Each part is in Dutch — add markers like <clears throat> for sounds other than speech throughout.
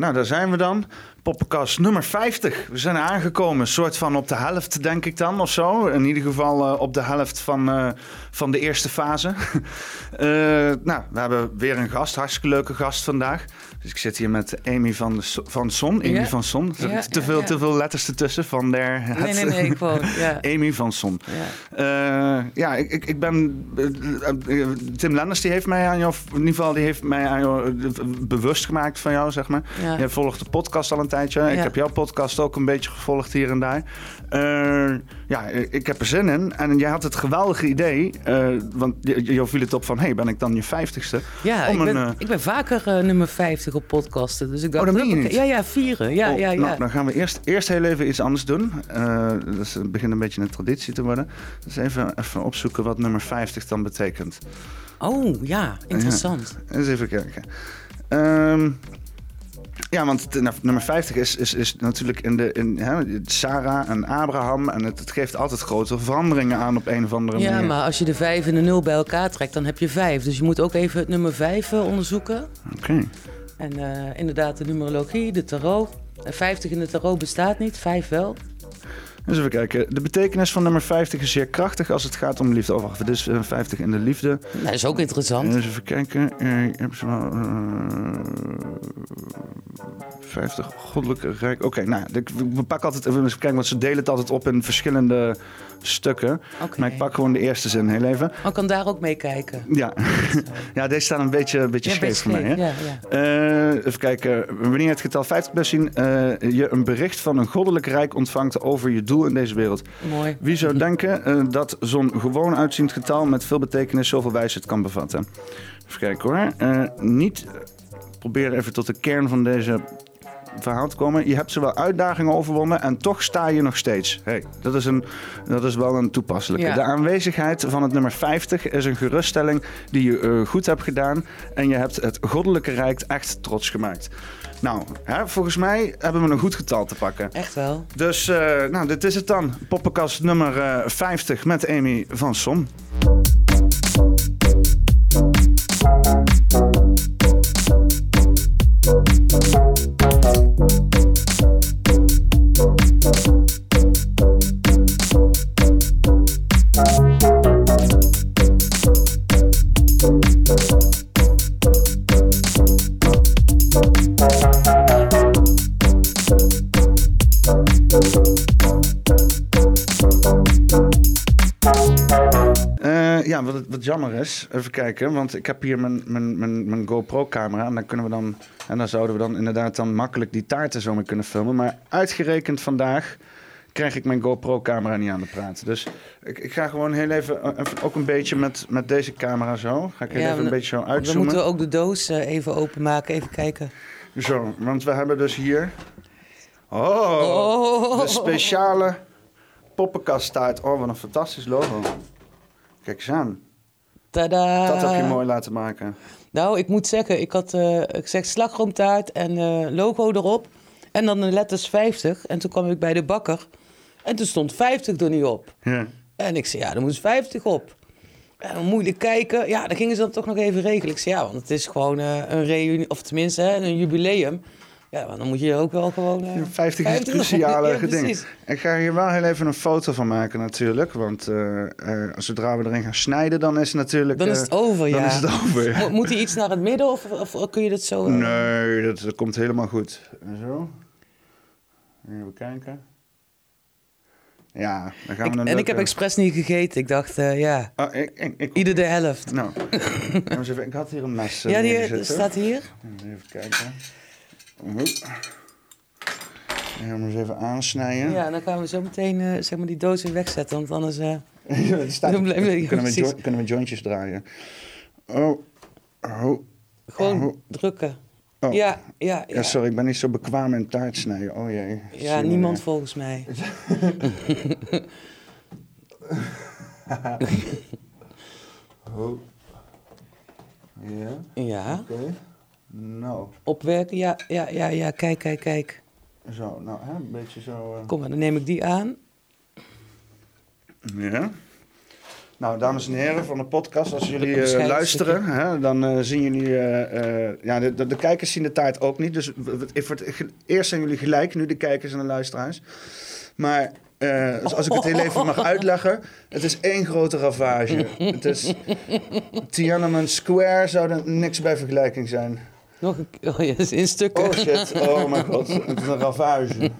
Nou, daar zijn we dan. Poppenkast nummer 50. We zijn aangekomen, soort van op de helft, denk ik dan, of zo. In ieder geval uh, op de helft van, uh, van de eerste fase. uh, <laughs> nou, we hebben weer een gast, hartstikke leuke gast vandaag. Dus ik zit hier met Amy van, de so van Son. Amy van Son. Te, veel, te veel letters ertussen van der... Nee, nee, nee, ik wou. <laughs> Amy van Son. Ja, ja ik, ik, ik ben... Tim Lenders, die heeft mij aan jou... In ieder geval, die heeft mij aan jou bewust gemaakt van jou, zeg maar. Je volgt de podcast al een tijdje. Ja. Ik heb jouw podcast ook een beetje gevolgd hier en daar. Uh, ja, ik heb er zin in. En jij had het geweldige idee, uh, want je viel het op van... hey, ben ik dan je vijftigste? Ja, ik, ben, uh, ik ben vaker nummer 50 op podcasten. Dus ik dacht, oh, dat je niet? Ja, ja, vieren. Ja, oh, ja, ja. Nou, dan gaan we eerst, eerst heel even iets anders doen. Dus het begint een beetje een traditie te worden. Dus even, even opzoeken wat nummer 50 dan betekent. Oh, ja, interessant. Ja, eens even kijken. Um, ja, want nummer 50 is, is, is natuurlijk in de, in, hè, Sarah en Abraham. En het, het, geeft altijd grote veranderingen aan op een of andere manier. Ja, maar als je de 5 en de 0 bij elkaar trekt, dan heb je 5. Dus je moet ook even het nummer 5 uh, onderzoeken. Oké. Okay. En uh, inderdaad, de numerologie, de tarot. 50 in de tarot bestaat niet, 5 wel. Dus even kijken. De betekenis van nummer 50 is zeer krachtig als het gaat om liefde. Oh, wacht, dus 50 in de liefde. Dat is ook interessant. Dus even kijken. Uh, 50 goddelijke rijk. Oké, okay, nou, we pakken altijd even kijken, want ze delen het altijd op in verschillende stukken. Okay. Maar ik pak gewoon de eerste zin heel even. Oh, ik kan daar ook mee kijken. Ja, <laughs> ja deze staan een beetje, een beetje ja, scheef voor mij. Hè? Ja, ja. Uh, even kijken. Wanneer het getal 50 best zien, uh, je een bericht van een goddelijk rijk ontvangt over je doel in deze wereld. Mooi. Wie zou denken uh, dat zo'n gewoon uitziend getal met veel betekenis zoveel wijsheid kan bevatten? Even kijken hoor. niet proberen even tot de kern van deze verhaal te komen. Je hebt zowel uitdagingen overwonnen en toch sta je nog steeds. Hey, dat, is een, dat is wel een toepasselijke. Ja. De aanwezigheid van het nummer 50 is een geruststelling die je uh, goed hebt gedaan. En je hebt het goddelijke rijk echt trots gemaakt. Nou, hè, volgens mij hebben we een goed getal te pakken. Echt wel. Dus uh, nou, dit is het dan. Poppenkast nummer uh, 50 met Amy van Som. Ja, wat, wat jammer is, even kijken, want ik heb hier mijn, mijn, mijn, mijn GoPro-camera en dan kunnen we dan, en dan zouden we dan inderdaad dan makkelijk die taarten zo mee kunnen filmen. Maar uitgerekend vandaag krijg ik mijn GoPro-camera niet aan de praat. Dus ik, ik ga gewoon heel even, even, ook een beetje met, met deze camera zo, ga ik heel Ja, even een beetje zo Dan uitzoomen. moeten we ook de doos eh, even openmaken, even kijken. Zo, want we hebben dus hier, oh, Oh. de speciale poppenkasttaart. Oh, wat een fantastisch logo. Kijk eens aan. Tada! Dat heb je mooi laten maken. Nou, ik moet zeggen, ik had eh, ik zeg slagroomtaart en eh, logo erop. En dan de letters 50. En toen kwam ik bij de bakker. En toen stond 50 er niet op. Ja. En ik zei, ja, er moest 50 op. En dan moeilijk kijken. Ja, dan gingen ze dan toch nog even regelen. Ik zei, ja, want het is gewoon eh, een reunie, of tenminste hè, een jubileum. Ja, maar dan moet je ook wel gewoon... eh, 50 is het 50 cruciale ja, ding. precies. Ik ga hier wel heel even een foto van maken natuurlijk. Want eh, eh, zodra we erin gaan snijden, dan is het natuurlijk... Dan is eh, het over, Dan ja. is het over, ja. Mo- Moet hij iets naar het midden of, of kun je dat zo... eh, Nee, dat, dat komt helemaal goed. En zo. Even kijken. Ja, dan gaan we een en ik heb expres niet gegeten. Ik dacht, eh, ja, Ah, ik, ik, ik, ieder de helft. Nou, <laughs> even, ik had hier een mes eh, Ja, die staat hier. Even kijken. Oep. Ja, maar eens even aansnijden. Ja, dan gaan we zo meteen eh, zeg maar die doos weer wegzetten. Want anders... eh, <laughs> Ja, staat, Dan blijven we- ja, kunnen, we jo- kunnen we jointjes draaien. Oh. Oh. gewoon Oh. drukken. Oh. Ja, ja, Ja, ja. sorry, ik ben niet zo bekwaam in taart snijden. Oh jee. Ja, niemand volgens mij. <laughs> <laughs> Oh. Ja, Ja, oké. Nou, opwerken. Ja, ja, ja, ja. Kijk, kijk, kijk. zo. Nou, hè, een beetje zo. eh. Kom maar, dan neem ik die aan. Ja. Nou, dames en heren van de podcast, als jullie uh, luisteren, hè, dan uh, zien jullie... Uh, ja, de, de, de, kijkers zien de taart ook niet. Dus eerst zijn jullie gelijk, nu de kijkers en de luisteraars. Maar als ik het heel even mag <laughs> uitleggen, het is één grote ravage. het is <laughs> Tiananmen Square zou er niks bij vergelijking zijn. Nog een <laughs> oh, ja, in stukken. Oh shit, oh mijn <laughs> god, het is een ravage.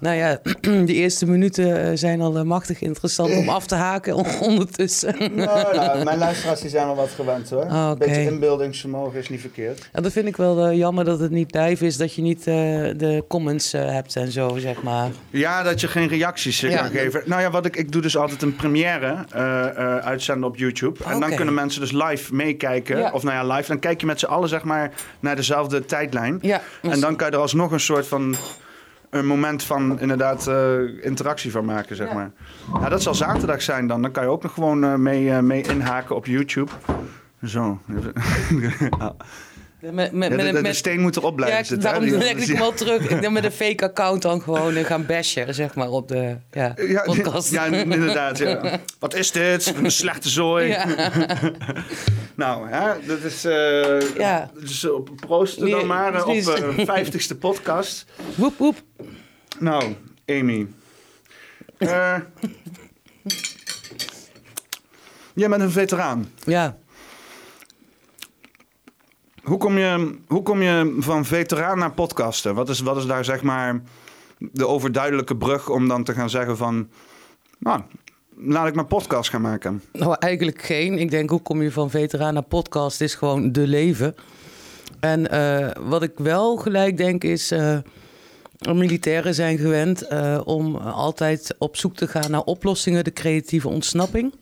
Nou ja, <clears throat> de eerste minuten eh, zijn al eh, machtig interessant om <laughs> af te haken ondertussen. Nou, nou, <laughs> mijn luisteraars die zijn wel wat gewend hoor. Oh, Een beetje inbeeldingsvermogen is niet verkeerd. Ja, dat vind ik wel uh, jammer dat het niet live is, dat je niet uh, de comments uh, hebt en zo, zeg maar. Ja, dat je geen reacties ja. kan geven. Nou ja, wat ik, ik doe dus altijd een première uitzenden op YouTube. En dan kunnen mensen dus live meekijken. Ja. Of nou ja, live. Dan kijk je met z'n allen zeg maar naar dezelfde tijdlijn. Ja, en dan kan je er alsnog een soort van een moment van inderdaad uh, interactie van maken, zeg maar. Ja, dat zal zaterdag zijn dan. Dan kan je ook nog gewoon uh, mee, uh, mee inhaken op YouTube. Zo. <laughs> Met, met, de, de, de, steen moet erop blijven ja, zitten. Daarom leg ik hem wel terug. Ik denk met een fake account dan gewoon gaan bashen, zeg maar, op de ja, ja podcast. Ja, inderdaad. Ja. <laughs> Wat is dit? Een slechte zooi. <laughs> Nou, ja, dat is... Uh, ja. Dus op proosten dan maar op de vijftigste podcast. Woep, woep. Nou, Amy. Uh, <laughs> jij bent een veteraan. Ja. Hoe kom je, hoe kom je van veteraan naar podcasten? Wat is, wat is daar zeg maar de overduidelijke brug om dan te gaan zeggen van... Nou, laat ik mijn podcast gaan maken? Nou, eigenlijk geen. Ik denk, hoe kom je van veteraan naar podcast is gewoon de leven. En uh, wat ik wel gelijk denk is... Uh, militairen zijn gewend uh, om altijd op zoek te gaan naar oplossingen, de creatieve ontsnapping.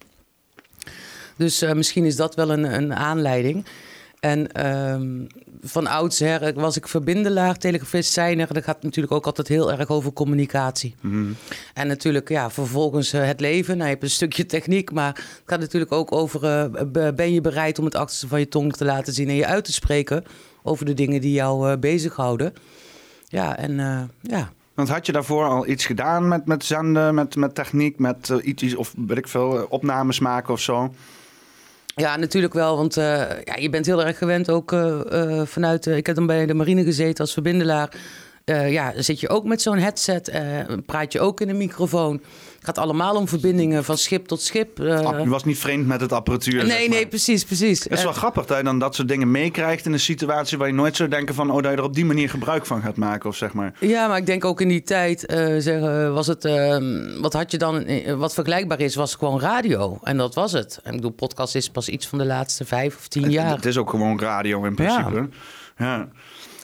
Dus misschien is dat wel een, een aanleiding. En um, van oudsher was ik verbindelaar, telegrafist, zijner. Dat gaat natuurlijk ook altijd heel erg over communicatie. Mm En natuurlijk, ja, vervolgens uh, het leven. Nou, je hebt een stukje techniek, maar het gaat natuurlijk ook over... Uh, ben je bereid om het achterste van je tong te laten zien... en je uit te spreken over de dingen die jou uh, bezighouden. Ja, en ja... Want had je daarvoor al iets gedaan met, met zenden, met, met techniek, met iets, of weet ik veel, opnames maken of zo? Ja, natuurlijk wel. Want uh, ja, je bent heel erg gewend ook uh, uh, vanuit... ik heb dan bij de marine gezeten als verbindelaar. ja, zit je ook met zo'n headset. praat je ook in een microfoon. Het gaat allemaal om verbindingen van schip tot schip. je was niet vreemd met het apparatuur. Nee, nee, precies, precies. Het is wel grappig dat je dan dat soort dingen meekrijgt in een situatie waar je nooit zou denken van, oh, dat je er op die manier gebruik van gaat maken, of zeg maar. Ja, maar ik denk ook in die tijd, zeggen, was het, ehm, wat had je dan, wat vergelijkbaar is, was gewoon radio. En dat was het. En ik bedoel, podcast is pas iets van de laatste vijf of tien jaar. Het is ook gewoon radio in principe. ja. ja.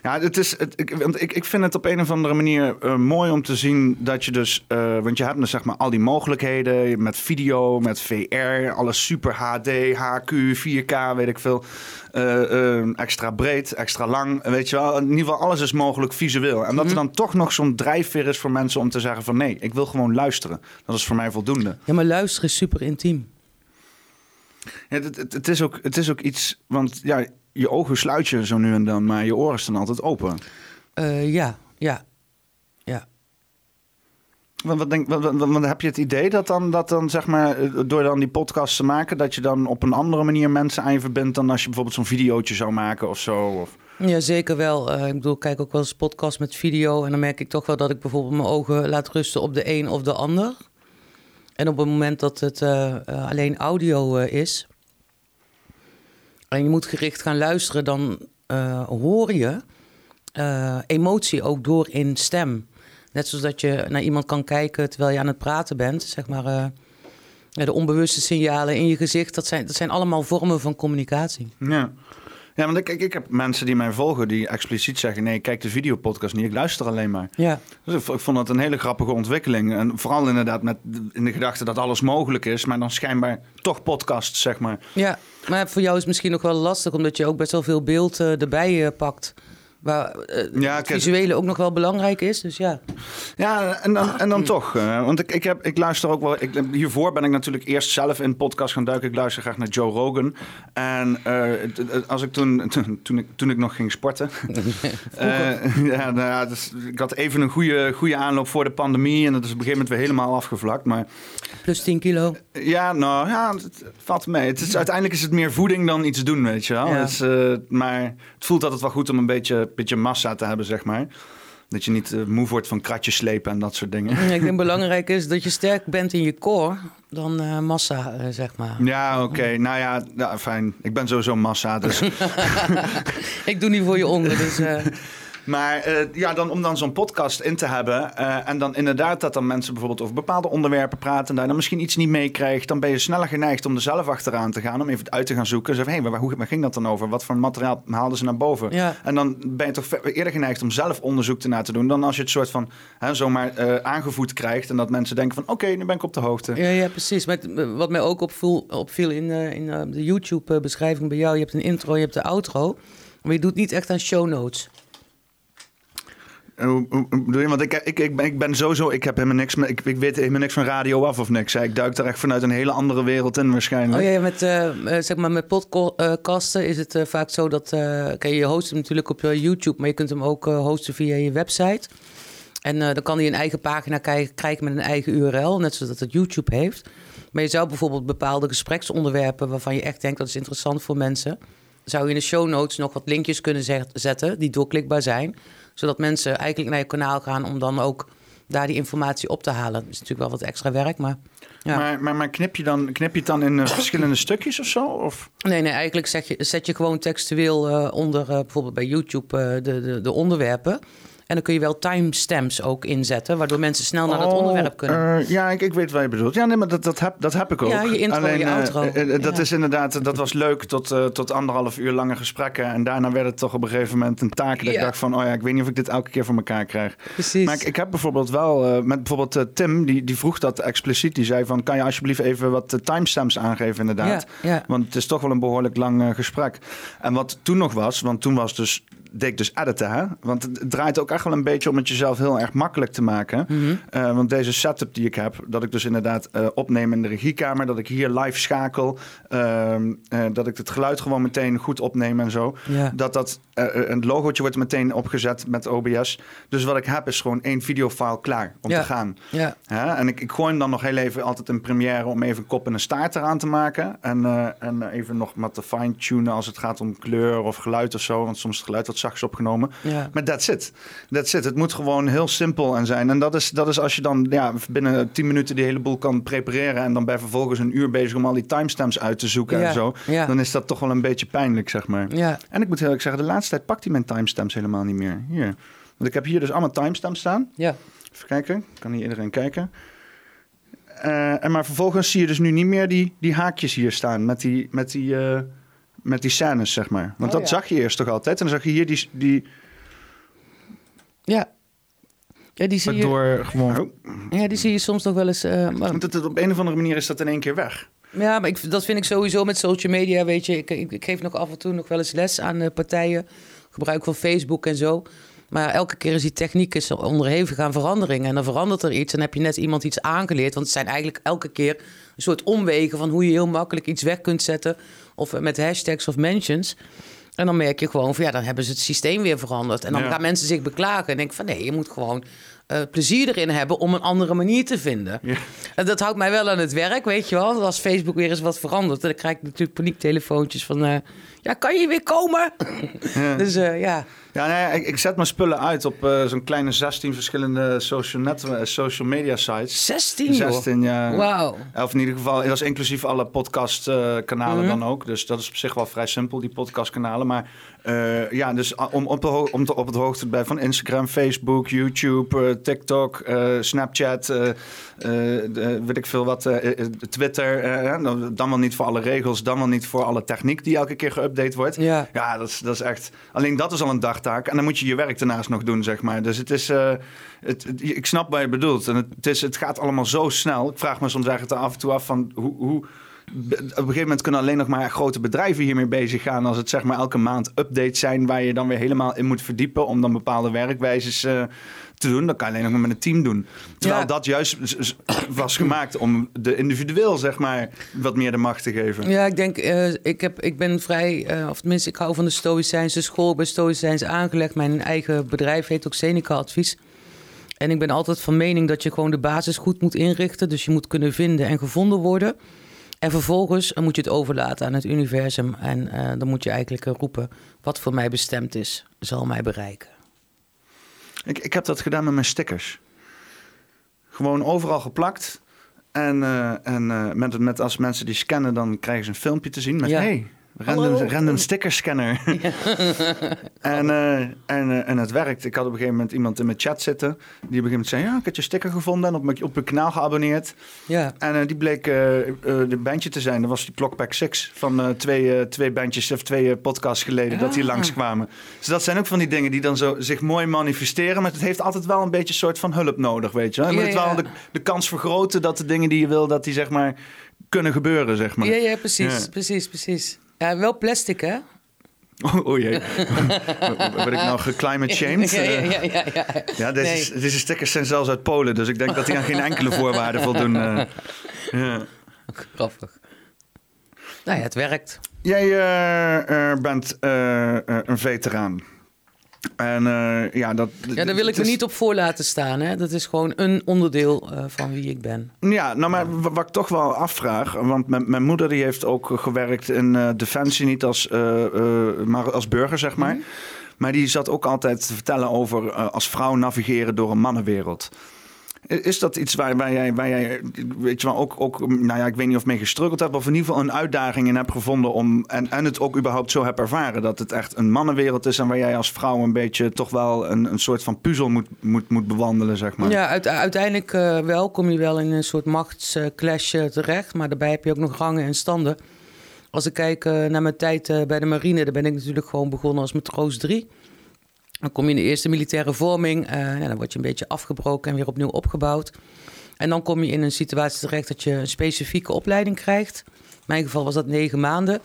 Ja, het is, het, ik, want ik, ik vind het op een of andere manier uh, mooi om te zien dat je dus... Uh, want je hebt dus zeg maar al die mogelijkheden met video, met VR, alles super HD, HQ, 4K, weet ik veel. Uh, extra breed, extra lang, weet je wel. In ieder geval, alles is mogelijk visueel. En dat er mhm. dan toch nog zo'n drijfveer is voor mensen om te zeggen van... nee, ik wil gewoon luisteren. Dat is voor mij voldoende. Ja, maar luisteren is super intiem. Ja, het, het, het, is ook, het is ook iets, want ja, je ogen sluit je zo nu en dan, maar je oren staan altijd open. Uh, ja, ja, ja. Want, wat denk, wat, heb je het idee dat dan, dat dan, zeg maar, eh, door dan die podcast te maken, dat je dan op een andere manier mensen aan je verbindt dan als je bijvoorbeeld zo'n videootje zou maken of zo? Of... Ja, zeker wel. Uh, ik bedoel, ik kijk ook wel eens podcast met video en dan merk ik toch wel dat ik bijvoorbeeld mijn ogen laat rusten op de een of de ander. En op het moment dat het uh, alleen audio is, en je moet gericht gaan luisteren, dan uh, hoor je uh, emotie ook door in stem. Net zoals dat je naar iemand kan kijken terwijl je aan het praten bent. Zeg maar, uh, de onbewuste signalen in je gezicht, dat zijn, dat zijn allemaal vormen van communicatie. Ja. Ja, want ik, ik, ik heb mensen die mij volgen die expliciet zeggen: nee, ik kijk de videopodcast niet, ik luister alleen maar. Ja. Dus ik, vond dat een hele grappige ontwikkeling. En vooral inderdaad met in de gedachte dat alles mogelijk is, maar dan schijnbaar toch podcasts, zeg maar. Ja, maar voor jou is het misschien nog wel lastig, omdat je ook best wel veel beeld uh, erbij uh, pakt. Waar uh, het visuele ook nog wel belangrijk is. Dus ja. Ja, en dan, en dan toch. Uh, want ik, ik, heb, ik luister ook wel. Ik, hiervoor ben ik natuurlijk eerst zelf in podcast gaan duiken. Ik luister graag naar Joe Rogan. En uh, als ik toen, <laughs> toen, toen, ik, toen ik nog ging sporten. <laughs> ja, nou ja, dus, ik had even een goede, goede aanloop voor de pandemie. En dat is op een gegeven moment weer helemaal afgevlakt. Maar, Plus 10 kilo. Ja, nou ja, het valt mee. Het is, uiteindelijk is het meer voeding dan iets doen, weet je wel. Ja. Dus, maar het voelt altijd wel goed om een beetje beetje massa te hebben, zeg maar. Dat je niet uh, moe wordt van kratjes slepen en dat soort dingen. ik denk <laughs> belangrijk is dat je sterk bent in je core dan uh, massa, uh, zeg maar. Ja, oké. Nou ja, nou, fijn. Ik ben sowieso massa, dus... <laughs> ik doe niet voor je onder, dus... <laughs> Maar uh, ja, dan, om dan zo'n podcast in te hebben. Uh, en dan inderdaad dat dan mensen bijvoorbeeld over bepaalde onderwerpen praten. En daar dan misschien iets niet meekrijgt. Dan ben je sneller geneigd om er zelf achteraan te gaan. Om even uit te gaan zoeken. Zeggen, hé, hey, waar, hoe, waar ging dat dan over? Wat voor materiaal haalden ze naar boven? Ja. En dan ben je toch eerder geneigd om zelf onderzoek na te doen. Dan als je het soort van hè, zomaar uh, aangevoed krijgt. En dat mensen denken van oké, nu ben ik op de hoogte. Ja, ja precies. Met, wat mij ook opviel, opviel in, in de YouTube beschrijving bij jou. Je hebt een intro, je hebt de outro. Maar je doet niet echt aan show notes. Bedoel je? Want ik, ik, ik, ben, ik ben sowieso, ik heb helemaal niks, ik, ik weet helemaal niks van radio af of niks. Ik duik er echt vanuit een hele andere wereld in waarschijnlijk. Oh ja, met, uh, zeg maar met podcasten is het uh, vaak zo dat, je host hem natuurlijk op YouTube, maar je kunt hem ook hosten via je website. En dan kan hij een eigen pagina krijgen met een eigen URL, net zoals dat het YouTube heeft. Maar je zou bijvoorbeeld bepaalde gespreksonderwerpen waarvan je echt denkt dat is interessant voor mensen, zou je in de show notes nog wat linkjes kunnen zetten die doorklikbaar zijn zodat mensen eigenlijk naar je kanaal gaan om dan ook daar die informatie op te halen. Dat is natuurlijk wel wat extra werk, maar... Ja. Maar, maar, maar knip, je dan, knip je het dan in uh, verschillende stukjes of zo? Of? Nee, nee, eigenlijk zet je, zet je gewoon textueel uh, onder, uh, bijvoorbeeld bij YouTube, de, de, de onderwerpen. En dan kun je wel timestamps ook inzetten, waardoor mensen snel naar dat oh, onderwerp kunnen. Uh, ja, ik, ik weet wat je bedoelt. Ja, nee, maar dat, dat, heb, dat heb ik ook. Ja, je intro, Alleen, je outro. Uh, uh, dat is inderdaad, dat was leuk tot, tot anderhalf uur lange gesprekken. En daarna werd het toch op een gegeven moment een taak dat ik dacht van, oh ja, ik weet niet of ik dit elke keer voor elkaar krijg. Precies. Maar ik, ik heb bijvoorbeeld wel, met bijvoorbeeld Tim, die, die vroeg dat expliciet. Die zei van, kan je alsjeblieft even wat timestamps aangeven inderdaad? Ja, Want het is toch wel een behoorlijk lang gesprek. En wat toen nog was, want toen was dus deed ik dus editen. Want het draait ook echt wel een beetje om het jezelf heel erg makkelijk te maken. Mhm. Eh, want deze setup die ik heb, dat ik dus inderdaad uh, opneem in de regiekamer, dat ik hier live schakel, uh, dat ik het geluid gewoon meteen goed opneem en zo. Dat dat een logootje wordt meteen opgezet met OBS. Dus wat ik heb is gewoon één videofile klaar om te gaan. Ja. En ik, ik gooi hem dan nog heel even altijd in Premiere om even een kop en een staart eraan te maken. En, en even nog wat te fine-tunen als het gaat om kleur of geluid of zo. Want soms het geluid wat opgenomen. Ja. Maar that's it. That's it. Het moet gewoon heel simpel en zijn. En dat is, dat is als je dan ja, binnen 10 minuten die hele boel kan prepareren... en dan bij vervolgens een uur bezig om al die timestamps uit te zoeken en zo... dan is dat toch wel een beetje pijnlijk, zeg maar. Ja. En ik moet heel erg zeggen, de laatste tijd pakt hij mijn timestamps helemaal niet meer. Hier. Want ik heb hier dus allemaal timestamps staan. Ja. Even kijken. Kan hier iedereen kijken. Uh, en maar vervolgens zie je dus nu niet meer die, die haakjes hier staan met die, met die, uh, met die scènes, zeg maar. Want oh, dat zag je eerst toch altijd. En dan zag je hier die... die... Ja. Ja, die zie je... Door gewoon... Oh. Ja, die zie je soms nog wel eens... Uh, maar... Want het, op een of andere manier is dat in één keer weg. Ja, maar ik, dat vind ik sowieso met social media, weet je. Ik, ik, ik geef nog af en toe nog wel eens les aan uh, partijen. Gebruik van Facebook en zo. Maar elke keer is die techniek is onderhevig aan veranderingen. En dan verandert er iets. En heb je net iemand iets aangeleerd. Want het zijn eigenlijk elke keer een soort omwegen van hoe je heel makkelijk iets weg kunt zetten. Of met hashtags of mentions. En dan merk je gewoon van ja, dan hebben ze het systeem weer veranderd. En dan gaan mensen zich beklagen. En denk van nee, je moet gewoon uh, plezier erin hebben om een andere manier te vinden. Ja. En dat houdt mij wel aan het werk, weet je wel. Als Facebook weer eens wat verandert, dan krijg ik natuurlijk paniektelefoontjes van... Uh, ja, kan je weer komen? <laughs> Ja. dus uh, ja... Ja, nee, ik, ik, zet mijn spullen uit op uh, zo'n kleine 16 verschillende social, net, social media sites. 16? 16, ja. Wauw. Of in ieder geval, dat is inclusief alle podcastkanalen uh, dan ook. Dus dat is op zich wel vrij simpel, die podcastkanalen. Maar uh, ja, dus om, op, de om te, op het hoogte te blijven van Instagram, Facebook, YouTube, TikTok, uh, Snapchat, weet ik veel wat, Twitter. dan wel niet voor alle regels, dan wel niet voor alle techniek die elke keer geüpdate wordt. Ja, ja dat, is, dat is echt. Alleen dat is al een dagtaak. En dan moet je je werk daarnaast nog doen, zeg maar. Dus het is. Het, het, ik snap wat je bedoelt. En het, het, is, het gaat allemaal zo snel. Ik vraag me soms eigenlijk af en toe af van hoe. hoe op een gegeven moment kunnen alleen nog maar grote bedrijven hiermee bezig gaan. Als het zeg maar elke maand updates zijn waar je dan weer helemaal in moet verdiepen om dan bepaalde werkwijzes uh, te doen. Dat kan je alleen nog maar met een team doen. Terwijl dat juist was gemaakt om de individueel zeg maar wat meer de macht te geven. Ja, ik denk, uh, ik, heb, ik ben vrij, uh, of tenminste ik hou van de Stoïcijnse school. Ik ben Stoïcijns aangelegd. Mijn eigen bedrijf heet ook Seneca Advies. En ik ben altijd van mening dat je gewoon de basis goed moet inrichten. Dus je moet kunnen vinden en gevonden worden. En vervolgens moet je het overlaten aan het universum. En uh, dan moet je eigenlijk roepen: wat voor mij bestemd is, zal mij bereiken. Ik, ik heb dat gedaan met mijn stickers. Gewoon overal geplakt. En, uh, en uh, met, met als mensen die scannen, dan krijgen ze een filmpje te zien met... Ja. Hey, Random, random scanner. Ja. <laughs> en, uh, en, uh, en het werkt. Ik had op een gegeven moment iemand in mijn chat zitten. Die op een gegeven moment zei: Ja, ik heb je sticker gevonden en op mijn, op mijn kanaal geabonneerd. Ja. En uh, die bleek de bandje te zijn. Dat was die Clockpack 6 van twee, twee bandjes of twee podcasts geleden dat die langskwamen. Dus dat zijn ook van die dingen die dan zo zich mooi manifesteren. Maar het heeft altijd wel een beetje een soort van hulp nodig, weet je. Je moet het wel de, de kans vergroten dat de dingen die je wil, dat die zeg maar kunnen gebeuren, zeg maar. Ja, ja precies, precies, precies. Ja, wel plastic, hè? Oh, <laughs> oh jee. <laughs> Word ik nou geclimate shamed? <laughs> Ja, ja, ja. ja, ja. ja deze, nee. deze stickers zijn zelfs uit Polen, dus ik denk dat die aan geen enkele voorwaarde voldoen. Uh, ja. Grappig. Nou ja, het werkt. Jij uh, bent uh, een veteraan. En uh, ja, dat, ja, daar wil ik me niet op voor laten staan. Hè? Dat is gewoon een onderdeel uh, van wie ik ben. Ja, nou, maar wat ik toch wel afvraag. Want mijn, mijn moeder die heeft ook gewerkt in uh, Defensie, niet als, maar als burger, zeg maar. Mm -hmm. Maar die zat ook altijd te vertellen over als vrouw navigeren door een mannenwereld. Is dat iets waar, waar, jij, waar jij, weet je wel, ook, ook, nou ja, ik weet niet of mee gestruggeld hebt, of in ieder geval een uitdaging in hebt gevonden om, en, en het ook überhaupt zo hebt ervaren, dat het echt een mannenwereld is en waar jij als vrouw een beetje toch wel een, een soort van puzzel moet, moet, moet bewandelen, zeg maar? Ja, uiteindelijk uh, wel kom je wel in een soort machtsclash terecht, maar daarbij heb je ook nog rangen en standen. Als ik kijk uh, naar mijn tijd bij de marine, dan ben ik natuurlijk gewoon begonnen als matroos 3. Dan kom je in de eerste militaire vorming. Uh, ja, dan word je een beetje afgebroken en weer opnieuw opgebouwd. En dan kom je in een situatie terecht dat je een specifieke opleiding krijgt. In mijn geval was dat negen maanden.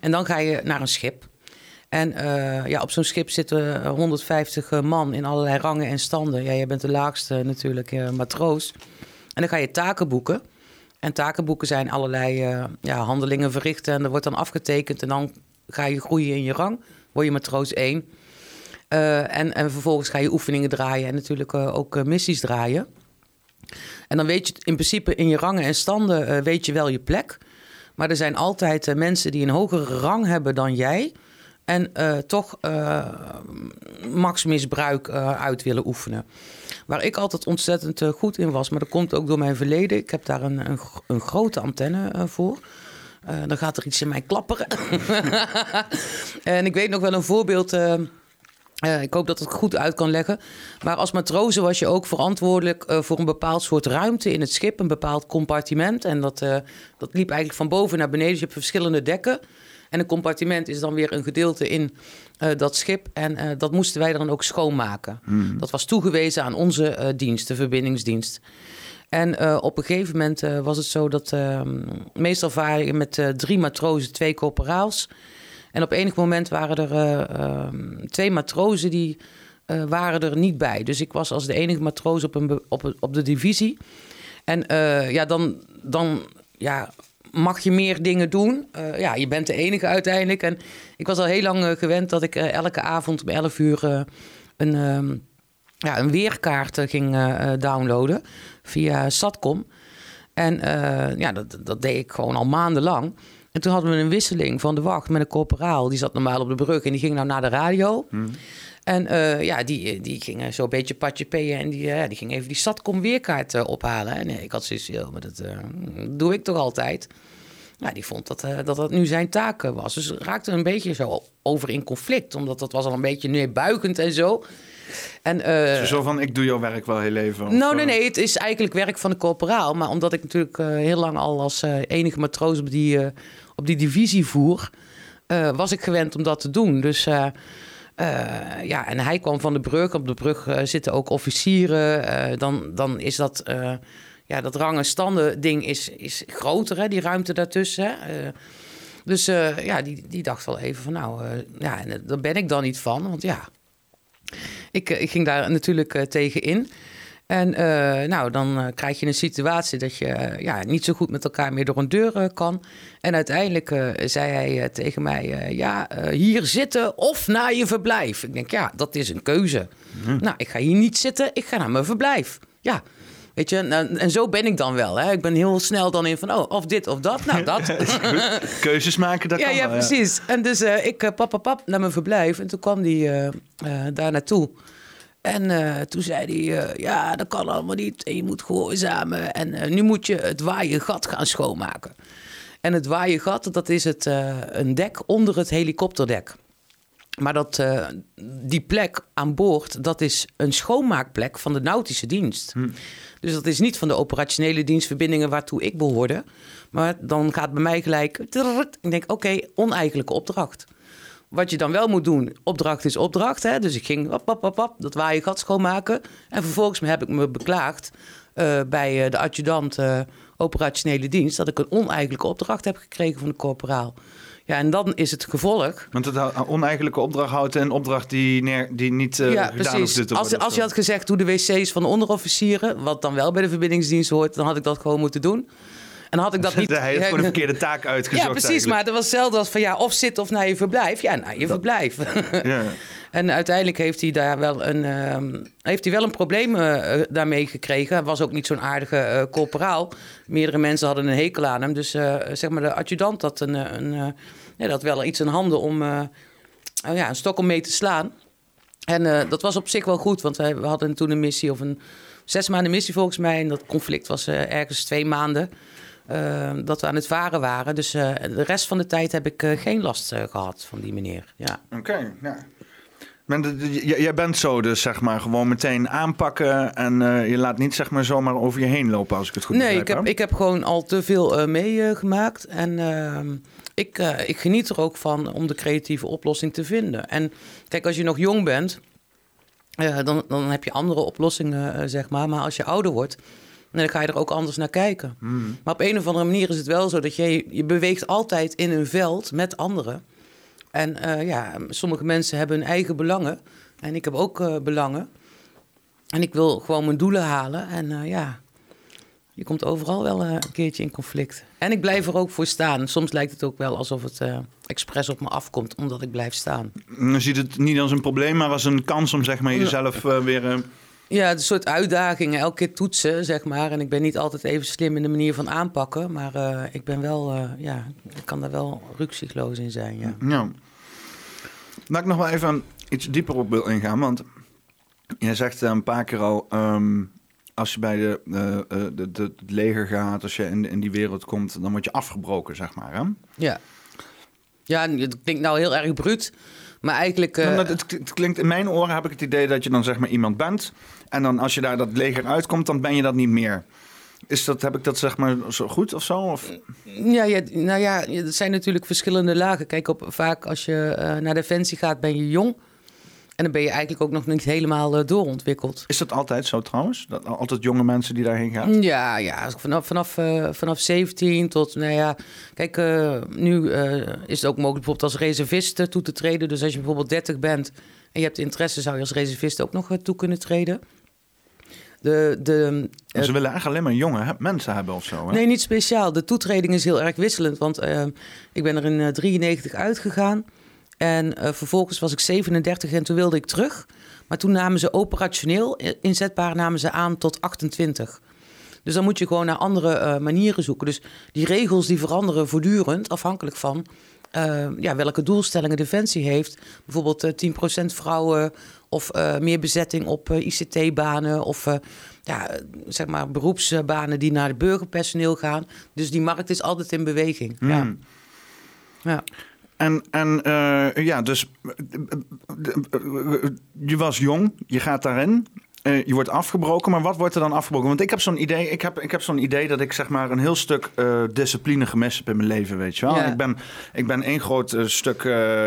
En dan ga je naar een schip. En uh, ja, op zo'n schip zitten 150 man in allerlei rangen en standen. Ja, jij bent de laagste natuurlijk, matroos. En dan ga je taken boeken. En takenboeken zijn allerlei ja, handelingen verrichten. En er wordt dan afgetekend. En dan ga je groeien in je rang. Word je matroos 1. Uh, en, en vervolgens ga je oefeningen draaien en natuurlijk uh, ook uh, missies draaien. En dan weet je in principe in je rangen en standen weet je wel je plek. Maar er zijn altijd mensen die een hogere rang hebben dan jij. En toch machtsmisbruik uit willen oefenen. Waar ik altijd ontzettend goed in was, maar dat komt ook door mijn verleden. Ik heb daar een, een, een grote antenne voor. dan gaat er iets in mij klapperen. <laughs> en ik weet nog wel een voorbeeld. Uh, ik hoop dat het goed uit kan leggen. Maar als matrozen was je ook verantwoordelijk uh, voor een bepaald soort ruimte in het schip, een bepaald compartiment. En dat, uh, dat liep eigenlijk van boven naar beneden. Dus je hebt verschillende dekken. En een compartiment is dan weer een gedeelte in dat schip. En dat moesten wij dan ook schoonmaken. Hmm. Dat was toegewezen aan onze dienst, de verbindingsdienst. En op een gegeven moment was het zo dat ehm, meestal waren je met drie matrozen, twee corporaals. En op enig moment waren er uh, uh, twee matrozen die uh, waren er niet bij. Dus ik was als de enige matroos op, een op, op de divisie. En eh, ja, dan, dan ja, mag je meer dingen doen. ja, je bent de enige uiteindelijk. En ik was al heel lang gewend dat ik elke avond om 11 uur een, ehm, ja, een weerkaart ging downloaden via Satcom. En ja, dat, dat deed ik gewoon al maandenlang. En toen hadden we een wisseling van de wacht met een corporaal. Die zat normaal op de brug en die ging nou naar de radio. Hmm. En uh, ja, die, die ging zo een beetje patje peeën en die, uh, die ging even die Satcom weerkaart uh, ophalen. En ik had zoiets, ja, maar dat doe ik toch altijd. Nou, die vond dat, dat dat nu zijn taak was. Dus raakte een beetje zo over in conflict. Omdat dat was al een beetje neerbuigend en zo. En, zo van, ik doe jouw werk wel heel even. Nou, nee, nee, het is eigenlijk werk van de corporaal. Maar omdat ik natuurlijk heel lang al als enige matroos op die op die divisie voer, uh, was ik gewend om dat te doen. Dus uh, uh, ja, en hij kwam van de brug. Op de brug zitten ook officieren. dan, dan is dat ja, dat rangen standen ding is, is groter, hè, die ruimte daartussen. Dus ja, die, die dacht wel even van nou, ja, en daar ben ik dan niet van. Want ja, ik, ik ging daar natuurlijk tegen in. En uh, nou, dan uh, krijg je een situatie dat je uh, ja, niet zo goed met elkaar meer door een deur kan. En uiteindelijk zei hij tegen mij: Ja, hier zitten of naar je verblijf. Ik denk, ja, dat is een keuze. Hm. Nou, ik ga hier niet zitten, ik ga naar mijn verblijf. Ja. Weet je, en, en zo ben ik dan wel. Hè? Ik ben heel snel dan in van, oh, of dit of dat. Nou, dat. <laughs> Keuzes maken, dat ja, kan Ja, wel, precies. En dus ik, pap, pap, pap, naar mijn verblijf. En toen kwam die daar naartoe. En uh, toen zei hij, uh, ja, dat kan allemaal niet. En je moet gehoorzamen. En uh, nu moet je het waaien gat gaan schoonmaken. En het waaien gat, dat is het, een dek onder het helikopterdek. Maar dat, die plek aan boord, dat is een schoonmaakplek van de nautische dienst. Hm. Dus dat is niet van de operationele dienstverbindingen waartoe ik behoorde. Maar dan gaat bij mij gelijk... Ik denk, oké, oneigenlijke opdracht. Wat je dan wel moet doen, opdracht is opdracht. Hè? Dus ik ging op, op, op, op, dat waaien gat schoonmaken. En vervolgens heb ik me beklaagd uh, bij uh, de adjudant uh, operationele dienst... dat ik een oneigenlijke opdracht heb gekregen van de corporaal. Ja, en dan is het gevolg. Want het oneigenlijke opdracht houdt een opdracht die, neer, die niet uh, ja, precies. Als, als je had gezegd, doe de wc's van de onderofficieren... wat dan wel bij de verbindingsdienst hoort, dan had ik dat gewoon moeten doen. En had ik dat <laughs> niet... Hij heeft gewoon een <laughs> verkeerde taak uitgezocht Ja, precies. Maar dat was hetzelfde als van ja, of zit of naar je verblijf. Ja, naar je verblijf. Ja. <laughs> en uiteindelijk heeft hij daar wel een, uh, heeft hij wel een probleem uh, daarmee gekregen. Hij was ook niet zo'n aardige uh, corporaal. Meerdere mensen hadden een hekel aan hem. Dus zeg maar de adjudant had, een, een, ja, dat wel iets in handen om oh ja, een stok om mee te slaan. En dat was op zich wel goed, want wij, we hadden toen een missie of een zes maanden missie volgens mij. En dat conflict was ergens twee maanden. Uh, dat we aan het varen waren. Dus uh, de rest van de tijd heb ik uh, geen last gehad van die meneer. Ja. Oké, okay, ja. Jij bent zo dus, zeg maar, gewoon meteen aanpakken en je laat niet, zeg maar, zomaar over je heen lopen, als ik het goed nee, begrijp. Nee, ik heb, ik heb gewoon al te veel meegemaakt en ehm, ik, ik geniet er ook van om de creatieve oplossing te vinden. En kijk, als je nog jong bent, dan, dan heb je andere oplossingen, zeg maar. Maar als je ouder wordt, en dan ga je er ook anders naar kijken. Hmm. Maar op een of andere manier is het wel zo dat je, je beweegt altijd in een veld met anderen. En uh, ja, sommige mensen hebben hun eigen belangen. En ik heb ook uh, belangen. En ik wil gewoon mijn doelen halen. En uh, ja, je komt overal wel een keertje in conflict. En ik blijf er ook voor staan. Soms lijkt het ook wel alsof het expres op me afkomt, omdat ik blijf staan. Je ziet het niet als een probleem, maar als een kans om zeg maar, jezelf weer ja, een soort uitdagingen, elke keer toetsen, zeg maar. En ik ben niet altijd even slim in de manier van aanpakken. Maar uh, ik ben wel, uh, ja, ik kan daar wel rukzichtloos in zijn, ja. ja. Laat ik nog wel even iets dieper op wil ingaan. Want jij zegt een paar keer al... Um, als je bij de, uh, de, de, het leger gaat, als je in, in die wereld komt... dan word je afgebroken, zeg maar, hè? Ja. Ja, het klinkt nou heel erg bruut... Maar eigenlijk... Uh... het, het, klinkt, in mijn oren heb ik het idee dat je dan zeg maar iemand bent. En dan als je daar dat leger uitkomt, dan ben je dat niet meer. Is dat, heb ik dat zeg maar zo goed of zo? Of? Ja, ja, nou ja, er zijn natuurlijk verschillende lagen. Kijk, op, vaak als je uh, naar Defensie gaat, ben je jong. En dan ben je eigenlijk ook nog niet helemaal uh, doorontwikkeld. Is dat altijd zo trouwens? Dat altijd jonge mensen die daarheen gaan? Ja, ja vanaf, vanaf, uh, vanaf 17 tot, nou ja, kijk, uh, nu is het ook mogelijk bijvoorbeeld als reservist toe te treden. Dus als je bijvoorbeeld 30 bent en je hebt interesse, zou je als reservist ook nog toe kunnen treden. De, de, ze willen eigenlijk alleen maar jonge mensen hebben of zo. Hè? Nee, niet speciaal. De toetreding is heel erg wisselend. Want ik ben er in 93 uitgegaan. En uh, vervolgens was ik 37 en toen wilde ik terug. Maar toen namen ze operationeel inzetbaar namen ze aan tot 28. Dus dan moet je gewoon naar andere uh, manieren zoeken. Dus die regels die veranderen voortdurend afhankelijk van uh, ja, welke doelstellingen Defensie heeft. Bijvoorbeeld 10% vrouwen of meer bezetting op ICT-banen of ja, zeg maar beroepsbanen die naar het burgerpersoneel gaan. Dus die markt is altijd in beweging. Ja. Hmm. ja. En, en uh, ja, dus je was jong, je gaat daarin. Uh, je wordt afgebroken, maar wat wordt er dan afgebroken? Want ik heb zo'n idee, ik heb, ik heb zo'n idee dat ik zeg maar een heel stuk uh, discipline gemist heb in mijn leven, weet je wel. Ik, ben, ik ben één groot stuk,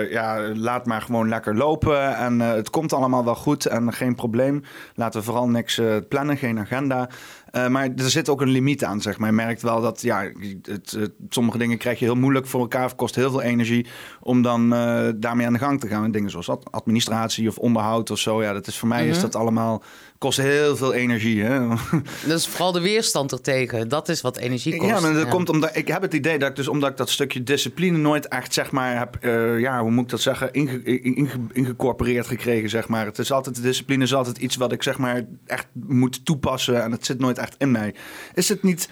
ja, laat maar gewoon lekker lopen en het komt allemaal wel goed en geen probleem. Laten we vooral niks plannen, geen agenda. Maar er zit ook een limiet aan, zeg maar. Je merkt wel dat ja, het, sommige dingen krijg je heel moeilijk voor elkaar. kost heel veel energie om dan daarmee aan de gang te gaan. Dingen zoals administratie of onderhoud of zo. Ja, dat is voor mij is mhm. dat allemaal kost heel veel energie. Hè? <laughs> Dat is vooral de weerstand ertegen. Dat is wat energie kost. Ja, maar dat komt omdat ik heb het idee dat ik dus omdat ik dat stukje discipline nooit echt zeg maar heb, uh, ja, hoe moet ik dat zeggen, inge, inge, ingecorporeerd gekregen zeg maar. Het is altijd de discipline is altijd iets wat ik zeg maar echt moet toepassen en het zit nooit echt in mij. Is het niet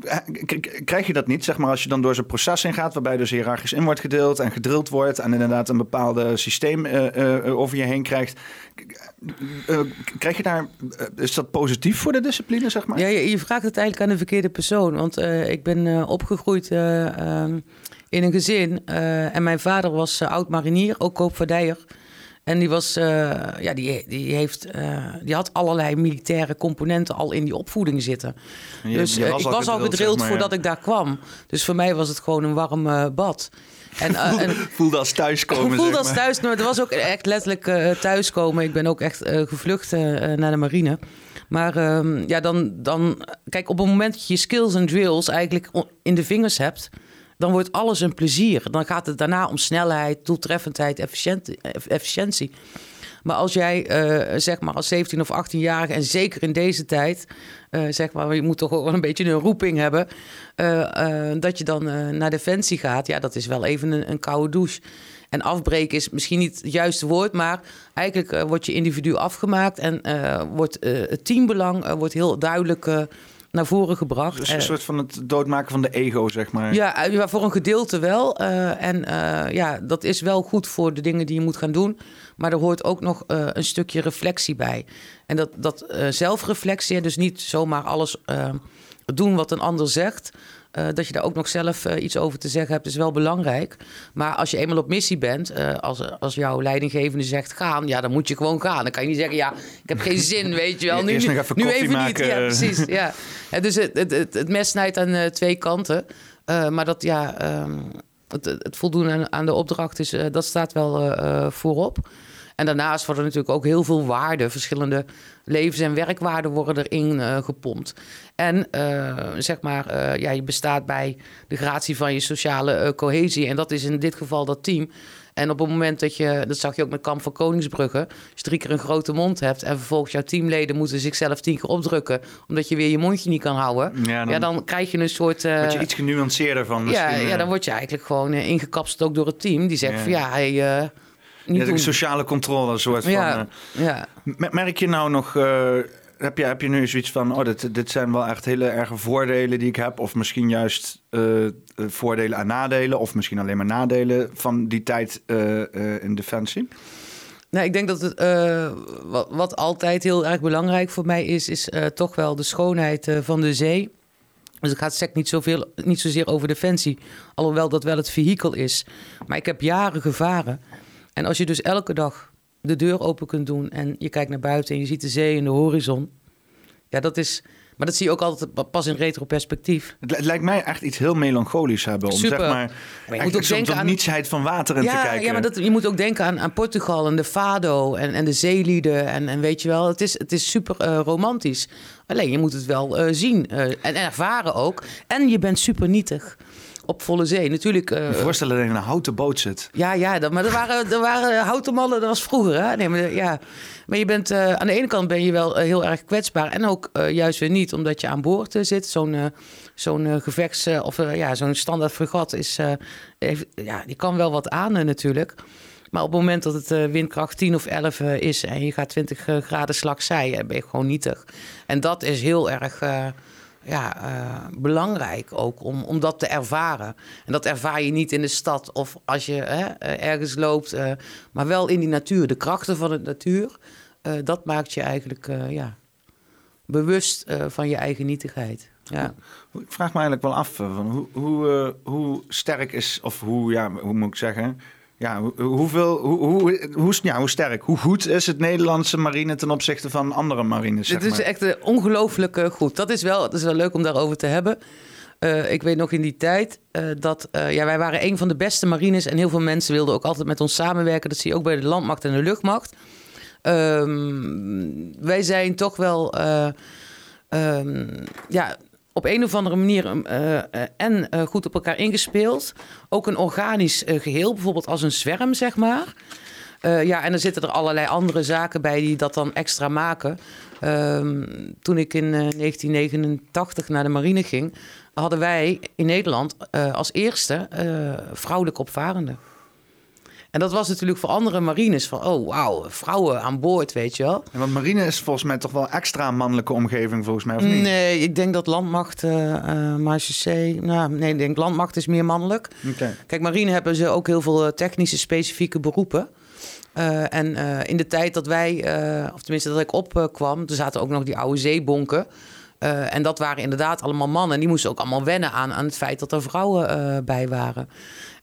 eh, krijg je dat niet, zeg maar, als je dan door zo'n proces in gaat, waarbij dus hiërarchisch in wordt gedeeld en gedrild wordt en inderdaad een bepaalde systeem uh, over je heen krijgt. Krijg je daar, is dat positief voor de discipline, zeg maar? Ja, je, je vraagt het eigenlijk aan de verkeerde persoon. Want ik ben opgegroeid ehm, in een gezin en mijn vader was oud-marinier, ook koopvaardijder. En die, was, uh, ja, die, die, heeft, uh, die had allerlei militaire componenten al in die opvoeding zitten. dus uh, ik was al gedrild voordat ik daar kwam. Dus voor mij was het gewoon een warm bad. En, en, voelde als thuiskomen. Voelde als thuis. Maar het was ook echt letterlijk thuiskomen. Ik ben ook echt gevlucht naar de marine. Maar um, ja, dan, dan. Kijk, op het moment dat je skills en drills eigenlijk in de vingers hebt dan wordt alles een plezier. Dan gaat het daarna om snelheid, doeltreffendheid, efficiëntie. Maar als jij, uh, zeg maar, als 17 of 18-jarige, en zeker in deze tijd, uh, zeg maar, je moet toch wel een beetje een roeping hebben, uh, dat je dan naar Defensie gaat, ja, dat is wel even een, een, koude douche. En afbreken is misschien niet het juiste woord, maar eigenlijk wordt je individu afgemaakt en wordt het teambelang wordt heel duidelijk naar voren gebracht. Dus een eh, soort van het doodmaken van de ego, zeg maar. Ja, voor een gedeelte wel. En ja, dat is wel goed voor de dingen die je moet gaan doen. Maar er hoort ook nog uh, een stukje reflectie bij. En dat, dat zelfreflectie, dus niet zomaar alles doen wat een ander zegt. Uh, dat je daar ook nog zelf uh, iets over te zeggen hebt, is wel belangrijk. Maar als je eenmaal op missie bent, uh, als, als jouw leidinggevende zegt gaan, ja, dan moet je gewoon gaan. Dan kan je niet zeggen, ja, ik heb geen zin, <laughs> weet je wel. Nu, Eerst nog even nu even maken. niet. Ja, precies. <laughs> Ja. dus het, het, het, het, mes snijdt aan twee kanten. maar dat, ja, um, het, voldoen aan, de opdracht, is, dat staat wel voorop. En daarnaast worden natuurlijk ook heel veel waarden, verschillende levens- en werkwaarden worden erin gepompt. En zeg maar, ja, je bestaat bij de gratie van je sociale cohesie. En dat is in dit geval dat team. En op het moment dat je, dat zag je ook met Kamp van Koningsbrugge, als je drie keer een grote mond hebt en vervolgens jouw teamleden moeten zichzelf tien keer opdrukken, omdat je weer je mondje niet kan houden, ja, dan, ja, dan krijg je een soort. Uh, je iets genuanceerder van. Ja, ja, dan word je eigenlijk gewoon ingekapseld ook door het team. Die zegt van ja, hij niet ja, sociale controle, een soort van. Ja, uh, ja. Merk je nou nog, uh, heb, je, heb je nu zoiets van, oh, dit, dit zijn wel echt hele erge voordelen die ik heb, of misschien juist uh, voordelen en nadelen, of misschien alleen maar nadelen van die tijd in defensie? Nou, ik denk dat het, wat, wat, altijd heel erg belangrijk voor mij is, is toch wel de schoonheid van de zee. Dus het gaat sec niet, zoveel, niet zozeer over defensie, alhoewel dat wel het vehikel is. Maar ik heb jaren gevaren. En als je dus elke dag de deur open kunt doen en je kijkt naar buiten en je ziet de zee en de horizon. Ja, dat is. Maar dat zie je ook altijd pas in retroperspectief. Het lijkt mij echt iets heel melancholisch hebben. Om Super. zeg maar, maar je moet ook denken aan nietsheid van water in ja, te kijken. Ja, maar dat, je moet ook denken aan, aan Portugal en de Fado en, en de zeelieden. En, en weet je wel, het is, het is super uh, romantisch. Alleen je moet het wel uh, zien uh, en ervaren ook. En je bent super nietig op volle zee. Natuurlijk. Uh, voorstellen dat je in een houten boot zit. Ja, ja dat, maar er waren, er waren houten mallen, dat was vroeger. Hè? Nee, maar, ja. maar je bent uh, aan de ene kant ben je wel uh, heel erg kwetsbaar. En ook juist weer niet, omdat je aan boord zit. Zo'n zo'n gevechts- of ja, zo'n standaard fregat is. Heeft, ja, die kan wel wat aan natuurlijk. Maar op het moment dat het windkracht 10 of 11 is en je gaat 20 graden slagzij, ben je gewoon nietig. En dat is heel erg ja, uh, belangrijk ook om, om dat te ervaren. En dat ervaar je niet in de stad of als je hè, eh, ergens loopt, uh, maar wel in die natuur. De krachten van de natuur, dat maakt je eigenlijk ja, bewust van je eigen nietigheid. Ja. Ik vraag me eigenlijk wel af, van hoe, hoe, hoe sterk is, of hoe, ja, hoe moet ik zeggen ja, hoeveel, hoe, hoe, hoe, ja, hoe sterk, hoe goed is het Nederlandse marine ten opzichte van andere marines? Het is echt ongelooflijk goed. Dat is, wel, dat is wel leuk om daarover te hebben. Uh, ik weet nog in die tijd uh, dat uh, ja, wij waren een van de beste marines en heel veel mensen wilden ook altijd met ons samenwerken. Dat zie je ook bij de landmacht en de luchtmacht. Um, wij zijn toch wel ehm, ja, op een of andere manier en goed op elkaar ingespeeld. Ook een organisch geheel, bijvoorbeeld als een zwerm, zeg maar. ja, en er zitten er allerlei andere zaken bij die dat dan extra maken. Ehm, toen ik in 1989 naar de marine ging, hadden wij in Nederland als eerste vrouwelijke opvarenden. En dat was natuurlijk voor andere marines van, oh wauw, vrouwen aan boord, weet je wel. En want marine is volgens mij toch wel extra mannelijke omgeving, volgens mij, of niet? Nee, ik denk dat landmacht, uh, uh, nou nee, ik denk landmacht is meer mannelijk. Okay. Kijk, marine hebben ze ook heel veel eh, technische specifieke beroepen. Uh, en uh, in de tijd dat wij, of tenminste dat ik opkwam, er zaten ook nog die oude zeebonken. en dat waren inderdaad allemaal mannen. En die moesten ook allemaal wennen aan, aan het feit dat er vrouwen bij waren.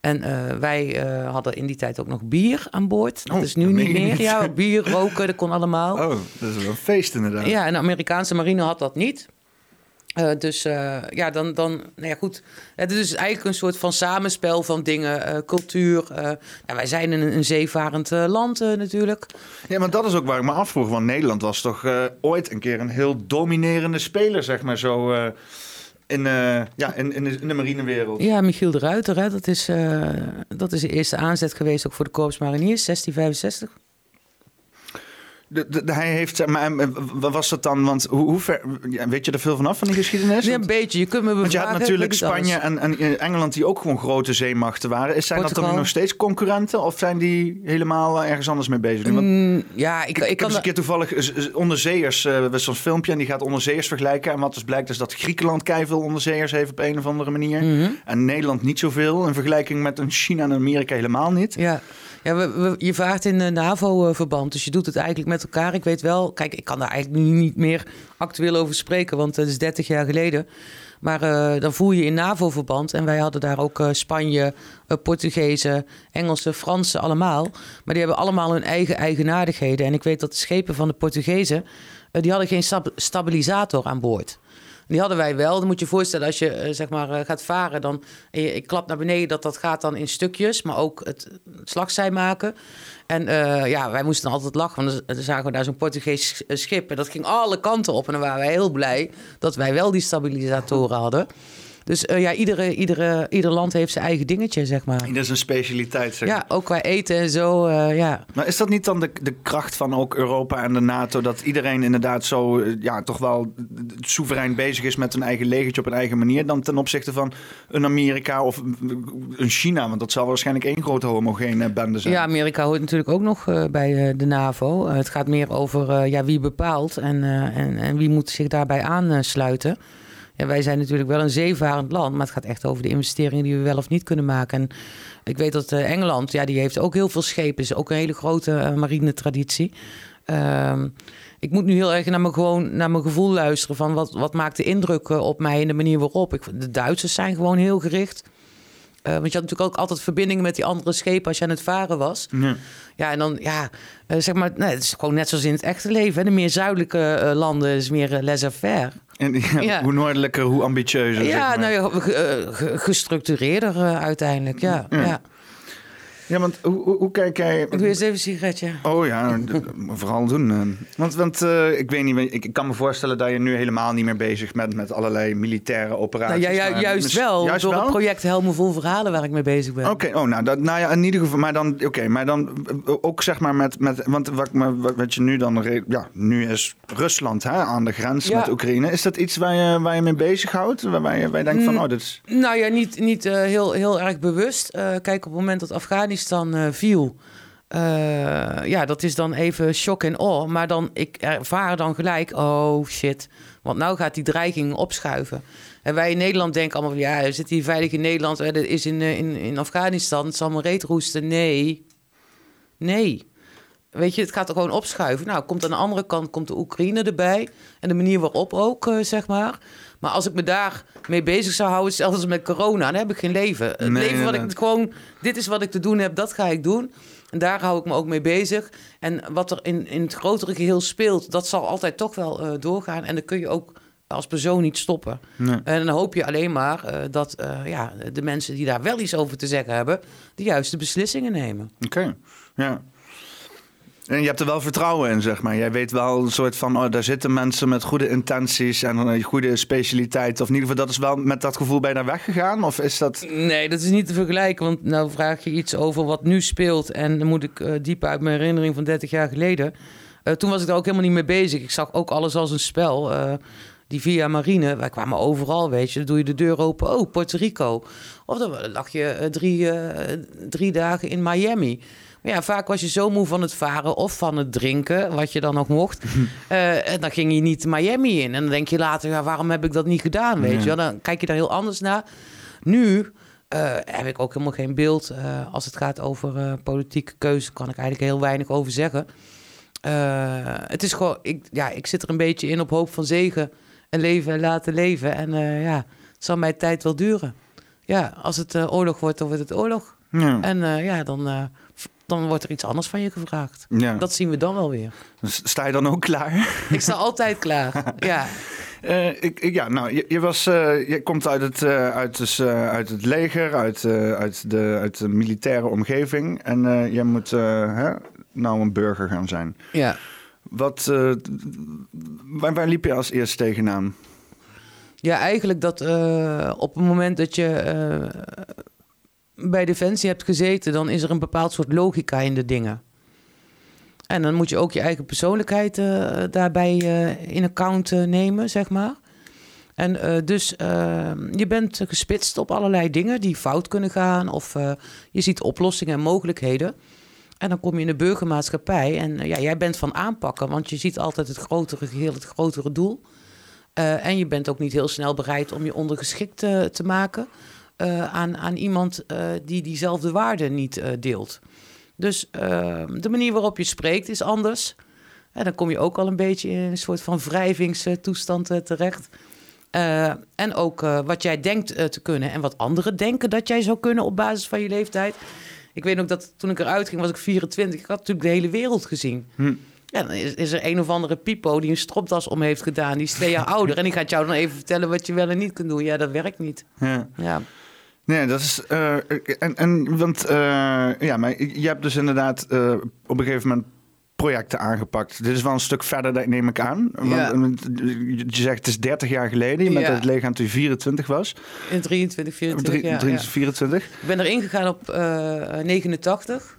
En uh, wij uh, hadden in die tijd ook nog bier aan boord. Dat oh, is nu niet meer. Ja, bier, roken, dat kon allemaal. Oh, dat is wel een feest inderdaad. Ja, en de Amerikaanse marine had dat niet. Uh, dus ja, dan, dan, nou ja, goed. Het is dus eigenlijk een soort van samenspel van dingen, cultuur. Nou, wij zijn een, een zeevarend land natuurlijk. Ja, maar dat is ook waar ik me afvroeg. Want Nederland was toch ooit een keer een heel dominerende speler, zeg maar zo in, uh, ja, in, de, in de marinewereld. Ja, Michiel de Ruiter, hè, dat, is, uh, dat is de eerste aanzet geweest ook voor de Korps Mariniers, 1665. De, de, hij heeft, maar wat was dat dan? Want hoe, hoe ver, weet je er veel vanaf van die geschiedenis? Ja, een beetje. Je kunt me Want je had natuurlijk Spanje en, en, Engeland die ook gewoon grote zeemachten waren. Zijn dat dan nog steeds concurrenten of zijn die helemaal ergens anders mee bezig? Want, mm, ja, ik, ik, ik kan eens een keer toevallig onderzeeërs, uh, zo'n filmpje en die gaat onderzeeërs vergelijken. En wat dus blijkt is dat Griekenland veel onderzeeërs heeft op een of andere manier. Mhm. En Nederland niet zoveel in vergelijking met een China en Amerika helemaal niet. Ja. Ja, we, je vaart in NAVO-verband, dus je doet het eigenlijk met elkaar. Ik weet wel, kijk, ik kan daar eigenlijk nu niet meer actueel over spreken, want het is 30 jaar geleden. Maar uh, dan voer je in NAVO-verband. En wij hadden daar ook uh, Spanje, uh, Portugezen, Engelsen, Fransen, allemaal. Maar die hebben allemaal hun eigen eigenaardigheden. En ik weet dat de schepen van de Portugezen, die hadden geen stabilisator aan boord. Die hadden wij wel. Dan moet je je voorstellen, als je uh, zeg maar uh, gaat varen, dan ik klap naar beneden, dat dat gaat dan in stukjes, maar ook het, het slagzij maken. En uh, ja, wij moesten altijd lachen, want dan zagen we daar zo'n Portugees schip en dat ging alle kanten op. En dan waren wij heel blij dat wij wel die stabilisatoren hadden. Dus uh, ja, iedere, iedere, ieder land heeft zijn eigen dingetje, zeg maar. Dat is een specialiteit, zeg Ja, ook qua eten en zo, uh, ja. Maar is dat niet dan de, de kracht van ook Europa en de NATO... dat iedereen inderdaad zo uh, ja, toch wel soeverein bezig is... met een eigen legertje op een eigen manier... dan ten opzichte van een Amerika of een China? Want dat zal waarschijnlijk één grote homogene bende zijn. Ja, Amerika hoort natuurlijk ook nog bij de NAVO. het gaat meer over ja, wie bepaalt en, en, en wie moet zich daarbij aansluiten... Wij zijn natuurlijk wel een zeevarend land, maar het gaat echt over de investeringen die we wel of niet kunnen maken. En ik weet dat uh, Engeland, ja, die heeft ook heel veel schepen, is ook een hele grote uh, marine traditie. Uh, ik moet nu heel erg naar mijn, gewoon, naar mijn gevoel luisteren van wat, wat maakt de indruk eh, op mij en de manier waarop. Ik, de Duitsers zijn gewoon heel gericht. Uh, want je had natuurlijk ook altijd verbindingen met die andere schepen als je aan het varen was. Ja, ja en dan, ja, uh, zeg maar, nee, het is gewoon net zoals in het echte leven. Hè. De meer zuidelijke uh, landen is meer laissez-faire. En ja, hoe noordelijker, hoe ambitieuzer. Ja, zeg maar. nou ja, gestructureerder uiteindelijk, ja. ja. Ja, want hoe, hoe, hoe kijk jij... Ik wil eens even een sigaretje. Oh ja, vooral doen. Eh. Want, want uh, ik weet niet, ik, kan me voorstellen dat je nu helemaal niet meer bezig bent met allerlei militaire operaties. Nou, ja, juist wel, juist door wel? het project Helmen Vol Verhalen waar ik mee bezig ben. Oké, oh, nou, dat, nou ja, in ieder geval, maar dan, oké, maar dan eh, ook zeg maar met, met want wat, wat je nu dan, ja, nu is Rusland hè, aan de grens met Oekraïne. Is dat iets waar je, waar je mee bezighoudt? Waar, waar je, waar je denkt van, oh, dit is... Nou ja, niet, niet uh, heel, heel erg bewust. Uh, kijk, op het moment dat Afghanistan dan uh, viel. Uh, ja, dat is dan even shock en awe. Maar dan, ik ervaar dan gelijk, oh shit. Want nou gaat die dreiging opschuiven. En wij in Nederland denken allemaal ja, zit hier veilig in Nederland. Dat is in, eh, in, in Afghanistan. Zal me reet roesten. Nee. Nee. Weet je, het gaat er gewoon opschuiven. Nou, komt aan de andere kant komt de Oekraïne erbij. En de manier waarop ook, zeg maar. Maar als ik me daar mee bezig zou houden, zelfs met corona, dan heb ik geen leven. Het leven wat ik gewoon, dit is wat ik te doen heb, dat ga ik doen. En daar hou ik me ook mee bezig. En wat er in, in het grotere geheel speelt, dat zal altijd toch wel uh, doorgaan. En dan kun je ook als persoon niet stoppen. En dan hoop je alleen maar uh, dat uh, ja, de mensen die daar wel iets over te zeggen hebben, de juiste beslissingen nemen. Oké, ja. En je hebt er wel vertrouwen in, zeg maar. Jij weet wel een soort van, oh, daar zitten mensen met goede intenties en een goede specialiteit. Of in ieder geval, dat is wel met dat gevoel bij daar weggegaan? Of is dat... Nee, dat is niet te vergelijken. Want nou vraag je iets over wat nu speelt. En dan moet ik uh, diep uit mijn herinnering van 30 jaar geleden. Uh, toen was ik daar ook helemaal niet mee bezig. Ik zag ook alles als een spel. Die via marine, wij kwamen overal, weet je. Dan doe je de deur open, oh, Puerto Rico. Of dan lag je drie, drie dagen in Miami. Maar ja, vaak was je zo moe van het varen of van het drinken, wat je dan nog mocht. uh, <laughs> en dan ging je niet Miami in. En dan denk je later, ja, waarom heb ik dat niet gedaan? Weet je? Dan kijk je daar heel anders naar. Nu uh, heb ik ook helemaal geen beeld. Uh, als het gaat over politieke keuze, kan ik eigenlijk heel weinig over zeggen. het is gewoon, ik, ja, ik zit er een beetje in op hoop van zegen en leven en laten leven. En ja, het zal mijn tijd wel duren. Ja, als het oorlog wordt, dan wordt het oorlog. Ja. En ja, dan dan wordt er iets anders van je gevraagd. Ja. Dat zien we dan wel weer. Dus sta je dan ook klaar? <laughs> Ik sta altijd klaar, <laughs> ja. Uh, ik, ik, ja, nou, je, je was, uh, je komt uit het, uh, uit, dus, uit het leger, uit, uit, de, uit de militaire omgeving. En je moet hè, nou een burger gaan zijn. Ja. Wat, waar, waar liep je als eerst tegenaan? Ja, eigenlijk dat op het moment dat je bij Defensie hebt gezeten, dan is er een bepaald soort logica in de dingen. En dan moet je ook je eigen persoonlijkheid uh, daarbij uh, in account uh, nemen, zeg maar. En dus je bent gespitst op allerlei dingen die fout kunnen gaan, of je ziet oplossingen en mogelijkheden. En dan kom je in de burgermaatschappij en ja, jij bent van aanpakken, want je ziet altijd het grotere geheel, het grotere doel. en je bent ook niet heel snel bereid om je ondergeschikt te maken. Uh, aan, aan iemand uh, die diezelfde waarden niet uh, deelt. Dus de manier waarop je spreekt is anders. En dan kom je ook al een beetje in een soort van wrijvingstoestand terecht. en ook wat jij denkt te kunnen en wat anderen denken dat jij zou kunnen op basis van je leeftijd. Ik weet ook dat toen ik eruit ging, was ik 24. Ik had natuurlijk de hele wereld gezien. Hm. Ja, dan is, is, er een of andere pipo die een stropdas om heeft gedaan. Die is twee jaar <laughs> ouder. En die gaat jou dan even vertellen wat je wel en niet kunt doen. Ja, dat werkt niet. Ja. ja. Nee, dat is. Uh, en, en, want uh, ja, maar je hebt dus inderdaad uh, op een gegeven moment projecten aangepakt. Dit is wel een stuk verder, neem ik aan. Ja. Want, je zegt het is 30 jaar geleden. Je bent ja. het leger aan toen je 24 was. In 23, 24. 23, ja, 24. Ik ben erin gegaan op 89.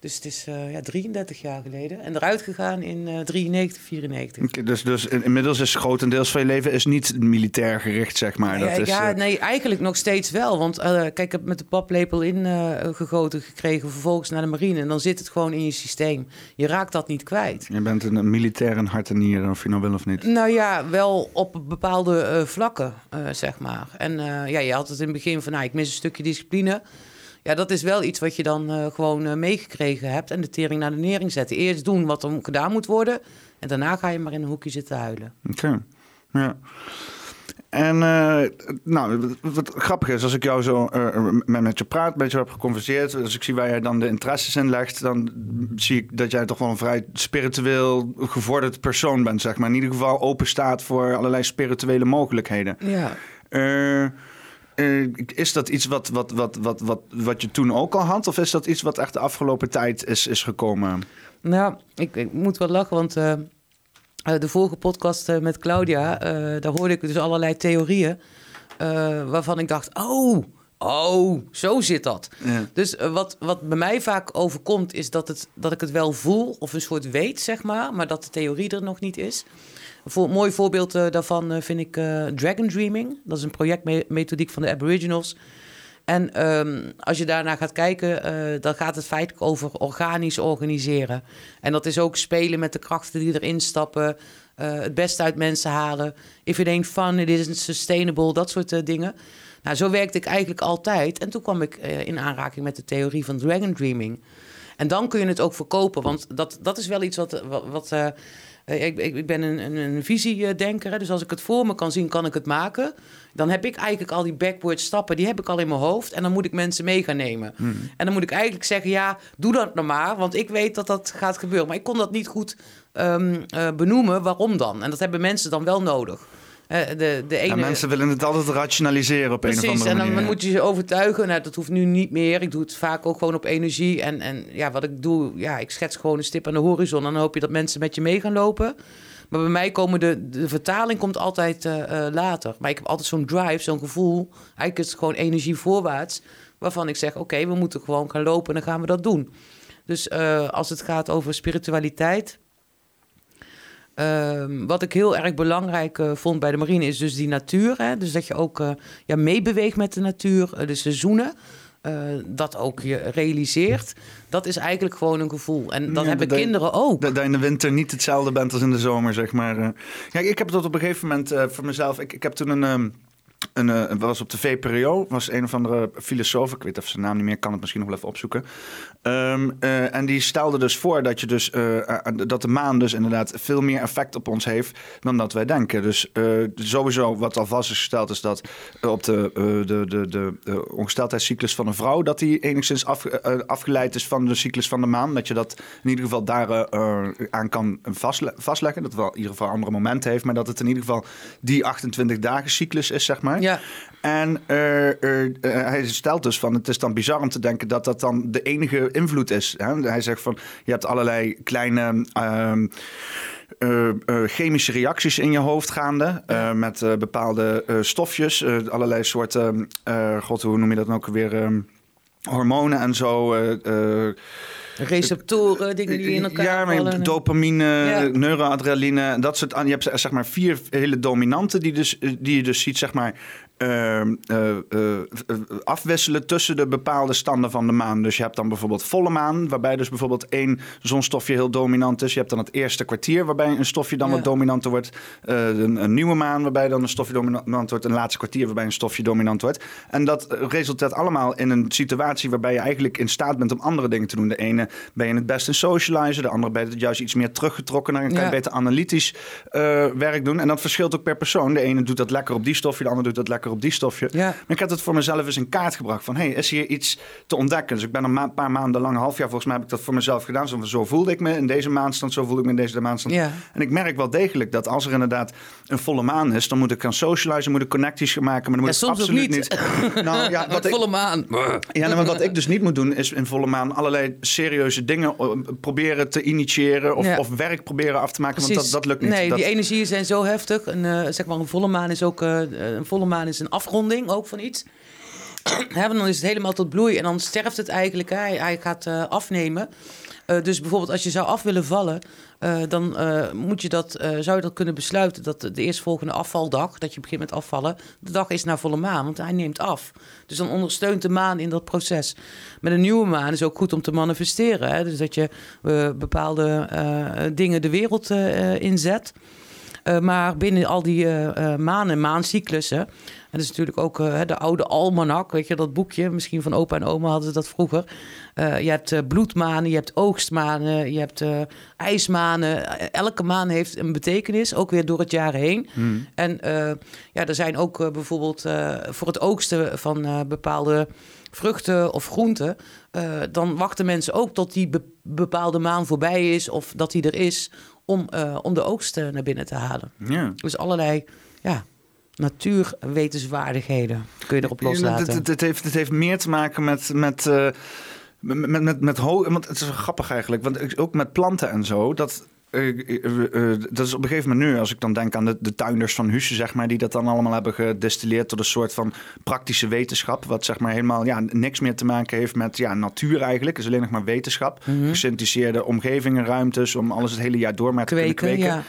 Dus het is uh, ja, 33 jaar geleden. En eruit gegaan in uh, 93, 94. Okay, dus, dus inmiddels is grotendeels van je leven is niet militair gericht, zeg maar. Ja, dat is, ja uh... nee, eigenlijk nog steeds wel. Want uh, kijk, ik heb met de paplepel ingegoten gekregen, vervolgens naar de marine. En dan zit het gewoon in je systeem. Je raakt dat niet kwijt. Je bent een militair in hart en nieren, of je nou wil of niet. Nou ja, wel op bepaalde vlakken, zeg maar. En ja, je had het in het begin van, nou, ik mis een stukje discipline. Ja, dat is wel iets wat je dan uh, gewoon uh, meegekregen hebt en de tering naar de nering zetten. Eerst doen wat er gedaan moet worden en daarna ga je maar in een hoekje zitten huilen. Oké, ja. En uh, nou, wat grappig is, als ik jou zo met, met, je praat, een beetje heb geconverseerd, als ik zie waar jij dan de interesses in legt, dan zie ik dat jij toch wel een vrij spiritueel gevorderd persoon bent, zeg maar. In ieder geval open staat voor allerlei spirituele mogelijkheden. Ja. Uh, is dat iets wat, wat, wat, wat, wat, wat je toen ook al had? Of is dat iets wat echt de afgelopen tijd is, is gekomen? Nou, ik, ik moet wel lachen, want uh, de vorige podcast met Claudia, daar hoorde ik dus allerlei theorieën. waarvan ik dacht, oh, oh, zo zit dat. Ja. Dus wat, wat bij mij vaak overkomt, is dat, het, dat ik het wel voel, of een soort weet, zeg maar, maar dat de theorie er nog niet is. Een mooi voorbeeld uh, daarvan uh, vind ik uh, Dragon Dreaming. Dat is een projectmethodiek van de Aboriginals. En um, als je daarnaar gaat kijken, dan gaat het feitelijk over organisch organiseren. En dat is ook spelen met de krachten die erin stappen. het beste uit mensen halen. If it ain't fun, it isn't sustainable. Dat soort dingen. Nou, zo werkte ik eigenlijk altijd. En toen kwam ik in aanraking met de theorie van Dragon Dreaming. En dan kun je het ook verkopen. Want dat, dat is wel iets wat... wat, wat eh, ik, ik, ik, ben een, een, een visiedenker, dus als ik het voor me kan zien, kan ik het maken. Dan heb ik eigenlijk al die backward stappen, die heb ik al in mijn hoofd. En dan moet ik mensen mee gaan nemen. Hmm. En dan moet ik eigenlijk zeggen, ja, doe dat nou maar. Want ik weet dat dat gaat gebeuren. Maar ik kon dat niet goed um, uh, benoemen, waarom dan? En dat hebben mensen dan wel nodig. De, de ene... mensen willen het altijd rationaliseren op Precies, een of andere manier. en dan moet je ze overtuigen. Nou, dat hoeft nu niet meer. Ik doe het vaak ook gewoon op energie. En, en ja, wat ik doe, ja, ik schets gewoon een stip aan de horizon. En dan hoop je dat mensen met je mee gaan lopen. Maar bij mij komen de, de vertaling komt altijd uh, later. Maar ik heb altijd zo'n drive, zo'n gevoel. Eigenlijk is het gewoon energie voorwaarts. Waarvan ik zeg, oké, we moeten gewoon gaan lopen en dan gaan we dat doen. Dus uh, als het gaat over spiritualiteit... Uh, wat ik heel erg belangrijk uh, vond bij de marine is dus die natuur. Hè? Dus dat je ook uh, ja, meebeweegt met de natuur, de seizoenen. dat ook je realiseert. Dat is eigenlijk gewoon een gevoel. En dat ja, hebben kinderen ook. Dat je in de winter niet hetzelfde bent als in de zomer, zeg maar. Ja, ik heb dat op een gegeven moment voor mezelf... Ik, ik heb toen een... Um een, uh, was op de VPRO, was een of andere filosoof, ik weet of zijn naam niet meer, kan het misschien nog wel even opzoeken. Um, uh, en die stelde dus voor dat, je dus, uh, dat de maan dus inderdaad veel meer effect op ons heeft dan dat wij denken. Dus sowieso wat al vast is gesteld is dat op de, de, de, de, ongesteldheidscyclus van een vrouw, dat die enigszins af, afgeleid is van de cyclus van de maan. Dat je dat in ieder geval daar aan kan vastle vastleggen. Dat wel in ieder geval andere momenten heeft, maar dat het in ieder geval die 28 dagen cyclus is, zeg maar. Ja. En uh, uh, uh, hij stelt dus van, het is dan bizar om te denken dat dat dan de enige invloed is. Hè? Hij zegt van, je hebt allerlei kleine... Uh, chemische reacties in je hoofd gaande. Ja. met bepaalde stofjes. allerlei soorten. God, hoe noem je dat nou ook weer? Ehm, hormonen en zo. Receptoren, dingen die in elkaar ja, vallen. dopamine, ja. neuroadrenaline, dat soort. Je hebt zeg maar vier hele dominanten die, dus, die je dus ziet, zeg maar, uh, uh, afwisselen tussen de bepaalde standen van de maan. Dus je hebt dan bijvoorbeeld volle maan, waarbij dus bijvoorbeeld één zonstofje heel dominant is. Je hebt dan het eerste kwartier, waarbij een stofje dan ja. wat dominanter wordt. Een, een, nieuwe maan, waarbij dan een stofje dominant wordt. Een laatste kwartier, waarbij een stofje dominant wordt. En dat resulteert allemaal in een situatie waarbij je eigenlijk in staat bent om andere dingen te doen. De ene ben je het best in socializen, de andere ben je juist iets meer teruggetrokken. Dan kan je beter analytisch werk doen. En dat verschilt ook per persoon. De ene doet dat lekker op die stofje, de ander doet dat lekker op die stofje. Ja. Maar ik had het voor mezelf eens in kaart gebracht van... hey, is hier iets te ontdekken? Dus ik ben een ma paar maanden lang, een half jaar volgens mij... heb ik dat voor mezelf gedaan. Zo, zo voelde ik me in deze maandstand, zo voelde ik me in deze maandstand. Ja. En ik merk wel degelijk dat als er inderdaad een volle maan is... dan moet ik gaan socializen, moet ik connecties gaan maken. Maar dan moet ja, ik soms absoluut niet. niet. <laughs> nou, ja, wat ik, volle maan. Ja, nou, maar wat ik dus niet moet doen... is in volle maan allerlei serieuze dingen proberen te initiëren... of, Ja. of werk proberen af te maken, want dat, dat lukt niet. Nee, dat, die energieën zijn zo heftig. Een, eh, zeg maar een volle maan is ook eh, een volle maan is een afronding ook van iets. <clears throat> Want dan is het helemaal tot bloei en dan sterft het eigenlijk. Hij, gaat eh, afnemen. Eh, dus bijvoorbeeld als je zou af willen vallen, eh, dan moet je dat, zou je dat kunnen besluiten dat de eerstvolgende afvaldag, dat je begint met afvallen, de dag is naar volle maan, want hij neemt af. Dus dan ondersteunt de maan in dat proces. Met een nieuwe maan is ook goed om te manifesteren. Dus dat je bepaalde dingen de wereld inzet. Maar binnen al die maanden, maancyclussen. En dat is natuurlijk ook eh, de oude almanak, weet je, dat boekje. Misschien van opa en oma hadden ze dat vroeger. Eh, je hebt eh, bloedmanen, je hebt oogstmanen, je hebt ijsmanen. Elke maan heeft een betekenis, ook weer door het jaar heen. Hmm. En ja, er zijn ook bijvoorbeeld voor het oogsten van bepaalde vruchten of groenten. dan wachten mensen ook tot die be- bepaalde maan voorbij is of dat die er is om, om de oogst eh, naar binnen te halen. Ja. Dus allerlei ja, natuurwetenswaardigheden kun je erop loslaten. Het, het, het heeft, het heeft meer te maken met. met eh, met, met, met, want het is grappig eigenlijk, want ook met planten en zo, dat, eh, eh, dat is op een gegeven moment nu, als ik dan denk aan de, de tuinders van Husse, zeg maar, die dat dan allemaal hebben gedestilleerd tot een soort van praktische wetenschap, wat zeg maar helemaal ja, niks meer te maken heeft met ja, natuur eigenlijk, het is alleen nog maar wetenschap, gesynthetiseerde omgevingen, ruimtes, om alles het hele jaar door maar te kweken, kunnen kweken. ja.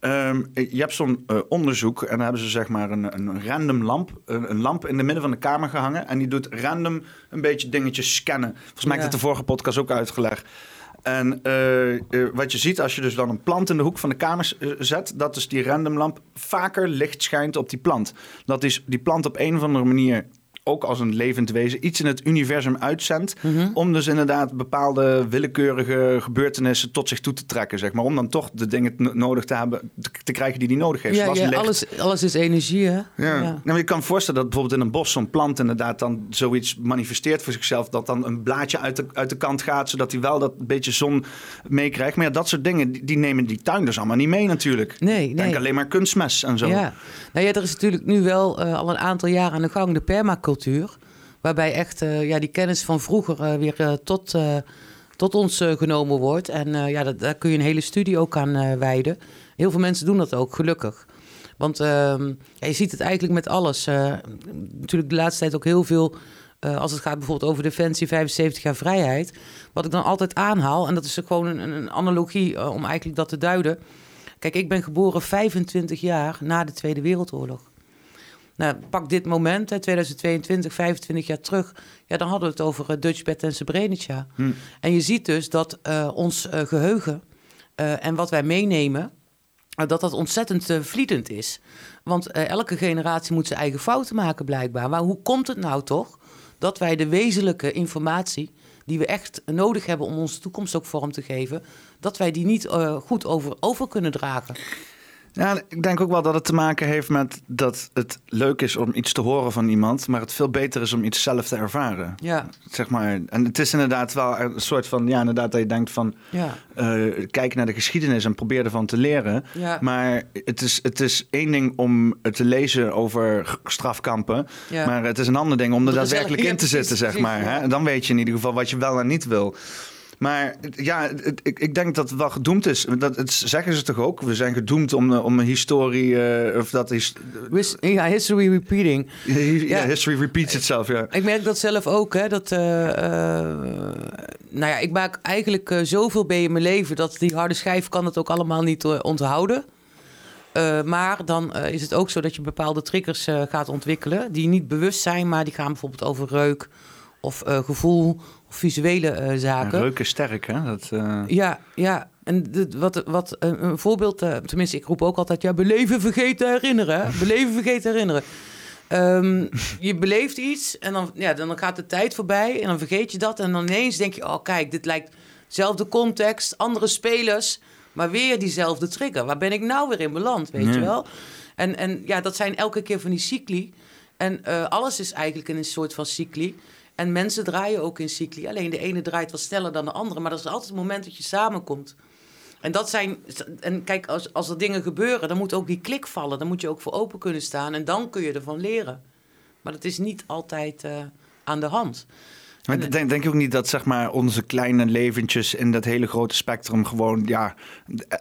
Ehm, je hebt zo'n eh, onderzoek en dan hebben ze zeg maar een, een random lamp, een, een lamp in de midden van de kamer gehangen en die doet random een beetje dingetjes scannen. Volgens mij heb ik Ja. de vorige podcast ook uitgelegd. En eh, eh, wat je ziet als je dus dan een plant in de hoek van de kamer eh, zet, dat dus die random lamp vaker licht schijnt op die plant. Dat is die plant op een of andere manier ook als een levend wezen, iets in het universum uitzendt. Mhm. Om dus inderdaad bepaalde willekeurige gebeurtenissen tot zich toe te trekken, zeg maar. Om dan toch de dingen nodig te hebben, te, krijgen die die nodig heeft. Ja, ja alles, alles is energie, hè? Ja. Nou, je kan voorstellen dat bijvoorbeeld in een bos zo'n plant inderdaad dan zoiets manifesteert voor zichzelf. Dat dan een blaadje uit de, uit de kant gaat, zodat hij wel dat beetje zon meekrijgt. Maar ja, dat soort dingen, die, die nemen die tuinders allemaal niet mee natuurlijk. Nee, nee. Denk alleen maar kunstmes en zo. Ja. Nou ja, er is natuurlijk nu wel uh, al een aantal jaar aan de gang de permacultuur. Waarbij echt uh, ja, die kennis van vroeger uh, weer tot, tot ons genomen wordt. En ja, dat, daar kun je een hele studie ook aan wijden. Heel veel mensen doen dat ook, gelukkig. Want ehm, ja, je ziet het eigenlijk met alles. natuurlijk de laatste tijd ook heel veel... als het gaat bijvoorbeeld over Defensie 75 jaar vrijheid. Wat ik dan altijd aanhaal, en dat is gewoon een, een analogie om eigenlijk dat te duiden. Kijk, ik ben geboren 25 jaar na de Tweede Wereldoorlog. Nou, pak dit moment, hè, 2022, 25 jaar terug. Ja, dan hadden we het over uh, Dutchbed en Srebrenica. Hm. En je ziet dus dat uh, ons uh, geheugen en wat wij meenemen... dat dat ontzettend vliedend is. Want elke generatie moet zijn eigen fouten maken, blijkbaar. Maar hoe komt het nou toch dat wij de wezenlijke informatie die we echt nodig hebben om onze toekomst ook vorm te geven, dat wij die niet goed over, over kunnen dragen. Ja, ik denk ook wel dat het te maken heeft met dat het leuk is om iets te horen van iemand, maar het veel beter is om iets zelf te ervaren. Ja. Zeg maar. En het is inderdaad wel een soort van, ja, inderdaad, dat je denkt van, ja. Uh, kijk naar de geschiedenis en probeer ervan te leren. Ja. Maar het is, het is één ding om te lezen over strafkampen, ja. maar het is een ander ding om er daadwerkelijk in te zitten, zeg maar. Hè? Dan weet je in ieder geval wat je wel en niet wil. Maar ja, ik, ik denk dat het wel gedoemd is. Dat, het zeggen ze toch ook? We zijn gedoemd om, eh, om een historie. Uh, of dat is. Ja, history repeating. ja, history repeats itself. Ja. Ik merk dat zelf ook. Hè, dat, uh, nou ja, ik maak eigenlijk zoveel bij in mijn leven dat die harde schijf kan het ook allemaal niet onthouden. maar dan is het ook zo dat je bepaalde triggers gaat ontwikkelen die niet bewust zijn, maar die gaan bijvoorbeeld over reuk of gevoel visuele uh, zaken. reuken sterk, hè? Dat, uh... Ja, ja. En wat, wat een voorbeeld, uh, tenminste, ik roep ook altijd: ja, beleven, vergeten, herinneren. Beleven, vergeten, herinneren. Um, je beleeft iets en dan, ja, dan gaat de tijd voorbij en dan vergeet je dat. En dan ineens denk je: oh, kijk, dit lijkt dezelfde context, andere spelers, maar weer diezelfde trigger. Waar ben ik nou weer in beland, weet je wel? En, en ja, dat zijn elke keer van die cycli. En alles is eigenlijk in een soort van cycli. En mensen draaien ook in cycli. Alleen de ene draait wat sneller dan de andere. Maar dat is altijd het moment dat je samenkomt. En dat zijn. En kijk, als, als er dingen gebeuren, dan moet ook die klik vallen. Dan moet je ook voor open kunnen staan. En dan kun je ervan leren. Maar dat is niet altijd uh, aan de hand. Maar denk, denk je ook niet dat zeg maar, onze kleine leventjes in dat hele grote spectrum gewoon ja,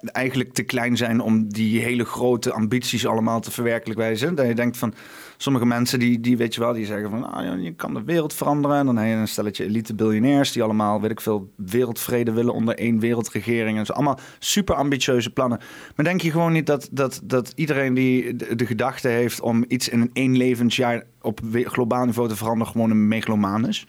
eigenlijk te klein zijn om die hele grote ambities allemaal te verwerkelijken? Dat je denkt van sommige mensen die, die weet je wel, die zeggen van ah, je kan de wereld veranderen. En dan heb je een stelletje elite biljonairs die allemaal, weet ik veel, wereldvrede willen onder één wereldregering. En zo allemaal super ambitieuze plannen. Maar denk je gewoon niet dat, dat, dat iedereen die de, de gedachte heeft om iets in een één levensjaar op globaal niveau te veranderen, gewoon een megalomaan is?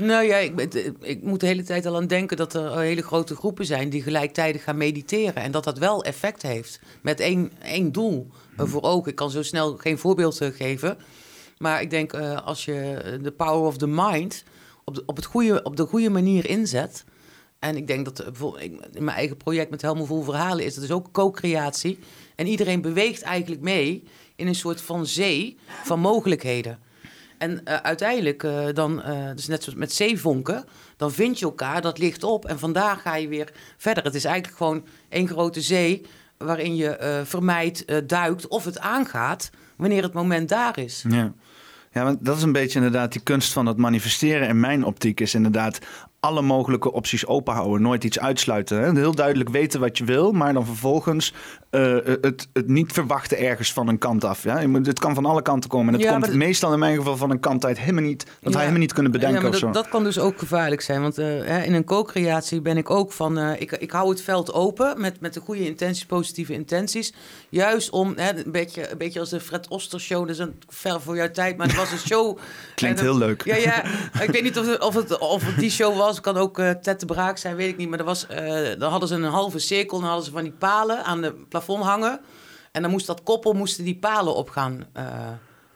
Nou ja, ik, ik, moet de hele tijd al aan denken dat er hele grote groepen zijn die gelijktijdig gaan mediteren. En dat dat wel effect heeft. Met één, één doel voor ogen. Ik kan zo snel geen voorbeeld geven. Maar ik denk uh, als je de power of the mind op de, op het goede, op de goede manier inzet. En ik denk dat bijvoorbeeld in mijn eigen project met Helemaal Vol Verhalen is dat dus ook co-creatie. En iedereen beweegt eigenlijk mee in een soort van zee van mogelijkheden. En uh, uiteindelijk uh, dan, uh, dus net zoals met zeevonken, dan vind je elkaar, dat ligt op en vandaag ga je weer verder. Het is eigenlijk gewoon één grote zee waarin je vermijdt, duikt of het aangaat wanneer het moment daar is. Ja. Ja, want dat is een beetje inderdaad die kunst van het manifesteren. In mijn optiek is inderdaad alle mogelijke opties openhouden. Nooit iets uitsluiten. Hè? Heel duidelijk weten wat je wil, maar dan vervolgens uh, het, het, niet verwachten ergens van een kant af. Ja? Het kan van alle kanten komen. En het komt meestal in mijn geval van een kant uit helemaal niet, dat ja. wij helemaal niet kunnen bedenken. Ja, maar dat, dat, kan dus ook gevaarlijk zijn. Want uh, in een co-creatie ben ik ook van, uh, ik, ik hou het veld open met, met de goede intenties, positieve intenties. Juist om, hè, een, beetje, een beetje als de Fred Oster show, dat is een ver voor jouw tijd, maar het was een show. <laughs> Klinkt heel leuk. Ja, ja, <laughs> ik weet niet of het, of het, of het die show was, kan ook uh, Ted de Braak zijn, weet ik niet. Maar er was, dan hadden ze een halve cirkel en dan hadden ze van die palen aan de plafond hangen. En dan moest dat koppel moesten die palen op gaan uh,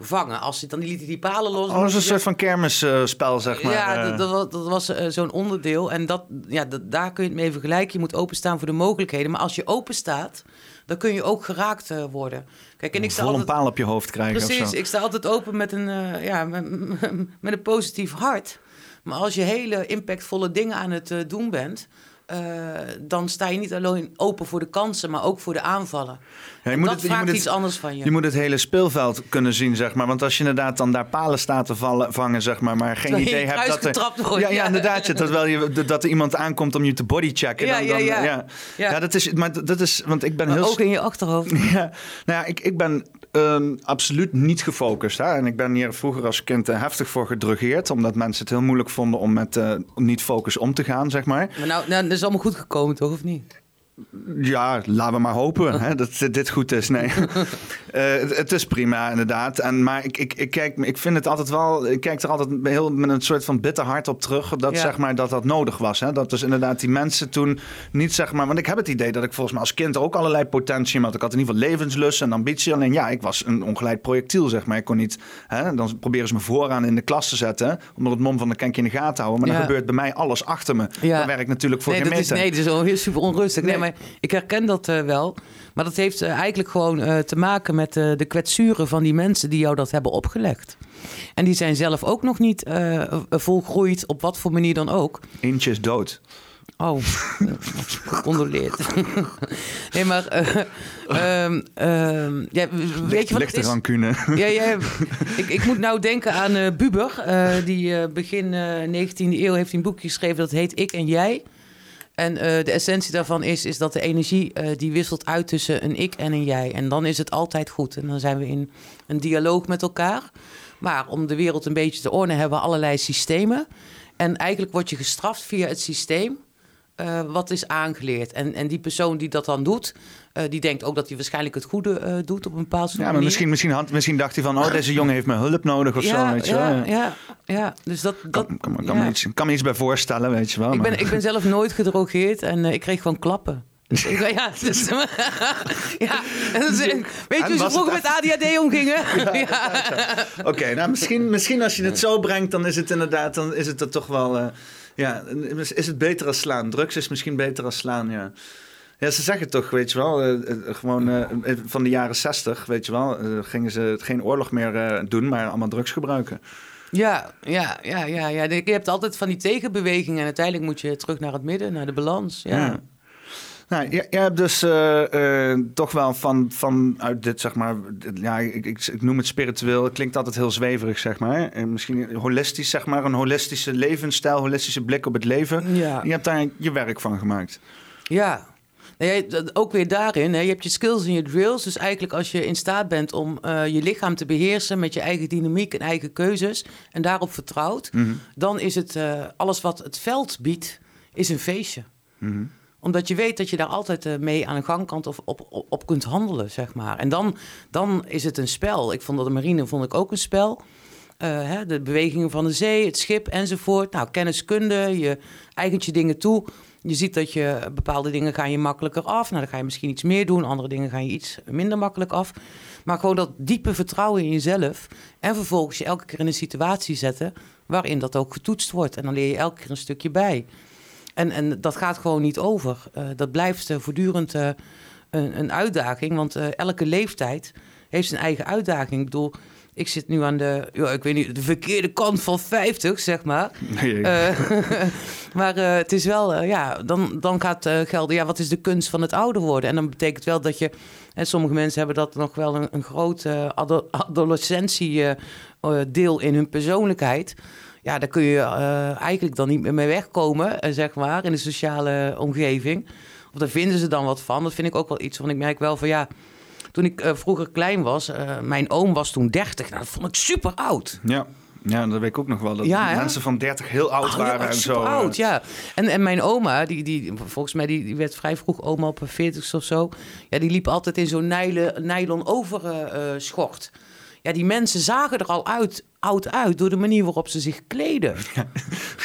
vangen. Als je dan liet hij die palen los. Oh, dat is een soort van kermisspel, zeg maar. Ja, dat, dat, dat was zo'n onderdeel. En dat, ja, dat, daar kun je het mee vergelijken. Je moet openstaan voor de mogelijkheden. Maar als je open staat, dan kun je ook geraakt worden. Kijk, en ik sta Vol altijd, een paal op je hoofd krijgen. Precies, ik sta altijd open met een, ja, <laughs> met, met, een positief hart. Maar als je hele impactvolle dingen aan het doen bent, uh, dan sta je niet alleen open voor de kansen, maar ook voor de aanvallen. Ja, je moet dat het, vraagt iets anders van je. Je moet het hele speelveld kunnen zien, zeg maar. Want als je inderdaad dan daar palen staat te vallen, vangen, zeg maar, maar geen idee hebt dat er... Wordt, ja, ja, inderdaad. Ja, terwijl je, dat er iemand aankomt om je te bodychecken. Ja, dan, dan, ja, ja, ja. ja. dat is... Maar dat is... Want ik ben heel... Ook in je achterhoofd. <laughs> Ja, nou ja, ik, ik ben um, absoluut niet gefocust. Hè? En ik ben hier vroeger als kind uh, heftig voor gedrugeerd. Omdat mensen het heel moeilijk vonden om met uh, niet-focus om te gaan, zeg maar. Maar nou, nou, dat is allemaal goed gekomen, toch? Of niet? Ja, laten we maar hopen hè, dat dit goed is. Nee, <laughs> uh, het, is prima inderdaad. En, maar ik, ik, ik, kijk, ik vind het altijd wel. Ik kijk er altijd heel met een soort van bitter hart op terug. Dat zeg maar dat dat nodig was. Hè. Dat dus inderdaad die mensen toen niet zeg maar. Want ik heb het idee dat ik volgens mij als kind ook allerlei potentie had. Ik had in ieder geval levenslust en ambitie. Alleen ja, ik was een ongeleid projectiel zeg maar. Ik kon niet. Hè, dan proberen ze me vooraan in de klas te zetten. Onder het mom van de kankje in de gaten houden. Maar dan gebeurt bij mij alles achter me. Ja. Dan werk natuurlijk voor nee, geen meter. Is, nee, dat is wel heel super onrustig. Nee, maar ik herken dat uh, wel. Maar dat heeft uh, eigenlijk gewoon uh, te maken met de kwetsuren van die mensen die jou dat hebben opgelegd. En die zijn zelf ook nog niet volgroeid, op wat voor manier dan ook. Eentje is dood. Oh, gecondoleerd. <laughs> nee, maar... Uh, um, ja, weet je wat Lichte rancune. Ja, ja, ik, ik moet nou denken aan uh, Buber. die begin 19e eeuw heeft een boekje geschreven dat heet Ik en Jij. En uh, de essentie daarvan is, is dat de energie uh, die wisselt uit tussen een ik en een jij. En dan is het altijd goed. En dan zijn we in een dialoog met elkaar. Maar om de wereld een beetje te ordenen hebben we allerlei systemen. En eigenlijk word je gestraft via het systeem uh, wat is aangeleerd. En, en die persoon die dat dan doet, uh, die denkt ook dat hij waarschijnlijk het goede uh, doet op een bepaald Ja, maar misschien, misschien, had, misschien dacht hij van, oh, deze jongen heeft mijn hulp nodig of ja, zo. Weet ja, je wel. ja, ja, dus dat... dat kan, kan, kan, me iets, kan me iets bij voorstellen, weet je wel. Ik, ben, ik ben zelf nooit gedrogeerd en ik kreeg gewoon klappen. Dus <laughs> ja, dus, <laughs> ja, dus, weet je hoe ze vroeger met ADHD omgingen? <laughs> Ja, Oké, nou misschien, misschien als je het zo brengt, dan is het inderdaad, dan is het er toch wel... Ja, is het beter als slaan? Drugs is misschien beter als slaan, ja. Ja, ze zeggen toch, weet je wel, uh, gewoon uh, van de jaren zestig, weet je wel, gingen ze geen oorlog meer doen, maar allemaal drugs gebruiken. Ja, ja, ja, ja, ja. Je hebt altijd van die tegenbewegingen en uiteindelijk moet je terug naar het midden, naar de balans. ja. ja. Nou, je, je hebt dus uh, uh, toch wel van, van uit dit, zeg maar, ja, ik, ik, ik, noem het spiritueel, het klinkt altijd heel zweverig, zeg maar. En misschien holistisch, zeg maar, een holistische levensstijl, holistische blik op het leven. Ja. Je hebt daar je werk van gemaakt. Ja, Nee, ook weer daarin, hè, je hebt je skills en je drills. Dus eigenlijk als je in staat bent om uh, je lichaam te beheersen met je eigen dynamiek en eigen keuzes en daarop vertrouwt, mm -hmm. dan is het uh, alles wat het veld biedt, is een feestje. Mm -hmm omdat je weet dat je daar altijd uh, mee aan de gang kan of op, op, kunt handelen, zeg maar. En dan, dan is het een spel. Ik vond dat de marine vond ik ook een spel. Uh, hè, de bewegingen van de zee, het schip enzovoort. Nou, kenniskunde, je eigent je dingen toe. Je ziet dat je bepaalde dingen gaan je makkelijker af. Nou, dan ga je misschien iets meer doen. Andere dingen gaan je iets minder makkelijk af. Maar gewoon dat diepe vertrouwen in jezelf. En vervolgens je elke keer in een situatie zetten waarin dat ook getoetst wordt. En dan leer je elke keer een stukje bij. En, en dat gaat gewoon niet over. Uh, dat blijft uh, voortdurend uh, een, een, uitdaging, want elke leeftijd heeft zijn eigen uitdaging. Ik bedoel, ik zit nu aan de, ja, ik weet niet, de verkeerde kant van 50, zeg maar. Nee, <laughs> maar het is wel, ja, dan, dan gaat gelden, ja, wat is de kunst van het ouder worden? En dan betekent wel dat je, en sommige mensen hebben dat nog wel een, een groot adolescentie deel in hun persoonlijkheid ja, daar kun je uh, eigenlijk dan niet meer mee wegkomen, uh, zeg maar, in de sociale omgeving. Of daar vinden ze dan wat van. Dat vind ik ook wel iets, want ik merk wel van ja, toen ik uh, vroeger klein was, mijn oom was toen 30. Nou, dat vond ik super oud. Ja. Ja, dat weet ik ook nog wel. Dat ja, mensen van 30 heel oud oh, waren en zo. oud, ja. En, en mijn oma, die, die, volgens mij die, die werd vrij vroeg oma op 40 of zo. Ja, die liep altijd in zo'n nylon, nylon overschort. Ja, die mensen zagen er al uit, oud uit door de manier waarop ze zich kleden.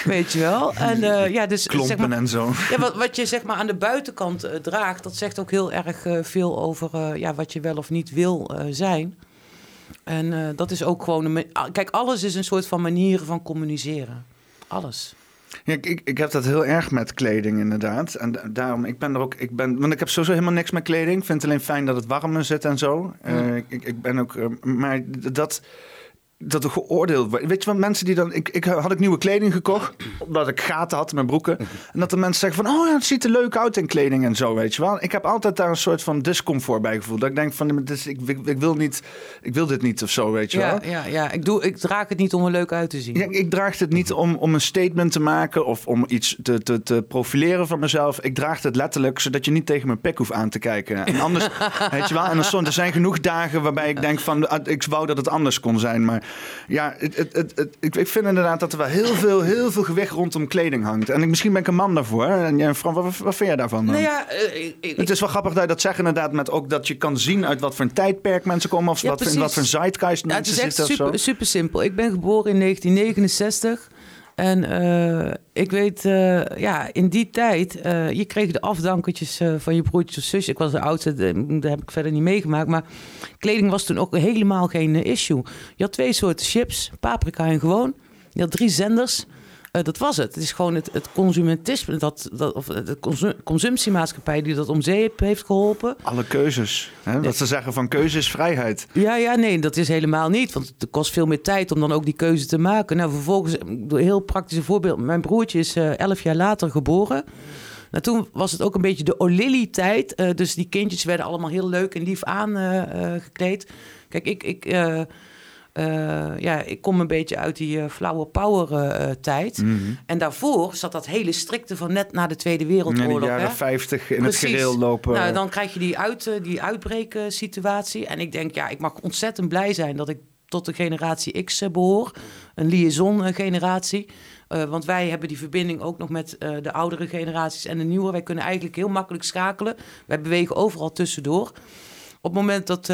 Weet je wel? En, uh, <laughs> ja, dus, Klompen zeg maar, en zo. Ja, wat, wat je zeg maar aan de buitenkant uh, draagt, dat zegt ook heel erg uh, veel over ja, wat je wel of niet wil zijn. En dat is ook gewoon een. Kijk, alles is een soort van manier van communiceren. Alles. Ja, ik, ik heb dat heel erg met kleding, inderdaad. En daarom, ik ben er ook, ik ben, want ik heb sowieso helemaal niks met kleding. Ik vind het alleen fijn dat het warm zit en zo. Ik, ik ben ook, maar dat, dat er geoordeeld wordt. Weet je wat mensen die dan. Ik, ik had ik nieuwe kleding gekocht. Omdat ik gaten had in mijn broeken. <laughs> En dat de mensen zeggen van. Oh ja, het ziet er leuk uit in kleding en zo. Weet je wel. Ik heb altijd daar een soort van discomfort bij gevoeld. Dat ik denk van. Dus ik, ik, ik, wil niet. Ik wil dit niet of zo. Weet je ja, wel. Ja, ja. Ik, doe, ik draag het niet om er leuk uit te zien. Ja, ik draag het niet om, om een statement te maken. Of om iets te, te, te profileren van mezelf. Ik draag het letterlijk zodat je niet tegen mijn pek hoeft aan te kijken. En anders. <laughs> weet je wel. En er, er zijn genoeg dagen waarbij ik denk van. Ah, ik wou dat het anders kon zijn. Maar ja het, het, het, ik, ik vind inderdaad dat er wel heel veel, heel veel gewicht rondom kleding hangt. En ik, misschien ben ik een man daarvoor. En Fran, wat, wat vind jij daarvan dan? Nou ja, ik, het is wel grappig dat je dat zegt inderdaad. Met ook dat je kan zien uit wat voor een tijdperk mensen komen. Of wat, in wat voor een zeitgeist ja, mensen zitten. Het is echt super, super simpel. Ik ben geboren in 1969. En uh, ik weet, uh, ja, in die tijd, uh, je kreeg de afdankertjes van je broertjes of zusjes. Ik was de oudste, dat heb ik verder niet meegemaakt. Maar kleding was toen ook helemaal geen issue. Je had twee soorten chips, paprika en gewoon. Je had drie zenders. Uh, dat was het. Het is gewoon het, het consumentisme, dat, dat, of de consumptiemaatschappij die dat om zeep heeft geholpen. Alle keuzes. Hè? Dat ze zeggen van keuze is vrijheid. Ja, ja, nee, dat is helemaal niet. Want het kost veel meer tijd om dan ook die keuze te maken. Nou, vervolgens, een heel praktisch voorbeeld. Mijn broertje is uh, elf jaar later geboren. Nou, toen was het ook een beetje de Olili-tijd. Uh, dus die kindjes werden allemaal heel leuk en lief aangekleed. Kijk, ik... ik ja, ik kom een beetje uit die uh, flauwe power uh, tijd. Mm -hmm. En daarvoor zat dat hele strikte van net na de Tweede Wereldoorlog. In de jaren 50 in Precies. het gereel lopen. Nou, dan krijg je die, uit, die uitbreeksituatie. En ik denk, ja, ik mag ontzettend blij zijn dat ik tot de generatie X behoor. Een liaison-generatie. want wij hebben die verbinding ook nog met de oudere generaties en de nieuwe. Wij kunnen eigenlijk heel makkelijk schakelen. Wij bewegen overal tussendoor. Op het moment dat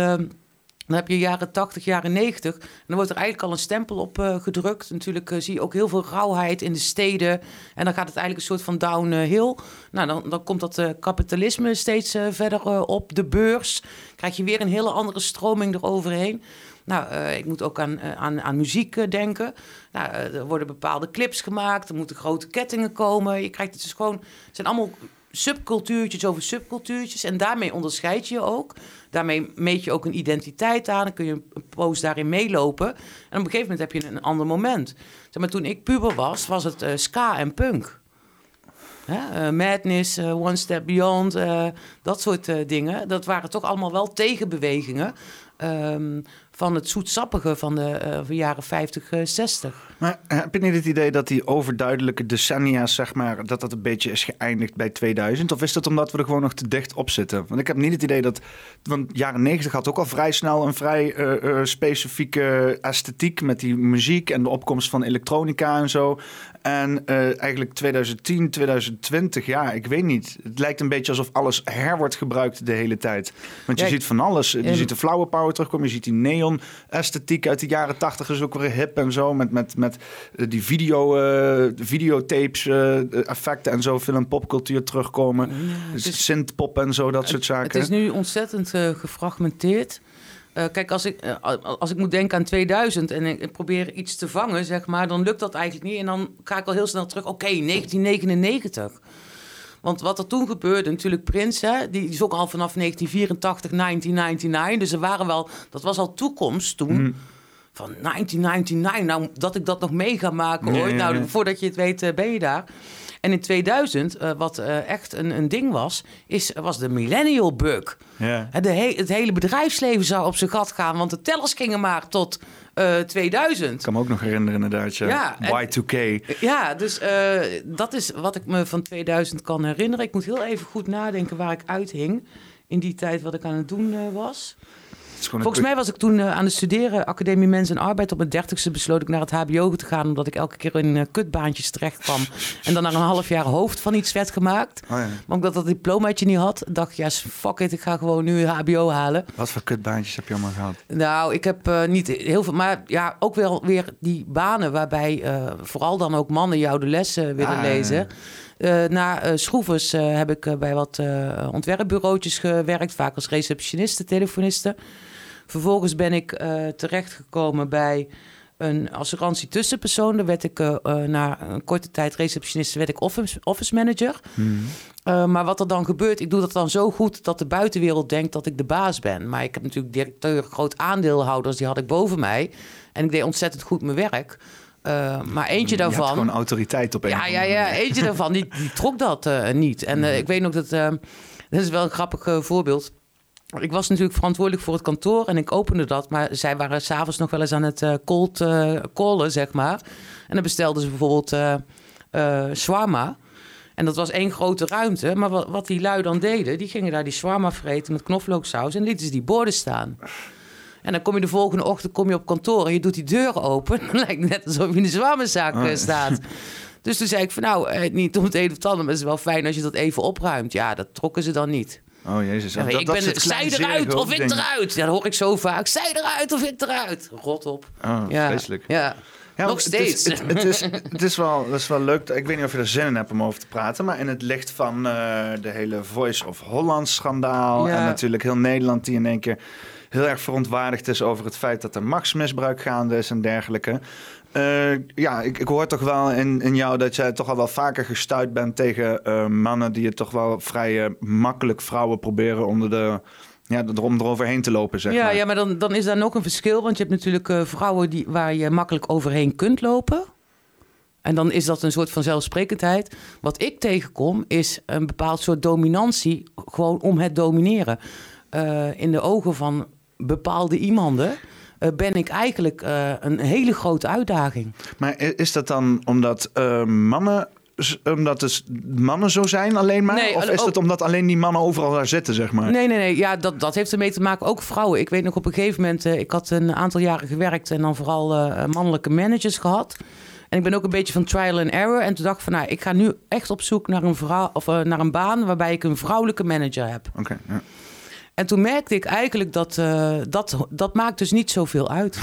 dan heb je jaren 80, jaren 90. En dan wordt er eigenlijk al een stempel op uh, gedrukt. Natuurlijk uh, zie je ook heel veel rauwheid in de steden. En dan gaat het eigenlijk een soort van downhill. Nou, dan, dan komt dat kapitalisme steeds verder op. De beurs. Krijg je weer een hele andere stroming eroverheen. Nou, ik moet ook aan, aan, aan muziek denken. Nou, er worden bepaalde clips gemaakt. Er moeten grote kettingen komen. Je krijgt het dus gewoon... Het zijn allemaal subcultuurtjes over subcultuurtjes. En daarmee onderscheid je je ook. Daarmee meet je ook een identiteit aan. Dan kun je een post daarin meelopen. En op een gegeven moment heb je een ander moment. Zeg maar, toen ik puber was, was het uh, ska en punk. Uh, madness, uh, One Step Beyond, dat soort dingen. Dat waren toch allemaal wel tegenbewegingen. Um, van het zoetsappige van de uh, jaren 50, 60. Eh, maar heb je niet het idee dat die overduidelijke decennia, zeg maar, dat dat een beetje is geëindigd bij 2000? Of is dat omdat we er gewoon nog te dicht op zitten? Want ik heb niet het idee dat. Want jaren 90 had ook al vrij snel een vrij specifieke esthetiek met die muziek en de opkomst van elektronica en zo. En uh, eigenlijk 2010, 2020, ja, ik weet niet. Het lijkt een beetje alsof alles her wordt gebruikt de hele tijd. Want je ziet van alles. Je ziet de flower power terugkomen, je ziet die neon esthetiek uit de jaren 80 is ook weer hip en zo. Met, met, met eh, die video, uh, videotapes, uh, effecten en zo. Film popcultuur terugkomen. Ja, synthpop en zo, dat soort zaken. Het is nu ontzettend gefragmenteerd. Uh, kijk, als ik, uh, als ik moet denken aan 2000 en ik, probeer iets te vangen, zeg maar, dan lukt dat eigenlijk niet. En dan ga ik al heel snel terug. Oké, okay, 1999. Want wat er toen gebeurde, natuurlijk Prins, hè, die is ook al vanaf 1984, 1999. Dus er waren wel, dat was al toekomst toen. Mm. Van 1999, nou dat ik dat nog mee ga maken nee, ooit. Nou, voordat je het weet, uh, ben je daar. En in 2000, uh, wat uh, echt een, een ding was, is, was de millennial bug. Ja. De he het hele bedrijfsleven zou op zijn gat gaan, want de tellers gingen maar tot uh, 2000. Ik kan me ook nog herinneren inderdaad, ja. ja Y2K. Ja, dus dat is wat ik me van 2000 kan herinneren. Ik moet heel even goed nadenken waar ik uithing in die tijd wat ik aan het doen was. Volgens mij was ik toen uh, aan het studeren, Academie Mens en Arbeid. Op mijn dertigste besloot ik naar het HBO te gaan, omdat ik elke keer in uh, kutbaantjes terecht kwam. en dan na een half jaar hoofd van iets werd gemaakt. Oh, ja. Maar omdat dat diplomaatje niet had, dacht ik, ja, fuck it, ik ga gewoon nu HBO halen. Wat voor kutbaantjes heb je allemaal gehad? Nou, ik heb uh, niet heel veel, maar ja, ook wel weer die banen waarbij vooral dan ook mannen jou de lessen willen ah, lezen. Uh, na uh, schroevers uh, heb ik bij wat ontwerpbureautjes gewerkt, vaak als receptioniste, telefoniste. Vervolgens ben ik uh, terechtgekomen bij een assurantie tussenpersoon. Daar werd ik uh, na een korte tijd receptionist, werd ik office, office manager. Hmm. maar wat er dan gebeurt, ik doe dat dan zo goed dat de buitenwereld denkt dat ik de baas ben. Maar ik heb natuurlijk directeur, groot aandeelhouders, die had ik boven mij. En ik deed ontzettend goed mijn werk. Uh, maar eentje daarvan. Je gewoon autoriteit op een Ja, ja, ja. Eentje daarvan, die, die trok dat niet. En uh, ik weet nog dat. dat is wel een grappig voorbeeld. Ik was natuurlijk verantwoordelijk voor het kantoor en ik opende dat. Maar zij waren s'avonds nog wel eens aan het cold callen, zeg maar. En dan bestelden ze bijvoorbeeld uh, En dat was één grote ruimte. Maar wat, wat die lui dan deden, die gingen daar die shawarma vreten met knoflooksaus en lieten ze die borden staan. En dan kom je de volgende ochtend kom je op kantoor en je doet die deur open. <laughs> Dan lijkt het net alsof je in de zwamenzaak oh. staat. Dus toen zei ik van nou, eh, niet om het een of het ander, maar het is wel fijn als je dat even opruimt. Ja, dat trokken ze dan niet. Oh jezus. Ja, dat, ik ben, dat zij eruit of ik eruit. Ja, dat hoor ik zo vaak. Zij eruit of ik eruit. Rot op. Oh, ja. vreselijk. Ja. Ja, Nog steeds. Het is, het, is, het is, wel, het is wel leuk. Ik weet niet of je er zin in hebt om over te praten. Maar in het licht van uh, de hele Voice of Holland schandaal. En natuurlijk heel Nederland die in één keer heel erg verontwaardigd is over het feit dat er machtsmisbruik gaande is en dergelijke. Uh, ja, ik, ik, hoor toch wel in, in jou dat jij toch al wel vaker gestuurd bent tegen uh, mannen die het toch wel vrij uh, makkelijk vrouwen proberen onder de. Ja, om eroverheen te lopen, zeg ja, maar. Ja, maar dan, dan is daar nog een verschil. Want je hebt natuurlijk vrouwen die, waar je makkelijk overheen kunt lopen. En dan is dat een soort van zelfsprekendheid. Wat ik tegenkom is een bepaald soort dominantie, gewoon om het domineren. in de ogen van bepaalde iemanden. Uh, ben ik eigenlijk uh, een hele grote uitdaging. Maar is dat dan omdat uh, mannen omdat dus mannen zo zijn alleen maar? Nee, of is het omdat alleen die mannen overal daar zitten, zeg maar? Nee, nee, nee. Ja, dat, dat heeft ermee te maken. Ook vrouwen. Ik weet nog op een gegeven moment... ik had een aantal jaren gewerkt... en dan vooral mannelijke managers gehad. En ik ben ook een beetje van trial and error. En toen dacht ik van... nou, ik ga nu echt op zoek naar een, vrouw, of, naar een baan... waarbij ik een vrouwelijke manager heb. Oké, ja. En toen merkte ik eigenlijk dat uh, dat, dat maakt dus niet zoveel uit.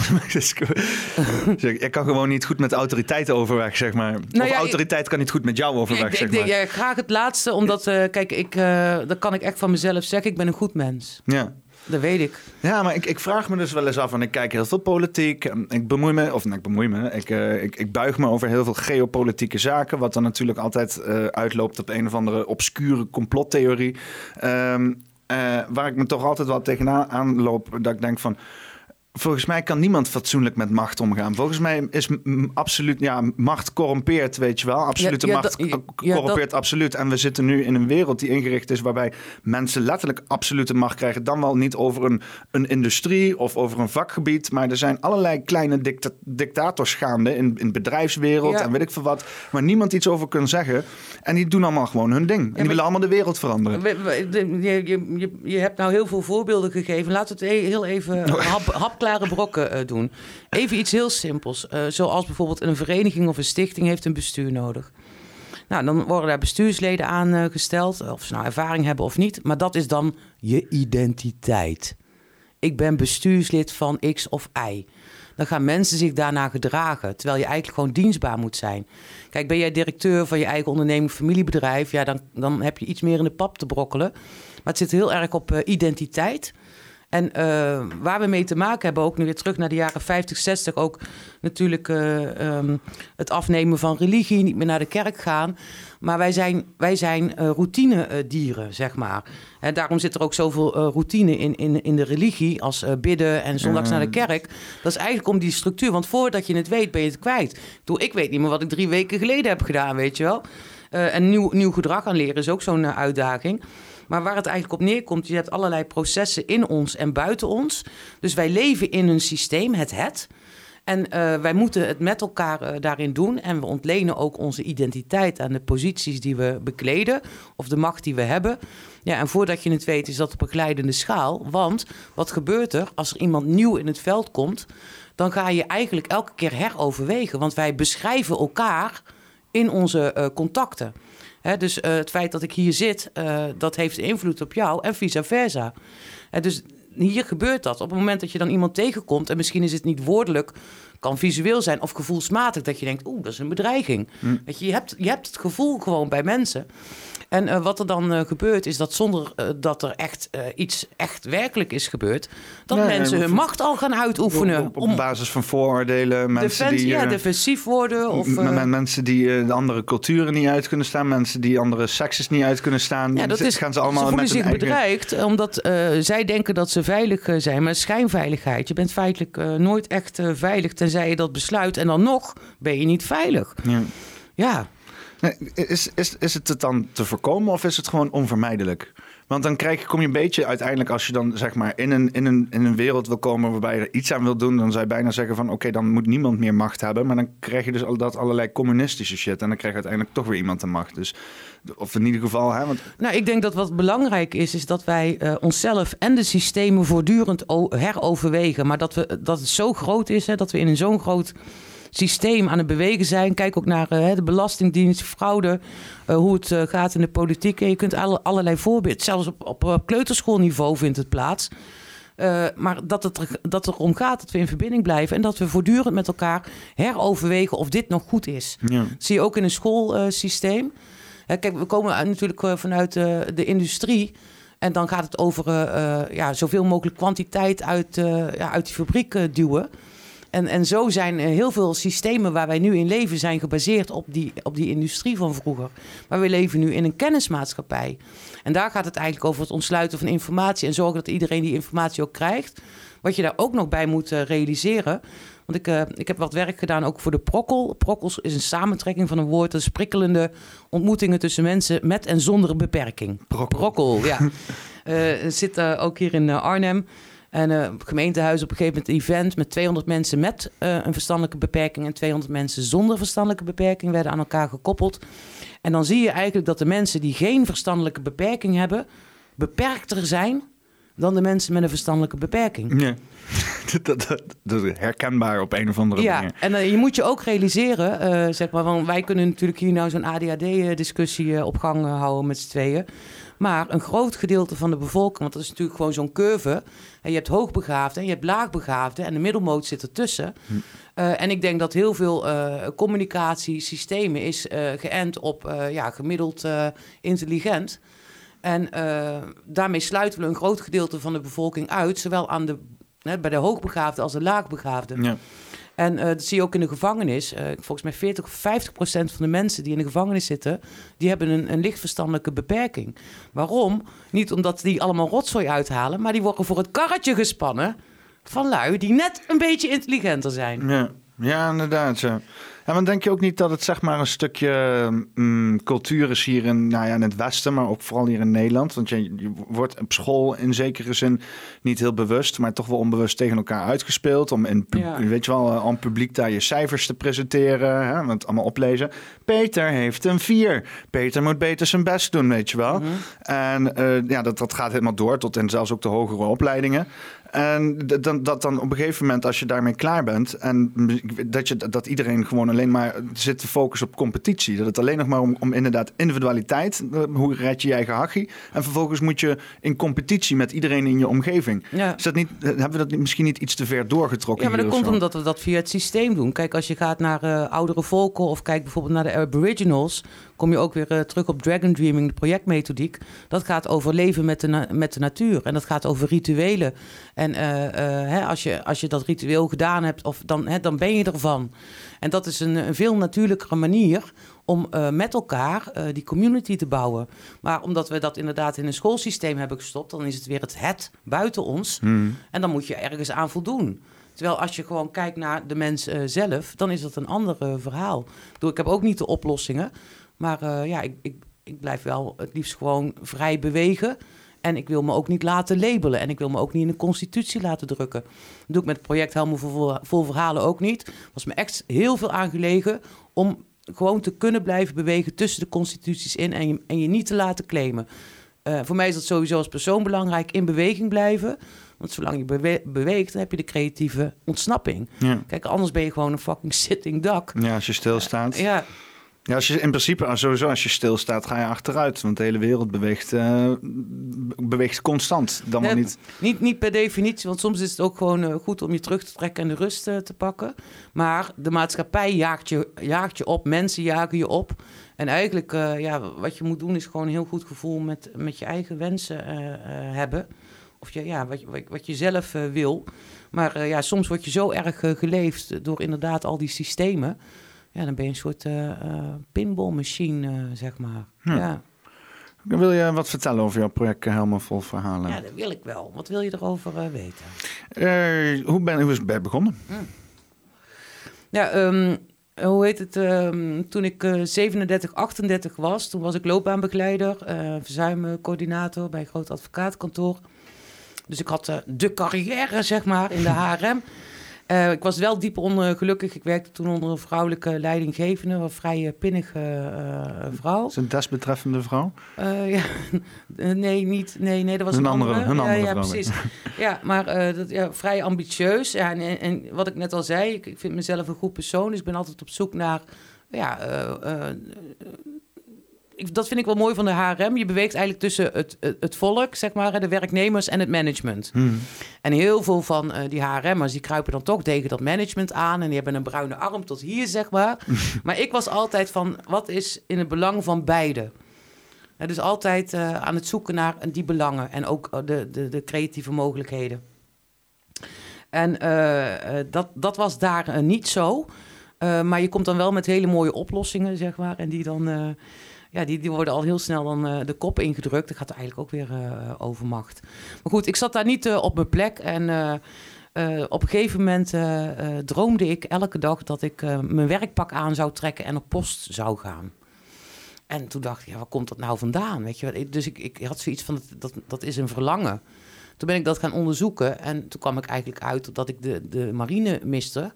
<laughs> ik kan gewoon niet goed met autoriteit overweg, zeg maar. Nou of autoriteit kan niet goed met jou overweg, ik, zeg ik, maar. Ja, graag het laatste, omdat, uh, kijk, ik, uh, dat kan ik echt van mezelf zeggen. Ik ben een goed mens. Ja. Dat weet ik. Ja, maar ik, ik vraag me dus wel eens af, want ik kijk heel veel politiek. Ik bemoei me, of nee, ik bemoei me, ik, ik, ik buig me over heel veel geopolitieke zaken. Wat dan natuurlijk altijd uitloopt op een of andere obscure complottheorie. Um, waar ik me toch altijd wel tegenaan loop, dat ik denk van Volgens mij kan niemand fatsoenlijk met macht omgaan. Volgens mij is absoluut, ja, macht corrompeert, weet je wel. Absolute macht corrompeert absoluut. En we zitten nu in een wereld die ingericht is waarbij mensen letterlijk absolute macht krijgen. Dan wel niet over een, een industrie of over een vakgebied. Maar er zijn allerlei kleine dicta dictators gaande in, in bedrijfswereld en weet ik veel wat. Waar niemand iets over kan zeggen. En die doen allemaal gewoon hun ding. En die willen allemaal de wereld veranderen. Je, je, je, je, hebt nou heel veel voorbeelden gegeven. Laten we het heel even <laughs> hap, hap klare brokken uh, doen. Even iets heel simpels. Uh, zoals bijvoorbeeld een vereniging of een stichting heeft een bestuur nodig. Nou, dan worden daar bestuursleden aangesteld, uh, of ze nou ervaring hebben of niet. Maar dat is dan je identiteit. Ik ben bestuurslid van X of Y. Dan gaan mensen zich daarna gedragen, terwijl je eigenlijk gewoon dienstbaar moet zijn. Kijk, ben jij directeur van je eigen onderneming, familiebedrijf, ja, dan, dan heb je iets meer in de pap te brokkelen. Maar het zit heel erg op identiteit. En uh, waar we mee te maken hebben, ook nu weer terug naar de jaren 50, 60, ook natuurlijk uh, um, het afnemen van religie, niet meer naar de kerk gaan. Maar wij zijn, wij zijn uh, routine-dieren, zeg maar. En daarom zit er ook zoveel routine in, in, in de religie als bidden en zondags naar de kerk. Dat is eigenlijk om die structuur, want voordat je het weet, ben je het kwijt. Doe, ik weet niet meer wat ik drie weken geleden heb gedaan, weet je wel. en nieuw, nieuw gedrag aan leren is ook zo'n uitdaging. Maar waar het eigenlijk op neerkomt, je hebt allerlei processen in ons en buiten ons. Dus wij leven in een systeem, het het. En uh, wij moeten het met elkaar uh, daarin doen. En we ontlenen ook onze identiteit aan de posities die we bekleden. Of de macht die we hebben. Ja, en voordat je het weet is dat op een glijdende schaal. Want wat gebeurt er als er iemand nieuw in het veld komt? Dan ga je eigenlijk elke keer heroverwegen. Want wij beschrijven elkaar in onze uh, contacten dus uh, het feit dat ik hier zit, uh, dat heeft invloed op jou en vice versa. dus hier gebeurt dat. Op het moment dat je dan iemand tegenkomt, en misschien is het niet woordelijk, kan visueel zijn of gevoelsmatig, dat je denkt, oeh, dat is een bedreiging. Hm. Weet je, je hebt, je hebt het gevoel gewoon bij mensen. En uh, wat er dan uh, gebeurt, is dat zonder uh, dat er echt iets echt werkelijk is gebeurd, dat nee, mensen hun macht al gaan uitoefenen. Op, op, op basis van vooroordelen, mensen die... Ja, defensief worden. Of, mensen die de andere culturen niet uit kunnen staan, mensen die andere sekses niet uit kunnen staan. Ja, dat is, gaan ze allemaal ze met zich eigen... bedreigd, omdat zij denken dat ze veilig zijn, maar schijnveiligheid. Je bent feitelijk nooit echt veilig, tenzij je dat besluit. En dan nog ben je niet veilig. Ja. ja. Is, is, is het het dan te voorkomen of is het gewoon onvermijdelijk? Want dan krijg, kom je een beetje uiteindelijk, als je dan zeg maar in een, in een, in een wereld wil komen waarbij je er iets aan wil doen, dan zou je bijna zeggen van oké, dan moet niemand meer macht hebben. Maar dan krijg je dus al dat allerlei communistische shit. En dan krijg je uiteindelijk toch weer iemand de macht. Dus, of in ieder geval. Hè, want... Nou, ik denk dat wat belangrijk is, is dat wij uh, onszelf en de systemen voortdurend heroverwegen. Maar dat, we, dat het zo groot is, hè, dat we in zo'n groot systeem aan het bewegen zijn. Kijk ook naar uh, de Belastingdienst, fraude, uh, hoe het uh, gaat in de politiek. En je kunt alle, allerlei voorbeelden, zelfs op, op kleuterschoolniveau vindt het plaats. maar dat het, er, dat erom gaat dat we in verbinding blijven en dat we voortdurend met elkaar heroverwegen of dit nog goed is. Ja. Dat zie je ook in een schoolsysteem. kijk, we komen natuurlijk vanuit de industrie. En dan gaat het over ja, zoveel mogelijk kwantiteit uit, ja, uit die fabriek duwen. En, en zo zijn heel veel systemen waar wij nu in leven zijn gebaseerd op die, op die industrie van vroeger. Maar we leven nu in een kennismaatschappij. En daar gaat het eigenlijk over het ontsluiten van informatie en zorgen dat iedereen die informatie ook krijgt. Wat je daar ook nog bij moet uh, realiseren. Want ik, uh, ik heb wat werk gedaan ook voor de Prokkel. Prokkels is een samentrekking van een woord. Dat is prikkelende ontmoetingen tussen mensen met en zonder beperking. Prokkel, Prokkel ja. <laughs> uh, zit ook hier in Arnhem. En uh, gemeentehuis op een gegeven moment een event met 200 mensen met uh, een verstandelijke beperking en 200 mensen zonder verstandelijke beperking werden aan elkaar gekoppeld. En dan zie je eigenlijk dat de mensen die geen verstandelijke beperking hebben, beperkter zijn dan de mensen met een verstandelijke beperking. Ja. <laughs> dat, dat, dat, is herkenbaar op een of andere ja, manier. en uh, je moet je ook realiseren, uh, zeg maar, want wij kunnen natuurlijk hier nou zo'n ADHD-discussie op gang houden met z'n tweeën. Maar een groot gedeelte van de bevolking, want dat is natuurlijk gewoon zo'n curve. En je hebt hoogbegaafden en je hebt laagbegaafden en de middelmoot zit ertussen. Hm. Uh, en ik denk dat heel veel uh, communicatiesystemen is uh, geënt op ja, gemiddeld intelligent. En daarmee sluiten we een groot gedeelte van de bevolking uit, zowel aan de, bij de hoogbegaafden als de laagbegaafden. Ja. En uh, dat zie je ook in de gevangenis. Uh, volgens mij 40 of 50 procent van de mensen die in de gevangenis zitten, die hebben een, een licht verstandelijke beperking. Waarom? Niet omdat die allemaal rotzooi uithalen, maar die worden voor het karretje gespannen van lui die net een beetje intelligenter zijn. Ja, ja inderdaad. Ja. En dan denk je ook niet dat het zeg maar een stukje mm, cultuur is hier in, nou ja, in het Westen, maar ook vooral hier in Nederland. Want je, je, wordt op school in zekere zin niet heel bewust, maar toch wel onbewust tegen elkaar uitgespeeld. Om in, weet je wel, eh, aan publiek daar je cijfers te presenteren, hè, want allemaal oplezen. Peter heeft een vier. Peter moet beter zijn best doen, weet je wel. Mhm. En uh, ja, dat, dat gaat helemaal door tot en zelfs ook de hogere opleidingen. En dan, dat dan op een gegeven moment, als je daarmee klaar bent, en dat, je, dat iedereen gewoon alleen maar zit te focussen op competitie. Dat het alleen nog maar om, om inderdaad individualiteit, eh, hoe red je je eigen hachie. En vervolgens moet je in competitie met iedereen in je omgeving. Ja. Is dat niet, hebben we dat misschien niet iets te ver doorgetrokken? Ja, maar dat komt omdat we dat via het systeem doen. Kijk, als je gaat naar uh, oudere volken of kijk bijvoorbeeld naar de Aboriginals, kom je ook weer uh, terug op Dragon Dreaming, de projectmethodiek. Dat gaat over leven met de, met de natuur en dat gaat over rituelen. En uh, hè, als, je, als je dat ritueel gedaan hebt, of dan, hè, dan ben je ervan. En dat is een, een veel natuurlijkere manier om uh, met elkaar die community te bouwen. Maar omdat we dat inderdaad in een schoolsysteem hebben gestopt, dan is het weer het het buiten ons. Hmm. En dan moet je ergens aan voldoen. Terwijl als je gewoon kijkt naar de mens zelf, dan is dat een ander verhaal. Ik heb ook niet de oplossingen. Maar ja, ik, ik, ik blijf wel het liefst gewoon vrij bewegen. En ik wil me ook niet laten labelen. En ik wil me ook niet in de constitutie laten drukken. Dat doe ik met het project Helemaal vol, vol Verhalen ook niet. was me echt heel veel aangelegen om gewoon te kunnen blijven bewegen tussen de constituties in en je, en je niet te laten claimen. Uh, voor mij is dat sowieso als persoon belangrijk, in beweging blijven. Want zolang je beweegt, dan heb je de creatieve ontsnapping. Ja. Kijk, anders ben je gewoon een fucking <laughs> sitting duck. Ja, als je stilstaat. Uh, ja, Ja, als je in principe, sowieso als je stilstaat, ga je achteruit. Want de hele wereld beweegt, uh, beweegt constant. Dan maar niet. niet. Niet per definitie, want soms is het ook gewoon uh, goed om je terug te trekken en de rust uh, te pakken. Maar de maatschappij jaagt je, jaagt je op, mensen jagen je op. En eigenlijk, ja, wat je moet doen is gewoon een heel goed gevoel met, met je eigen wensen hebben. Of je, ja, wat, wat, wat je zelf wil. Maar ja, soms word je zo erg geleefd door inderdaad al die systemen ja, dan ben je een soort uh, uh, pinballmachine, uh, zeg maar. Hm. Ja. Wil je wat vertellen over jouw project Helemaal Vol Verhalen? Ja, dat wil ik wel. Wat wil je erover weten? hoe, ben, hoe is het bij begonnen? Hm. Ja, um, hoe heet het? Um, toen ik 37, 38 was, toen was ik loopbaanbegeleider, verzuimcoördinator bij een groot advocaatkantoor. Dus ik had de carrière, zeg maar, in de <laughs> HRM. Uh, ik was wel diep ongelukkig. Ik werkte toen onder een vrouwelijke leidinggevende, een vrij pinnige uh, vrouw. Is een desbetreffende vrouw? Uh, ja, <laughs> nee, niet. Nee, nee, dat was een, een andere, andere. Een andere ja, ja, precies. ja, <laughs> maar dat, ja, vrij ambitieus. Ja, en, en, wat ik net al zei, ik, ik, vind mezelf een goed persoon. Dus ik ben altijd op zoek naar ja, dat vind ik wel mooi van de HRM. Je beweegt eigenlijk tussen het, het, volk, zeg maar, de werknemers en het management. Hmm. En heel veel van uh, die HRM'ers, die kruipen dan toch tegen dat management aan. En die hebben een bruine arm tot hier, zeg maar. <laughs> maar ik was altijd van, wat is in het belang van beide? dus altijd uh, aan het zoeken naar die belangen en ook eh, de, de, de creatieve mogelijkheden. En uh, dat, dat was daar niet zo. maar je komt dan wel met hele mooie oplossingen, zeg maar. En die dan ja, die, die worden al heel snel dan uh, de kop ingedrukt. Dat gaat eigenlijk ook weer uh, over macht. Maar goed, ik zat daar niet uh, op mijn plek. En op een gegeven moment droomde ik elke dag dat ik mijn werkpak aan zou trekken en op post zou gaan. En toen dacht ik, ja, waar komt dat nou vandaan? Weet je? Dus ik, ik had zoiets van, dat, dat, dat is een verlangen. Toen ben ik dat gaan onderzoeken. En toen kwam ik eigenlijk uit dat ik de, de marine miste.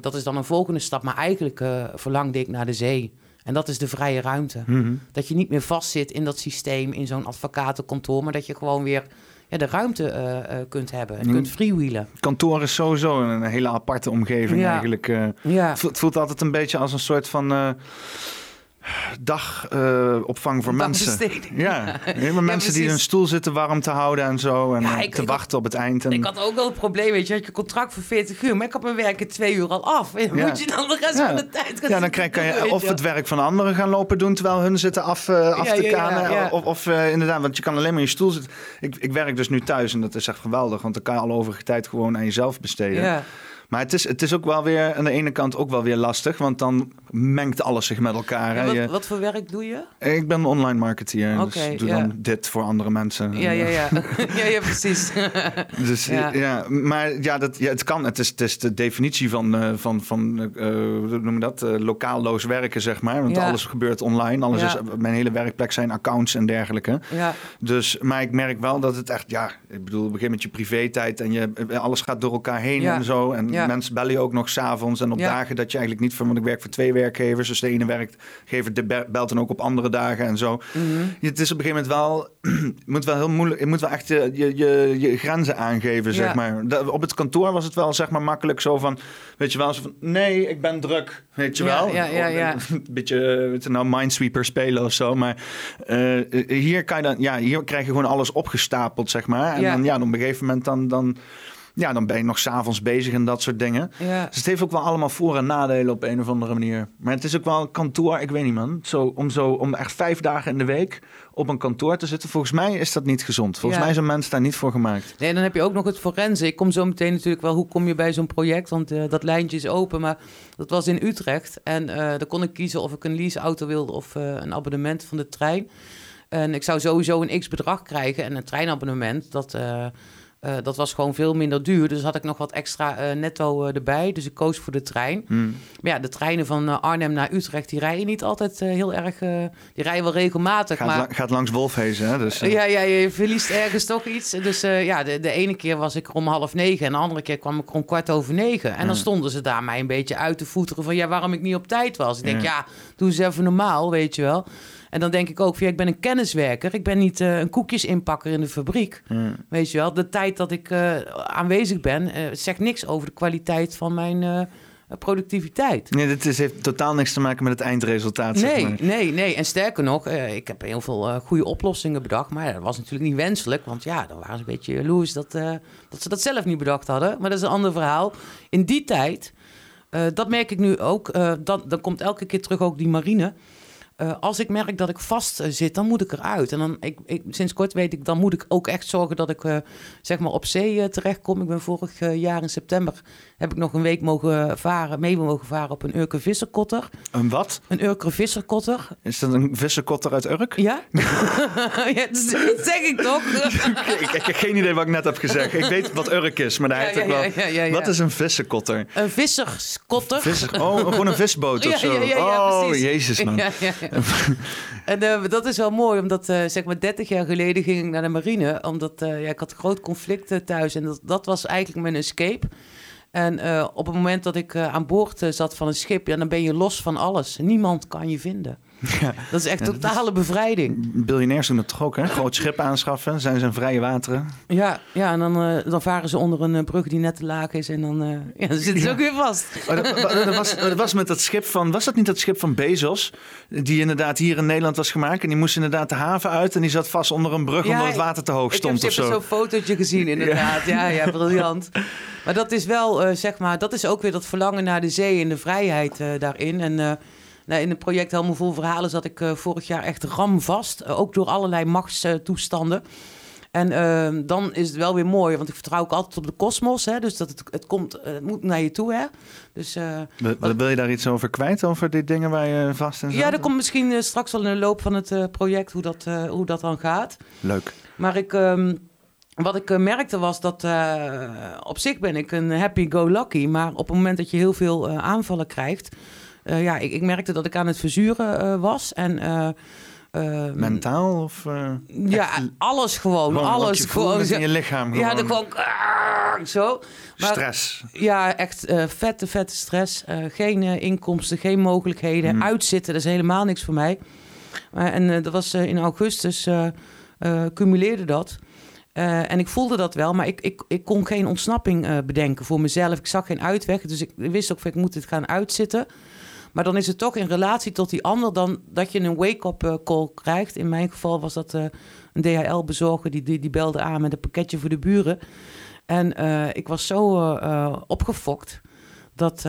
dat is dan een volgende stap. Maar eigenlijk verlangde ik naar de zee. En dat is de vrije ruimte. Mhm. Dat je niet meer vastzit in dat systeem, in zo'n advocatenkantoor, maar dat je gewoon weer ja, de ruimte uh, uh, kunt hebben en mm. kunt freewheelen. Kantoor is sowieso een hele aparte omgeving eigenlijk. Uh, ja. Het voelt altijd een beetje als een soort van dagopvang uh, voor mensen. Ja, <laughs> helemaal mensen die in hun stoel zitten warm te houden en zo. En ja, te wachten op het eind. En... Ik had ook wel het probleem, weet je, had je contract voor 40 uur, maar ik had mijn werk in twee uur al af. <laughs> Ja. Moet je dan de rest van de tijd gaan Ja, dan krijg, kan je of het werk van anderen gaan lopen doen terwijl hun zitten af, uh, af te kanen. Of, of uh, inderdaad, want je kan alleen maar in je stoel zitten. Ik, ik werk dus nu thuis en dat is echt geweldig, want dan kan je al overige tijd gewoon aan jezelf besteden. Ja. Maar het is, het is ook wel weer aan de ene kant ook wel weer lastig, want dan mengt alles zich met elkaar. Wat, wat, voor werk doe je? Ik ben online marketeer. Okay, dus doe dan dit voor andere mensen. Ja, ja, ja. <laughs> ja, ja precies. <laughs> dus ja. maar ja, dat, ja, het kan. Het is, het is de definitie van, uh, van, van uh, hoe noem je dat? Uh, lokaalloos werken, zeg maar. Want alles gebeurt online. Alles is, mijn hele werkplek zijn accounts en dergelijke. Ja. Dus, maar ik merk wel dat het echt, ja, ik bedoel, gegeven moment je privé-tijd en je, alles gaat door elkaar heen en zo. En mensen bellen je ook nog s'avonds en op dagen dat je eigenlijk niet van, want ik werk voor twee werkgevers. Dus de ene werkgever de belt dan ook op andere dagen en zo. Mhm. Het is op een gegeven moment wel, <clears throat> je moet wel heel moeilijk, je moet wel echt je, je, je, grenzen aangeven, zeg maar. op het kantoor was het wel, zeg maar, makkelijk zo van, weet je wel, zo van, nee, ik ben druk, weet je wel. Ja, ja, ja. <laughs> Een beetje, weet je nou, Minesweeper spelen of zo. Maar uh, hier kan je dan, ja, hier krijg je gewoon alles opgestapeld, zeg maar. En dan, ja, op een gegeven moment dan, dan ja, dan ben je nog s'avonds bezig en dat soort dingen. Ja. Dus het heeft ook wel allemaal voor- en nadelen op een of andere manier. Maar het is ook wel een kantoor, ik weet niet man. Zo, om, zo, om echt vijf dagen in de week op een kantoor te zitten. Volgens mij is dat niet gezond. Volgens mij zijn mensen daar niet voor gemaakt. Nee, dan heb je ook nog het forensen. Ik kom zo meteen natuurlijk wel, hoe kom je bij zo'n project? Want uh, dat lijntje is open, maar dat was in Utrecht. En uh, daar kon ik kiezen of ik een leaseauto wilde of uh, een abonnement van de trein. En ik zou sowieso een x-bedrag krijgen. En een treinabonnement, dat... Uh, dat was gewoon veel minder duur. Dus had ik nog wat extra uh, netto uh, erbij. Dus ik koos voor de trein. Hmm. Maar ja, de treinen van Arnhem naar Utrecht... die rijden niet altijd heel erg... die rijden wel regelmatig. Gaat, maar... gaat langs Wolfhezen, hè? Dus, ja, ja, je verliest ergens toch iets. Dus ja, de, de ene keer was ik er om half negen... en de andere keer kwam ik om kwart over negen. En dan stonden ze daar mij een beetje uit te voeteren... van ja, waarom ik niet op tijd was. Ik denk, ja, ja doe ze even normaal, weet je wel. En dan denk ik ook, ja, ik ben een kenniswerker. Ik ben niet uh, een koekjesinpakker in de fabriek. Hmm. Weet je wel, de tijd dat ik uh, aanwezig ben, uh, zegt niks over de kwaliteit van mijn productiviteit. Nee, dit is, heeft totaal niks te maken met het eindresultaat. Nee, zeg maar. nee, nee. En sterker nog, uh, ik heb heel veel uh, goede oplossingen bedacht. Maar dat was natuurlijk niet wenselijk. Want ja, dan waren ze een beetje jaloers dat, uh, dat ze dat zelf niet bedacht hadden. Maar dat is een ander verhaal. In die tijd, dat merk ik nu ook. dan komt elke keer terug ook die marine. Uh, als ik merk dat ik vast zit, dan moet ik eruit. En dan, ik, ik, sinds kort weet ik, dan moet ik ook echt zorgen dat ik uh, zeg maar op zee uh, terechtkom. Ik ben vorig jaar in september, heb ik nog een week mogen varen, mee mogen varen op een Urker visserkotter. Een wat? Een Urker visserkotter. Is dat een visserkotter uit Urk? Ja, <laughs> ja dat, zeg ik toch? <laughs> ik, ik, heb geen idee wat ik net heb gezegd. Ik weet wat Urk is, maar daar ja, ja, Wat is een visserkotter? Een visserskotter. Visser, oh, gewoon een visboot <laughs> of zo. oh, jezus man. En uh, dat is wel mooi, omdat uh, zeg maar 30 jaar geleden ging ik naar de marine. Omdat uh, ja, ik had groot conflict thuis en dat, dat was eigenlijk mijn escape. En op het moment dat ik aan boord zat van een schip, dan ben je los van alles. Niemand kan je vinden. Ja. <laughs> Dat is echt totale bevrijding. Biljonairs doen dat toch ook, hè? Groot schip aanschaffen, zijn ze in vrije wateren. Ja, ja en dan, uh, dan varen ze onder een brug die net te laag is en dan, uh, ja, dan zitten ze ja. ook weer vast. <laughs> Oh, dat, dat, was, dat was met dat schip van, was dat niet dat schip van Bezos? Die inderdaad hier in Nederland was gemaakt en die moest inderdaad de haven uit en die zat vast onder een brug omdat het water te hoog stond of zo. Ik heb zo'n fotootje gezien inderdaad, ja, ja, briljant. Maar dat is wel, uh, zeg maar, dat is ook weer dat verlangen naar de zee en de vrijheid daarin en... Nou, in het project Helemaal Vol Verhalen zat ik uh, vorig jaar echt ramvast. Uh, ook door allerlei machtstoestanden. En uh, dan is het wel weer mooi, want ik vertrouw ook altijd op de kosmos. Dus dat het, het komt, het moet naar je toe. Hè? Dus, wil, wat, wil je daar iets over kwijt, over die dingen waar je vast in zit? Ja, dat komt misschien straks wel in de loop van het project, hoe dat, hoe dat dan gaat. Leuk. Maar ik... Um, wat ik merkte was dat op zich ben ik een happy-go-lucky. Maar op het moment dat je heel veel aanvallen krijgt, uh, ja, ik, ik, merkte dat ik aan het verzuren uh, was. En, uh, Mentaal of? ja, alles gewoon. gewoon alles gewoon. in je lichaam. Gewoon. Ja, de gewoon zo. Maar, stress. Ja, echt vette, vette stress. geen inkomsten, geen mogelijkheden. Mm. Uitzitten, dat is helemaal niks voor mij. en dat was in augustus, cumuleerde dat. Uh, en ik voelde dat wel, maar ik, ik, ik kon geen ontsnapping uh, bedenken voor mezelf. Ik zag geen uitweg, dus ik wist ook, ik moet dit gaan uitzitten. Maar dan is het toch in relatie tot die ander dan dat je een wake-up eh, call krijgt. In mijn geval was dat uh, een DHL-bezorger die, die, die, belde aan met een pakketje voor de buren. En uh, ik was zo opgefokt dat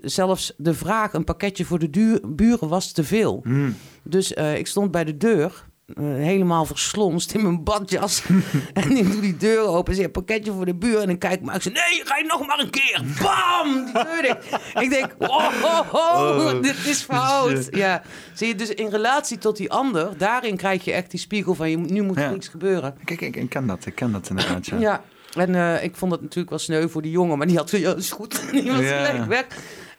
zelfs de vraag een pakketje voor de duur, buren was te veel. Mm. Dus ik stond bij de deur uh, helemaal verslonst in mijn badjas. <laughs> en ik doe die deur open, zeg pakketje voor de buur. En dan kijk ik maar, ik zeg, nee, ga je nog maar een keer. Bam, die deur dicht. ik denk, oh, oh, oh, <laughs> dit is fout. Ja, zie je, dus in relatie tot die ander, daarin krijg je echt die spiegel van, je, nu moet er ja. iets gebeuren. Kijk, ik, ik ken dat, ik ken dat inderdaad, ja. ja. En uh, ik vond het natuurlijk wel sneu voor die jongen, maar die had ja, is goed. die was ja. gelijk weg.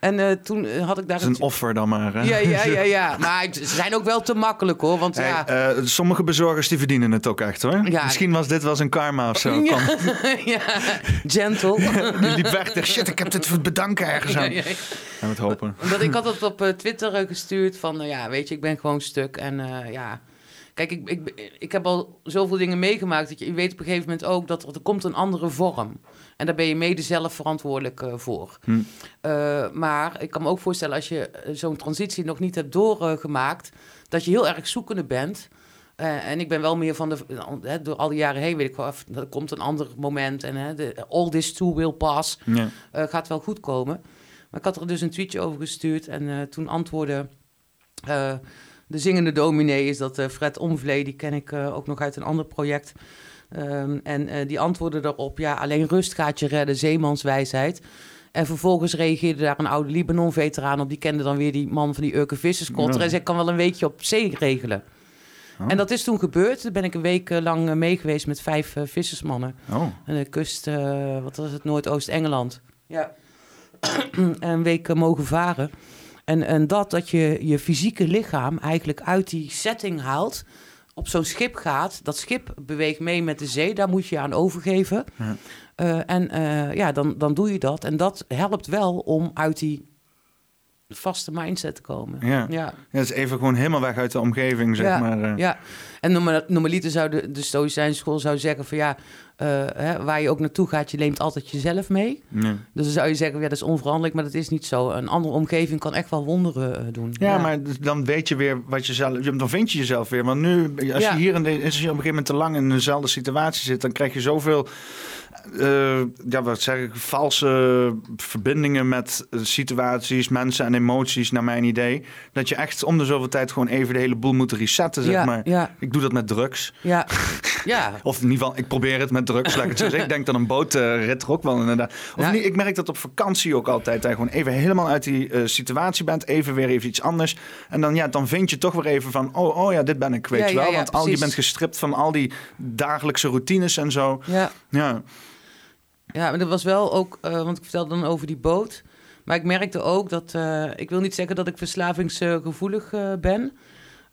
En uh, toen had ik daar... Dat is een offer dan maar, hè? Ja, ja, ja, ja. <laughs> Maar ze zijn ook wel te makkelijk, hoor. Want, hey, ja... Uh, sommige bezorgers die verdienen het ook echt, hoor. Ja. Misschien was dit wel eens een karma of zo. <laughs> Ja, <laughs> ja. gentle. die liep weg. Shit, ik heb dit voor bedanken ergens aan. Ja, het hopen. Omdat ik had het op Twitter gestuurd van... ja, weet je, ik ben gewoon stuk. En ja... Kijk, ik, ik, ik heb al zoveel dingen meegemaakt dat je, je weet op een gegeven moment ook dat er, er komt een andere vorm. En daar ben je mede zelf verantwoordelijk uh, voor. Hm. Uh, maar ik kan me ook voorstellen als je zo'n transitie nog niet hebt doorgemaakt, dat je heel erg zoekende bent. Uh, en ik ben wel meer van de. door al die jaren heen weet ik wel, er komt een ander moment. En de, all this too will pass. Ja. gaat wel goed komen. Maar ik had er dus een tweetje over gestuurd. En toen antwoordde de zingende dominee is dat Fred Omvlee, die ken ik ook nog uit een ander project. Um, en uh, die antwoordde daarop, ja, alleen rust gaat je redden, zeemanswijsheid. En vervolgens reageerde daar een oude Libanon-veteraan op. Die kende dan weer die man van die Urke Visserskotter. Ja. En zei, ik kan wel een weekje op zee regelen. Oh. En dat is toen gebeurd. Toen ben ik een week lang mee geweest met vijf vissersmannen. Oh. En de kust, wat was het, Noordoost-Engeland. Ja. <clears throat> een week mogen varen. En, en dat, dat je je fysieke lichaam eigenlijk uit die setting haalt, op zo'n schip gaat. Dat schip beweegt mee met de zee, daar moet je aan overgeven. Ja. Uh, en uh, ja, dan, dan doe je dat. En dat helpt wel om uit die vaste mindset te komen. Ja. ja. ja is even gewoon helemaal weg uit de omgeving, zeg ja. maar. Uh. Ja, en normaliter zou de, de Stoïcijnse school zou zeggen van ja, hè, waar je ook naartoe gaat, je neemt altijd jezelf mee. Dus dan zou je zeggen, ja, dat is onveranderlijk, maar dat is niet zo. Een andere omgeving kan echt wel wonderen doen. Ja, maar dan weet je weer wat je zelf, dan vind je jezelf weer. Want nu, als je hier in de, als je op een gegeven moment te lang in dezelfde situatie zit, dan krijg je zoveel uh, ja, wat zeg ik, valse verbindingen met situaties, mensen en emoties, naar mijn idee. Dat je echt om de zoveel tijd gewoon even de hele boel moet resetten, zeg maar. Ja. Ik doe dat met drugs. Ja. <laughs> ja. of in ieder geval, ik probeer het met drugs, laat ik het zo <laughs> zeggen. Ik denk dat een bootrit er ook wel inderdaad. Of niet, ik merk dat op vakantie ook altijd. Dat je gewoon even helemaal uit die uh, situatie bent, even weer even iets anders. En dan, ja, dan vind je toch weer even van, oh, oh ja, dit ben ik, weet je wel. Want al, je bent gestript van al die dagelijkse routines en zo. Ja. ja. Ja, maar dat was wel ook, uh, want ik vertelde dan over die boot. Maar ik merkte ook dat, uh, ik wil niet zeggen dat ik verslavingsgevoelig uh, ben.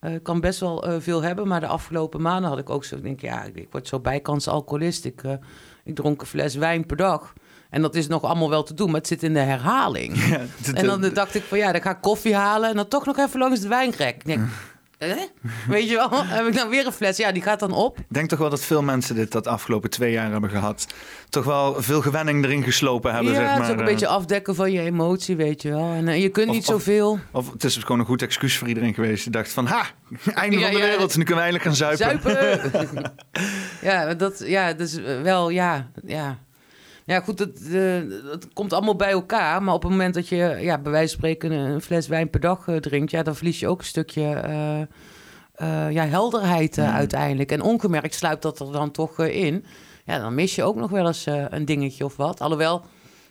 Ik kan best wel veel hebben, maar de afgelopen maanden had ik ook zo, ik denk, ja, ik, word zo bijkans alcoholist. Ik, ik dronk een fles wijn per dag. En dat is nog allemaal wel te doen, maar het zit in de herhaling. <laughs> Ja, en dan dacht ik van ja, dan ga ik koffie halen en dan toch nog even langs de wijnrek. Ik denk, <laughs> Weet je wel? Heb ik dan weer een fles? Ja, die gaat dan op. Ik denk toch wel dat veel mensen dit dat afgelopen twee jaar hebben gehad. Toch wel veel gewenning erin geslopen hebben, ja, zeg maar. het is ook een beetje afdekken van je emotie, weet je wel. En uh, je kunt niet zoveel. Of, het is gewoon een goed excuus voor iedereen geweest. Je dacht van, ha, einde van de wereld. Nu kunnen we eindelijk gaan zuipen. Zuipen! <laughs> ja, dat, ja, dus wel, ja, ja. Ja, goed, het, het, komt allemaal bij elkaar. Maar op het moment dat je, ja, bij wijze van spreken, een fles wijn per dag uh, drinkt, ja, dan verlies je ook een stukje uh, ja, helderheid mm. uiteindelijk. En ongemerkt sluipt dat er dan toch in. Ja, dan mis je ook nog wel eens een dingetje of wat. Alhoewel,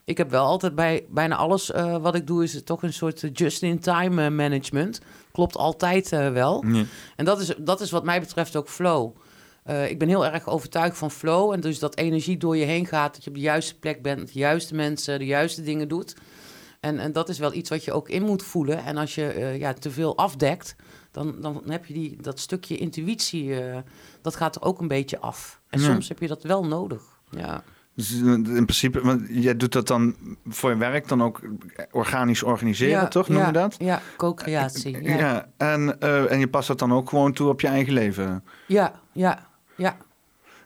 ik heb wel altijd bij bijna alles wat ik doe, is het toch een soort just-in-time management. Klopt altijd wel. En dat is, dat is wat mij betreft ook flow. Uh, ik ben heel erg overtuigd van flow. En dus dat energie door je heen gaat. Dat je op de juiste plek bent. De juiste mensen, de juiste dingen doet. En, en dat is wel iets wat je ook in moet voelen. En als je uh, ja, te veel afdekt, dan, dan heb je die, dat stukje intuïtie. Uh, dat gaat er ook een beetje af. En soms heb je dat wel nodig. Ja. Dus in principe, want jij doet dat dan voor je werk dan ook organisch organiseren, toch? Noem ja, je dat? Ja, co-creatie. Ja. ja, en, en je past dat dan ook gewoon toe op je eigen leven? Ja, ja. Ja.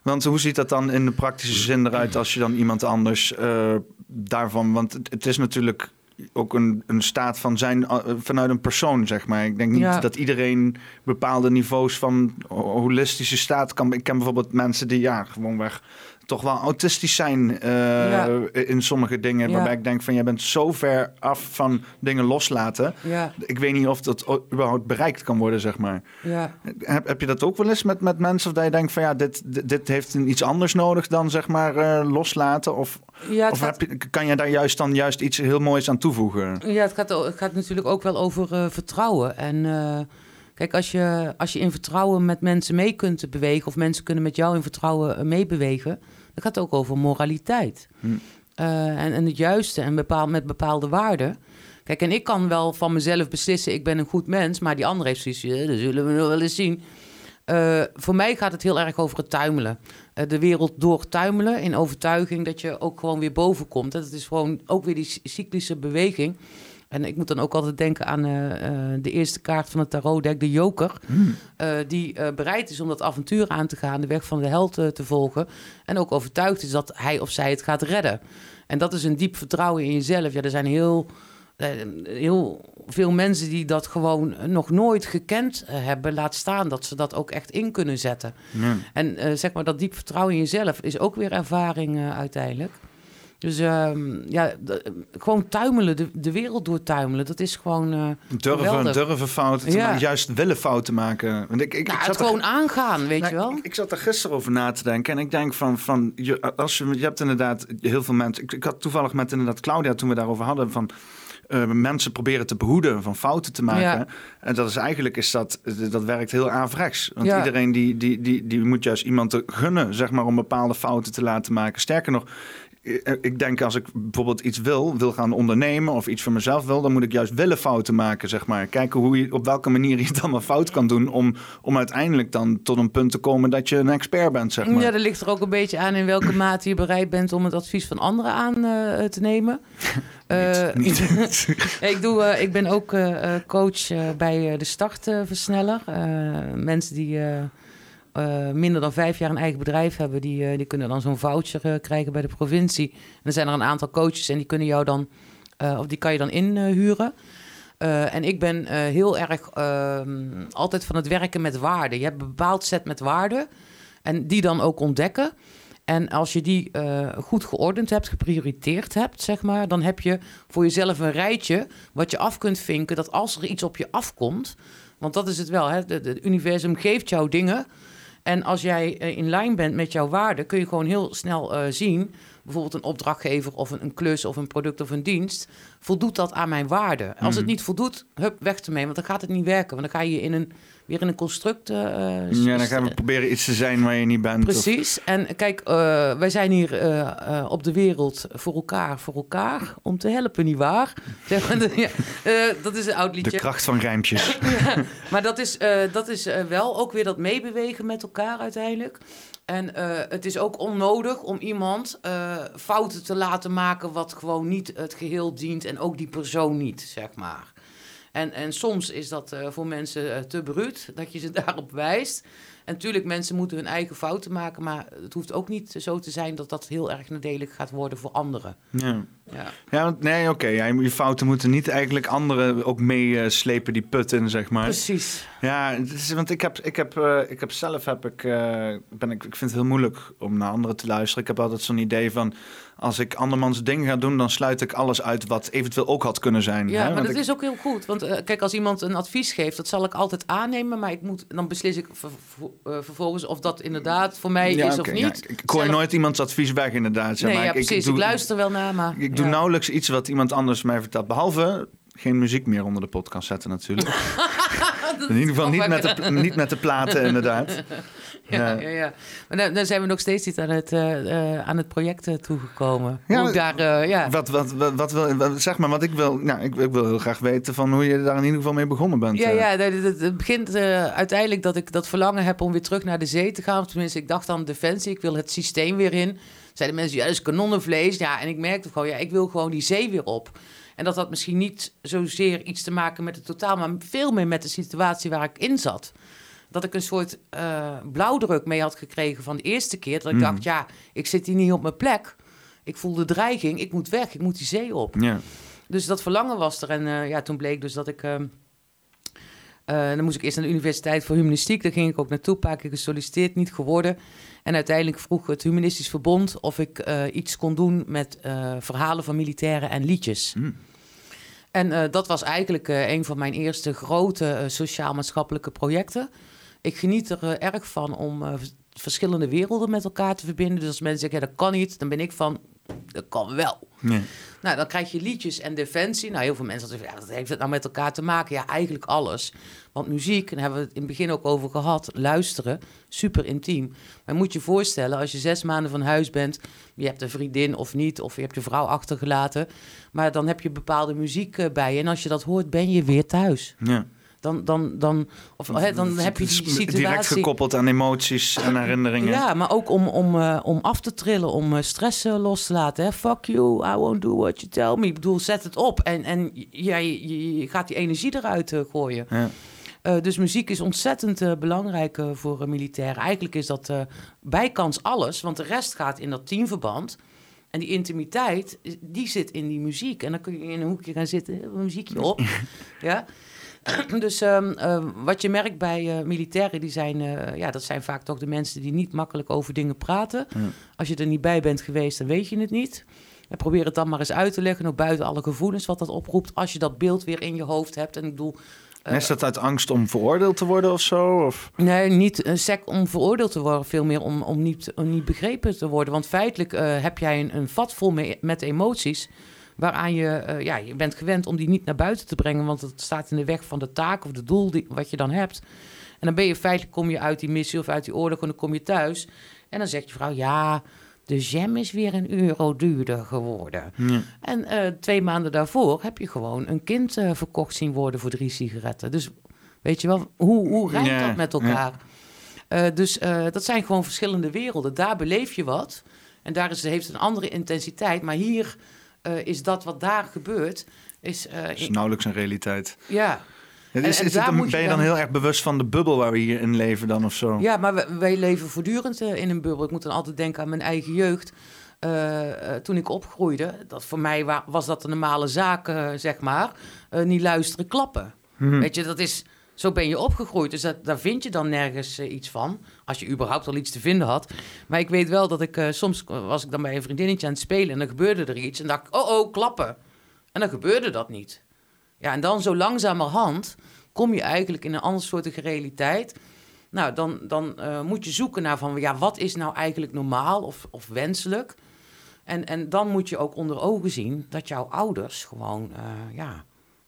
Want hoe ziet dat dan in de praktische zin eruit als je dan iemand anders uh, daarvan... Want het, het, is natuurlijk ook een, een staat van zijn uh, vanuit een persoon, zeg maar. Ik denk niet ja. dat iedereen bepaalde niveaus van holistische staat kan... Ik ken bijvoorbeeld mensen die ja, gewoon weg toch wel autistisch zijn uh, in sommige dingen. Waarbij ik denk van, jij bent zo ver af van dingen loslaten. Ja. Ik weet niet of dat überhaupt bereikt kan worden, zeg maar. Ja. Heb, heb je dat ook wel eens met, met mensen? Of dat je denkt van, ja, dit, dit, heeft iets anders nodig dan, zeg maar, uh, loslaten? Of, of heb je, kan je daar juist dan juist iets heel moois aan toevoegen? Ja, het gaat, het gaat natuurlijk ook wel over uh, vertrouwen. En... Kijk, als je, als je in vertrouwen met mensen mee kunt bewegen, of mensen kunnen met jou in vertrouwen meebewegen, dat gaat ook over moraliteit. Hm. Uh, en, en het juiste en bepaal, met bepaalde waarden. Kijk, en ik kan wel van mezelf beslissen, ik ben een goed mens, maar die andere heeft zoiets, dat zullen we nog wel eens zien. Uh, voor mij gaat het heel erg over het tuimelen. Uh, de wereld doortuimelen in overtuiging dat je ook gewoon weer boven komt. Dat is gewoon ook weer die cyclische beweging. En ik moet dan ook altijd denken aan uh, uh, de eerste kaart van het tarotdek, de joker. Hmm. Uh, die bereid is om dat avontuur aan te gaan, de weg van de held te volgen. En ook overtuigd is dat hij of zij het gaat redden. En dat is een diep vertrouwen in jezelf. Ja, er zijn heel, heel veel mensen die dat gewoon nog nooit gekend hebben. Laat staan dat ze dat ook echt in kunnen zetten. En zeg maar, dat diep vertrouwen in jezelf is ook weer ervaring uiteindelijk. Dus uh, ja, gewoon tuimelen, de, de wereld doortuimelen, dat is gewoon uh, Durven, durven fouten te ja. maken, juist willen fouten maken. Want ik, ik, nou, ik zat het gewoon aangaan, weet je wel. Ik, ik, zat er gisteren over na te denken en ik denk van, van je, als je, je hebt inderdaad heel veel mensen... Ik, ik had toevallig met inderdaad Claudia, toen we daarover hadden, van... Uh, mensen proberen te behoeden van fouten te maken. Ja. En dat is eigenlijk is dat, dat werkt heel averechts. Want ja. iedereen die, die, die, die moet juist iemand te gunnen, zeg maar, om bepaalde fouten te laten maken. Sterker nog, eh, ik denk als ik bijvoorbeeld iets wil, wil gaan ondernemen of iets voor mezelf wil, dan moet ik juist willen fouten maken, zeg maar. Kijken hoe je, op welke manier je het allemaal fout kan doen om, om uiteindelijk dan tot een punt te komen dat je een expert bent, zeg maar. Ja, dat ligt er ook een beetje aan in welke mate je bereid bent om het advies van anderen aan uh, te nemen. Uh, <laughs> niet, <laughs> ik, doe, uh, ik ben ook coach bij de Startversneller. mensen die minder dan vijf jaar een eigen bedrijf hebben, die, die kunnen dan zo'n voucher krijgen bij de provincie. En er zijn er een aantal coaches en die kunnen jou dan, of die kan je dan inhuren. en ik ben heel erg ehm, altijd van het werken met waarden. Je hebt een bepaald set met waarden en die dan ook ontdekken. En als je die goed geordend hebt, geprioriteerd hebt, zeg maar, dan heb je voor jezelf een rijtje wat je af kunt vinken dat als er iets op je afkomt, want dat is het wel, het universum geeft jou dingen. En als jij uh, in lijn bent met jouw waarden, kun je gewoon heel snel uh, zien, bijvoorbeeld een opdrachtgever of een, een, klus of een product of een dienst, voldoet dat aan mijn waarden? Als het mhm. niet voldoet, hup, weg ermee, want dan gaat het niet werken. Want dan ga je in een weer in een construct. Uh, ja, dan gaan we proberen iets te zijn waar je niet bent. Precies. En kijk, uh, wij zijn hier uh, op de wereld voor elkaar, voor elkaar, om te helpen, niet waar? <laughs> Zeg maar, ja, dat is een oud liedje. De kracht van rijmpjes. <laughs> ja, maar dat is, dat is wel ook weer dat meebewegen met elkaar uiteindelijk. En het is ook onnodig om iemand fouten te laten maken wat gewoon niet het geheel dient en ook die persoon niet, zeg maar. En, en soms is dat uh, voor mensen uh, te bruut, <laughs> dat je ze daarop wijst. En natuurlijk, mensen moeten hun eigen fouten maken, maar het hoeft ook niet zo te zijn dat dat heel erg nadelig gaat worden voor anderen. Ja, ja. ja nee, oké. ja, je fouten moeten niet eigenlijk anderen ook meeslepen die put in, zeg maar. Precies. Ja, want ik heb, ik heb, uh, ik heb zelf, heb ik, ben ik, ik vind het heel moeilijk om naar anderen te luisteren. Ik heb altijd zo'n idee van, als ik andermans ding ga doen, dan sluit ik alles uit wat eventueel ook had kunnen zijn. Ja, hè? maar dat is ook heel goed. Want uh, kijk, als iemand een advies geeft, dat zal ik altijd aannemen. Maar ik moet, dan beslis ik ver, uh, vervolgens of dat inderdaad voor mij ja, is okay, of niet. Ja, ik gooi Zelf... nooit iemands advies weg, inderdaad. Zeg nee, maar. ja, precies. Ik, doe, ik, luister wel naar, maar... Ik doe nauwelijks iets wat iemand anders mij vertelt. Behalve geen muziek meer onder de podcast zetten natuurlijk. <laughs> In ieder geval niet met, de, niet met de platen, inderdaad. <laughs> ja, ja, ja. Maar dan, dan, zijn we nog steeds niet aan het, uh, aan het project uh, toegekomen. Ja, hoe daar, ja. Wat, wat, wat, wat, wil, zeg maar, wat ik wil, nou, ik, ik, wil heel graag weten van hoe je daar in ieder geval mee begonnen bent. Ja, ja het, het begint uiteindelijk dat ik dat verlangen heb om weer terug naar de zee te gaan. Tenminste, ik dacht aan defensie, ik wil het systeem weer in. Zeiden mensen, ja, dat is kanonnenvlees. Ja, en ik merkte gewoon, ja, ik wil gewoon die zee weer op. En dat had misschien niet zozeer iets te maken met het totaal, maar veel meer met de situatie waar ik in zat dat ik een soort uh, blauwdruk mee had gekregen van de eerste keer. Dat ik mhm. dacht, ja, ik zit hier niet op mijn plek. Ik voel de dreiging, ik moet weg, ik moet die zee op. Dus dat verlangen was er. En uh, ja, toen bleek dus dat ik... Uh, dan moest ik eerst naar de Universiteit voor Humanistiek. Daar ging ik ook naartoe, een paar keer gesolliciteerd, niet geworden. En uiteindelijk vroeg het Humanistisch Verbond of ik iets kon doen met verhalen van militairen en liedjes. Mm. En dat was eigenlijk een van mijn eerste grote sociaal-maatschappelijke projecten ik geniet er uh, erg van om uh, verschillende werelden met elkaar te verbinden. Dus als mensen zeggen, ja, dat kan niet, dan ben ik van, dat kan wel. Nee. Nou, dan krijg je liedjes en defensie. Nou, heel veel mensen zeggen, ja, wat heeft het nou met elkaar te maken? Ja, eigenlijk alles. Want muziek, daar hebben we het in het begin ook over gehad, luisteren, super intiem. Maar moet je voorstellen, als je zes maanden van huis bent, je hebt een vriendin of niet, of je hebt je vrouw achtergelaten, maar dan heb je bepaalde muziek uh, bij je. En als je dat hoort, ben je weer thuis. Ja dan, dan, dan, of, hè, dan heb je die situatie... Direct gekoppeld aan emoties en herinneringen. Ja, maar ook om, om, uh, om af te trillen, om uh, stress uh, los te laten. Hè? Fuck you, I won't do what you tell me. Ik bedoel, zet het op. En, en ja, je, je gaat die energie eruit gooien. Ja. dus muziek is ontzettend belangrijk voor militairen. Eigenlijk is dat bijkans alles, want de rest gaat in dat teamverband... En die intimiteit, die zit in die muziek. En dan kun je in een hoekje gaan zitten, een muziekje op. <laughs> ja. <clears throat> dus ehm, ehm, wat je merkt bij uh, militairen, die zijn, uh, ja, dat zijn vaak toch de mensen die niet makkelijk over dingen praten. Als je er niet bij bent geweest, dan weet je het niet. En probeer het dan maar eens uit te leggen, ook buiten alle gevoelens wat dat oproept, als je dat beeld weer in je hoofd hebt. En ik bedoel, uh, is dat uit angst om veroordeeld te worden of zo? Of? Nee, niet een sec om veroordeeld te worden. Veel meer om, om, niet, om niet begrepen te worden. Want feitelijk heb jij een, een vat vol met emoties waaraan je, uh, ja, je bent gewend om die niet naar buiten te brengen, want het staat in de weg van de taak of de doel die, wat je dan hebt. En dan ben je feitelijk, kom je uit die missie of uit die oorlog en dan kom je thuis. En dan zegt je vrouw, ja, de jam is weer een euro duurder geworden. En uh, twee maanden daarvoor heb je gewoon een kind uh, verkocht zien worden voor drie sigaretten. Dus weet je wel, hoe, hoe rijdt dat met elkaar? Uh, dus dat zijn gewoon verschillende werelden. Daar beleef je wat. En daar is, heeft het een andere intensiteit. Maar hier uh, is dat wat daar gebeurt. Is, uh, is nauwelijks een realiteit. Ja. en, is, ben je dan, heel erg bewust van de bubbel waar we hier in leven dan of zo? Ja, maar wij, leven voortdurend in een bubbel. Ik moet dan altijd denken aan mijn eigen jeugd. toen ik opgroeide, dat voor mij was dat een normale zaak, zeg maar. niet luisteren, klappen. Mhm. Weet je, dat is zo ben je opgegroeid. Dus dat, daar vind je dan nergens eh, iets van. Als je überhaupt al iets te vinden had. Maar ik weet wel dat ik uh, soms was ik dan bij een vriendinnetje aan het spelen. En dan gebeurde er iets. En dacht ik, oh oh, klappen. En dan gebeurde dat niet. Ja, en dan zo langzamerhand kom je eigenlijk in een ander soortige realiteit. Nou, dan, dan uh, moet je zoeken naar van, ja, wat is nou eigenlijk normaal of, of wenselijk? En, en dan moet je ook onder ogen zien dat jouw ouders gewoon, ja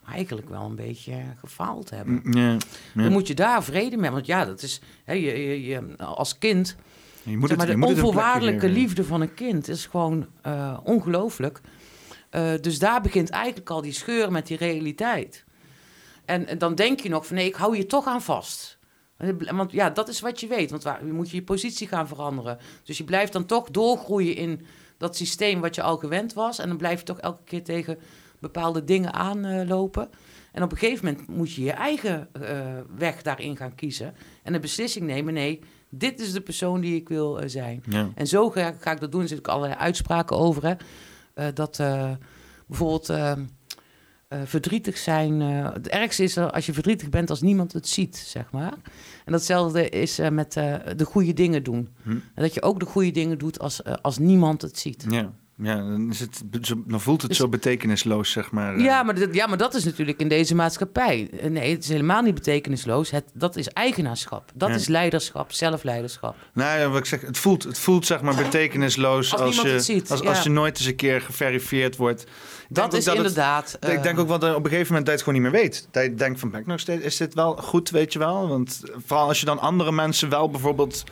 eigenlijk wel een beetje gefaald hebben. Mm, ja, Dan moet je daar vrede mee Want ja, dat is hè, je, je, als kind. Je moet het, maar de onvoorwaardelijke liefde van een kind is gewoon uh, ongelooflijk. Uh, dus daar begint eigenlijk al die scheur met die realiteit. En, en, dan denk je nog van nee, ik hou je toch aan vast. Want ja, dat is wat je weet. Want waar, je moet je positie gaan veranderen. Dus je blijft dan toch doorgroeien in dat systeem wat je al gewend was. En dan blijf je toch elke keer tegen bepaalde dingen aanlopen. En op een gegeven moment moet je je eigen uh, weg daarin gaan kiezen. En een beslissing nemen. Nee, dit is de persoon die ik wil uh, zijn. Ja. En zo ga, ga, ik dat doen. Er zitten ook allerlei uitspraken over. Hè. Uh, dat bijvoorbeeld verdrietig zijn. het ergste is als je verdrietig bent als niemand het ziet, zeg maar. En datzelfde is met de goede dingen doen. Hm. En dat je ook de goede dingen doet als, als niemand het ziet. Ja. Ja, dan, is het, dan voelt het dus- zo betekenisloos, zeg maar. Ja maar, dat, ja, maar dat is natuurlijk in deze maatschappij. Eh, nee, het is helemaal niet betekenisloos. Het, dat is eigenaarschap. Dat is leiderschap, zelfleiderschap. Nou ja, wat ik zeg, het voelt, het voelt zeg maar betekenisloos als, als je, ziet, als, als je nooit eens een keer geverifieerd wordt. dat is inderdaad. ik denk ook wel dat op een gegeven moment dat je het gewoon niet meer weet. Dat je denkt van, ben ik nog steeds, is dit wel goed, weet je wel? Want vooral als je dan andere mensen wel bijvoorbeeld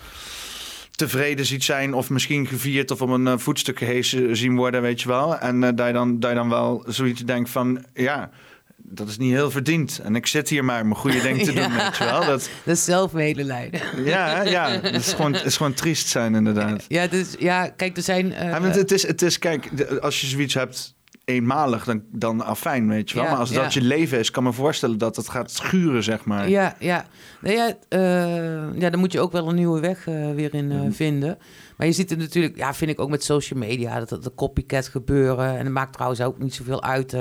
tevreden ziet zijn of misschien gevierd of op een uh, voetstuk gehezen zien worden, weet je wel. En uh, dat, je dan, dat je dan wel zoiets denkt van, ja, dat is niet heel verdiend. En ik zit hier maar mijn goede ding te <laughs> doen, weet je wel. Dat, dat is zelfmedelijden. Ja, ja het, is gewoon, het is gewoon triest zijn, inderdaad. Ja, dus, ja kijk, er zijn... Uh, ja, het, is, het is, kijk, als je zoiets hebt eenmalig, dan, dan afijn, weet je wel. maar als dat je leven is, kan me voorstellen dat het gaat schuren, zeg maar. Ja, ja. Nee, ja, uh, ja dan moet je ook wel een nieuwe weg uh, weer in uh, vinden. Maar je ziet het natuurlijk, ja, vind ik ook met social media, dat het de copycat gebeuren. En dat maakt trouwens ook niet zoveel uit.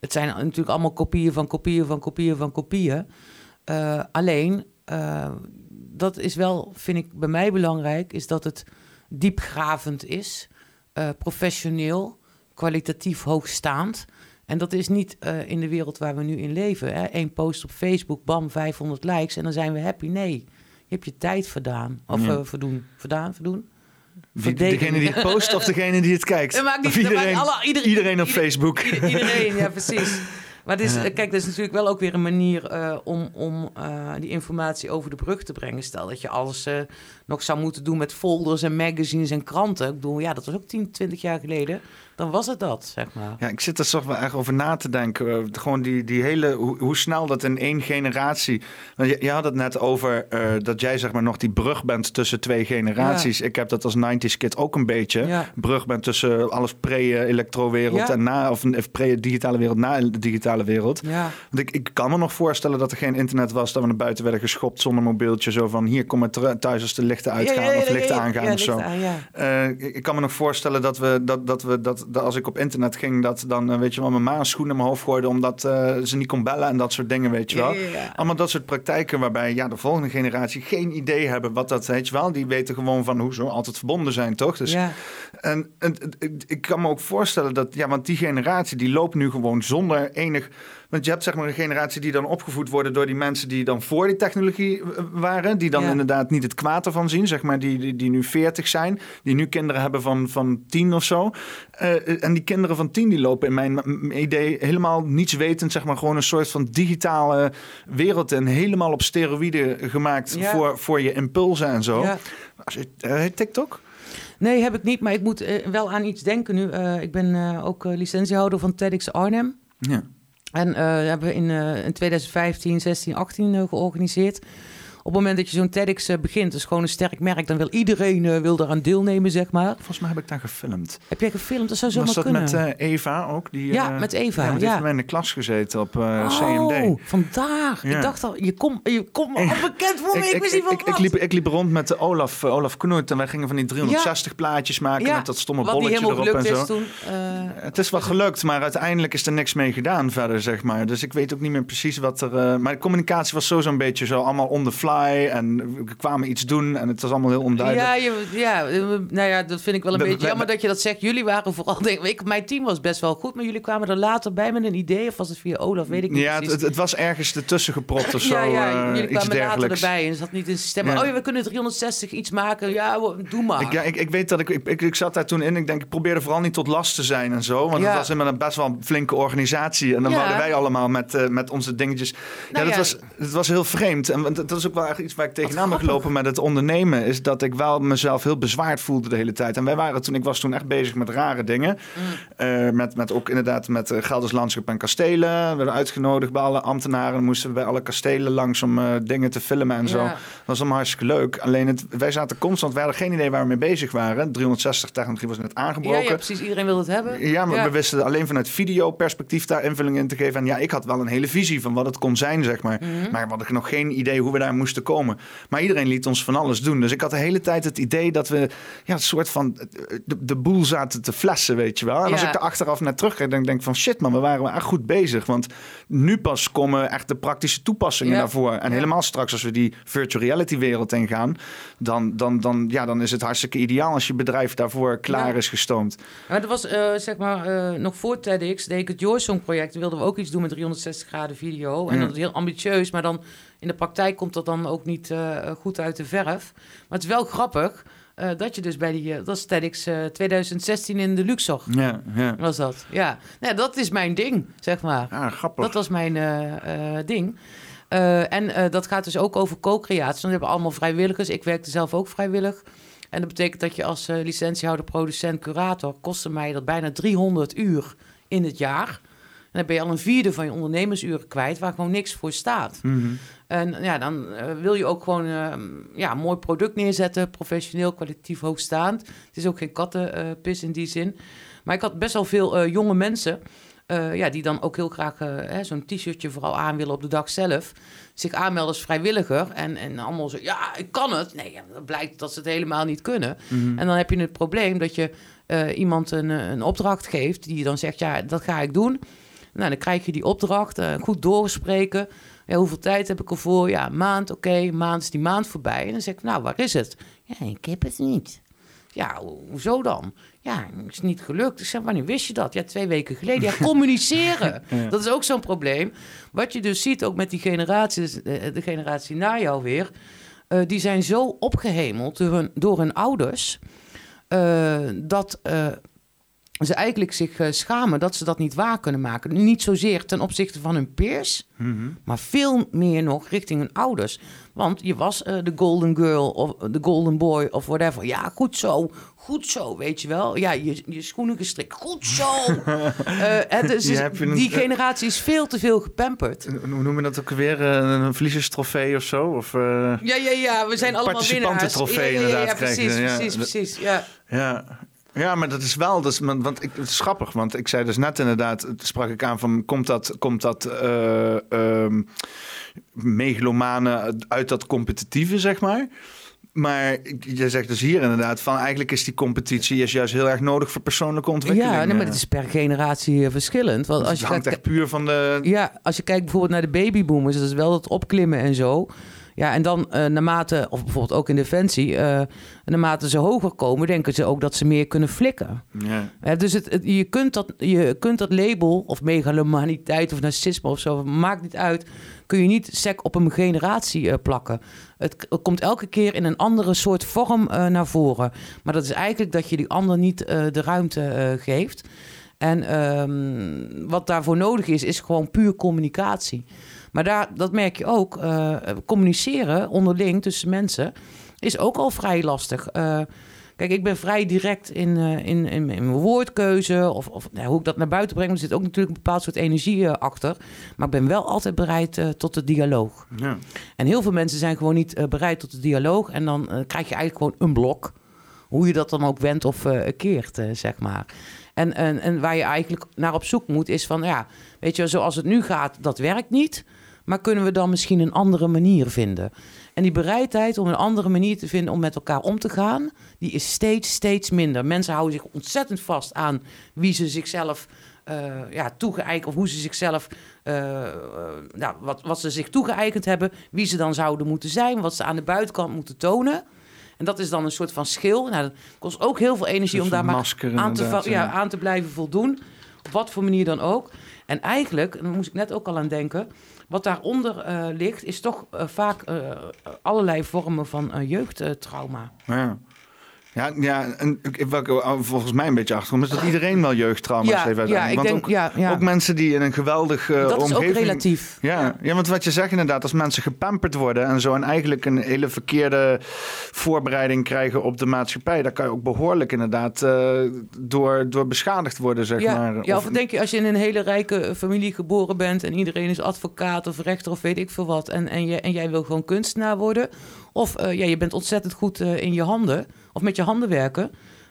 het zijn natuurlijk allemaal kopieën van kopieën van kopieën van kopieën. alleen, dat is wel, vind ik bij mij belangrijk, is dat het diepgravend is, professioneel kwalitatief hoogstaand. En dat is niet uh, in de wereld waar we nu in leven. Hè? Eén post op Facebook, bam, 500 likes en dan zijn we happy. Nee, je hebt je tijd verdaan. Of ja. uh, verdoen. Verdaan, verdoen? Wie, degene die het post of degene die het kijkt? <laughs> Dat maakt niet, iedereen, alle, iedereen, iedereen op Facebook. Iedereen, ja, precies. Maar is, kijk, dat is natuurlijk wel ook weer een manier uh, om, om uh, die informatie over de brug te brengen. Stel dat je alles uh, nog zou moeten doen met folders en magazines en kranten. Ik bedoel, ja, dat was ook 10, 20 jaar geleden dan was het dat, zeg maar. Ja, ik zit er toch wel echt over na te denken. Uh, gewoon die, die hele, hoe, hoe, snel dat in één generatie... Je, je had het net over uh, dat jij zeg maar nog die brug bent tussen twee generaties. Ja. Ik heb dat als 90s kid ook een beetje. Ja. Brug bent tussen alles pre-elektro-wereld en na... of pre-digitale wereld na de digitale wereld. Ja. Want ik, ik kan me nog voorstellen dat er geen internet was... dat we naar buiten werden geschopt zonder mobieltje. Zo van, hier, kom maar thuis als de lichten uitgaan of lichten aangaan of zo. Aan, uh, ik kan me nog voorstellen dat we... Dat, dat we dat, dat als ik op internet ging, dat dan, eh, weet je wel, mijn ma schoenen in mijn hoofd gooide omdat uh, ze niet kon bellen en dat soort dingen, weet je wel. Allemaal dat soort praktijken waarbij ja, de volgende generatie geen idee hebben wat dat, weet je wel. Die weten gewoon van hoe ze altijd verbonden zijn, toch? Dus, en, ik kan me ook voorstellen dat, ja, want die generatie die loopt nu gewoon zonder enig want je hebt zeg maar een generatie die dan opgevoed worden door die mensen die dan voor die technologie eh, waren. Die dan inderdaad niet het kwaad ervan zien, zeg maar, die, die, die nu 40 zijn. Die nu kinderen hebben van, van 10 of zo. Uh, en die kinderen van 10 die lopen in mijn idee helemaal niets wetend, zeg maar, gewoon een soort van digitale wereld in. Helemaal op steroïden gemaakt voor, voor je impulsen en zo. Ja. Als je, uh, TikTok? Nee, heb ik niet, maar ik moet uh, wel aan iets denken nu. Ik ben ook licentiehouder van TEDx Arnhem. Ja. En uh, hebben we in, uh, in 2015, 16, 18 uh, georganiseerd. Op het moment dat je zo'n TEDx uh, begint, is gewoon een sterk merk, dan wil iedereen uh, wil eraan deelnemen, zeg maar. Volgens mij heb ik daar gefilmd. Heb jij gefilmd? Dat zou zomaar Was dat kunnen. met uh, Eva ook? Die, ja, met Eva. Ja, die heeft mij in de klas gezeten op oh, CMD. vandaag. Ik dacht al, je komt je kom al bekend voor me. Ik, ik, wist niet van ik, ik, liep, ik liep rond met Olaf, Olaf Knoet en wij gingen van die 360 plaatjes maken met dat stomme bolletje erop en zo. Toen, het is wel gelukt, maar uiteindelijk is er niks mee gedaan verder, zeg maar. Dus ik weet ook niet meer precies wat er... maar de communicatie was sowieso een beetje zo allemaal on the fly. En we kwamen iets doen en het was allemaal heel onduidelijk. Ja, je, ja nou ja, dat vind ik wel een beetje jammer dat je dat zegt. Jullie waren vooral... Denk, <laughs> ik, mijn team was best wel goed, maar jullie kwamen er later bij met een idee. Of was het via Olaf, weet ik niet Ja, het, het, was ergens ertussen gepropt of zo. Ja, ja jullie uh, kwamen later erbij en zat niet in het systeem. Ja. Oh ja, we kunnen 360 iets maken. Ja, doe maar. Ik, ja, ik, ik weet dat ik, ik, ik, zat daar toen in. Ik denk, ik probeerde vooral niet tot last te zijn en zo. Want het was helemaal een best wel flinke organisatie. En dan waren wij allemaal met, uh, met onze dingetjes. Nou, ja, dat was, het was heel vreemd. En dat is ook wel echt iets waar ik tegenaan ben gelopen met het ondernemen. Is dat ik wel mezelf heel bezwaard voelde de hele tijd. En wij waren toen, ik was toen echt bezig met rare dingen. Mm. Uh, met, met ook inderdaad met uh, Gelders Landschap en Kastelen. We werden uitgenodigd bij alle ambtenaren. Moesten we bij alle kastelen langs om uh, dingen te filmen en zo. Dat was allemaal hartstikke leuk. Alleen het, wij zaten constant, we hadden geen idee waar we mee bezig waren. 360 technologie was net aangebroken. Ja, ja precies. Iedereen wilde het hebben. Ja, maar we wisten alleen vanuit videoperspectief daar invulling in te geven. En ja, ik had wel een hele visie van wat het kon zijn, zeg maar. Mm -hmm. Maar we hadden nog geen idee hoe we daar moesten komen. Maar iedereen liet ons van alles doen. Dus ik had de hele tijd het idee dat we ja, een soort van de, de boel zaten te flessen, weet je wel. En als ik er achteraf naar terugkijk, dan denk ik van shit man, we waren echt goed bezig. Want nu pas komen echt de praktische toepassingen ja. daarvoor. En helemaal straks als we die virtual reality wereld ingaan, dan, dan, dan, ja, dan is het hartstikke ideaal als je bedrijf daarvoor klaar is gestoomd. Maar dat was uh, zeg maar uh, nog voor TEDx, deed ik het Joorsong project. wilden we ook iets doen met 360 graden video. En dat is heel ambitieus, maar dan in de praktijk komt dat dan ook niet uh, goed uit de verf. Maar het is wel grappig uh, dat je dus bij die... Uh, dat is TEDx 2016 in de Luxor. Ja, ja. Was dat. Ja. Nou, dat is mijn ding, zeg maar. Ja, grappig. Dat was mijn ding. en dat gaat dus ook over co-creatie. Dan hebben we allemaal vrijwilligers. Ik werkte zelf ook vrijwillig. En dat betekent dat je als licentiehouder, producent, curator... kostte mij dat bijna 300 uur in het jaar... Dan ben je al een vierde van je ondernemersuren kwijt, waar gewoon niks voor staat. Mm -hmm. En ja, dan uh, wil je ook gewoon uh, ja, een mooi product neerzetten, professioneel, kwalitatief hoogstaand. Het is ook geen kattenpis uh, in die zin. Maar ik had best wel veel jonge mensen, ja, die dan ook heel graag zo'n t-shirtje vooral aan willen op de dag zelf. Zich aanmelden als vrijwilliger en, en allemaal zo, ja, ik kan het. Nee, ja, dan blijkt dat ze het helemaal niet kunnen. Mm -hmm. En dan heb je het probleem dat je iemand een, een opdracht geeft, die dan zegt, ja, dat ga ik doen. Nou, dan krijg je die opdracht, uh, goed doorspreken. Ja, hoeveel tijd heb ik ervoor? Ja, maand, oké, okay, maand is die maand voorbij. En dan zeg ik, nou, waar is het? Ja, ik heb het niet. Ja, hoezo dan? Ja, het is niet gelukt. Ik zeg, wanneer wist je dat? Ja, twee weken geleden. Ja, <laughs> communiceren. ja. Dat is ook zo'n probleem. Wat je dus ziet ook met die generatie, de generatie na jou weer... Uh, die zijn zo opgehemeld door hun, door hun ouders... Uh, dat uh, ze eigenlijk zich uh, schamen dat ze dat niet waar kunnen maken. Niet zozeer ten opzichte van hun peers, mm -hmm. maar veel meer nog richting hun ouders. Want je was uh, de golden girl of de golden boy of whatever. Ja, goed zo, goed zo, weet je wel. Ja, je, je schoenen gestrikt, goed zo. uh, het is, Ja, een- die generatie is veel te veel gepamperd. Hoe noem je dat ook weer? Eh, Een verliezerstrofee of zo? Of, eh, Ja, ja, ja, we zijn allemaal winnaars. Participantentrofee ja, inderdaad ja, precies, precies, precies, ja. Ja. Ja, maar dat is wel, dat is, want ik, het is grappig, want ik zei dus net inderdaad, sprak ik aan van, komt dat, komt dat eh ehm, megalomane uit dat competitieve, zeg maar? Maar je zegt dus hier inderdaad van, eigenlijk is die competitie is juist heel erg nodig voor persoonlijke ontwikkeling. Ja, nee, maar eh. het is per generatie eh, verschillend. Want als het je hangt echt puur van de... Ja, als je kijkt bijvoorbeeld naar de babyboomers, dat is wel het opklimmen en zo. Ja, en dan eh, naarmate, of bijvoorbeeld ook in Defensie, eh naarmate ze hoger komen, denken ze ook dat ze meer kunnen flikken. Ja. Dus het, het- je, kunt dat, je kunt dat label, of megalomaniteit of narcisme of zo, maakt niet uit, kun je niet sec op een generatie eh, plakken. Het, komt elke keer in een andere soort vorm naar voren. Maar dat is eigenlijk dat je die ander niet de ruimte geeft. En ehm, wat daarvoor nodig is, is gewoon puur communicatie. Maar daar, dat merk je ook. eh, communiceren onderling tussen mensen is ook al vrij lastig. Eh, Kijk, ik ben vrij direct in, in, in, in, mijn woordkeuze of, of nou, hoe ik dat naar buiten breng. Er zit ook natuurlijk een bepaald soort energie achter. Maar ik ben wel altijd bereid tot de dialoog. Ja. En heel veel mensen zijn gewoon niet bereid tot de dialoog. En dan krijg je eigenlijk gewoon een blok. Hoe je dat dan ook wendt of keert, zeg maar. En, en, en waar je eigenlijk naar op zoek moet, is van ja, weet je, zoals het nu gaat, dat werkt niet. Maar kunnen we dan misschien een andere manier vinden? En die bereidheid om een andere manier te vinden om met elkaar om te gaan, die is steeds, steeds minder. Mensen houden zich ontzettend vast aan wie ze zichzelf uh, ja, toegeëigend, of hoe ze zichzelf, uh, nou, wat, wat ze zich toegeëigend hebben, wie ze dan zouden moeten zijn, wat ze aan de buitenkant moeten tonen. En dat is dan een soort van schil. Nou, dat kost ook heel veel energie om daar maar aan te, ja, aan te blijven voldoen. Op wat voor manier dan ook. En eigenlijk, daar moest ik net ook al aan denken... wat daaronder uh, ligt, is toch uh, vaak uh, allerlei vormen van jeugdtrauma. Ja. Ja, ja en welke volgens mij een beetje achterkom is dat iedereen wel jeugdtrauma's ja, heeft Ja, ik want denk, ook, ja, ook mensen die in een geweldig uh, dat omgeving... is ook relatief. Ja, ja. want wat je zegt inderdaad, als mensen gepamperd worden en zo... en eigenlijk een hele verkeerde voorbereiding krijgen op de maatschappij... dan kan je ook behoorlijk inderdaad uh, door, door beschadigd worden, zeg maar. Ja, of, of denk je als je in een hele rijke familie geboren bent... en iedereen is advocaat of rechter of weet ik veel wat... en, en, je, en jij wil gewoon kunstenaar worden... of uh, ja, je bent ontzettend goed in je handen of met je handen werken.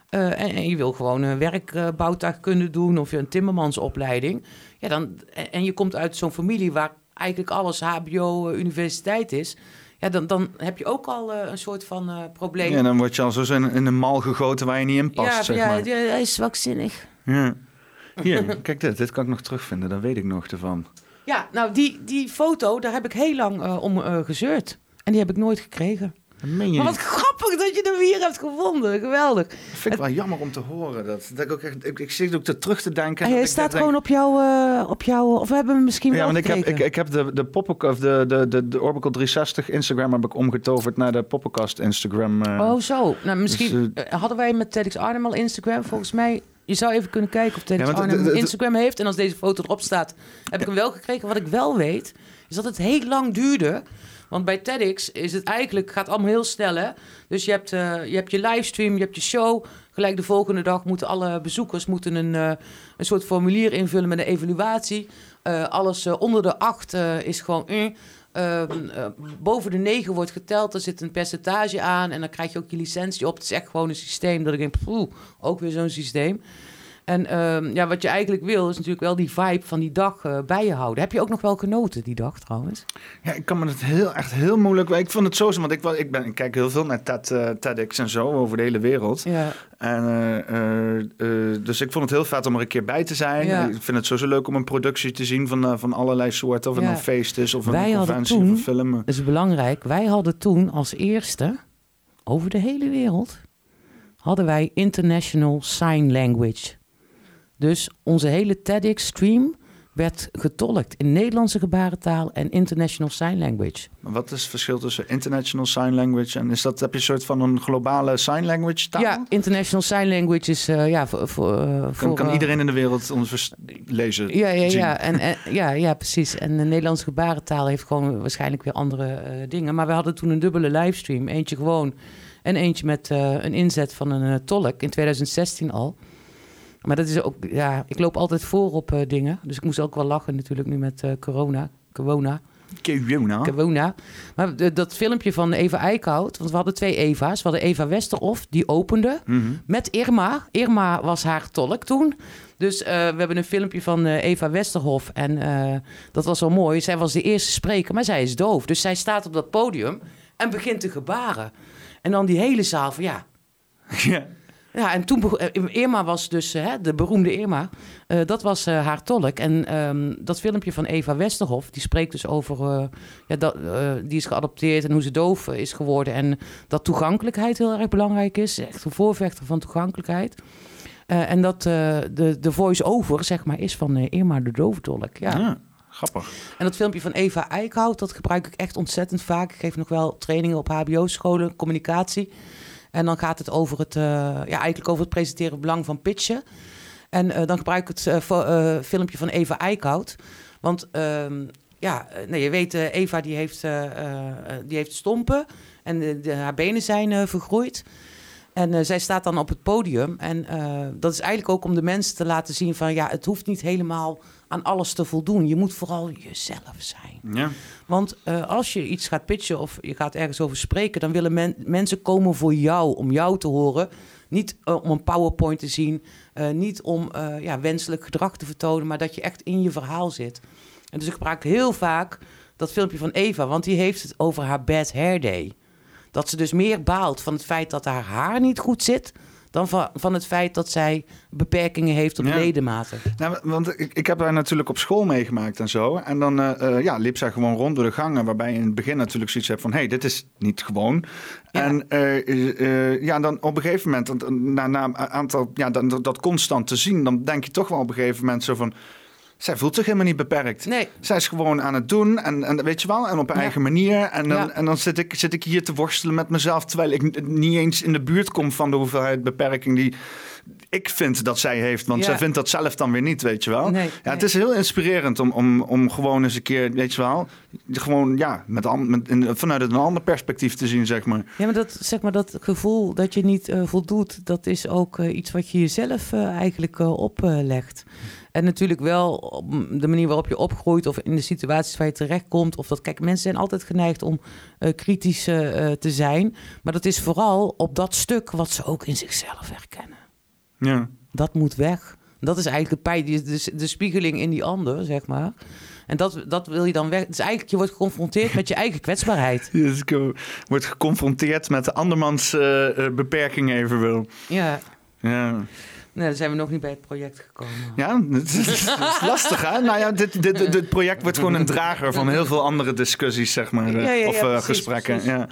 Uh, en, je wil gewoon een werkbouwtuig kunnen doen of je een timmermansopleiding. Ja, dan, en, je komt uit zo'n familie waar eigenlijk alles HBO, eh, universiteit is. Ja, dan, dan heb je ook al uh, een soort van uh, probleem. Ja, dan word je al zo in, in een mal gegoten waar je niet in past. Ja, zeg ja, maar. ja, hij is zwakzinnig. Ja. <laughs> Hier, kijk dit. Dit kan ik nog terugvinden. Daar weet ik nog ervan. Ja, nou, die, die foto, daar heb ik heel lang uh, om gezeurd. En die heb ik nooit gekregen. Maar wat grappig dat je hem hier hebt gevonden. Geweldig. Dat vind ik wel jammer om te horen. Dat, dat ik, ook echt, ik, ik zit ook te terug te denken. En hij staat gewoon op jouw, uh, op jouw... Of we hebben hem misschien ja, wel want ik heb, ik, ik heb de, de, Poppenkast, de, de, de, de Orbital 360 Instagram heb ik omgetoverd naar de Poppenkast Instagram. Uh, oh, zo. Nou, misschien dus, uh, hadden wij met TEDx Arnhem al Instagram. Volgens mij je zou even kunnen kijken of TEDx ja, Arnhem Instagram heeft. En als deze foto erop staat, heb ik hem wel gekregen. Wat ik wel weet, is dat het heel lang duurde want bij TEDx is het eigenlijk, gaat allemaal heel snel hè. Dus je hebt, uh, je hebt je livestream, je hebt je show. Gelijk de volgende dag moeten alle bezoekers moeten een, uh, een soort formulier invullen met een evaluatie. Uh, alles onder de acht is gewoon... boven de negen wordt geteld, er zit een percentage aan en dan krijg je ook je licentie op. Het is echt gewoon een systeem dat ik denk, poeh, ook weer zo'n systeem. En ehm, ja, wat je eigenlijk wil, is natuurlijk wel die vibe van die dag uh, bij je houden. Heb je ook nog wel genoten die dag trouwens? Ja, ik kan me het heel, echt heel moeilijk... Ik vond het zo, want ik, ik, ben, ik kijk heel veel naar TED, uh, TEDx en zo over de hele wereld. Ja. En, uh, dus ik vond het heel vet om er een keer bij te zijn. Ja. Ik vind het sowieso leuk om een productie te zien van, van allerlei soorten. Of het ja. een feest is of een conventie toen, of een film. Dat is belangrijk. Wij hadden toen als eerste over de hele wereld... hadden wij International Sign Language dus onze hele TEDx-stream werd getolkt in Nederlandse gebarentaal en International Sign Language. Maar wat is het verschil tussen International Sign Language en is dat heb je een soort van een globale Sign Language taal? Ja, International Sign Language is uh, ja voor, voor, uh, kan, kan, iedereen in de wereld ons lezen? Ja, ja, ja. En, en, ja, ja, precies. En de Nederlandse gebarentaal heeft gewoon waarschijnlijk weer andere dingen. Maar we hadden toen een dubbele livestream, eentje gewoon en eentje met een inzet van een tolk in 2016 al. Maar dat is ook, ja, ik loop altijd voor op uh, dingen. Dus ik moest ook wel lachen natuurlijk nu met uh, corona. Corona. Corona. Corona. Maar dat filmpje van Eva Eickhout, want we hadden twee Eva's. We hadden Eva Westerhof, die opende mm -hmm. met Irma. Irma was haar tolk toen. Dus we hebben een filmpje van Eva Westerhof en dat was wel mooi. Zij was de eerste spreker, maar zij is doof. Dus zij staat op dat podium en begint te gebaren. En dan die hele zaal van ja... ja. Ja, en toen eh, Irma was dus uh, de beroemde Irma. Uh, dat was uh, haar tolk. En um, dat filmpje van Eva Westerhof, die spreekt dus over. ja, dat, die is geadopteerd en hoe ze doof is geworden. En dat toegankelijkheid heel erg belangrijk is. Echt een voorvechter van toegankelijkheid. en dat de, de voice-over, zeg maar, is van Irma de doofdolk. Ja. ja. Grappig. En dat filmpje van Eva Eickhout, dat gebruik ik echt ontzettend vaak. Ik geef nog wel trainingen op HBO-scholen, communicatie. En dan gaat het over het, uh, ja, eigenlijk over het presenteren belang van pitchen. En uh, dan gebruik ik het uh, filmpje van Eva Eickhout. Want ehm, ja, nee, je weet, Eva die heeft, die heeft stompen en haar benen zijn vergroeid. En uh, zij staat dan op het podium. En uh, dat is eigenlijk ook om de mensen te laten zien van ja, het hoeft niet helemaal aan alles te voldoen. Je moet vooral jezelf zijn. Ja. Want uh, als je iets gaat pitchen of je gaat ergens over spreken, dan willen men mensen komen voor jou, om jou te horen. Niet om een PowerPoint te zien, niet om ja, wenselijk gedrag te vertonen, maar dat je echt in je verhaal zit. En dus ik gebruik heel vaak dat filmpje van Eva, want die heeft het over haar bad hair day. Dat ze dus meer baalt van het feit dat haar haar niet goed zit dan van, van het feit dat zij beperkingen heeft op ja. ledematen. Nou, want ik, ik heb haar natuurlijk op school meegemaakt en zo. En dan uh, ja, liep zij gewoon rond door de gangen, waarbij je in het begin natuurlijk zoiets hebt van... hé, hey, dit is niet gewoon. En uh, ja, dan op een gegeven moment, na, na een aantal, ja, dan, dat constant te zien... dan denk je toch wel op een gegeven moment zo van zij voelt zich helemaal niet beperkt. Nee. Zij is gewoon aan het doen en, en weet je wel, en op haar eigen manier. En dan, en dan zit, ik, zit ik hier te worstelen met mezelf, terwijl ik niet eens in de buurt kom van de hoeveelheid beperking die ik vind dat zij heeft. Want zij vindt dat zelf dan weer niet, weet je wel. Nee, ja, Het is heel inspirerend om, om, om gewoon eens een keer, weet je wel, gewoon ja, met, met, in, vanuit een ander perspectief te zien, zeg maar. Ja, maar dat, zeg maar, dat gevoel dat je niet uh, voldoet, dat is ook uh, iets wat je jezelf uh, eigenlijk oplegt. En natuurlijk wel op de manier waarop je opgroeit of in de situaties waar je terechtkomt. Of dat, kijk, mensen zijn altijd geneigd om uh, kritisch uh, te zijn. Maar dat is vooral op dat stuk wat ze ook in zichzelf herkennen. Ja. Dat moet weg. Dat is eigenlijk de, pijn, de, de spiegeling in die ander, zeg maar. En dat, dat wil je dan weg. Dus eigenlijk, je wordt geconfronteerd met je eigen kwetsbaarheid. <laughs> Je wordt geconfronteerd met de andermans uh, beperking evenwel. Ja. Ja. Nee, dan zijn we nog niet bij het project gekomen. Ja, <laughs> het is, lastig hè? Nou ja, dit, dit, dit project wordt gewoon een drager van heel veel andere discussies, zeg maar. Ja, ja, of uh, gesprekken. Precies. Ja.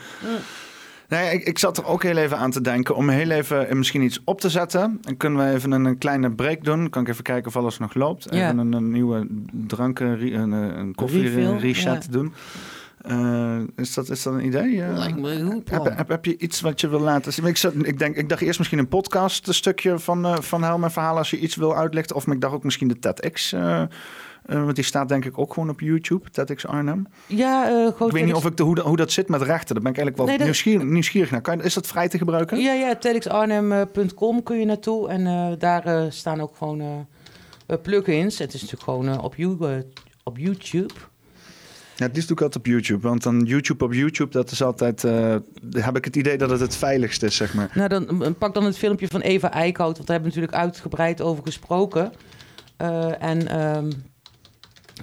Nee, ik, ik, zat er ook heel even aan te denken om heel even misschien iets op te zetten. En kunnen we even een, een kleine break doen. Kan ik even kijken of alles nog loopt. Even een, een, nieuwe dranken, een, een koffie reset doen. Uh, is, dat, is dat een idee? Uh, Lijkt me heel heb, heb, heb, je iets wat je wil laten zien? Ik, zat, ik, denk, ik dacht eerst misschien een podcast, een stukje van, uh, van Helm en Verhalen als je iets wil uitleggen. Of ik dacht ook misschien de TEDx. want die staat denk ik ook gewoon op YouTube, TEDx Arnhem. Ja, Ik weet niet of ik de, hoe, hoe dat zit met rechten. Daar ben ik eigenlijk wel nee, dat... nieuwsgierig, nieuwsgierig naar. Kan, is dat vrij te gebruiken? Ja, ja TEDxArnhem.com kun je naartoe. En daar staan ook gewoon plugins. Het is natuurlijk gewoon op, you, op YouTube. Ja, het is natuurlijk altijd op YouTube. Want dan YouTube op YouTube, dat is altijd... Uh, heb ik het idee dat het het veiligst is, zeg maar. Nou, dan pak dan het filmpje van Eva Eickhout. Want daar hebben we natuurlijk uitgebreid over gesproken. Uh, en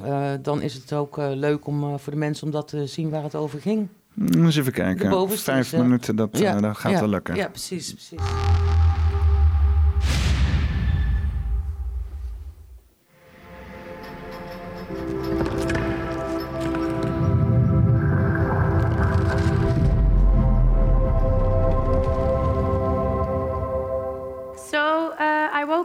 uh, dan is het ook leuk om voor de mensen om dat te zien waar het over ging. Eens even kijken. Vijf minuten, dat, ja, dat gaat ja, wel lukken. Ja, precies, precies.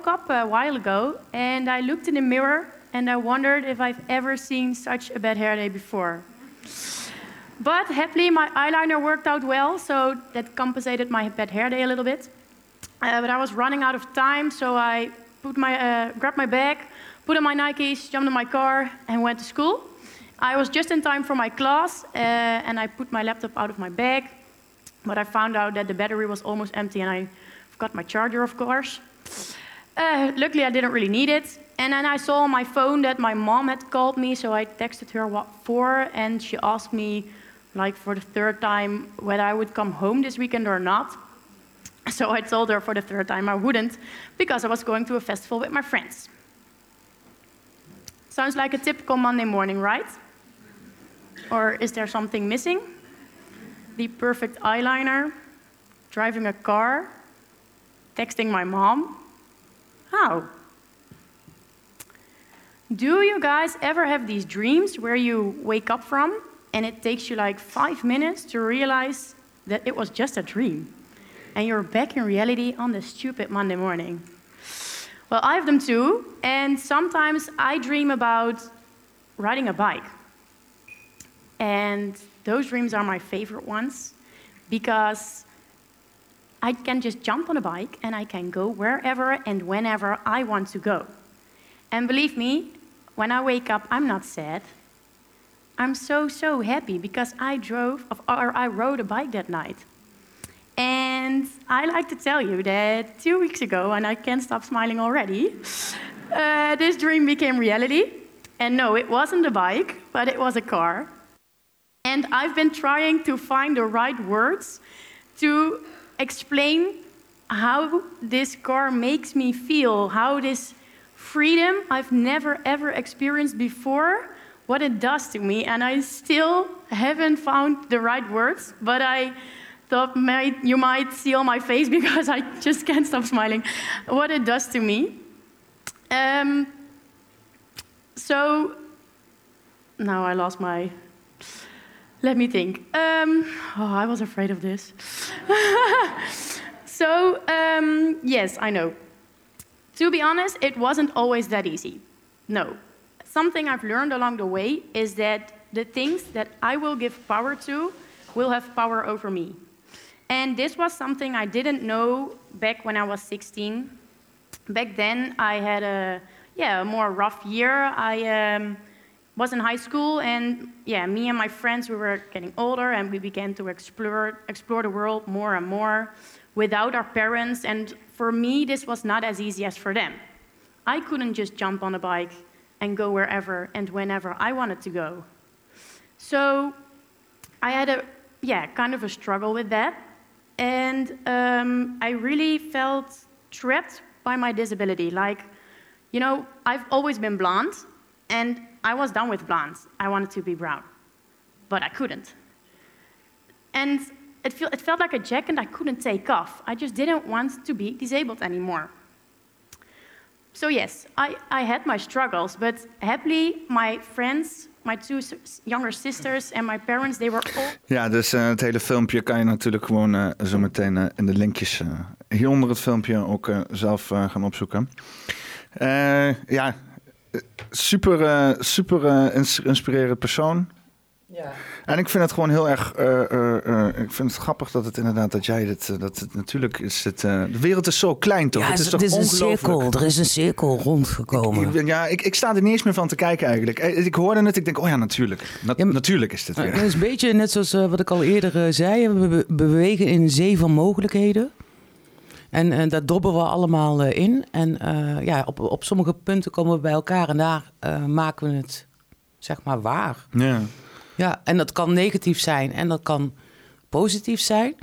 Up a while ago and I looked in the mirror and I wondered if I've ever seen such a bad hair day before. But happily, my eyeliner worked out well, so that compensated my bad hair day a little bit. Uh, but I was running out of time, so I put my, uh, grabbed my bag, put on my Nikes, jumped in my car, and went to school. I was just in time for my class, uh, and I put my laptop out of my bag, but I found out that the battery was almost empty, and I forgot my charger, of course. Uh, luckily, I didn't really need it. And then I saw on my phone that my mom had called me, so I texted her what for, and she asked me, like for the third time, whether I would come home this weekend or not. So I told her for the third time I wouldn't, because I was going to a festival with my friends. Sounds like a typical Monday morning, right? Or is there something missing? The perfect eyeliner, driving a car, texting my mom, how? Do you guys ever have these dreams where you wake up from and it takes you like five minutes to realize that it was just a dream and you're back in reality on the stupid Monday morning? Well, I have them too, and sometimes I dream about riding a bike. And those dreams are my favorite ones because I can just jump on a bike and I can go wherever and whenever I want to go. And believe me, when I wake up, I'm not sad. I'm so, so happy because I drove or I rode a bike that night. And I like to tell you that two weeks ago, and I can't stop smiling already, uh, this dream became reality. And no, it wasn't a bike, but it was a car. And I've been trying to find the right words to explain how this car makes me feel, how this freedom I've never ever experienced before, what it does to me. And I still haven't found the right words, but I thought you might see on my face <laughs> because I just can't stop smiling what it does to me. Um, so now I lost my. Let me think. Um, oh, I was afraid of this. <laughs> so, um, yes, I know. To be honest, it wasn't always that easy. No. Something I've learned along the way is that the things that I will give power to will have power over me. And this was something I didn't know back when I was 16. Back then, I had a yeah a more rough year. I um, was in high school, and yeah, me and my friends we were getting older, and we began to explore explore the world more and more without our parents. And for me, this was not as easy as for them. I couldn't just jump on a bike and go wherever and whenever I wanted to go. So I had a yeah kind of a struggle with that. And um, I really felt trapped by my disability. Like, you know, I've always been blonde, and I was done with blondes. I wanted to be brown, but I couldn't. And it, feel, it felt like a jacket I couldn't take off. I just didn't want to be disabled anymore. So, yes, I, I had my struggles, but happily, my friends my two younger sisters and my parents, they were all... <laughs> Ja, dus uh, het hele filmpje kan je natuurlijk gewoon uh, zo meteen uh, in de linkjes hieronder het filmpje ook zelf gaan opzoeken. ja, super, super inspirerend persoon. Ja. En ik vind het gewoon heel erg. Uh, uh, ik vind het grappig dat het inderdaad dat jij dit. dat het natuurlijk is het. de wereld is zo klein toch? Ja, het is, toch is een cirkel. Er is een cirkel rondgekomen. Ik, ja, ik, ik sta er niet eens meer van te kijken eigenlijk. Ik hoorde het. Ik denk, oh ja, natuurlijk. Na, natuurlijk is dit weer. Het is een beetje net zoals wat ik al eerder zei. We bewegen in een zee van mogelijkheden. En, en daar dobben we allemaal in. En ja, op, op sommige punten komen we bij elkaar en daar maken we het zeg maar waar. Ja. Ja, en dat kan negatief zijn en dat kan positief zijn.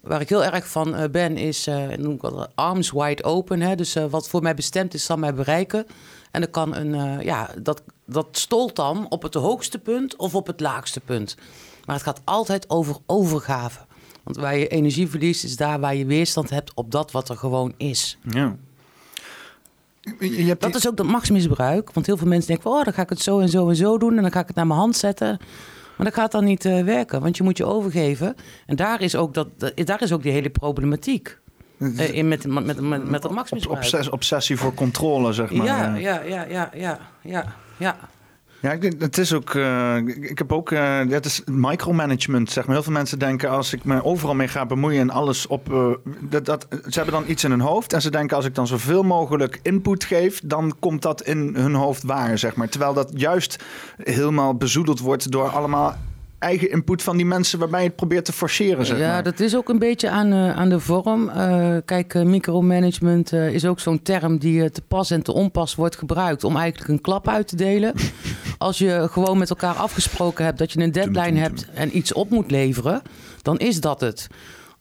Waar ik heel erg van uh, ben, is uh, noem ik wel, arms wide open. Hè? Dus uh, wat voor mij bestemd is, zal mij bereiken. En dan kan een, ja, dat, dat stolt dan op het hoogste punt of op het laagste punt. Maar het gaat altijd over overgave. Want waar je energie verliest, is daar waar je weerstand hebt op dat wat er gewoon is. Ja. Je hebt dat is ook dat machtsmisbruik. Want heel veel mensen denken: oh, dan ga ik het zo en zo en zo doen. En dan ga ik het naar mijn hand zetten. Maar dat gaat dan niet uh, werken, want je moet je overgeven. En daar is ook, dat, daar is ook die hele problematiek. Uh, in met, met, met, met, met dat machtsmisbruik. Obsessie, obsessie voor controle, zeg maar. Ja, ja, ja, ja, ja, ja. Ja. Ik het is ook. Uh, ik heb ook. Uh, het is micromanagement, zeg maar. Heel veel mensen denken als ik me overal mee ga bemoeien en alles op. Uh, dat, dat, ze hebben dan iets in hun hoofd en ze denken als ik dan zoveel mogelijk input geef, dan komt dat in hun hoofd waar, zeg maar. Terwijl dat juist helemaal bezoedeld wordt door allemaal eigen input van die mensen waarbij je het probeert te forceren. Zeg ja, dat is ook een beetje aan, uh, aan de vorm. Uh, kijk, uh, micromanagement is ook zo'n term die te pas en te onpas wordt gebruikt om eigenlijk een klap uit te delen. <laughs> Als je gewoon met elkaar afgesproken hebt dat je een deadline hebt en iets op moet leveren, dan is dat het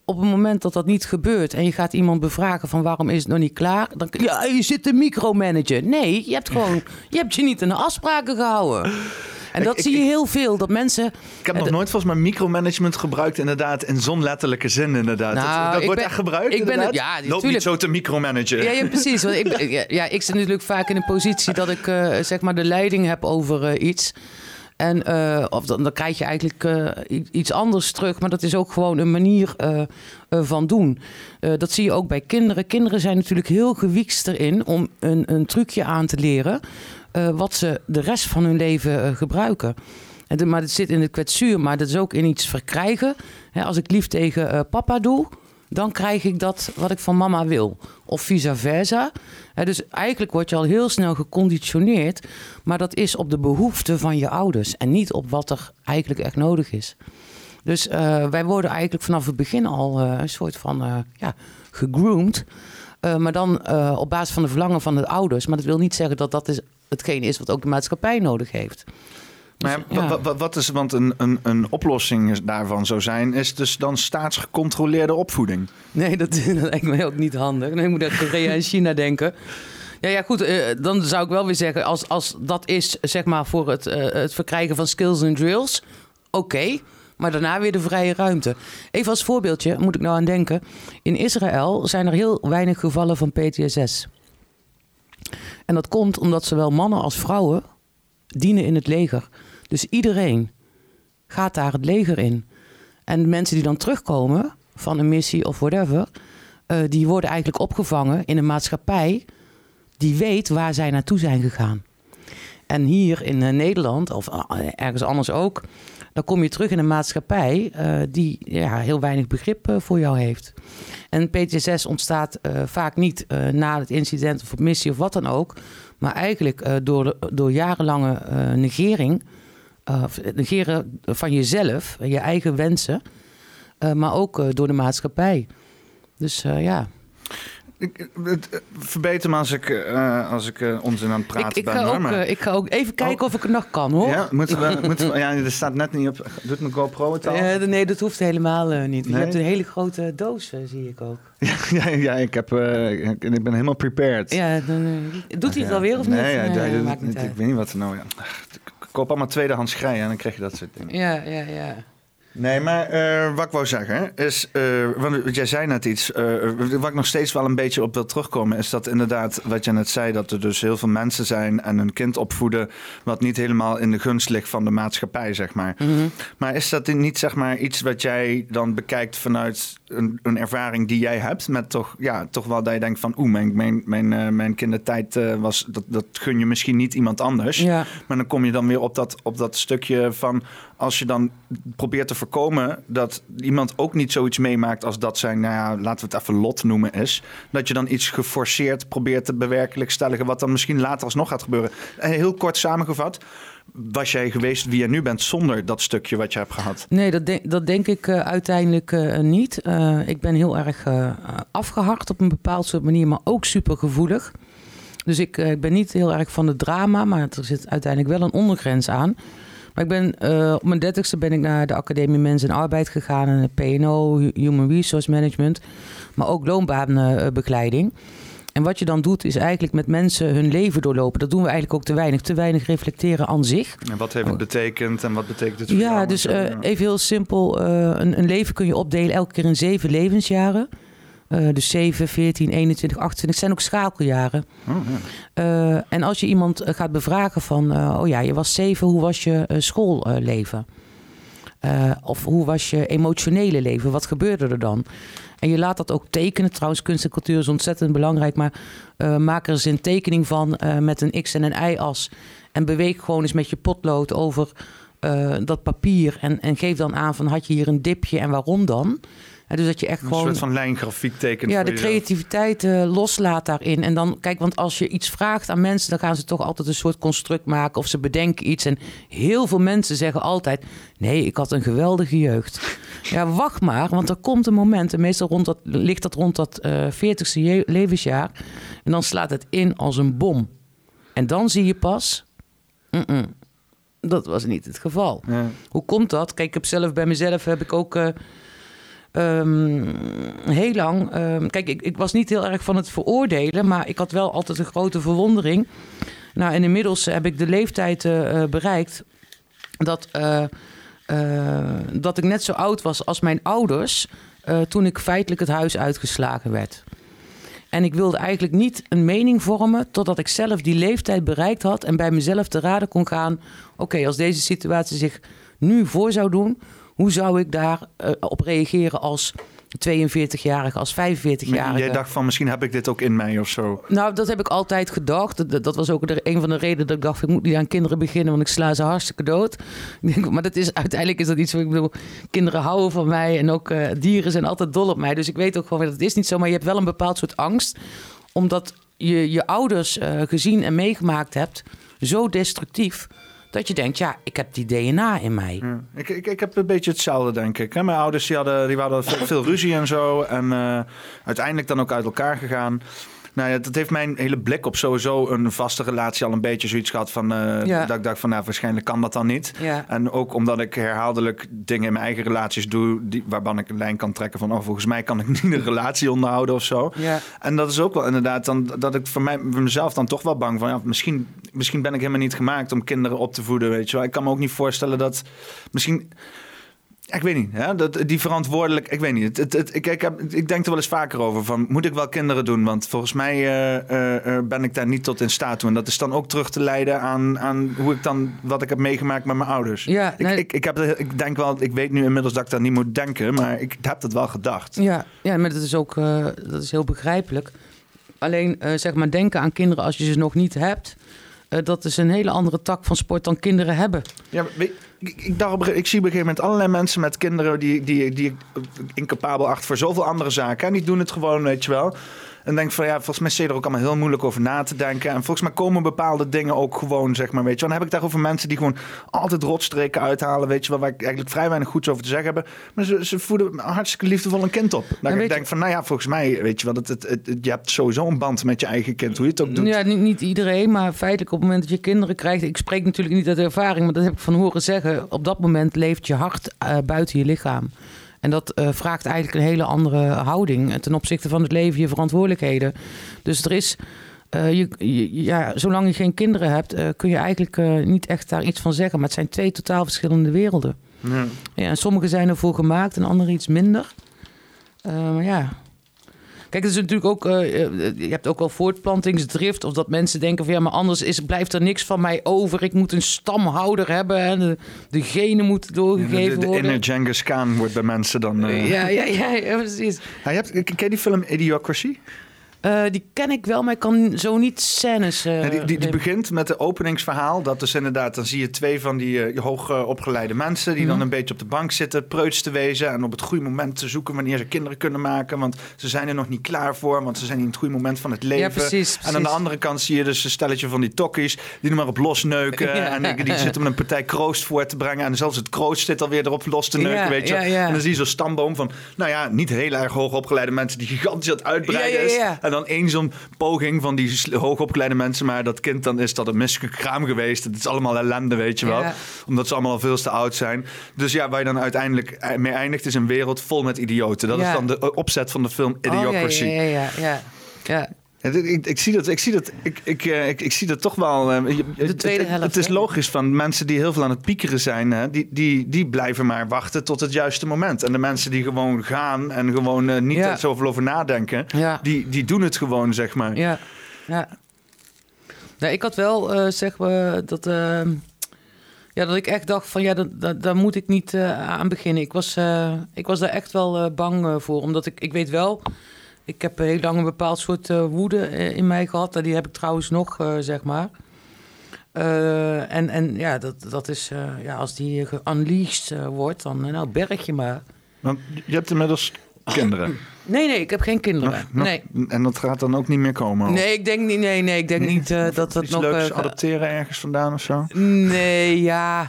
op het moment dat dat niet gebeurt en je gaat iemand bevragen van waarom is het nog niet klaar, dan ja, je zit te micromanagen. Nee, je hebt gewoon, <laughs> je hebt je niet aan de afspraken gehouden. En dat zie je heel veel, dat mensen... Ik heb nog nooit volgens mij micromanagement gebruikt inderdaad in zo'n letterlijke zin inderdaad. Nou, dat, wordt echt gebruikt ik ben, ja, Loop niet zo te micromanagen. Ja, ja precies. Want ik, <laughs> ja, ik zit natuurlijk vaak in een positie dat ik uh, zeg maar de leiding heb over uh, iets. En uh, of dan, dan, krijg je eigenlijk uh, iets anders terug. Maar dat is ook gewoon een manier uh, van doen. dat zie je ook bij kinderen. Kinderen zijn natuurlijk heel gewiekst erin om een, een trucje aan te leren. Eh, wat ze de rest van hun leven uh, gebruiken. En maar het zit in het kwetsuur, maar dat is ook in iets verkrijgen. als ik lief tegen uh, papa doe, dan krijg ik dat wat ik van mama wil. Of vice versa. dus eigenlijk word je al heel snel geconditioneerd. Maar dat is op de behoeften van je ouders en niet op wat er eigenlijk echt nodig is. Dus wij worden eigenlijk vanaf het begin al een soort van ja, gegroomd. maar dan op basis van de verlangen van de ouders. Maar dat wil niet zeggen dat dat is hetgeen is wat ook de maatschappij nodig heeft. Maar wat, wat, is, want een, een, een oplossing daarvan zou zijn, is dus dan staatsgecontroleerde opvoeding? Nee, dat, <laughs> dat lijkt mij ook niet handig. Nee, ik moet aan Korea en China denken. Ja, ja, goed. Uh, dan zou ik wel weer zeggen, als, als dat is zeg maar voor het, uh, het verkrijgen van skills en drills, oké. maar daarna weer de vrije ruimte. Even als voorbeeldje moet ik nou aan denken. In Israël zijn er heel weinig gevallen van PTSS. En dat komt omdat zowel mannen als vrouwen dienen in het leger. Dus iedereen gaat daar het leger in. En mensen die dan terugkomen van een missie of whatever, uh, die worden eigenlijk opgevangen in een maatschappij die weet waar zij naartoe zijn gegaan. En hier in uh, Nederland, of uh, ergens anders ook, dan kom je terug in een maatschappij die ja, heel weinig begrip voor jou heeft. En PTSS ontstaat vaak niet na het incident of missie of wat dan ook, maar eigenlijk door, door jarenlange negering uh, negeren van jezelf, je eigen wensen, maar ook door de maatschappij. Dus ja. Ik, het, verbeter me als ik, uh, als ik uh, onzin aan het praten ik, ik ben. Ga ook, uh, ik ga ook even kijken oh. of ik het nog kan, hoor. Ja, moeten we, moeten we, ja er staat net niet op. Doet mijn GoPro het al? nee, dat hoeft helemaal niet. Nee? Je hebt een hele grote doos, zie ik ook. <laughs> ja, ja, ja, ik, heb, ik, ik ben helemaal prepared. Ja, dan, doet hij het alweer of nee, niet? Ja, nee, ja, niet ik weet niet wat er nou... Ja koop allemaal tweedehands schrijven en dan krijg je dat soort dingen. Ja, ja, ja. Nee, maar uh, wat ik wou zeggen is, uh, want jij zei net iets, uh, wat ik nog steeds wel een beetje op wil terugkomen, is dat inderdaad, wat je net zei, dat er dus heel veel mensen zijn en een kind opvoeden wat niet helemaal in de gunst ligt van de maatschappij, zeg maar. Mm -hmm. Maar is dat niet, zeg maar, iets wat jij dan bekijkt vanuit een, een, ervaring die jij hebt, met toch, ja, toch wel dat je denkt van, oeh, mijn, mijn, mijn, mijn kindertijd was, dat, dat gun je misschien niet iemand anders. Ja. Maar dan kom je dan weer op dat, op dat stukje van, als je dan probeert te voorkomen dat iemand ook niet zoiets meemaakt als dat zijn, nou ja, laten we het even lot noemen is. Dat je dan iets geforceerd probeert te bewerkelijkstelligen, wat dan misschien later alsnog gaat gebeuren. Heel kort samengevat. Was jij geweest wie je nu bent zonder dat stukje wat je hebt gehad? Nee, dat denk, dat denk ik uh, uiteindelijk uh, niet. Ik ben heel erg afgehakt op een bepaald soort manier, maar ook super gevoelig. Dus ik, ik ben niet heel erg van het drama, maar er zit uiteindelijk wel een ondergrens aan. Maar ik ben, uh, op mijn dertigste ben ik naar de Academie Mens en Arbeid gegaan. En PNO, Human Resource Management. Maar ook loonbaanbegeleiding. En wat je dan doet, is eigenlijk met mensen hun leven doorlopen. Dat doen we eigenlijk ook te weinig. Te weinig reflecteren aan zich. En wat heeft het betekend en wat betekent het voor Ja, dus uh, even heel simpel. Uh, een, een, leven kun je opdelen elke keer in zeven levensjaren. Uh, dus 7, 14, 21, 28 zijn ook schakeljaren. Oh, ja. uh, en als je iemand eh, gaat bevragen van, uh, oh ja, je was 7, hoe was je schoolleven? of hoe was je emotionele leven? Wat gebeurde er dan? En je laat dat ook tekenen. Trouwens, kunst en cultuur is ontzettend belangrijk. Maar maak er eens een tekening van met een x- en een y-as. En beweeg gewoon eens met je potlood over dat papier. En, en geef dan aan van, had je hier een dipje en waarom dan? Dus dat je echt een gewoon. Een soort van lijngrafiek tekent. Ja, de creativiteit uh, loslaat daarin. En dan, kijk, want als je iets vraagt aan mensen, dan gaan ze toch altijd een soort construct maken of ze bedenken iets. En heel veel mensen zeggen altijd: Nee, ik had een geweldige jeugd. ja, wacht maar, want er komt een moment, en meestal rond dat, ligt dat rond dat uh, 40ste levensjaar. En dan slaat het in als een bom. En dan zie je pas. Mm -mm, dat was niet het geval. Ja. Hoe komt dat? Kijk, ik heb zelf bij mezelf heb ik ook. Uh, um, heel lang. Um, kijk, ik, ik, was niet heel erg van het veroordelen, maar ik had wel altijd een grote verwondering. Nou, inmiddels heb ik de leeftijd uh, bereikt dat, uh, dat ik net zo oud was als mijn ouders toen ik feitelijk het huis uitgeslagen werd. En ik wilde eigenlijk niet een mening vormen totdat ik zelf die leeftijd bereikt had en bij mezelf te raden kon gaan: oké, als deze situatie zich nu voor zou doen, hoe zou ik daarop uh, op reageren als 42-jarige, als 45-jarige? Jij dacht van misschien heb ik dit ook in mij of zo. Nou, dat heb ik altijd gedacht. Dat, dat was ook de, een van de redenen dat ik dacht, ik moet niet aan kinderen beginnen, want ik sla ze hartstikke dood. <laughs> maar dat is, uiteindelijk is dat iets wat ik bedoel, kinderen houden van mij en ook uh, dieren zijn altijd dol op mij. Dus ik weet ook gewoon, dat het is niet zo, maar je hebt wel een bepaald soort angst, omdat je je ouders uh, gezien en meegemaakt hebt, zo destructief Dat je denkt, ja, ik heb die DNA in mij. Ik, ik, ik heb een beetje hetzelfde, denk ik. Mijn ouders die hadden, die hadden veel ruzie en zo. En uh, uiteindelijk dan ook uit elkaar gegaan. Nou ja, dat heeft mijn hele blik op sowieso een vaste relatie al een beetje zoiets gehad van... Uh, ja. dat ik dacht van, nou, waarschijnlijk kan dat dan niet. Ja. En ook omdat ik herhaaldelijk dingen in mijn eigen relaties doe... Die, waarvan ik een lijn kan trekken van... oh, volgens mij kan ik <laughs> niet een relatie onderhouden of zo. Ja. En dat is ook wel inderdaad dan... dat ik voor, mij, voor mezelf dan toch wel bang van... Ja, misschien, misschien ben ik helemaal niet gemaakt om kinderen op te voeden, weet je wel. Ik kan me ook niet voorstellen dat... Misschien ik weet niet, hè? Dat, die verantwoordelijk. Ik weet niet. Het, het, ik, ik, heb, ik denk er wel eens vaker over van moet ik wel kinderen doen? Want volgens mij uh, uh, ben ik daar niet tot in staat toe. En dat is dan ook terug te leiden aan, aan hoe ik dan wat ik heb meegemaakt met mijn ouders. Ja, ik, ik, ik, heb, ik denk wel, ik weet nu inmiddels dat ik dat niet moet denken, maar ik heb dat wel gedacht. Ja, ja maar dat is ook dat is heel begrijpelijk. Alleen zeg maar denken aan kinderen als je ze nog niet hebt. Dat is een hele andere tak van sport dan kinderen hebben. Ja, ik, ik, dacht, ik zie op een gegeven moment allerlei mensen met kinderen die, die, die ik incapabel acht voor zoveel andere zaken. En die doen het gewoon, weet je wel. En denk van ja, volgens mij is er ook allemaal heel moeilijk over na te denken. En volgens mij komen bepaalde dingen ook gewoon, zeg maar, weet je. Dan heb ik daarover mensen die gewoon altijd rotstreken uithalen, weet je wel, waar ik eigenlijk vrij weinig goeds over te zeggen heb. Maar ze, ze voeden hartstikke liefdevol een kind op. Dan ik denk van, nou ja, volgens mij, weet je wel, het, het, het, je hebt sowieso een band met je eigen kind, hoe je het ook doet. Ja, niet, niet iedereen, maar feitelijk op het moment dat je kinderen krijgt, ik spreek natuurlijk niet uit ervaring, maar dat heb ik van horen zeggen. Op dat moment leeft je hart uh, buiten je lichaam. En dat uh, vraagt eigenlijk een hele andere houding ten opzichte van het leven, je verantwoordelijkheden. Dus er is. Uh, je, ja, zolang je geen kinderen hebt, uh, kun je eigenlijk niet echt daar iets van zeggen. Maar het zijn twee totaal verschillende werelden. Ja. ja en sommige zijn ervoor gemaakt en andere iets minder. maar ja, Kijk, het is natuurlijk ook, uh, je hebt ook wel voortplantingsdrift. Of dat mensen denken van ja, maar anders is, blijft er niks van mij over. Ik moet een stamhouder hebben en de, de genen moeten doorgegeven worden. De, inner Genghis Khan wordt bij mensen dan... Uh... Ja, ja, ja, ja, precies. Ja, je hebt, ken je die film Idiocracy? Uh, die ken ik wel, maar ik kan zo niet scènes. Uh, die, die, die, begint met het openingsverhaal. Dat dus inderdaad, dan zie je twee van die uh, hoogopgeleide mensen. die mm. dan een beetje op de bank zitten, preuts te wezen. en op het goede moment te zoeken wanneer ze kinderen kunnen maken. Want ze zijn er nog niet klaar voor, want ze zijn in het goede moment van het leven. Ja, precies, precies. En aan de andere kant zie je dus een stelletje van die tokkies. die er maar op losneuken. <laughs> Ja. En die, zitten met een partij kroost voor te brengen. En zelfs het kroost zit alweer erop los te neuken, ja, weet je. En dan zie je zo'n stamboom van, nou ja, niet heel erg hoogopgeleide mensen. die gigantisch aan het uitbreiden is. En dan één zo'n poging van die hoogopgeleide mensen. Maar dat kind dan is dat een misselijk kraam geweest. Het is allemaal ellende, weet je wel. Omdat ze allemaal al veel te oud zijn. Dus ja, waar je dan uiteindelijk mee eindigt is een wereld vol met idioten. Dat is dan de opzet van de film Idiocracy. Oh, ja, ja, ja, ja. ja. Ik, ik, zie dat, ik, zie dat, ik, ik, eh, ik, ik zie dat toch wel. Eh, de tweede helft. Het, is logisch van mensen die heel veel aan het piekeren zijn, hè, die, die, die blijven maar wachten tot het juiste moment. En de mensen die gewoon gaan en gewoon uh, niet ja. zoveel over nadenken, ja. die, die doen het gewoon, zeg maar. Ja, ja. Nou, ik had wel, uh, zeg maar, dat. Uh, ja, dat ik echt dacht van ja, daar, daar moet ik niet aan beginnen. Ik was, ik was daar echt wel bang voor. Omdat ik, ik weet wel, ik heb heel lang een bepaald soort uh, woede eh, in mij gehad. Die heb ik trouwens nog, uh, zeg maar. Uh, en, en ja, dat, dat is, ja, als die geunleashed wordt, dan nou, berg je maar. Want je hebt inmiddels kinderen. <coughs> Nee, nee, ik heb geen kinderen. Nog, nee. En dat gaat dan ook niet meer komen? Nee, ik denk niet, nee, nee, ik denk niet dat dat Iets nog... leuks adopteren ergens vandaan of zo? Nee, ja...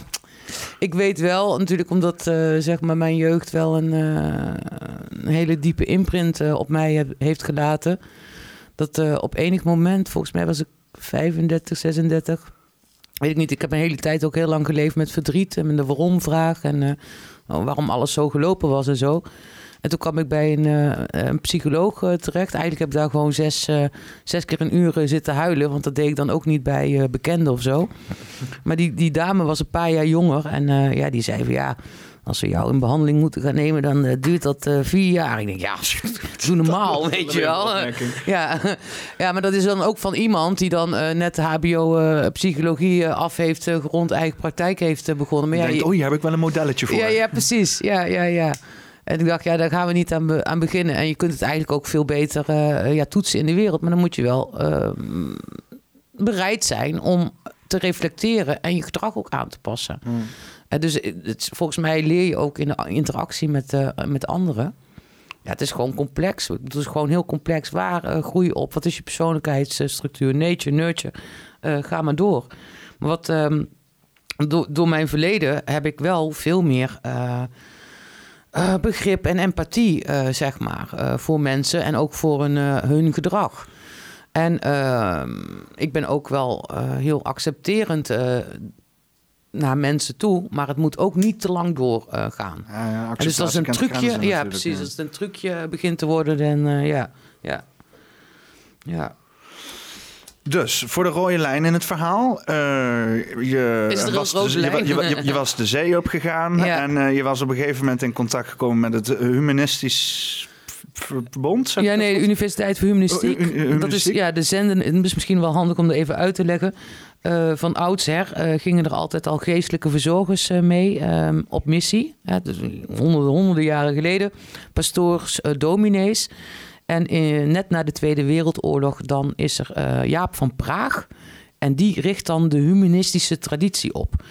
Ik weet wel, natuurlijk omdat uh, zeg maar mijn jeugd wel een, uh, een hele diepe imprint uh, op mij heeft gelaten. Dat op enig moment, volgens mij was ik 35, 36, weet ik niet. Ik heb mijn hele tijd ook heel lang geleefd met verdriet en met de waarom-vraag en waarom alles zo gelopen was en zo. En toen kwam ik bij een, uh, een psycholoog uh, terecht. Eigenlijk heb ik daar gewoon zes, uh, zes keer een uur zitten huilen. Want dat deed ik dan ook niet bij bekenden of zo. Maar die, die dame was een paar jaar jonger. En ja, die zei van ja, als we jou in behandeling moeten gaan nemen, dan duurt dat vier jaar. Ik denk, ja, <laughs> doe normaal, weet je wel. <laughs> ja. <laughs> ja, maar dat is dan ook van iemand die dan net HBO psychologie af heeft gerond, eigen praktijk heeft begonnen. Maar ja, denkt, oh, hier heb ik wel een modelletje voor. Ja, ja precies. Ja, ja, ja. En ik dacht, ja, daar gaan we niet aan, aan beginnen. En je kunt het eigenlijk ook veel beter uh, ja, toetsen in de wereld. Maar dan moet je wel uh, bereid zijn om te reflecteren en je gedrag ook aan te passen. Hmm. En dus het, volgens mij leer je ook in de interactie met, uh, met anderen. Ja, het is gewoon complex. Het is gewoon heel complex. Waar groei je op? Wat is je persoonlijkheidsstructuur? Nature, nurture. ga maar door. Maar wat... Um, door, door mijn verleden heb ik wel veel meer begrip en empathie, zeg maar, voor mensen en ook voor hun, hun gedrag. En ehm, ik ben ook wel heel accepterend naar mensen toe, maar het moet ook niet te lang doorgaan. Ja, ja, dus als een trucje, ja, precies. Als het een trucje begint te worden, dan ja, ja, ja. Dus voor de rode lijn in het verhaal. Uh, je, was de, je, je, je, was de zee opgegaan ja. en uh, je was op een gegeven moment in contact gekomen met het humanistisch verbond. Ja, nee, de Universiteit voor Humanistiek. Oh, dat is ja, de zenden. Het is misschien wel handig om er even uit te leggen. Uh, van oudsher uh, gingen er altijd al geestelijke verzorgers uh, mee ehm, op missie. dus honderden, honderden jaren geleden. Pastoors, dominees. En net na de Tweede Wereldoorlog dan is er Jaap van Praag. En die richt dan de humanistische traditie op.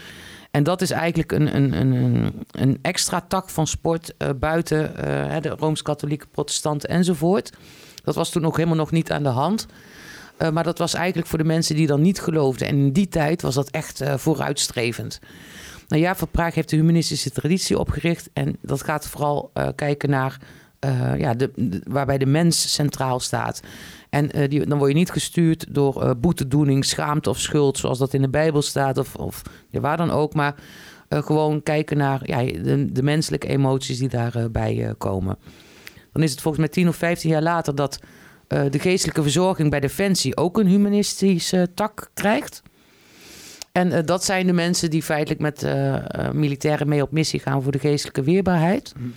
En dat is eigenlijk een, een, een, een extra tak van sport buiten de Rooms-Katholieke protestanten enzovoort. Dat was toen ook helemaal nog niet aan de hand. Maar dat was eigenlijk voor de mensen die dan niet geloofden. En in die tijd was dat echt vooruitstrevend. Nou ja, Van Praag heeft de humanistische traditie opgericht. En dat gaat vooral kijken naar ja, de, waarbij de mens centraal staat. En die, dan word je niet gestuurd door boetedoening, schaamte of schuld, zoals dat in de Bijbel staat, of, of waar dan ook. Maar gewoon kijken naar ja, de, menselijke emoties die daarbij komen. Dan is het volgens mij tien of vijftien jaar later dat uh, de geestelijke verzorging bij Defensie ook een humanistische tak krijgt. En uh, dat zijn de mensen die feitelijk met uh, militairen mee op missie gaan voor de geestelijke weerbaarheid. Mhm.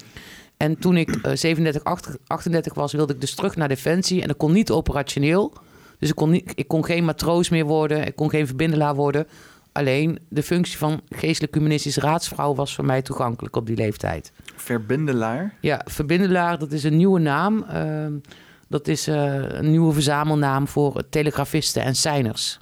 En toen ik 37, 38 was, wilde ik dus terug naar Defensie. En dat kon niet operationeel. Dus ik kon, niet, ik kon geen matroos meer worden. Ik kon geen verbindelaar worden. Alleen de functie van geestelijk humanistische raadsvrouw was voor mij toegankelijk op die leeftijd. Verbindelaar? Ja, verbindelaar, dat is een nieuwe naam. Ehm, dat is uh, een nieuwe verzamelnaam voor telegrafisten en signers.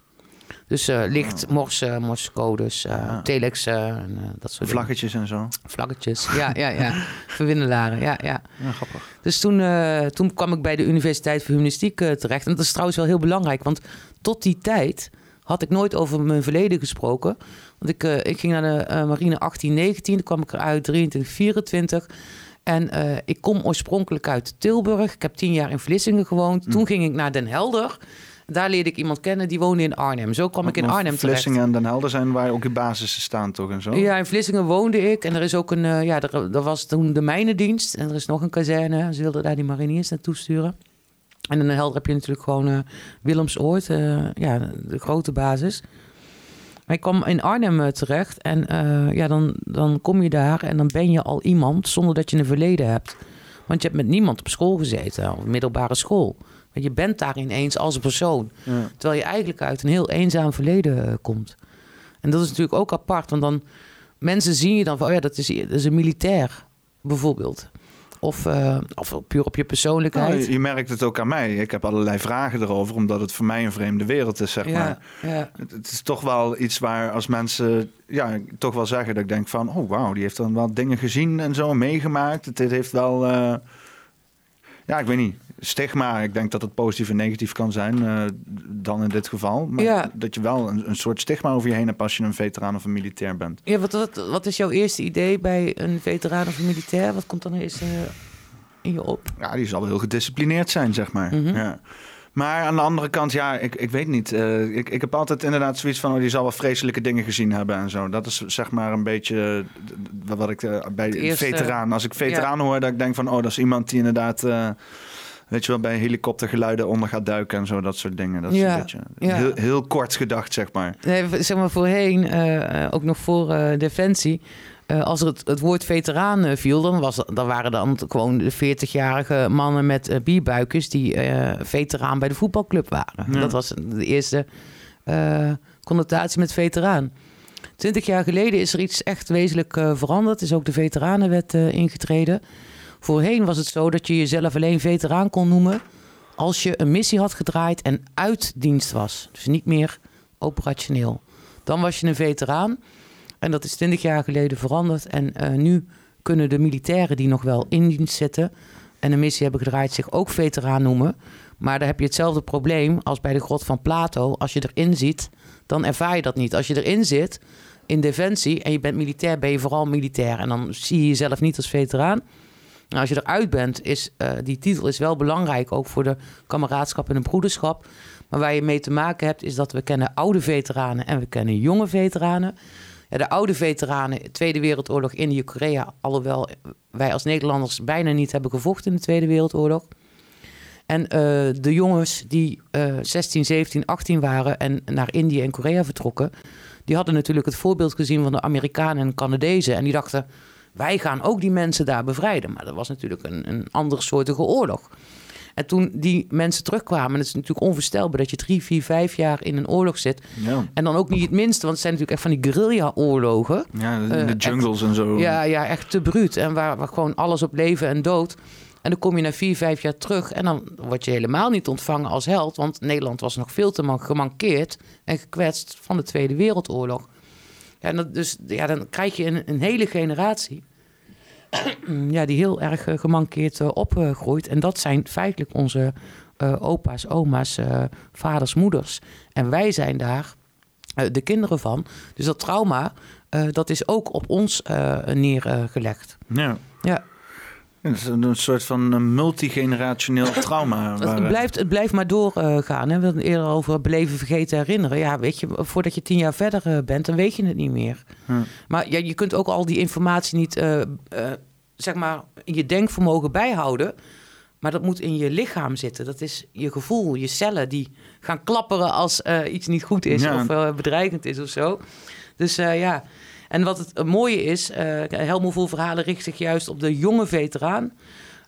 Dus uh, licht, oh. morse, morsecodes, uh, ja. telex, en dat soort Vlaggetjes dingen. en zo. Vlaggetjes, ja, ja, ja. <laughs> Verwindelaren, ja, ja. ja grappig. Dus toen, toen kwam ik bij de Universiteit voor Humanistiek terecht. En dat is trouwens wel heel belangrijk, want tot die tijd had ik nooit over mijn verleden gesproken. Want ik, ik ging naar de marine 1819, toen kwam ik eruit 23, 24... En uh, ik kom oorspronkelijk uit Tilburg. Ik heb tien jaar in Vlissingen gewoond. Mm. Toen ging ik naar Den Helder. Daar leerde ik iemand kennen die woonde in Arnhem. Zo kwam ik in Arnhem terecht. Vlissingen en Den Helder zijn waar ook de basissen staan, toch? En zo? Ja, in Vlissingen woonde ik. En er is ook een, uh, ja, er, er, was toen de mijnendienst. En er is nog een kazerne. Ze wilden daar die mariniers naartoe sturen. En in Den Helder heb je natuurlijk gewoon uh, Willemsoord. ja, de grote basis. Maar ik kwam in Arnhem eh, terecht en ja, dan, dan kom je daar en dan ben je al iemand zonder dat je een verleden hebt. Want je hebt met niemand op school gezeten, of middelbare school. Je bent daar ineens als een persoon. Terwijl je eigenlijk uit een heel eenzaam verleden uh, komt. En dat is natuurlijk ook apart, want dan mensen zien je dan van, oh ja, dat is, dat is een militair bijvoorbeeld. Of, uh, of puur op je persoonlijkheid. Nou, je, merkt het ook aan mij. Ik heb allerlei vragen erover, omdat het voor mij een vreemde wereld is, zeg maar. Ja. Het, het, is toch wel iets waar als mensen ja, toch wel zeggen dat ik denk van... oh, wauw, die heeft dan wel dingen gezien en zo meegemaakt. Het, heeft wel... Uh, ja, ik weet niet stigma. Ik denk dat het positief en negatief kan zijn uh, dan in dit geval. Maar ja. dat je wel een, een, soort stigma over je heen hebt als je een veteraan of een militair bent. Ja, wat, wat, wat is jouw eerste idee bij een veteraan of een militair? Wat komt dan eerst uh, in je op? Ja, die zal wel heel gedisciplineerd zijn, zeg maar. Mm -hmm. ja. Maar aan de andere kant, ja, ik, ik weet niet. Uh, ik, ik heb altijd inderdaad zoiets van, oh, die zal wel vreselijke dingen gezien hebben en zo. Dat is zeg maar een beetje wat ik uh, bij eerste, veteraan, als ik veteraan ja. hoor, dat ik denk van, oh, dat is iemand die inderdaad uh, weet je wel, bij helikoptergeluiden onder gaat duiken en zo, dat soort dingen. Dat is een beetje heel, heel, kort gedacht, zeg maar. Nee, zeg maar voorheen, uh, ook nog voor uh, Defensie. Uh, als er het, het, woord veteraan viel, dan, was, dan waren dan gewoon de 40-jarige mannen met bierbuikjes die veteraan bij de voetbalclub waren. Dat was de eerste connotatie met veteraan. Twintig jaar geleden is er iets echt wezenlijk veranderd. Is ook de veteranenwet ingetreden. Voorheen was het zo dat je jezelf alleen veteraan kon noemen als je een missie had gedraaid en uit dienst was. Dus niet meer operationeel. Dan was je een veteraan. En dat is 20 jaar geleden veranderd. En uh, nu kunnen de militairen die nog wel in dienst zitten en een missie hebben gedraaid zich ook veteraan noemen. Maar dan heb je hetzelfde probleem als bij de grot van Plato. Als je erin zit, dan ervaar je dat niet. Als je erin zit, in Defensie en je bent militair, ben je vooral militair. En dan zie je jezelf niet als veteraan. Nou, als je eruit bent, is uh, die titel is wel belangrijk, ook voor de kameraadschap en de broederschap. Maar waar je mee te maken hebt, is dat we kennen oude veteranen en we kennen jonge veteranen. Ja, de oude veteranen, Tweede Wereldoorlog, Indië, Korea, alhoewel wij als Nederlanders bijna niet hebben gevochten in de Tweede Wereldoorlog. En uh, de jongens die uh, 16, 17, 18 waren en naar Indië en Korea vertrokken, die hadden natuurlijk het voorbeeld gezien van de Amerikanen en Canadezen. En die dachten, wij gaan ook die mensen daar bevrijden. Maar dat was natuurlijk een, een andere soortige oorlog. En toen die mensen terugkwamen, het is natuurlijk onvoorstelbaar dat je drie, vier, vijf jaar in een oorlog zit. Ja. En dan ook niet het minste, want het zijn natuurlijk echt van die guerrilla-oorlogen. Ja, in de uh, jungles en zo. Ja, ja, echt te bruut. En waar, waar gewoon alles op leven en dood. En dan kom je na vier, vijf jaar terug en dan word je helemaal niet ontvangen als held. Want Nederland was nog veel te gemankeerd en gekwetst van de Tweede Wereldoorlog. Ja, en dat, dus ja, dan krijg je een, een hele generatie <clears throat> ja, die heel erg uh, gemankeerd uh, opgroeit. En dat zijn feitelijk onze uh, opa's, oma's, vaders, moeders. En wij zijn daar de kinderen van. Dus dat trauma, dat is ook op ons neergelegd. Ja. Ja. Het is een soort van multigenerationeel <laughs> trauma. Het, blijft, het blijft maar doorgaan. Uh, we hebben het eerder over beleven, vergeten, herinneren. Ja, weet je, voordat je tien jaar verder bent, dan weet je het niet meer. Maar ja, je kunt ook al die informatie niet, uh, uh, zeg maar, in je denkvermogen bijhouden. Maar dat moet in je lichaam zitten. Dat is je gevoel, je cellen die gaan klapperen als iets niet goed is of bedreigend is of zo. Dus ja. En wat het mooie is, uh, Helmo Vol Verhalen richt zich juist op de jonge veteraan.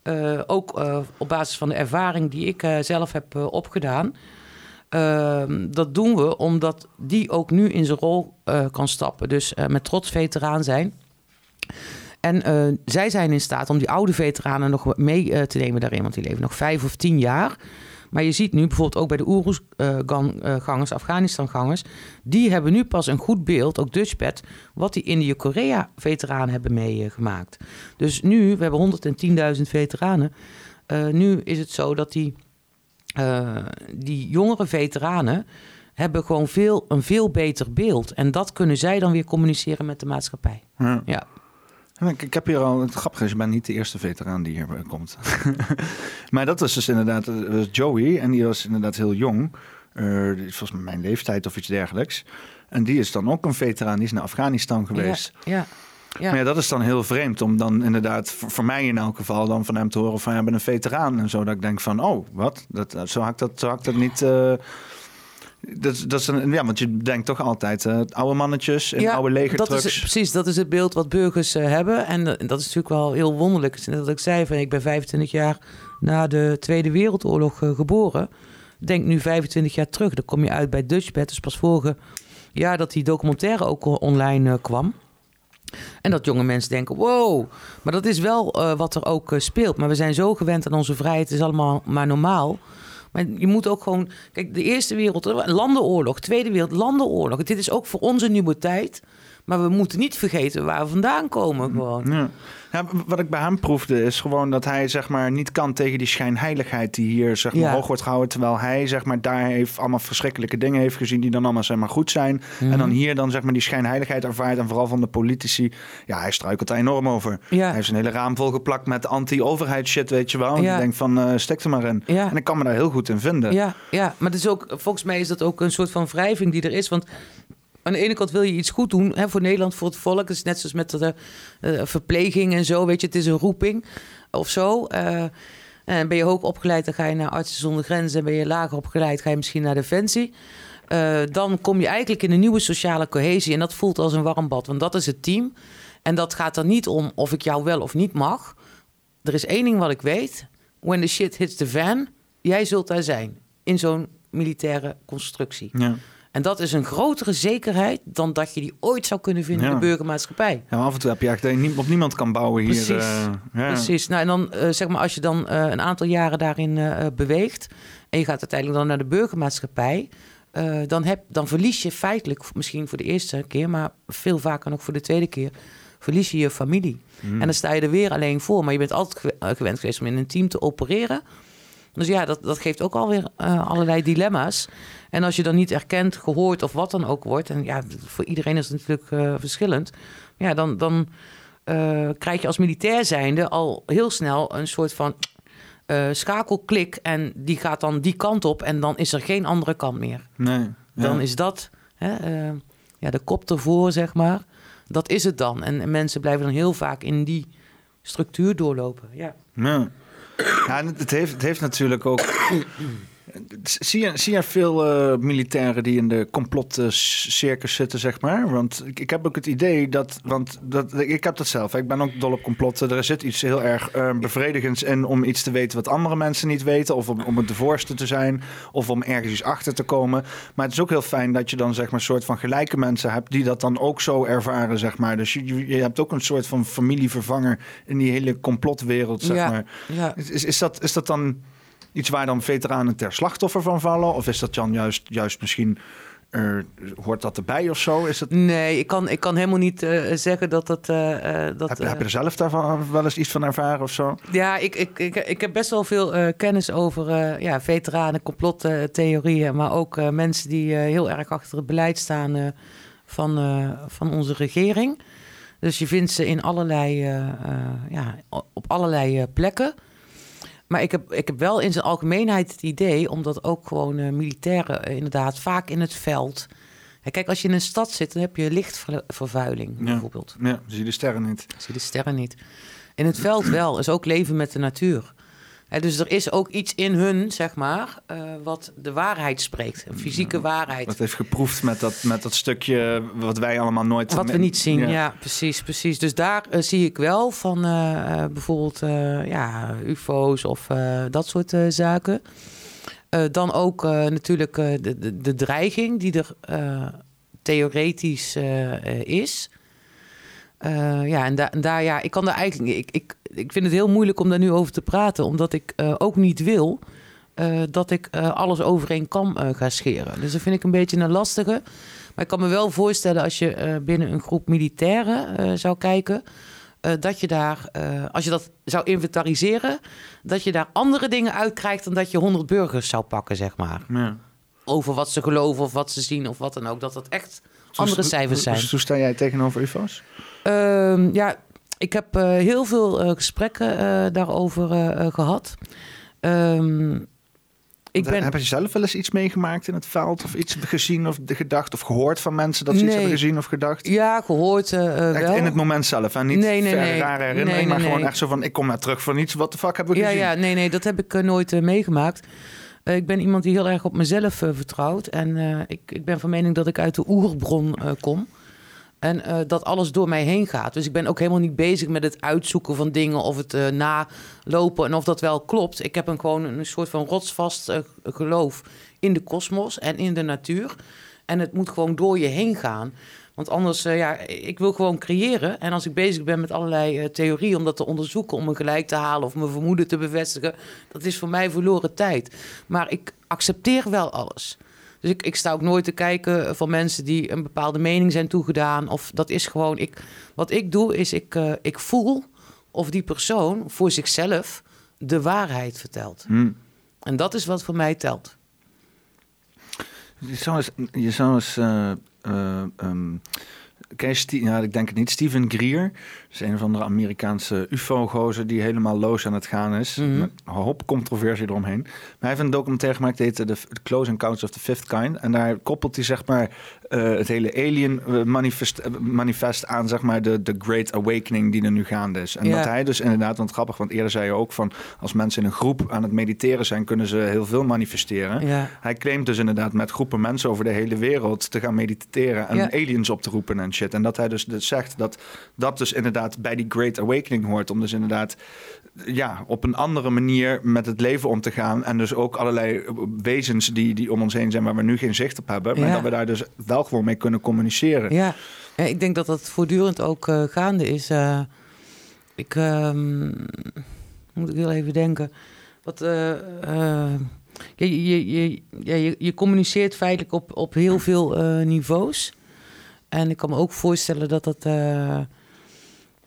Uh, ook uh, op basis van de ervaring die ik zelf heb opgedaan. Ehm, dat doen we omdat die ook nu in zijn rol kan stappen. Dus met trots veteraan zijn. En zij zijn in staat om die oude veteranen nog mee te nemen daarin, want die leven nog vijf of tien jaar. Maar je ziet nu bijvoorbeeld ook bij de Oeroes-gangers, Afghanistan-gangers... die hebben nu pas een goed beeld, ook Dutchpad... wat die Indië-Korea-veteranen hebben meegemaakt. Dus nu, we hebben 110.000 veteranen... Uh, nu is het zo dat die, uh, die jongere veteranen hebben gewoon veel, een veel beter beeld. En dat kunnen zij dan weer communiceren met de maatschappij. ja. ja. Ik, heb hier al, het grappige is, je bent niet de eerste veteraan die hier komt. <laughs> maar dat was dus inderdaad was Joey en die was inderdaad heel jong. Uh, volgens mij mijn leeftijd of iets dergelijks. En die is dan ook een veteraan, die is naar Afghanistan geweest. Ja, ja. Ja. Maar ja, dat is dan heel vreemd om dan inderdaad, voor, mij in elk geval, dan van hem te horen van, ja, ben een veteraan en zo. Dat ik denk van, oh, wat? Dat, zo had ik dat, zo had ik dat niet... Uh, dat, dat is een, ja, want je denkt toch altijd uh, oude mannetjes en oude legertrucks. Dat is, precies, dat is het beeld wat burgers uh, hebben. En uh, dat is natuurlijk wel heel wonderlijk. Net dat ik zei, van, ik ben 25 jaar na de Tweede Wereldoorlog geboren. Denk nu 25 jaar terug. Dan kom je uit bij Dutchbed. Dus pas vorige jaar dat die documentaire ook online kwam. En dat jonge mensen denken, wow. Maar dat is wel wat er ook speelt. Maar we zijn zo gewend aan onze vrijheid. Het is allemaal maar normaal. Je moet ook gewoon. Kijk, de Eerste Wereldoorlog, landenoorlog, Tweede Wereld, landenoorlog. Dit is ook voor ons een nieuwe tijd. Maar we moeten niet vergeten waar we vandaan komen. Gewoon. Ja. Ja, wat ik bij hem proefde is gewoon dat hij zeg maar niet kan tegen die schijnheiligheid die hier zeg maar hoog wordt gehouden. Terwijl hij zeg maar daar heeft allemaal verschrikkelijke dingen heeft gezien die dan allemaal zeg maar goed zijn. En dan mhm. hier dan zeg maar die schijnheiligheid ervaart en vooral van de politici. Ja, hij struikelt er enorm over. Ja. Hij heeft een hele raam volgeplakt met anti-overheid shit, weet je wel. En ja. je denkt van uh, stek er maar in. Ja. En ik kan me daar heel goed in vinden. Ja, ja, maar het is ook, volgens mij is dat ook een soort van wrijving die er is. Want aan de ene kant wil je iets goed doen hè, voor Nederland, voor het volk. Het is net zoals met de uh, verpleging en zo. Weet je, het is een roeping of zo. Uh, en ben je hoog opgeleid, dan ga je naar Artsen zonder Grenzen. En ben je lager opgeleid, ga je misschien naar Defensie. Dan kom je eigenlijk in een nieuwe sociale cohesie. En dat voelt als een warm bad, want dat is het team. En dat gaat er niet om of ik jou wel of niet mag. Er is één ding wat ik weet. When the shit hits the fan, jij zult daar zijn. In zo'n militaire constructie. Ja. En dat is een grotere zekerheid dan dat je die ooit zou kunnen vinden in de burgermaatschappij. Ja, af en toe heb je eigenlijk dat je op niemand kan bouwen hier. Precies. Uh, ja. Precies. Nou, en dan uh, zeg maar, als je dan uh, een aantal jaren daarin beweegt en je gaat uiteindelijk dan naar de burgermaatschappij. dan, heb, dan verlies je feitelijk, misschien voor de eerste keer, maar veel vaker nog voor de tweede keer, verlies je je familie. Mm. En dan sta je er weer alleen voor. Maar je bent altijd gewend geweest om in een team te opereren. Dus ja, dat, dat geeft ook alweer uh, allerlei dilemma's. En als je dan niet erkend, gehoord of wat dan ook wordt... en ja, voor iedereen is het natuurlijk uh, verschillend... ja, dan, dan uh, krijg je als militair zijnde al heel snel een soort van schakelklik... en die gaat dan die kant op en dan is er geen andere kant meer. Nee. Ja. Dan is dat hè, ja, de kop ervoor, zeg maar. Dat is het dan. En, en mensen blijven dan heel vaak in die structuur doorlopen. Ja. ja. Ja, het heeft, het heeft natuurlijk ook. Zie je, zie je veel uh, militairen die in de complotcircus zitten, zeg maar? Want ik, ik, heb ook het idee dat, want dat, ik heb dat zelf. Ik ben ook dol op complotten. Er zit iets heel erg uh, bevredigends in om iets te weten wat andere mensen niet weten. Of om, om het de voorste te zijn. Of om ergens iets achter te komen. Maar het is ook heel fijn dat je dan zeg maar een soort van gelijke mensen hebt die dat dan ook zo ervaren, zeg maar. Dus je, je hebt ook een soort van familievervanger in die hele complotwereld, zeg ja, maar. Ja. Is, is, is, dat, is dat dan iets waar dan veteranen ter slachtoffer van vallen? Of is dat dan juist, juist misschien... Uh, hoort dat erbij of zo? Is het... Nee, ik kan, ik kan helemaal niet uh, zeggen dat dat... Uh, dat heb, heb, je er zelf daarvan wel eens iets van ervaren of zo? Ja, ik, ik, ik, ik heb best wel veel kennis over ja, veteranen, complottheorieën... maar ook mensen die heel erg achter het beleid staan van, van onze regering. Dus je vindt ze in allerlei, ja, op allerlei plekken... Maar ik heb, ik heb wel in zijn algemeenheid het idee, omdat ook gewoon uh, militairen uh, inderdaad vaak in het veld. kijk, als je in een stad zit, dan heb je lichtvervuiling ja. bijvoorbeeld. Ja, zie je de sterren niet. Zie je de sterren niet. In het veld wel, is ook leven met de natuur. He, dus er is ook iets in hun, zeg maar, uh, wat de waarheid spreekt. Een fysieke ja, waarheid. Wat heeft geproefd met dat, met dat stukje wat wij allemaal nooit... Wat we niet zien, ja, ja precies, precies. Dus daar uh, zie ik wel van uh, bijvoorbeeld ja, ufo's of dat soort zaken. dan ook natuurlijk de, de, de, dreiging die er theoretisch is... Uh, ja, en, da en, daar, ja, ik kan daar eigenlijk. Ik, ik, ik vind het heel moeilijk om daar nu over te praten, omdat ik uh, ook niet wil uh, dat ik alles over één kam ga scheren. Dus dat vind ik een beetje een lastige. Maar ik kan me wel voorstellen als je binnen een groep militairen zou kijken. dat je daar, als je dat zou inventariseren, dat je daar andere dingen uitkrijgt dan dat je 100 burgers zou pakken, zeg maar. Ja. Over wat ze geloven of wat ze zien of wat dan ook. Dat dat echt andere cijfers zijn. Hoe, hoe sta jij tegenover UFO's? Uh, ja, ik heb uh, heel veel uh, gesprekken uh, daarover gehad. Um, ik ben... Heb je zelf wel eens iets meegemaakt in het veld? Of iets gezien of gedacht? Of gehoord van mensen dat ze nee. iets hebben gezien of gedacht? Ja, gehoord wel. in het moment zelf. En niet nee, nee, nee. rare herinnering. Nee, maar nee, gewoon echt zo van... Ik kom naar terug van iets. Wat de fuck hebben we ja, gezien? Ja, nee, nee. Dat heb ik nooit meegemaakt. Uh, ik ben iemand die heel erg op mezelf vertrouwt. En ik, ik ben van mening dat ik uit de oerbron kom. En uh, dat alles door mij heen gaat. Dus ik ben ook helemaal niet bezig met het uitzoeken van dingen of het uh, nalopen en of dat wel klopt. Ik heb een, gewoon een soort van rotsvast uh, geloof in de kosmos en in de natuur. En het moet gewoon door je heen gaan. Want anders, ja, ik wil gewoon creëren. En als ik bezig ben met allerlei theorieën om dat te onderzoeken, om me gelijk te halen of mijn vermoeden te bevestigen, dat is voor mij verloren tijd. Maar ik accepteer wel alles. Dus ik, ik sta ook nooit te kijken van mensen die een bepaalde mening zijn toegedaan. Of dat is gewoon, ik, wat ik doe is ik, uh, ik voel of die persoon voor zichzelf de waarheid vertelt. Hmm. En dat is wat voor mij telt. Je zou eens, je zou eens uh, uh, um, ken je ja, ik denk het niet, Steven Greer. Dat is een van de Amerikaanse ufo-gozer die helemaal los aan het gaan is. Met een hoop controversie eromheen. Maar hij heeft een documentaire gemaakt, die heette The Close Encounters of the Fifth Kind. En daar koppelt hij zeg maar uh, het hele alien manifest, manifest aan zeg maar de, de Great Awakening die er nu gaande is. En Ja. dat hij dus inderdaad, want grappig, want eerder zei je ook van als mensen in een groep aan het mediteren zijn, kunnen ze heel veel manifesteren. Ja. Hij claimt dus inderdaad met groepen mensen over de hele wereld te gaan mediteren en Ja. aliens op te roepen en shit. En dat hij dus, dus zegt dat dat dus inderdaad bij die Great Awakening hoort. Om dus inderdaad ja, op een andere manier met het leven om te gaan. En dus ook allerlei wezens die, die om ons heen zijn waar we nu geen zicht op hebben. Maar Ja. dat we daar dus wel gewoon mee kunnen communiceren. Ja. ja, ik denk dat dat voortdurend ook eh, gaande is. Eh, ik ehm, moet ik heel even denken. Wat, eh, je, je, je, je, je communiceert feitelijk op, op heel veel niveaus. En ik kan me ook voorstellen dat dat.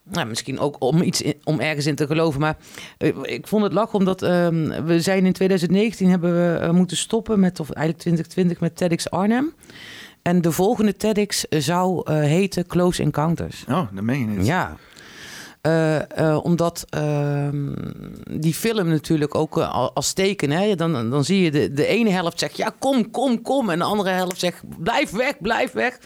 Eh, nou, misschien ook om, iets om ergens in te geloven. Maar eh, ik vond het lach omdat ehm, we zijn in 2019 hebben we eh, moeten stoppen met, of eigenlijk 2020 met TEDx Arnhem. En de volgende TEDx zou heten Close Encounters. Oh, dat meen je niet. Ja. omdat ehm, die film natuurlijk ook als teken, hè, dan, dan zie je de, de ene helft zegt ja, kom, kom, kom. En de andere helft zegt blijf weg, blijf weg.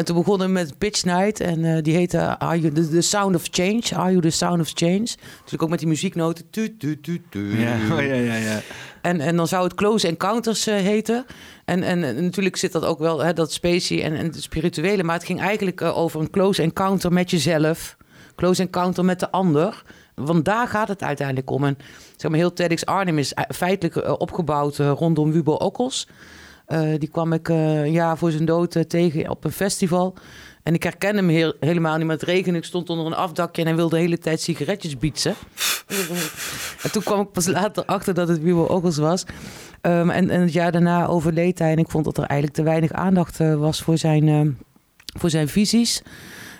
En toen begonnen we met Pitch Night. En uh, die heette Are you the, Sound of Change. Are You the Sound of Change. Dus ook met die muzieknoten. Tu, tu, tu, tu. Ja, <laughs> oh, ja, ja, ja. En, en dan zou het Close Encounters uh, heten. En, en, natuurlijk zit dat ook wel, hè, dat specie en, en het spirituele. Maar het ging eigenlijk uh, over een close encounter met jezelf. Close encounter met de ander. Want daar gaat het uiteindelijk om. En zeg maar, heel TEDx Arnhem is feitelijk opgebouwd rondom Wubo Okkels. Uh, die kwam ik uh, een jaar voor zijn dood uh, tegen op een festival. En ik herkende hem heel, helemaal niet, met regen. Ik stond onder een afdakje en hij wilde de hele tijd sigaretjes bietsen. <laughs> en toen kwam ik pas later achter dat het Wiebo Oggels was. Um, en, en, het jaar daarna overleed hij. En ik vond dat er eigenlijk te weinig aandacht was voor zijn, voor zijn visies.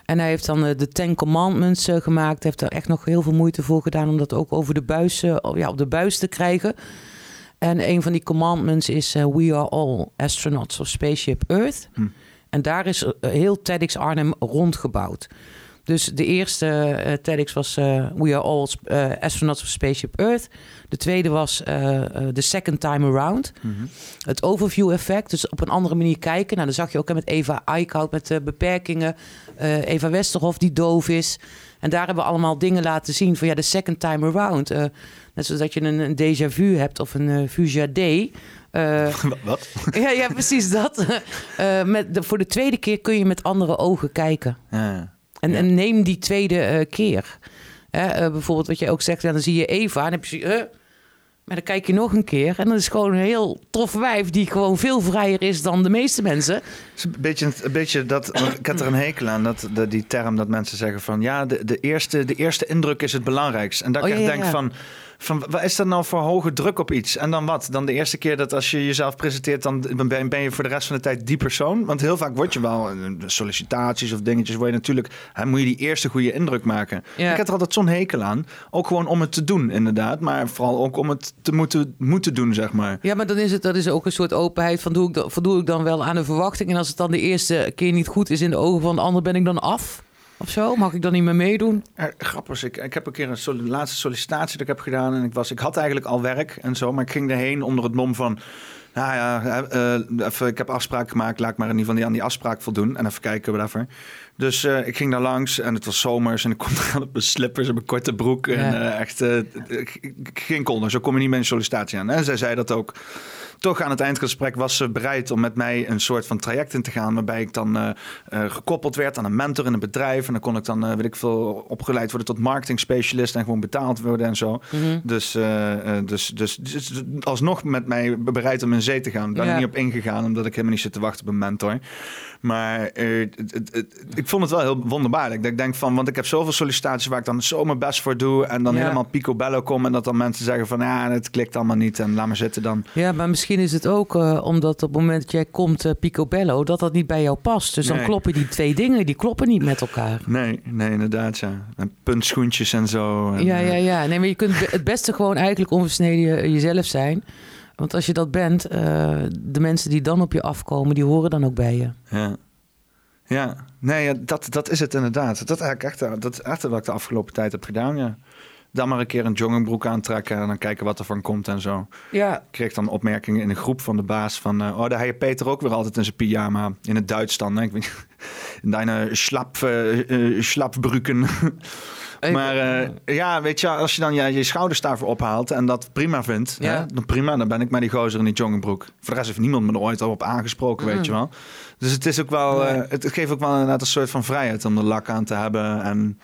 En hij heeft dan de Ten Commandments gemaakt. Hij heeft er echt nog heel veel moeite voor gedaan om dat ook over de buis, ja, op de buis te krijgen. En een van die commandments is: uh, We are all astronauts of Spaceship Earth. Hm. En daar is uh, heel TEDx Arnhem rondgebouwd. Dus de eerste uh, TEDx was We are all astronauts of Spaceship Earth. De tweede was The Second Time Around. Mm -hmm. Het overview effect, dus op een andere manier kijken. Nou, dan zag je ook met Eva Eickhout met beperkingen. Eva Westerhof die doof is. En daar hebben we allemaal dingen laten zien van ja, de second time around. Net zoals dat je een, een déjà vu hebt of een uh. Uh, <laughs> Wat? <laughs> ja, ja, precies dat. Uh, <laughs> met de, voor de tweede keer kun je met andere ogen kijken. Ja, en, en, neem die tweede keer. bijvoorbeeld wat je ook zegt, dan zie je Eva en heb je... Maar dan kijk je nog een keer en dat is gewoon een heel tof wijf die gewoon veel vrijer is dan de meeste mensen. is een beetje, een beetje dat, ik had er een hekel aan, dat, de, die term dat mensen zeggen van ja, de, de, eerste, de eerste indruk is het belangrijkst. En dat oh, ik denk van van wat is dat nou voor hoge druk op iets? En dan wat? Dan de eerste keer dat als je jezelf presenteert, dan ben je voor de rest van de tijd die persoon. Want heel vaak word je wel sollicitaties of dingetjes, word je natuurlijk, hè, moet je die eerste goede indruk maken. Ik heb er altijd zo'n hekel aan. Ook gewoon om het te doen, inderdaad. Maar vooral ook om het te moeten, moeten doen, zeg maar. Ja, maar dan is het dat is ook een soort openheid van doe ik, voldoe ik dan wel aan de verwachting. En als het dan de eerste keer niet goed is in de ogen van de ander, ben ik dan af? Of zo? Mag ik dan niet meer meedoen? Grappig. Ik, ik heb een keer een laatste sollicitatie dat ik heb gedaan. En ik, was, ik had eigenlijk al werk en zo. Maar ik ging erheen onder het mom van... Nou ja, uh, even, ik heb afspraak gemaakt. Laat ik maar in ieder geval aan die afspraak voldoen. En even kijken, whatever. Dus uh, ik ging daar langs en het was zomers. En ik kom <laughs> aan op mijn slippers en mijn korte broek. En uh, echt geen kolder. Zo kom je niet met een sollicitatie aan. En zij zei dat ook toch aan het eindgesprek was ze bereid om met mij een soort van traject in te gaan. Waarbij ik dan gekoppeld werd aan een mentor in een bedrijf. En dan kon ik dan, weet ik veel, opgeleid worden tot marketing specialist en gewoon betaald worden en zo. Mm dus, dus, dus, dus, alsnog met mij bereid om in zee te gaan. Ben ja. er niet op ingegaan, omdat ik helemaal niet zit te wachten op een mentor. Maar ik vond het wel heel wonderbaarlijk. Dat ik denk van, want ik heb zoveel sollicitaties waar ik dan zo mijn best voor doe. En dan helemaal picobello kom. En dat dan mensen zeggen van, ja, het klikt allemaal niet. En laat maar zitten dan. Ja, maar misschien is het ook uh, omdat op het moment dat jij komt uh, picobello, dat dat niet bij jou past. Dus dan kloppen die twee dingen, die kloppen niet met elkaar. Nee, nee, inderdaad, ja. En puntschoentjes en zo. En, ja, ja, ja. Nee, maar je kunt het beste gewoon eigenlijk onversneden jezelf zijn. Want als je dat bent, uh, de mensen die dan op je afkomen, die horen dan ook bij je. Ja. Ja, nee, dat, dat is het inderdaad. Dat is eigenlijk echt, dat is echt wat ik de afgelopen tijd heb gedaan, ja. Dan maar een keer een joggingbroek aantrekken en dan kijken wat er van komt en zo. Ja. Ik kreeg dan opmerkingen in een groep van de baas van... Uh, oh, daar je Peter ook weer altijd in zijn pyjama. In het Duits dan. Hè? Ik weet, <laughs> in deine uh, slapbruken. <laughs> Maar uh, ja, weet je, als je dan je, je schouders daarvoor ophaalt en dat prima vindt, ja. hè, dan prima, dan ben ik maar die gozer in die joggingbroek. Voor de rest heeft niemand me er ooit al op aangesproken, weet mm. je wel. Dus het is ook wel, uh, het geeft ook wel inderdaad een soort van vrijheid om de lak aan te hebben en...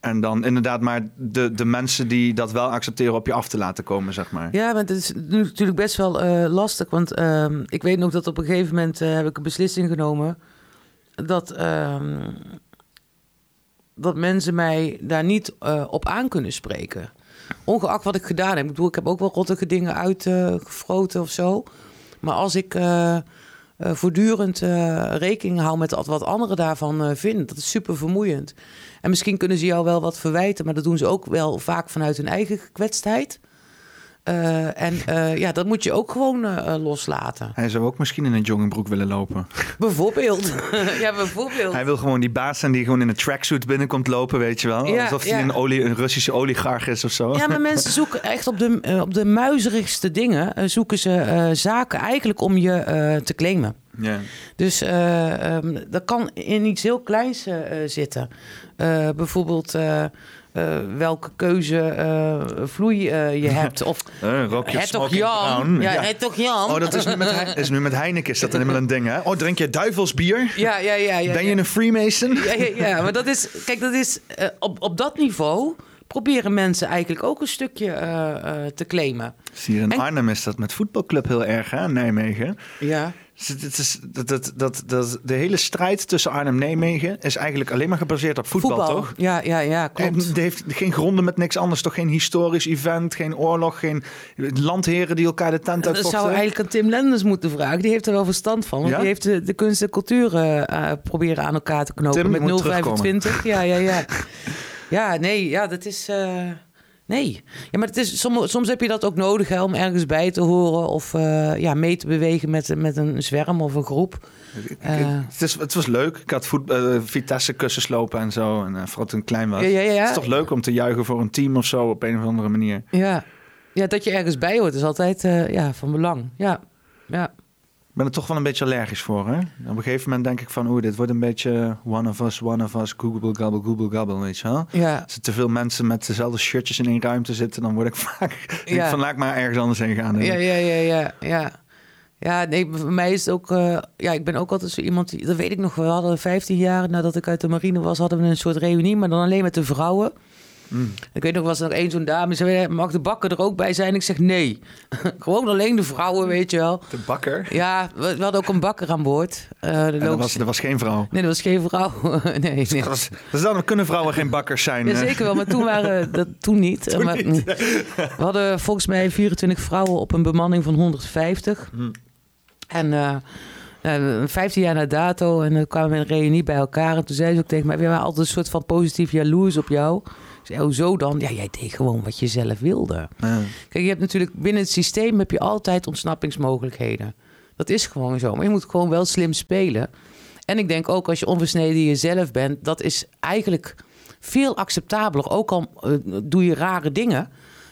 En dan inderdaad maar de, de mensen die dat wel accepteren op je af te laten komen, zeg maar. Ja, maar het is natuurlijk best wel uh, lastig. Want uh, ik weet nog dat op een gegeven moment uh, heb ik een beslissing genomen... dat ehm, dat mensen mij daar niet uh, op aan kunnen spreken. Ongeacht wat ik gedaan heb. Ik bedoel, ik heb ook wel rottige dingen uitgefroten uh, of zo. Maar als ik uh, voortdurend rekening houden met wat anderen daarvan vinden. Dat is super vermoeiend. En misschien kunnen ze jou wel wat verwijten, maar dat doen ze ook wel vaak vanuit hun eigen gekwetstheid. Uh, en uh, ja, dat moet je ook gewoon uh, loslaten. Hij zou ook misschien in een joggingbroek willen lopen. <laughs> Bijvoorbeeld. <laughs> ja, bijvoorbeeld. Hij wil gewoon die baas zijn die gewoon in een tracksuit binnenkomt lopen, weet je wel. Ja, Alsof hij een, olie, een Russische oligarch is of zo. Ja, maar mensen <laughs> zoeken echt op de, op de muizerigste dingen... zoeken ze zaken eigenlijk om je te claimen. Ja. Dus um, dat kan in iets heel kleins zitten. bijvoorbeeld welke keuze uh, vloei uh, je <laughs> hebt. Of uh, het toch Jan? Ja, ja, het toch Jan? Oh, dat is nu met, is nu met Heineken is dat dan helemaal een ding, hè? Oh, drink je duivelsbier? Ja, ja, ja. ja ben je een Freemason? Ja, ja, ja, maar dat is... Kijk, dat is... op, op dat niveau proberen mensen eigenlijk ook een stukje te claimen. Zie je, in Arnhem is dat met voetbalclub heel erg, hè? Nijmegen. Ja. Het is, dat, dat, dat, dat, de hele strijd tussen Arnhem en Nijmegen is eigenlijk alleen maar gebaseerd op voetbal, toch? Ja, ja, ja, klopt. Het heeft geen gronden met niks anders, toch? Geen historisch event, geen oorlog, geen landheren die elkaar de tent uitvochten. Dat zou eigenlijk aan Tim Lenders moeten vragen. Die heeft er wel verstand van. Want die heeft de, de kunst en cultuur uh, proberen aan elkaar te knopen Tim met 025. Ja, ja, ja. <laughs> ja, nee, ja, dat is... Uh... Nee. Ja, maar het is, soms, soms heb je dat ook nodig hè, om ergens bij te horen of uh, ja, mee te bewegen met, met een zwerm of een groep. Uh, het, is, het was leuk. Ik had voet, Vitesse kussens lopen en zo. En vooral toen ik klein was. Ja, ja, ja. Het is toch leuk om te juichen voor een team of zo op een of andere manier. Ja, ja dat je ergens bij hoort is altijd ja, van belang. Ja, ja ben er toch wel een beetje allergisch voor. Hè? Op een gegeven moment denk ik van, oeh, dit wordt een beetje one of us, one of us, google gabble, google gabble, weet je wel. Ja. Als er te veel mensen met dezelfde shirtjes in één ruimte zitten, dan word ik <laughs> vaak, ja. van laat maar ergens anders heen gaan. Ja, ja, ja, ja, ja. Ja, nee, voor mij is het ook, uh, ja, ik ben ook altijd zo iemand, die, dat weet ik nog, we hadden 15 jaar nadat ik uit de marine was, hadden we een soort reunie, maar dan alleen met de vrouwen. Mm. Ik weet nog, was er nog één zo'n dame. Zei, mag de bakker er ook bij zijn? Ik zeg nee. <laughs> Gewoon alleen de vrouwen, weet je wel. De bakker? Ja, we, hadden ook een bakker aan boord. Uh, er, was, er was geen vrouw? Nee, er was geen vrouw. <laughs> nee, nee. Dus dan kunnen vrouwen geen bakkers zijn? Ja, zeker wel, maar toen waren <laughs> dat toen niet. Toen maar, niet. we hadden volgens mij 24 vrouwen op een bemanning van 150. Mm. En... Uh, uh, 15 jaar na dato en dan kwamen we in een reunie bij elkaar. En toen zei ze ook tegen mij: We waren altijd een soort van positief jaloers op jou. Zei, hoezo dan? Ja, jij deed gewoon wat je zelf wilde. Ja. Kijk, je hebt natuurlijk binnen het systeem heb je altijd ontsnappingsmogelijkheden. Dat is gewoon zo. Maar je moet gewoon wel slim spelen. En ik denk ook als je onversneden jezelf bent, dat is eigenlijk veel acceptabeler. Ook al uh, doe je rare dingen,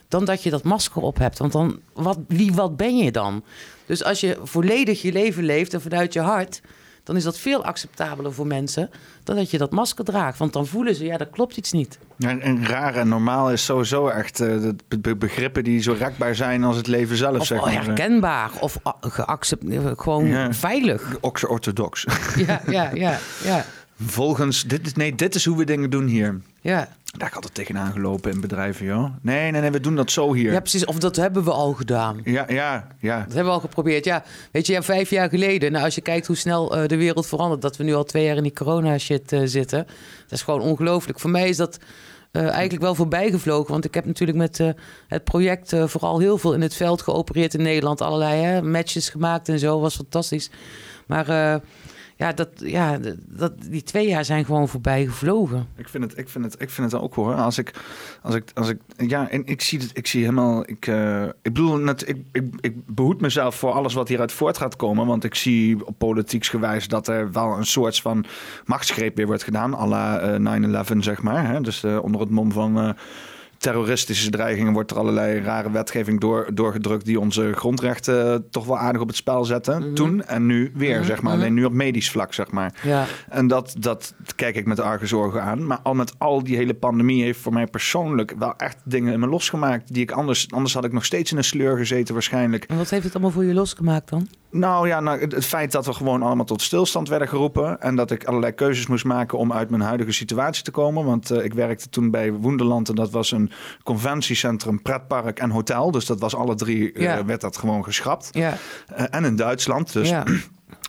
dan dat je dat masker op hebt. Want dan, wat, wie, wat ben je dan? Dus als je volledig je leven leeft en vanuit je hart, dan is dat veel acceptabeler voor mensen dan dat je dat masker draagt. Want dan voelen ze, ja, dat klopt iets niet. Ja, en raar en normaal is sowieso echt uh, de begrippen die zo rekbaar zijn als het leven zelf, of zeg maar. herkenbaar of geaccepteerd, gewoon ja. veilig. Orthodox. Ja, ja, ja, ja. Volgens, dit is, nee, dit is hoe we dingen doen hier. Ja. Daar ik altijd tegenaan gelopen in bedrijven, joh. Nee, nee, nee, we doen dat zo hier. Ja, precies. Of dat hebben we al gedaan. Ja, ja, ja. Dat hebben we al geprobeerd. Ja, weet je, ja, vijf jaar geleden. Nou, als je kijkt hoe snel uh, de wereld verandert, dat we nu al twee jaar in die corona-shit uh, zitten. Dat is gewoon ongelooflijk. Voor mij is dat uh, eigenlijk wel voorbijgevlogen. Want ik heb natuurlijk met het project vooral heel veel in het veld geopereerd in Nederland. Allerlei hè, matches gemaakt en zo. Was fantastisch. Maar ja, dat, ja dat, die twee jaar zijn gewoon voorbij gevlogen. Ik vind het, ik vind het, ik vind het ook hoor. Als ik, als ik, als ik, ja, en ik zie het, ik zie helemaal, ik, uh, ik bedoel, net, ik, ik, ik behoed mezelf voor alles wat hieruit voort gaat komen. Want ik zie op politieks gewijs dat er wel een soort van machtsgreep weer wordt gedaan. à la uh, 9-11, zeg maar. Hè? Dus uh, onder het mom van terroristische dreigingen wordt er allerlei rare wetgeving door, doorgedrukt die onze grondrechten toch wel aardig op het spel zetten. Mhm. Toen en nu weer, mhm. zeg maar. Alleen nu op medisch vlak, zeg maar. Ja. En dat, dat kijk ik met zorgen aan. Maar al met al die hele pandemie heeft voor mij persoonlijk wel echt dingen in me losgemaakt. Die ik anders, anders had ik nog steeds in een sleur gezeten waarschijnlijk. En wat heeft het allemaal voor je losgemaakt dan? Nou ja, nou, het, feit dat we gewoon allemaal tot stilstand werden geroepen. En dat ik allerlei keuzes moest maken om uit mijn huidige situatie te komen. Want uh, ik werkte toen bij Woenderland en dat was een conventiecentrum, pretpark en hotel. Dus dat was alle drie, uh, werd dat gewoon geschrapt. Ja. Uh, en in Duitsland. Dus ja.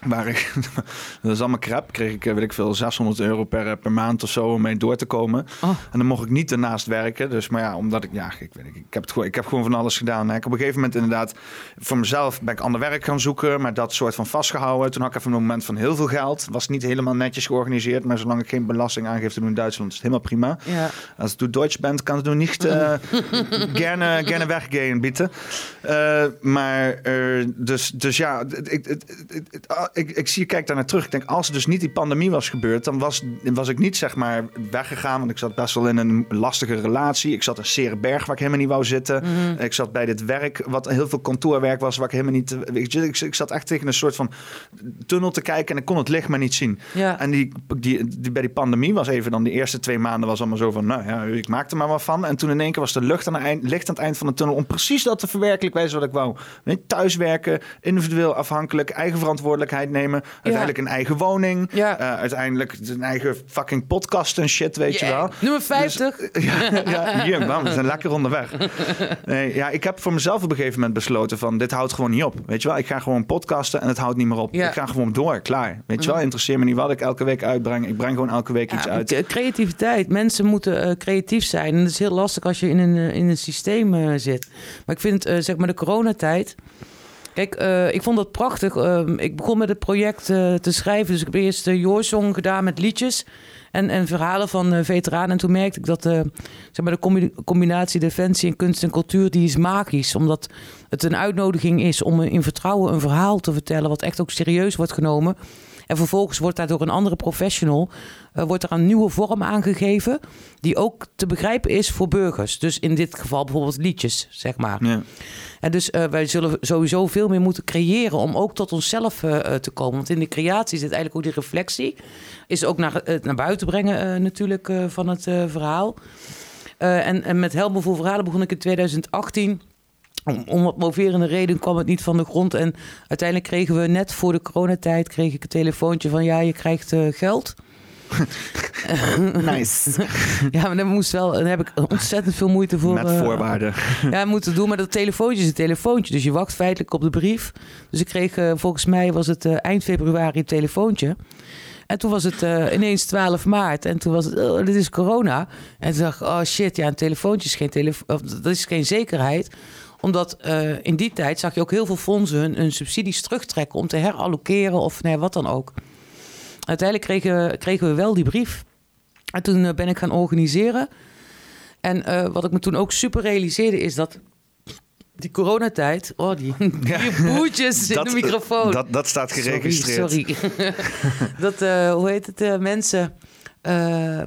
Waar ik, <laughs> dat is allemaal crap. Kreeg ik, weet ik veel, 600 euro per, per maand of zo om mee door te komen. Oh. En dan mocht ik niet ernaast werken. Dus, maar ja, omdat ik, ja, ik weet ik, ik heb het gewoon, ik heb gewoon van alles gedaan. Ik op een gegeven moment inderdaad, voor mezelf ben ik ander werk gaan zoeken, maar dat soort van vastgehouden. Toen had ik even een moment van heel veel geld. Was niet helemaal netjes georganiseerd, maar zolang ik geen belastingaangifte doe in Duitsland, is het helemaal prima. Ja. Als du Deutsch bent, kan het nu niet uh, <laughs> gerne, gerne weggehen, bieden. Uh, maar uh, dus, dus ja, ik, ik, ik, zie, kijk daar naar terug. Ik denk, als er dus niet die pandemie was gebeurd, dan was, was ik niet zeg maar weggegaan. Want ik zat best wel in een lastige relatie. Ik zat in Serenberg waar ik helemaal niet wou zitten. Mhm. Ik zat bij dit werk, wat heel veel kantoorwerk was, waar ik helemaal niet. Ik, ik, ik zat echt tegen een soort van tunnel te kijken en ik kon het licht maar niet zien. Ja. En die, die, die, bij die pandemie was even dan de eerste twee maanden was allemaal zo van, nou ja, ik maakte maar wat van. En toen in één keer was de lucht aan het eind, licht aan het eind van de tunnel om precies dat te verwerkelijken wat ik wou. Thuiswerken, individueel afhankelijk, eigen verantwoordelijkheid nemen. Uiteindelijk een eigen woning. Ja. Uh, uiteindelijk een eigen fucking podcast en shit, weet je wel. Nummer 50. Dus, <laughs> ja, ja, hier, we zijn lekker onderweg. <laughs> Nee, ja, ik heb voor mezelf op een gegeven moment besloten van... dit houdt gewoon niet op, weet je wel. Ik ga gewoon podcasten en het houdt niet meer op. Ik ga gewoon door, klaar. Weet je wel, interesseer me niet wat ik elke week uitbreng. Ik breng gewoon elke week iets uit. Creativiteit. Mensen moeten uh, creatief zijn. En dat is heel lastig als je in een, uh, in een systeem uh, zit. Maar ik vind, zeg maar, de coronatijd... Kijk, uh, ik vond dat prachtig. Uh, ik begon met het project uh, te schrijven. Dus ik heb eerst de Joorsong gedaan met liedjes en, en verhalen van veteranen. En toen merkte ik dat zeg maar de combinatie defensie en kunst en cultuur... die is magisch. Omdat het een uitnodiging is om in vertrouwen een verhaal te vertellen... wat echt ook serieus wordt genomen... En vervolgens wordt daar door een andere professional uh, wordt er een nieuwe vorm aangegeven die ook te begrijpen is voor burgers. Dus in dit geval bijvoorbeeld liedjes, zeg maar. Ja. En dus uh, wij zullen sowieso veel meer moeten creëren om ook tot onszelf uh, te komen. Want in de creatie zit eigenlijk ook die reflectie. Is ook naar, naar buiten brengen natuurlijk van het verhaal. En, en, met Helmen voor Verhalen begon ik in 2018 om, om wat moverende reden kwam het niet van de grond. En uiteindelijk kregen we net voor de coronatijd kreeg ik een telefoontje van ja, je krijgt uh, geld. <laughs> nice. <laughs> ja, maar dan moest wel, dan heb ik ontzettend veel moeite voor. Met eh, voorwaarden. Uh, <laughs> ja, moeten doen, maar dat telefoontje is een telefoontje. Dus je wacht feitelijk op de brief. Dus ik kreeg, uh, volgens mij was het eind februari een telefoontje. En toen was het ineens 12 maart. En toen was het, oh, dit is corona. En toen dacht ik, oh shit, ja, een telefoontje is geen, telefo dat is geen zekerheid omdat uh, in die tijd zag je ook heel veel fondsen hun, hun subsidies terugtrekken om te herallokeren of nee, wat dan ook. Uiteindelijk kregen, kregen we wel die brief. En toen uh, ben ik gaan organiseren. En uh, wat ik me toen ook super realiseerde is dat die coronatijd, oh die, <laughs> die boertjes in de microfoon. Dat, dat staat geregistreerd. Sorry. sorry. <laughs> dat, hoe heet het, mensen,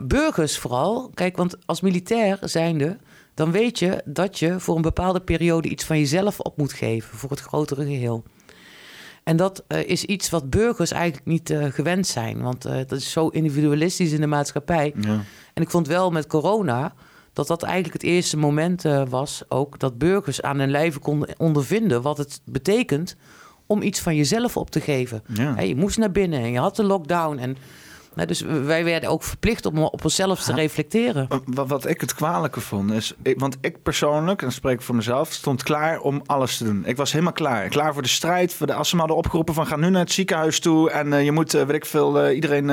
burgers vooral. Kijk, want als militair zijnde dan weet je dat je voor een bepaalde periode iets van jezelf op moet geven voor het grotere geheel. En dat uh, is iets wat burgers eigenlijk niet uh, gewend zijn, want uh, dat is zo individualistisch in de maatschappij. Ja. En ik vond wel met corona dat dat eigenlijk het eerste moment was ook dat burgers aan hun lijve konden ondervinden wat het betekent om iets van jezelf op te geven. Ja. Hey, je moest naar binnen en je had de lockdown en dus wij werden ook verplicht om op onszelf te reflecteren. Wat, wat, ik het kwalijke vond is, want ik persoonlijk, en spreek ik voor mezelf, stond klaar om alles te doen. Ik was helemaal klaar. Klaar voor de strijd. Voor de, als ze me hadden opgeroepen van ga nu naar het ziekenhuis toe en uh, je moet, uh, weet ik veel, uh, iedereen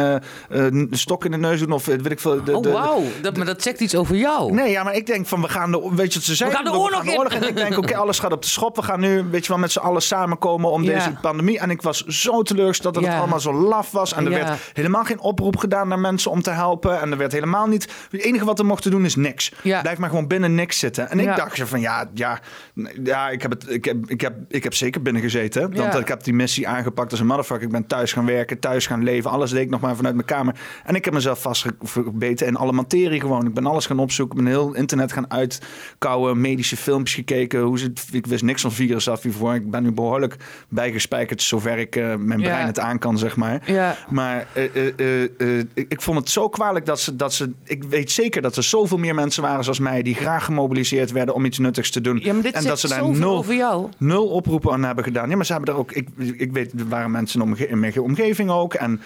een stok in de neus doen of weet ik veel. De, oh wauw, dat, maar dat zegt iets over jou. Nee, ja, maar ik denk van we gaan de, weet je wat ze zeggen? We gaan de oorlog, in. En ik denk oké, alles gaat op de schop. We gaan nu, weet je wel, met z'n allen samenkomen om deze pandemie. En ik was zo teleurgesteld dat het allemaal zo laf was en er werd helemaal geen oproep gedaan naar mensen om te helpen. En er werd helemaal niet. Het enige wat we mochten doen is niks. Ja. Blijf maar gewoon binnen niks zitten. En ik ja. dacht van ja, ja, ja, ik heb het. Ik heb, ik heb, ik heb zeker binnen gezeten. Want ik heb die missie aangepakt als een motherfucker. Ik ben thuis gaan werken, thuis gaan leven. Alles deed ik nog maar vanuit mijn kamer. En ik heb mezelf vastgebeten in alle materie gewoon. Ik ben alles gaan opzoeken. Ik ben heel internet gaan uitkouwen. Medische filmpjes gekeken. Hoe ze, ik wist niks van virus af hiervoor. Ik ben nu behoorlijk bijgespijkerd zover ik uh, mijn brein het aan kan, zeg maar. Ja. Maar uh, uh, ik vond het zo kwalijk dat ze, dat ze. Ik weet zeker dat er zoveel meer mensen waren zoals mij. die graag gemobiliseerd werden om iets nuttigs te doen. en dat ze daar nul, nul oproepen aan hebben gedaan. Ja, maar ze hebben er ook. Ik, ik weet, er waren mensen in, in mijn omgeving ook. En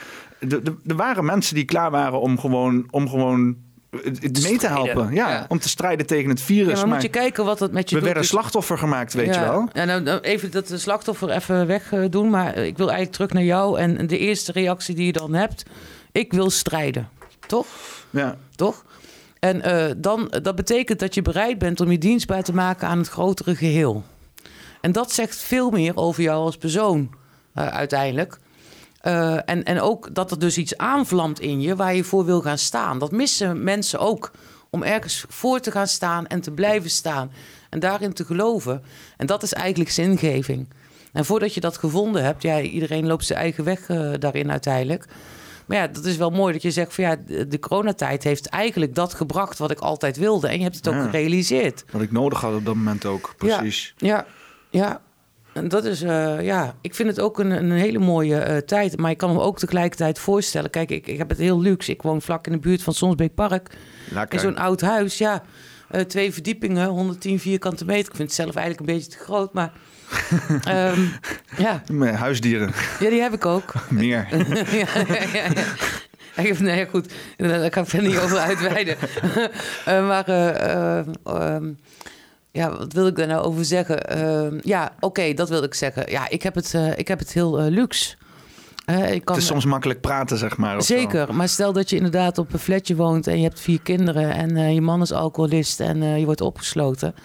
er waren mensen die klaar waren om gewoon, om gewoon mee te helpen. Ja, om te strijden tegen het virus. Ja, maar, moet je kijken wat het met je we doet. werden Dus- slachtoffer gemaakt, weet je wel. Ja, nou, nou, even dat de slachtoffer even weg eh, doen. Maar ik wil eigenlijk terug naar jou. En de eerste reactie die je dan hebt. Ik wil strijden. Toch? Ja. Toch? En eh, dan, dat betekent dat je bereid bent om je dienstbaar te maken aan het grotere geheel. En dat zegt veel meer over jou als persoon eh, uiteindelijk. Eh, en, en ook dat er dus iets aanvlamt in je waar je voor wil gaan staan. Dat missen mensen ook. Om ergens voor te gaan staan en te blijven staan. En daarin te geloven. En dat is eigenlijk zingeving. En voordat je dat gevonden hebt, ja, iedereen loopt zijn eigen weg daarin uiteindelijk. Maar ja, dat is wel mooi dat je zegt van ja, de coronatijd heeft eigenlijk dat gebracht wat ik altijd wilde. En je hebt het ook Ja. gerealiseerd. Wat ik nodig had op dat moment ook, precies. Ja, ja. En dat is, eh, ja, ik vind het ook een, een hele mooie eh, tijd. Maar ik kan me ook tegelijkertijd voorstellen. Kijk, ik, ik heb het heel luxe. Ik woon vlak in de buurt van Sonsbeek Park. Lekker. In zo'n oud huis, ja. Eh, twee verdiepingen, 110 vierkante meter. Ik vind het zelf eigenlijk een beetje te groot, maar... <laughs> ehm, ja. Met huisdieren, ja, die heb ik ook. <laughs> meer. <laughs> ja, ja, ja, ja. Ik heb- Nee, goed, daar kan ik verder niet over uitweiden. Eh, maar, eh, eh, ehm, ja, wat wil ik daar nou over zeggen? Ehm, ja, oké, dat wil ik zeggen. Ja, ik heb het, ik heb het heel luxe. Ik kan, Het is soms makkelijk praten, zeg maar. zo. Zeker, maar stel dat je inderdaad op een flatje woont en je hebt vier kinderen en je man is alcoholist en je wordt opgesloten.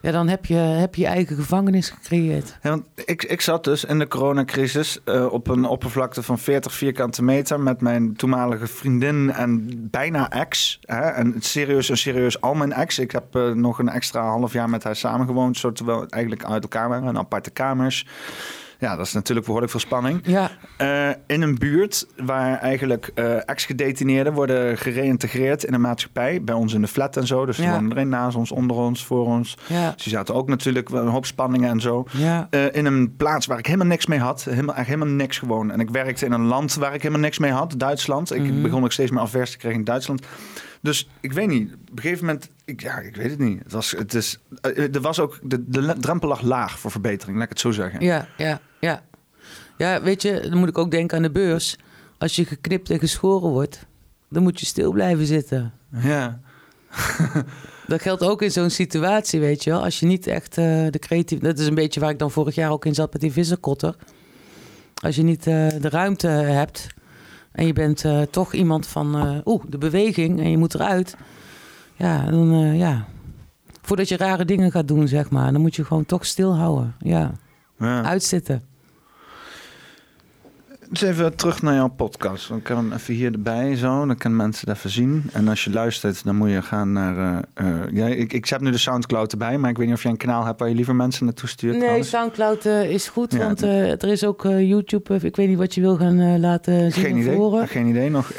Ja, dan heb je heb je, eigen gevangenis gecreëerd. Want ik, ik zat dus in de coronacrisis eh, op een oppervlakte van 40 vierkante meter met mijn toenmalige vriendin en bijna ex. Hè, en serieus en serieus al mijn ex. Ik heb eh, nog een extra half jaar met haar samengewoond, zo terwijl we eigenlijk uit elkaar waren, in aparte kamers. Ja, dat is natuurlijk behoorlijk veel spanning. Ja, Eh, in een buurt waar eigenlijk eh, ex-gedetineerden worden gereïntegreerd in de maatschappij. Bij ons in de flat en zo. Dus Ja. wonen erin naast ons, onder ons, voor ons. ja, Dus die zaten ook natuurlijk wel een hoop spanningen en zo. ja. Eh, in een plaats waar ik helemaal niks mee had. Helemaal, helemaal niks gewoon. En ik werkte in een land waar ik helemaal niks mee had. Duitsland. Ik Mhm. begon ook steeds meer aversie te krijgen in Duitsland. Dus ik weet niet. Op een gegeven moment... Ik, ja, ik weet het niet. Het was, het is, er was ook... De, de drempel lag laag voor verbetering. Laat ik het zo zeggen. Ja, ja, ja. Ja, weet je, dan moet ik ook denken aan de beurs. Als je geknipt en geschoren wordt, dan moet je stil blijven zitten. Ja. <laughs> Dat geldt ook in zo'n situatie, weet je wel. Als je niet echt eh, de creatieve... Dat is een beetje waar ik dan vorig jaar ook in zat met die vissenkotter. Als je niet eh, de ruimte hebt en je bent eh, toch iemand van... eh, Oeh, de beweging en je moet eruit. Ja, dan ja... Voordat je rare dingen gaat doen, zeg maar. Dan moet je gewoon toch stilhouden. Ja, ja. uitzitten. Dus even terug naar jouw podcast. Dan kan even hier erbij zo. Dan kunnen mensen het even zien. En als je luistert, dan moet je gaan naar... ja, ik, ik heb nu de Soundcloud erbij. Maar ik weet niet of jij een kanaal hebt waar je liever mensen naartoe stuurt. Nee, trouwens. Soundcloud eh, is goed, Ja. want er is ook YouTube. ik weet niet wat je wil gaan laten zien Geen idee. horen. Geen idee nog.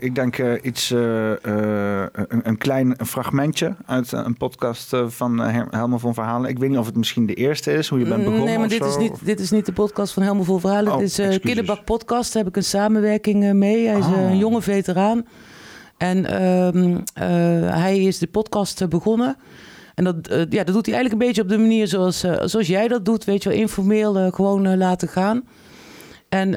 Ik denk iets, een, een klein fragmentje uit een podcast van uh, Helmer van Verhalen. Ik weet niet of het misschien de eerste is, hoe je bent begonnen. Mm, Nee, maar dit is, niet, dit is niet de podcast van Helemaal Vol Verhalen. Oh, dit is. Kinderbak Podcast. Heb ik een samenwerking eh, mee. Hij is eh, Ah. een jonge veteraan. En ehm, eh, hij is de podcast begonnen. En dat, ja, dat doet hij eigenlijk een beetje op de manier zoals, zoals jij dat doet. Weet je wel, informeel gewoon laten gaan. En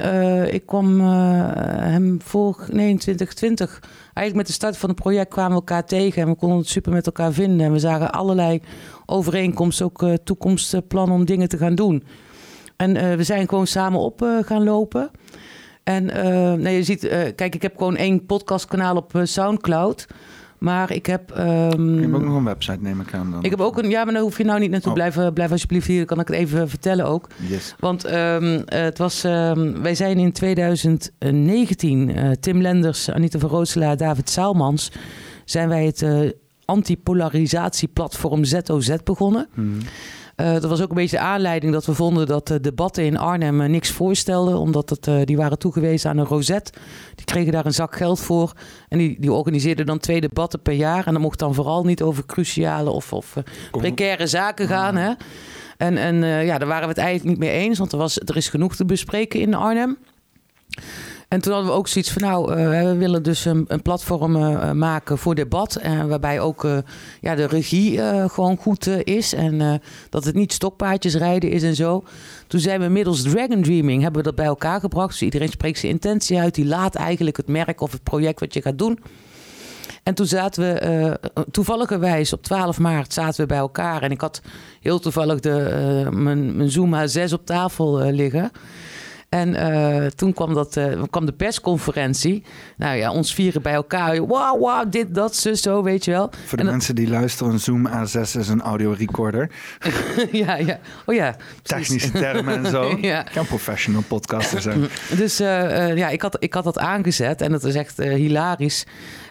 ik kwam hem voor nee, in 2020, eigenlijk met de start van het project, kwamen we elkaar tegen. En we konden het super met elkaar vinden. En we zagen allerlei overeenkomsten, ook toekomstplannen om dingen te gaan doen. En eh, we zijn gewoon samen op eh, gaan lopen. En eh, nee, je ziet, kijk, ik heb gewoon één podcastkanaal op Soundcloud. Maar ik heb. ehm, Je hebt ook nog een website, neem ik aan. Dan. ik heb ook een. Ja, maar daar hoef je nou niet naartoe. Oh. Blijven, blijf alsjeblieft hier, dan kan ik het even vertellen ook. Yes. Want ehm, het was, ehm, wij zijn in 2019, eh, Tim Lenders, Anita van Rootselaar, David Zaalmans, zijn wij het antipolarisatieplatform ZOZ begonnen. Mhm. Eh, dat was ook een beetje de aanleiding dat we vonden dat de debatten in Arnhem eh, niks voorstelden. Omdat het, eh, die waren toegewezen aan een rozet. Die kregen daar een zak geld voor. En die, die organiseerden dan twee debatten per jaar. En dat mocht dan vooral niet over cruciale of, of precaire zaken gaan. Hè? En, en ja, daar waren we het eigenlijk niet mee eens. Want er, was, er is genoeg te bespreken in Arnhem. En toen hadden we ook zoiets van, nou, eh, we willen dus een, een platform eh, maken voor debat. Waarbij ook eh, ja, de regie eh, gewoon goed eh, is. En eh, dat het niet stokpaardjes rijden is en zo. Toen zijn we middels Dragon Dreaming hebben we dat bij elkaar gebracht. Dus iedereen spreekt zijn intentie uit. Die laat eigenlijk het merk of het project wat je gaat doen. En toen zaten we, toevalligerwijs op 12 maart zaten we bij elkaar. En ik had heel toevallig de, mijn, mijn Zoom H6 op tafel liggen. En uh, toen kwam, dat, uh, kwam de persconferentie. Nou ja, ons vieren bij elkaar. Wauw, wow, dit, dat, zo, zo, weet je wel. Voor de en mensen die luisteren, een Zoom A6 is een audio recorder. <laughs> ja, ja. Oh ja. Technische termen en zo. <laughs> ja. Ik kan professional podcaster zijn. Dus uh, ja, ik had, ik had dat aangezet en dat is echt hilarisch.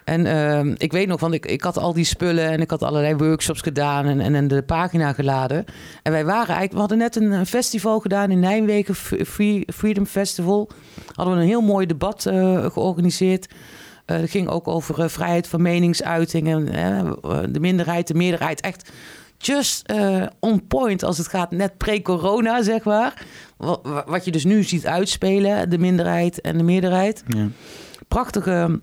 En uh, ik weet nog, want ik, ik had al die spullen en ik had allerlei workshops gedaan en, en, en de pagina geladen. En wij waren eigenlijk, we hadden net een, festival gedaan in Nijmegen, Free, Freedom Festival. Hadden we een heel mooi debat uh, georganiseerd. Uh, het ging ook over uh, vrijheid van meningsuitingen, de minderheid, de meerderheid. Echt just on point als het gaat net pre-corona, zeg maar. Wat, wat, je dus nu ziet uitspelen, de minderheid en de meerderheid. Ja. Prachtige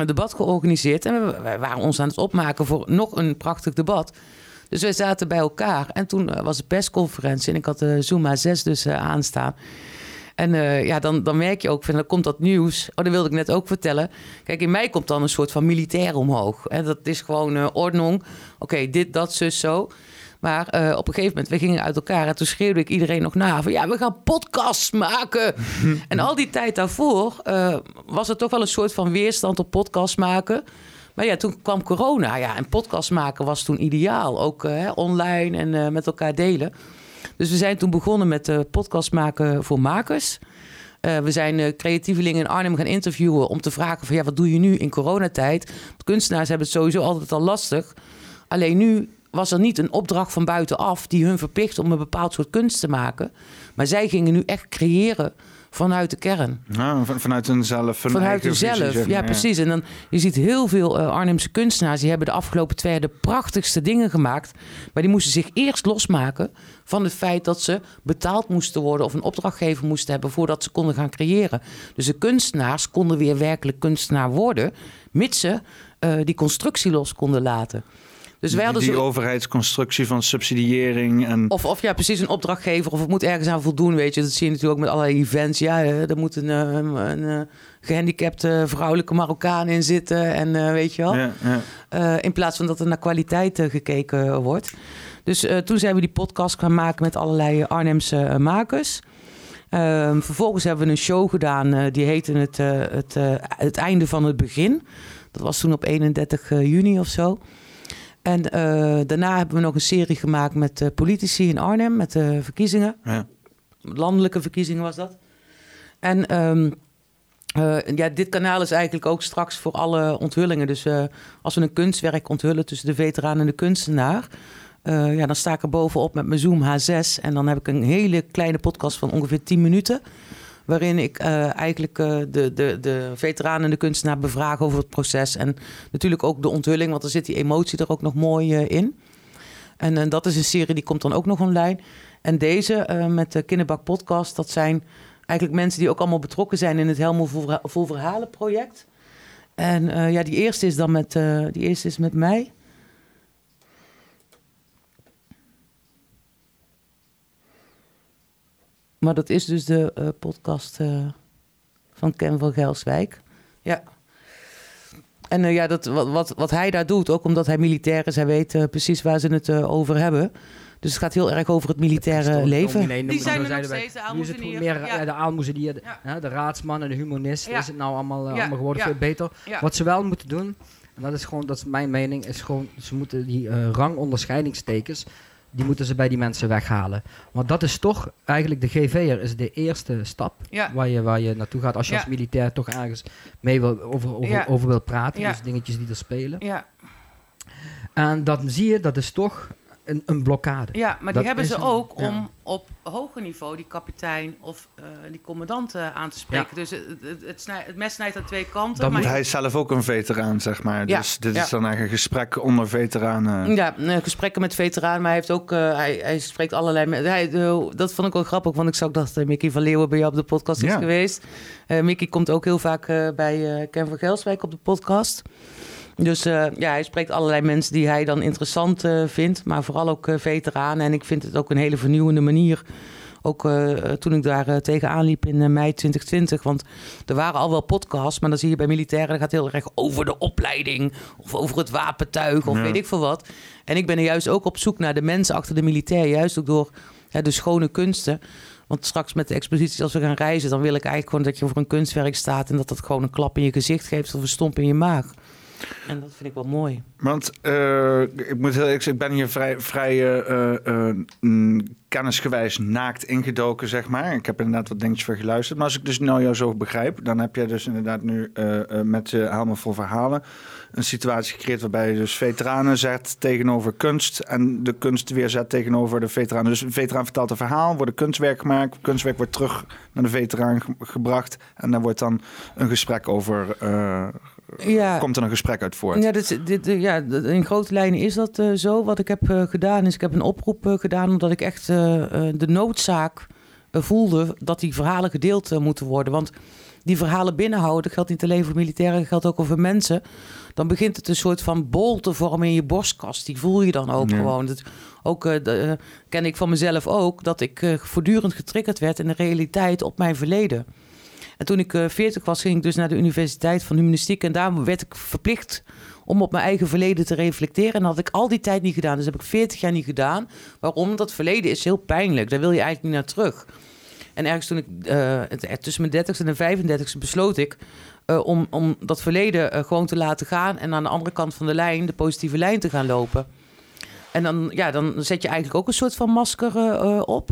een debat georganiseerd. En we, waren ons aan het opmaken voor nog een prachtig debat. Dus wij zaten bij elkaar. En toen eh, was de persconferentie. En ik had de Zoom A6 dus uh, aanstaan. En ja, dan, dan merk je ook, van, dan komt dat nieuws. Oh, dat wilde ik net ook vertellen. Kijk, in mij komt dan een soort van militair omhoog. En dat is gewoon uh, ordnung. Oké, dit, dat, zus, zo. Maar uh, op een gegeven moment, we gingen uit elkaar en toen schreeuwde ik iedereen nog na van ja, we gaan podcasts maken. <laughs> en al die tijd daarvoor uh, was er toch wel een soort van weerstand op podcasts maken. Maar ja, toen kwam corona. Ja, en podcast maken was toen ideaal. Ook uh, online en met elkaar delen. Dus we zijn toen begonnen met podcast maken voor makers. Uh, we zijn uh, creatievelingen in Arnhem gaan interviewen om te vragen van ja, wat doe je nu in coronatijd? kunstenaars hebben het sowieso altijd al lastig. Alleen nu was er niet een opdracht van buitenaf die hun verplicht om een bepaald soort kunst te maken. Maar zij gingen nu echt creëren vanuit de kern. Nou, vanuit hunzelf. Hun vanuit hunzelf, ja, precies. En dan, je ziet heel veel uh, Arnhemse kunstenaars... die hebben de afgelopen twee jaar de prachtigste dingen gemaakt... maar die moesten zich eerst losmaken van het feit dat ze betaald moesten worden... of een opdrachtgever moesten hebben voordat ze konden gaan creëren. Dus de kunstenaars konden weer werkelijk kunstenaar worden... mits ze uh, die constructie los konden laten. Dus wij hadden die, die overheidsconstructie van subsidiëring en... Of, of ja, precies een opdrachtgever of het moet ergens aan voldoen, weet je. Dat zie je natuurlijk ook met allerlei events. Ja, er moet een, eh, een, een, een gehandicapte vrouwelijke Marokkaan in zitten en uh, weet je wel. Ja, ja. Uh, in plaats van dat er naar kwaliteit gekeken wordt. Dus toen zijn we die podcast gaan maken met allerlei Arnhemse makers. Ehm, vervolgens hebben we een show gedaan, die heette het, het, het einde van het begin. Dat was toen op 31 juni of zo. En uh, daarna hebben we nog een serie gemaakt met uh, politici in Arnhem, met de uh, verkiezingen. Ja. Landelijke verkiezingen was dat. En um, ja, dit kanaal is eigenlijk ook straks voor alle onthullingen. Dus als we een kunstwerk onthullen tussen de veteraan en de kunstenaar... ja, dan sta ik er bovenop met mijn Zoom H6. En dan heb ik een hele kleine podcast van ongeveer 10 minuten waarin ik uh, eigenlijk uh, de, de, de veteranen en de kunstenaar bevraag over het proces. En natuurlijk ook de onthulling, want er zit die emotie er ook nog mooi uh, in. En, en dat is een serie die komt dan ook nog online. En deze met de Kinderbak Podcast, dat zijn eigenlijk mensen die ook allemaal betrokken zijn in het Helmo Vol Verhalen project. En ja, die eerste is dan met, die eerste is met mij. Maar dat is dus de uh, podcast uh, van Ken van Gelswijk. Ja. En uh, ja, dat, wat, wat, wat hij daar doet, ook omdat hij militair is, hij weet precies waar ze het over hebben. Dus het gaat heel erg over het militaire leven. Nee, die zijn er nog steeds, de aalmoezenier. Meer, ja. de aalmoezenier, ja. de raadsman en de humanist. Is het nou allemaal, allemaal geworden veel beter. Wat ze wel moeten doen, en dat is gewoon, dat is mijn mening, is gewoon, ze moeten die rangonderscheidingstekens die moeten ze bij die mensen weghalen. Want dat is toch eigenlijk de GV'er is de eerste stap waar, je, waar je naartoe gaat als je als militair toch ergens mee wil, over, over, over wil praten. Dus dingetjes die er spelen. Ja. En dan zie je, dat is toch een, een blokkade. Ja, maar die hebben ze ook om op hoger niveau die kapitein of uh, die commandant uh, aan te spreken. Dus het, het, het, snij, het, mes snijdt aan twee kanten. Dan moet hij zelf ook een veteraan, zeg maar. Dus dit is dan eigenlijk een gesprek onder veteranen. Ja, gesprekken met veteranen, maar hij heeft ook, uh, hij, hij spreekt allerlei... Hij, dat vond ik wel grappig, want ik zag dat Mickey van Leeuwen bij jou op de podcast is geweest. Mickey komt ook heel vaak bij Ken van Gelswijk op de podcast. Dus uh, ja, hij spreekt allerlei mensen die hij dan interessant uh, vindt, maar vooral ook uh, veteranen. En ik vind het ook een hele vernieuwende manier Ook toen ik daar tegenaan liep in mei 2020. Want er waren al wel podcasts, maar dan zie je bij militairen... dat gaat heel erg over de opleiding of over het wapentuig of weet ik veel wat. En ik ben er juist ook op zoek naar de mensen achter de militair. Juist ook door de schone kunsten. Want straks met de expositie, als we gaan reizen, dan wil ik eigenlijk gewoon dat je voor een kunstwerk staat en dat dat gewoon een klap in je gezicht geeft of een stomp in je maag. En dat vind ik wel mooi. Want uh, ik moet heel ik, ik ben hier vrij, vrij uh, uh, kennisgewijs naakt ingedoken, zeg maar. Ik heb inderdaad wat dingetjes voor geluisterd. Maar als ik dus nou jou zo begrijp, dan heb jij dus inderdaad nu met helemaal vol verhalen een situatie gecreëerd waarbij je dus veteranen zet tegenover kunst en de kunst weer zet tegenover de veteranen. Dus een veteraan vertelt een verhaal, wordt een kunstwerk gemaakt, kunstwerk wordt terug naar de veteraan gebracht en daar wordt dan een gesprek over ja. komt er een gesprek uit voort. Ja, dit, dit, ja in grote lijnen is dat uh, zo. Wat ik heb uh, gedaan is, ik heb een oproep uh, gedaan omdat ik echt de noodzaak voelde dat die verhalen gedeeld moeten worden. Want die verhalen binnenhouden, dat geldt niet alleen voor militairen, dat geldt ook voor mensen. Dan begint het een soort van bol te vormen in je borstkast. Die voel je dan ook gewoon. Dat, ook ken ik van mezelf ook, dat ik voortdurend getriggerd werd in de realiteit op mijn verleden. En toen ik 40 eh, was, ging ik dus naar de Universiteit van Humanistiek. En daar werd ik verplicht om op mijn eigen verleden te reflecteren. En dat had ik al die tijd niet gedaan. Dus dat heb ik 40 jaar niet gedaan. Waarom? Dat verleden is heel pijnlijk. Daar wil je eigenlijk niet naar terug. En ergens toen ik uh, tussen mijn 30ste en 35ste besloot ik uh, om, om dat verleden gewoon te laten gaan. En aan de andere kant van de lijn, de positieve lijn te gaan lopen. En dan, ja, dan zet je eigenlijk ook een soort van masker op.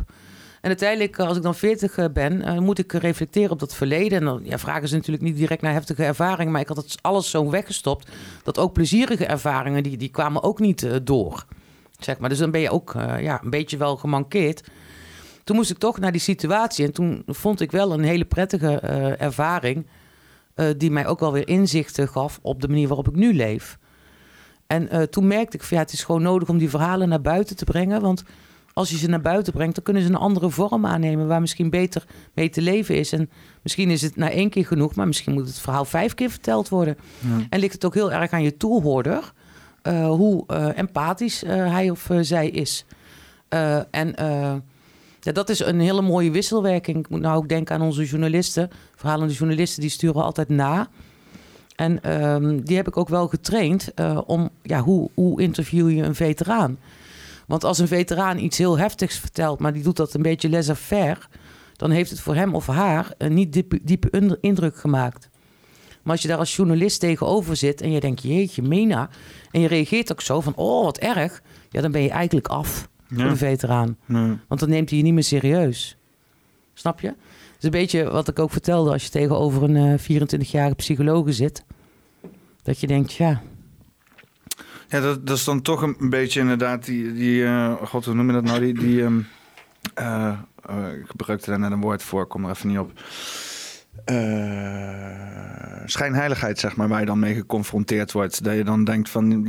En uiteindelijk, eh, als ik dan 40 eh, ben, uh, moet ik reflecteren op dat verleden. En dan ja, vragen ze natuurlijk niet direct naar heftige ervaringen. Maar ik had het alles zo weggestopt. Dat ook plezierige ervaringen, die, die kwamen ook niet door. Zeg maar. Dus dan ben je ook ja, een beetje wel gemankeerd. Toen moest ik toch naar die situatie. En toen vond ik wel een hele prettige ervaring. die mij ook wel weer inzichten gaf op de manier waarop ik nu leef. En toen merkte ik van ja, het is gewoon nodig om die verhalen naar buiten te brengen. Want als je ze naar buiten brengt, dan kunnen ze een andere vorm aannemen waar misschien beter mee te leven is. En misschien is het na één keer genoeg, maar misschien moet het verhaal vijf keer verteld worden. En ligt het ook heel erg aan je toehoorder uh, hoe uh, empathisch uh, hij of zij is. en ja, dat is een hele mooie wisselwerking. Ik moet nou ook denken aan onze journalisten. Verhalende journalisten die sturen altijd na. En ehm, die heb ik ook wel getraind om, ja, hoe, hoe interview je een veteraan? Want als een veteraan iets heel heftigs vertelt, maar die doet dat een beetje laissez-faire, dan heeft het voor hem of haar een niet diepe, diepe indruk gemaakt. Maar als je daar als journalist tegenover zit en je denkt, jeetje, Mena, en je reageert ook zo van, oh, wat erg, ja, dan ben je eigenlijk af ja. voor de veteraan. Want dan neemt hij je niet meer serieus. Snap je? Het is een beetje wat ik ook vertelde als je tegenover een 24-jarige eh, psycholoog zit. Dat je denkt, ja, ja, dat, dat is dan toch een, beetje inderdaad die, die uh, god, hoe noem je dat nou? Die, die um, uh, uh, ik gebruikte daar net een woord voor, kom er even niet op. schijnheiligheid, zeg maar, waar je dan mee geconfronteerd wordt. Dat je dan denkt van,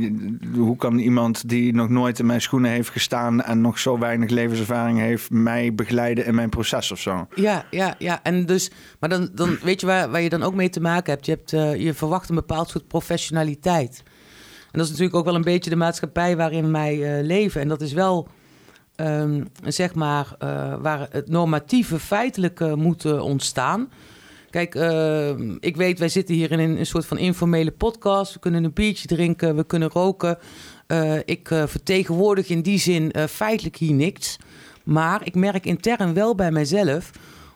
hoe kan iemand die nog nooit in mijn schoenen heeft gestaan en nog zo weinig levenservaring heeft, mij begeleiden in mijn proces of zo? Ja, ja, ja. En dus, maar dan, dan weet je waar, waar je dan ook mee te maken hebt. Je, hebt, je verwacht een bepaald soort professionaliteit. Dat is natuurlijk ook wel een beetje de maatschappij waarin wij uh, leven. En dat is wel, um, zeg maar, uh, waar het normatieve feitelijke moet ontstaan. Kijk, uh, ik weet, wij zitten hier in een, soort van informele podcast. We kunnen een biertje drinken, we kunnen roken. ik vertegenwoordig in die zin feitelijk hier niks. Maar ik merk intern wel bij mijzelf,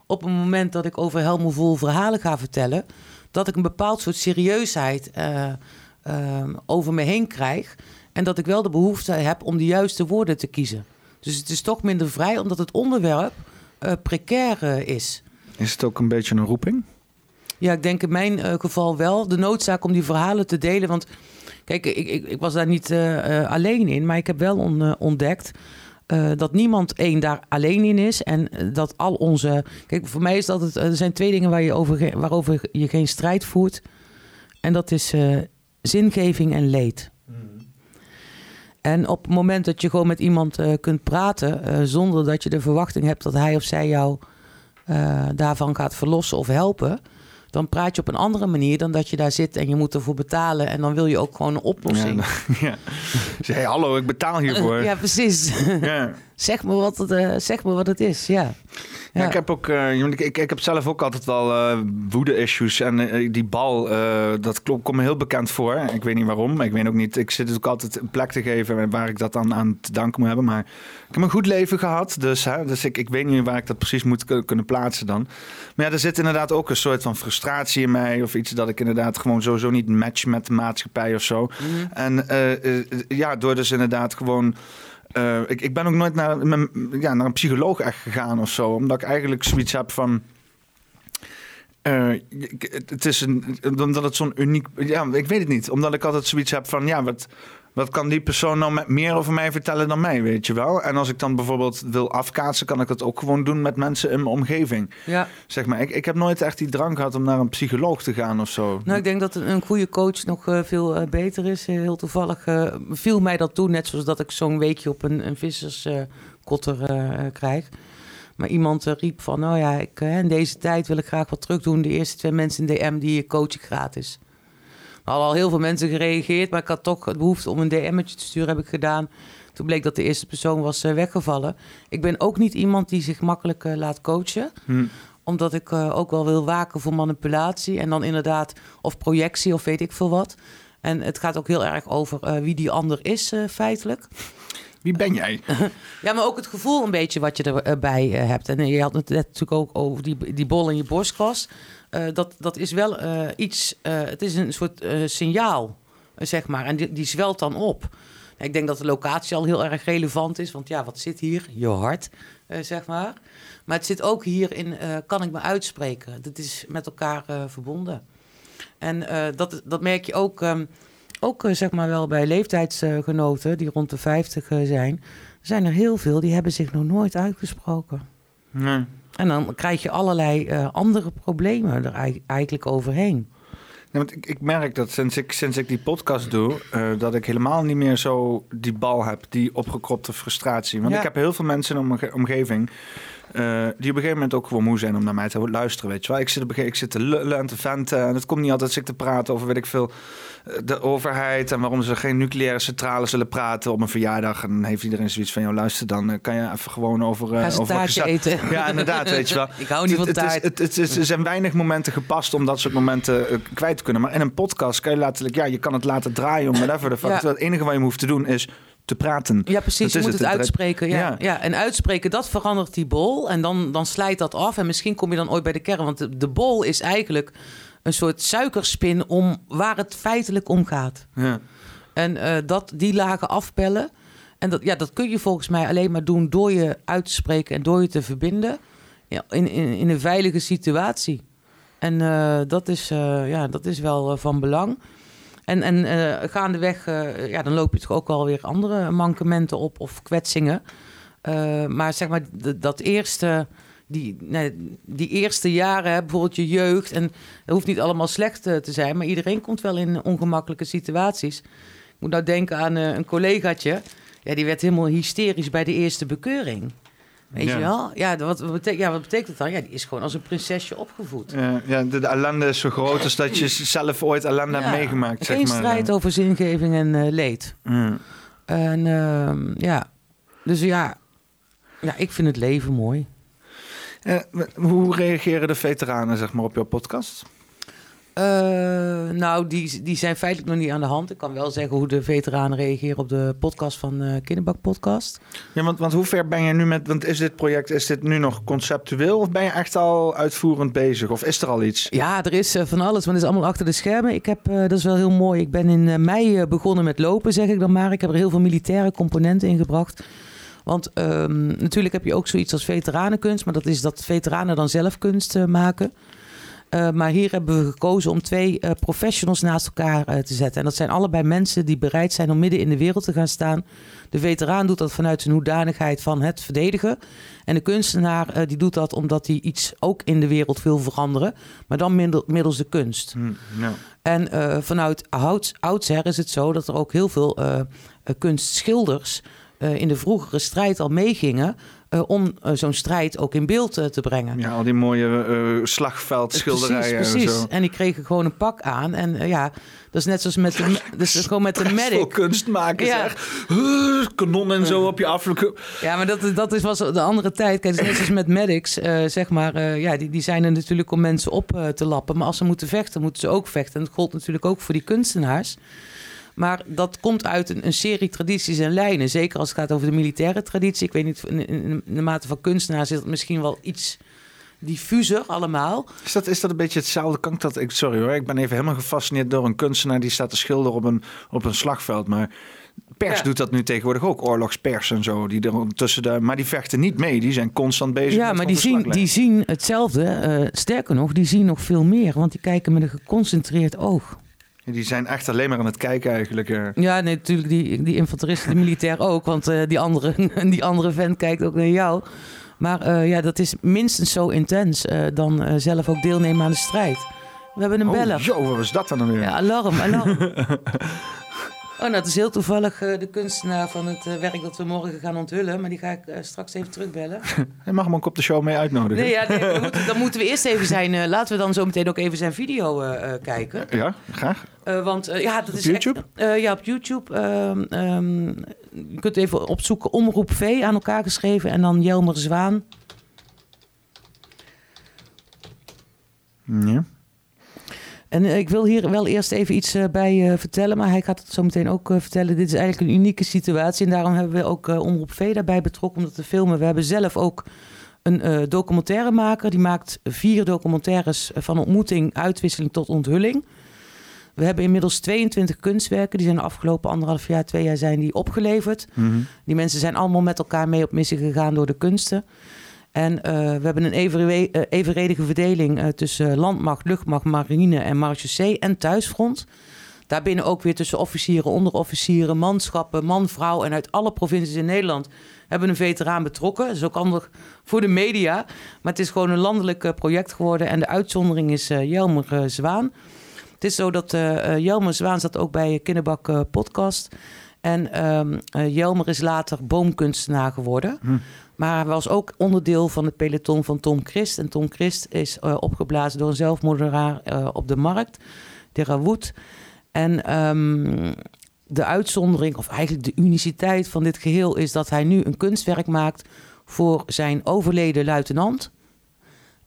op het moment dat ik over helmoevol verhalen ga vertellen, dat ik een bepaald soort serieusheid Ehm, over me heen krijg. En dat ik wel de behoefte heb om de juiste woorden te kiezen. Dus het is toch minder vrij, omdat het onderwerp uh, precair uh, is. Is het ook een beetje een roeping? Ja, ik denk in mijn uh, geval wel. De noodzaak om die verhalen te delen. Want kijk, ik, ik, ik was daar niet alleen in, maar ik heb wel on, ontdekt. dat niemand één daar alleen in is. En dat al onze. Kijk, voor mij is dat het. Er zijn twee dingen waar je over, waarover je geen strijd voert. En dat is zingeving en leed. En op het moment dat je gewoon met iemand uh, kunt praten, uh, zonder dat je de verwachting hebt dat hij of zij jou uh, daarvan gaat verlossen of helpen, dan praat je op een andere manier dan dat je daar zit en je moet ervoor betalen en dan wil je ook gewoon een oplossing. Ja, <laughs> ja. Zeg, hallo, ik betaal hiervoor. <laughs> ja, precies. ja. Zeg me wat het, uh, zeg me wat het is, ja. Ja. ik heb ook, uh, ik, ik, ik, heb zelf ook altijd wel uh, woede-issues. En die bal, dat klopt, komt me heel bekend voor. Ik weet niet waarom. Ik weet ook niet. Ik zit ook altijd een plek te geven waar ik dat dan aan te danken moet hebben. Maar ik heb een goed leven gehad. Dus, hè, dus ik, ik weet niet waar ik dat precies moet kunnen plaatsen dan. Maar ja, er zit inderdaad ook een soort van frustratie in mij. Of iets dat ik inderdaad gewoon sowieso niet match met de maatschappij of zo. Mhm. En ja, door dus inderdaad gewoon uh, ik, ik ben ook nooit naar, ja, naar een psycholoog echt gegaan of zo. Omdat ik eigenlijk zoiets heb van. Uh, het is een, omdat het zo'n uniek. Ja, ik weet het niet. Omdat ik altijd zoiets heb van. Ja, wat, wat kan die persoon nou met meer over mij vertellen dan mij, weet je wel? En als ik dan bijvoorbeeld wil afkaatsen, kan ik dat ook gewoon doen met mensen in mijn omgeving. Ja. Zeg maar, ik, ik heb nooit echt die drang gehad om naar een psycholoog te gaan of zo. Nou, ik denk dat een goede coach nog uh, veel uh, beter is. Eh, heel toevallig uh, viel mij dat toe, net zoals dat ik zo'n weekje op een, een visserskotter krijg. Maar iemand riep van, nou ja, ik, in deze tijd wil ik graag wat terug doen. De eerste twee mensen in DM die je coach gratis. Er hadden al heel veel mensen gereageerd, maar ik had toch de behoefte om een DM'tje te sturen, heb ik gedaan. Toen bleek dat de eerste persoon was uh, weggevallen. Ik ben ook niet iemand die zich makkelijk uh, laat coachen. Hm. Omdat ik uh, ook wel wil waken voor manipulatie. En dan inderdaad, of projectie of weet ik veel wat. En het gaat ook heel erg over wie die ander is, feitelijk. Wie ben jij? <laughs> ja, maar ook het gevoel een beetje wat je erbij hebt. En je had het net natuurlijk ook over die, die bol in je borstkas. Dat, dat is wel iets, het is een soort signaal, zeg maar. En die, die zwelt dan op. Ik denk dat de locatie al heel erg relevant is. Want ja, wat zit hier? Je hart, zeg maar. Maar het zit ook hier in, kan ik me uitspreken? Dat is met elkaar verbonden. En dat, dat merk je ook, um, ook zeg maar wel bij leeftijdsgenoten die rond de 50 zijn. Er zijn er heel veel die hebben zich nog nooit uitgesproken. Nee. En dan krijg je allerlei uh, andere problemen er eigenlijk overheen. Want ik, ik, merk dat sinds ik, sinds ik die podcast doe, uh, dat ik helemaal niet meer zo die bal heb, die opgekropte frustratie. Want ik heb heel veel mensen in mijn omgeving die op een gegeven moment ook gewoon moe zijn om naar mij te luisteren. Weet je wel? Ik zit, op ik zit te lullen en te venten. En het komt niet altijd als ik te praten over, weet ik veel, eh, de overheid. En waarom ze geen nucleaire centrale zullen praten op een verjaardag. En dan heeft iedereen zoiets van, jou luister dan uh, kan je even gewoon over... Uh, over eten. <laughs> Ja, inderdaad, weet je wel. <laughs> ik hou niet van het, taart. Het, het, het, er zijn weinig momenten gepast om dat soort momenten kwijt te kunnen. Maar in een podcast kan je letterlijk, ja, je kan het laten draaien om whatever de fuck. Het enige wat je hoeft te doen is te praten. Ja, precies. je moet het, uitspreken. Ja. ja. en uitspreken, dat verandert die bol. En dan, dan slijt dat af. En misschien kom je dan ooit bij de kern. Want de, de bol is eigenlijk een soort suikerspin om waar het feitelijk om gaat. Ja. En uh, dat, die lagen afpellen. En dat, ja, dat kun je volgens mij alleen maar doen door je uit te spreken en door je te verbinden. Ja, in, in, in een veilige situatie. En uh, dat, is, uh, ja, dat is wel van belang. En, en uh, gaandeweg, uh, ja, dan loop je toch ook wel weer andere mankementen op of kwetsingen. Uh, maar zeg maar, dat eerste, die, die eerste jaren, bijvoorbeeld je jeugd, en het hoeft niet allemaal slecht te zijn, maar iedereen komt wel in ongemakkelijke situaties. Ik moet nou denken aan een collegaatje, ja, die werd helemaal hysterisch bij de eerste bekeuring. Weet je wel? Ja wat, wat betekent, ja, wat betekent dat dan? Ja, die is gewoon als een prinsesje opgevoed. Ja, ja de, ellende is zo groot als dat je zelf ooit ellende hebt meegemaakt. Geen zeg maar. strijd over zingeving en uh, leed. En uh, ja, dus ja, ja, ik vind het leven mooi. Uh, hoe reageren de veteranen zeg maar, op jouw podcast? Uh, nou, die, die zijn feitelijk nog niet aan de hand. Ik kan wel zeggen hoe de veteranen reageren op de podcast van uh, Kinderbak Podcast. Ja, want, want hoe ver ben je nu met... Want is dit project, is dit nu nog conceptueel... of ben je echt al uitvoerend bezig? Of is er al iets? Ja, er is uh, van alles, want het is allemaal achter de schermen. Ik heb, dat is wel heel mooi, ik ben in mei begonnen met lopen, zeg ik dan maar. Ik heb er heel veel militaire componenten in gebracht. Want um, natuurlijk heb je ook zoiets als veteranenkunst... maar dat is dat veteranen dan zelf kunst maken... Uh, maar hier hebben we gekozen om twee uh, professionals naast elkaar uh, te zetten. En dat zijn allebei mensen die bereid zijn om midden in de wereld te gaan staan. De veteraan doet dat vanuit zijn hoedanigheid van het verdedigen. En de kunstenaar die doet dat omdat hij iets ook in de wereld wil veranderen. Maar dan middels de kunst. Mm, En vanuit oudsher is het zo dat er ook heel veel kunstschilders in de vroegere strijd al meegingen om zo'n strijd ook in beeld te brengen. Ja, al die mooie slagveldschilderijen. Precies, precies. En, zo. en die kregen gewoon een pak aan. En ja, dat is net zoals met de, dus gewoon met de <laughs> medic. kunst maken ja. zeg. Kanon en zo op je af. Ja, maar dat, dat is, was de andere tijd. Kijk, net zoals met medics, zeg maar. ja, die, die zijn er natuurlijk om mensen op te lappen. Maar als ze moeten vechten, moeten ze ook vechten. En dat gold natuurlijk ook voor die kunstenaars. Maar dat komt uit een, een, serie tradities en lijnen. Zeker als het gaat over de militaire traditie. Ik weet niet, in, de mate van kunstenaars is dat misschien wel iets diffuser allemaal. Is dat, is dat een beetje hetzelfde? Kan dat, ik, sorry hoor, ik ben even helemaal gefascineerd door een kunstenaar die staat te schilderen op een, op een slagveld. Maar pers doet dat nu tegenwoordig ook, oorlogspers en zo. Die er tussen de, maar die vechten niet mee, die zijn constant bezig. Ja, maar die zien, die zien hetzelfde. Uh, sterker nog, die zien nog veel meer, want die kijken met een geconcentreerd oog. Die zijn echt alleen maar aan het kijken eigenlijk. Uh. Ja, nee, natuurlijk die, die infanteristen, de militair ook. Want uh, die, andere, <laughs> die andere vent kijkt ook naar jou. Maar uh, ja, dat is minstens zo intens dan zelf ook deelnemen aan de strijd. We hebben een oh, beller. Zo, wat is dat dan weer? Ja, alarm, alarm. <laughs> Oh, nou, het is heel toevallig uh, de kunstenaar van het uh, werk dat we morgen gaan onthullen. Maar die ga ik uh, straks even terugbellen. <laughs> Je mag hem ook op de show mee uitnodigen. Nee, ja, nee, dan, moeten, dan, moeten we eerst even zijn... laten we dan zo meteen ook even zijn video kijken. Ja, graag. want ja, dat op is YouTube? Echt, ja, op YouTube. Ehm, ehm, je kunt even opzoeken Omroep V aan elkaar geschreven. En dan Jelmer Zwaan. Ja. En eh, ik wil hier wel eerst even iets eh, bij uh, vertellen, maar hij gaat het zo meteen ook vertellen. Dit is eigenlijk een unieke situatie en daarom hebben we ook Omroep V daarbij betrokken om dat te filmen. We hebben zelf ook een documentairemaker, die maakt vier documentaires van ontmoeting, uitwisseling tot onthulling. We hebben inmiddels 22 kunstwerken, die zijn de afgelopen anderhalf jaar, twee jaar zijn die opgeleverd. Mhm. Die mensen zijn allemaal met elkaar mee op missie gegaan door de kunsten. En eh, we hebben een eh, evenredige verdeling uh, tussen landmacht, luchtmacht, marine en marechaussee en thuisfront. Daarbinnen ook weer tussen officieren, onderofficieren, manschappen, man, vrouw. En uit alle provincies in Nederland hebben een veteraan betrokken. Dat is ook handig voor de media. Maar het is gewoon een landelijk project geworden. En de uitzondering is Jelmer Zwaan. Het is zo dat Jelmer Zwaan zat ook bij Kinderbak Podcast. En um, Jelmer is later boomkunstenaar geworden. Hm. Maar hij was ook onderdeel van het peloton van Tom Christ. En Tom Christ is uh, opgeblazen door een zelfmoordenaar uh, op de markt, de Rawood. En um, de uitzondering, of eigenlijk de uniciteit van dit geheel, is dat hij nu een kunstwerk maakt voor zijn overleden luitenant.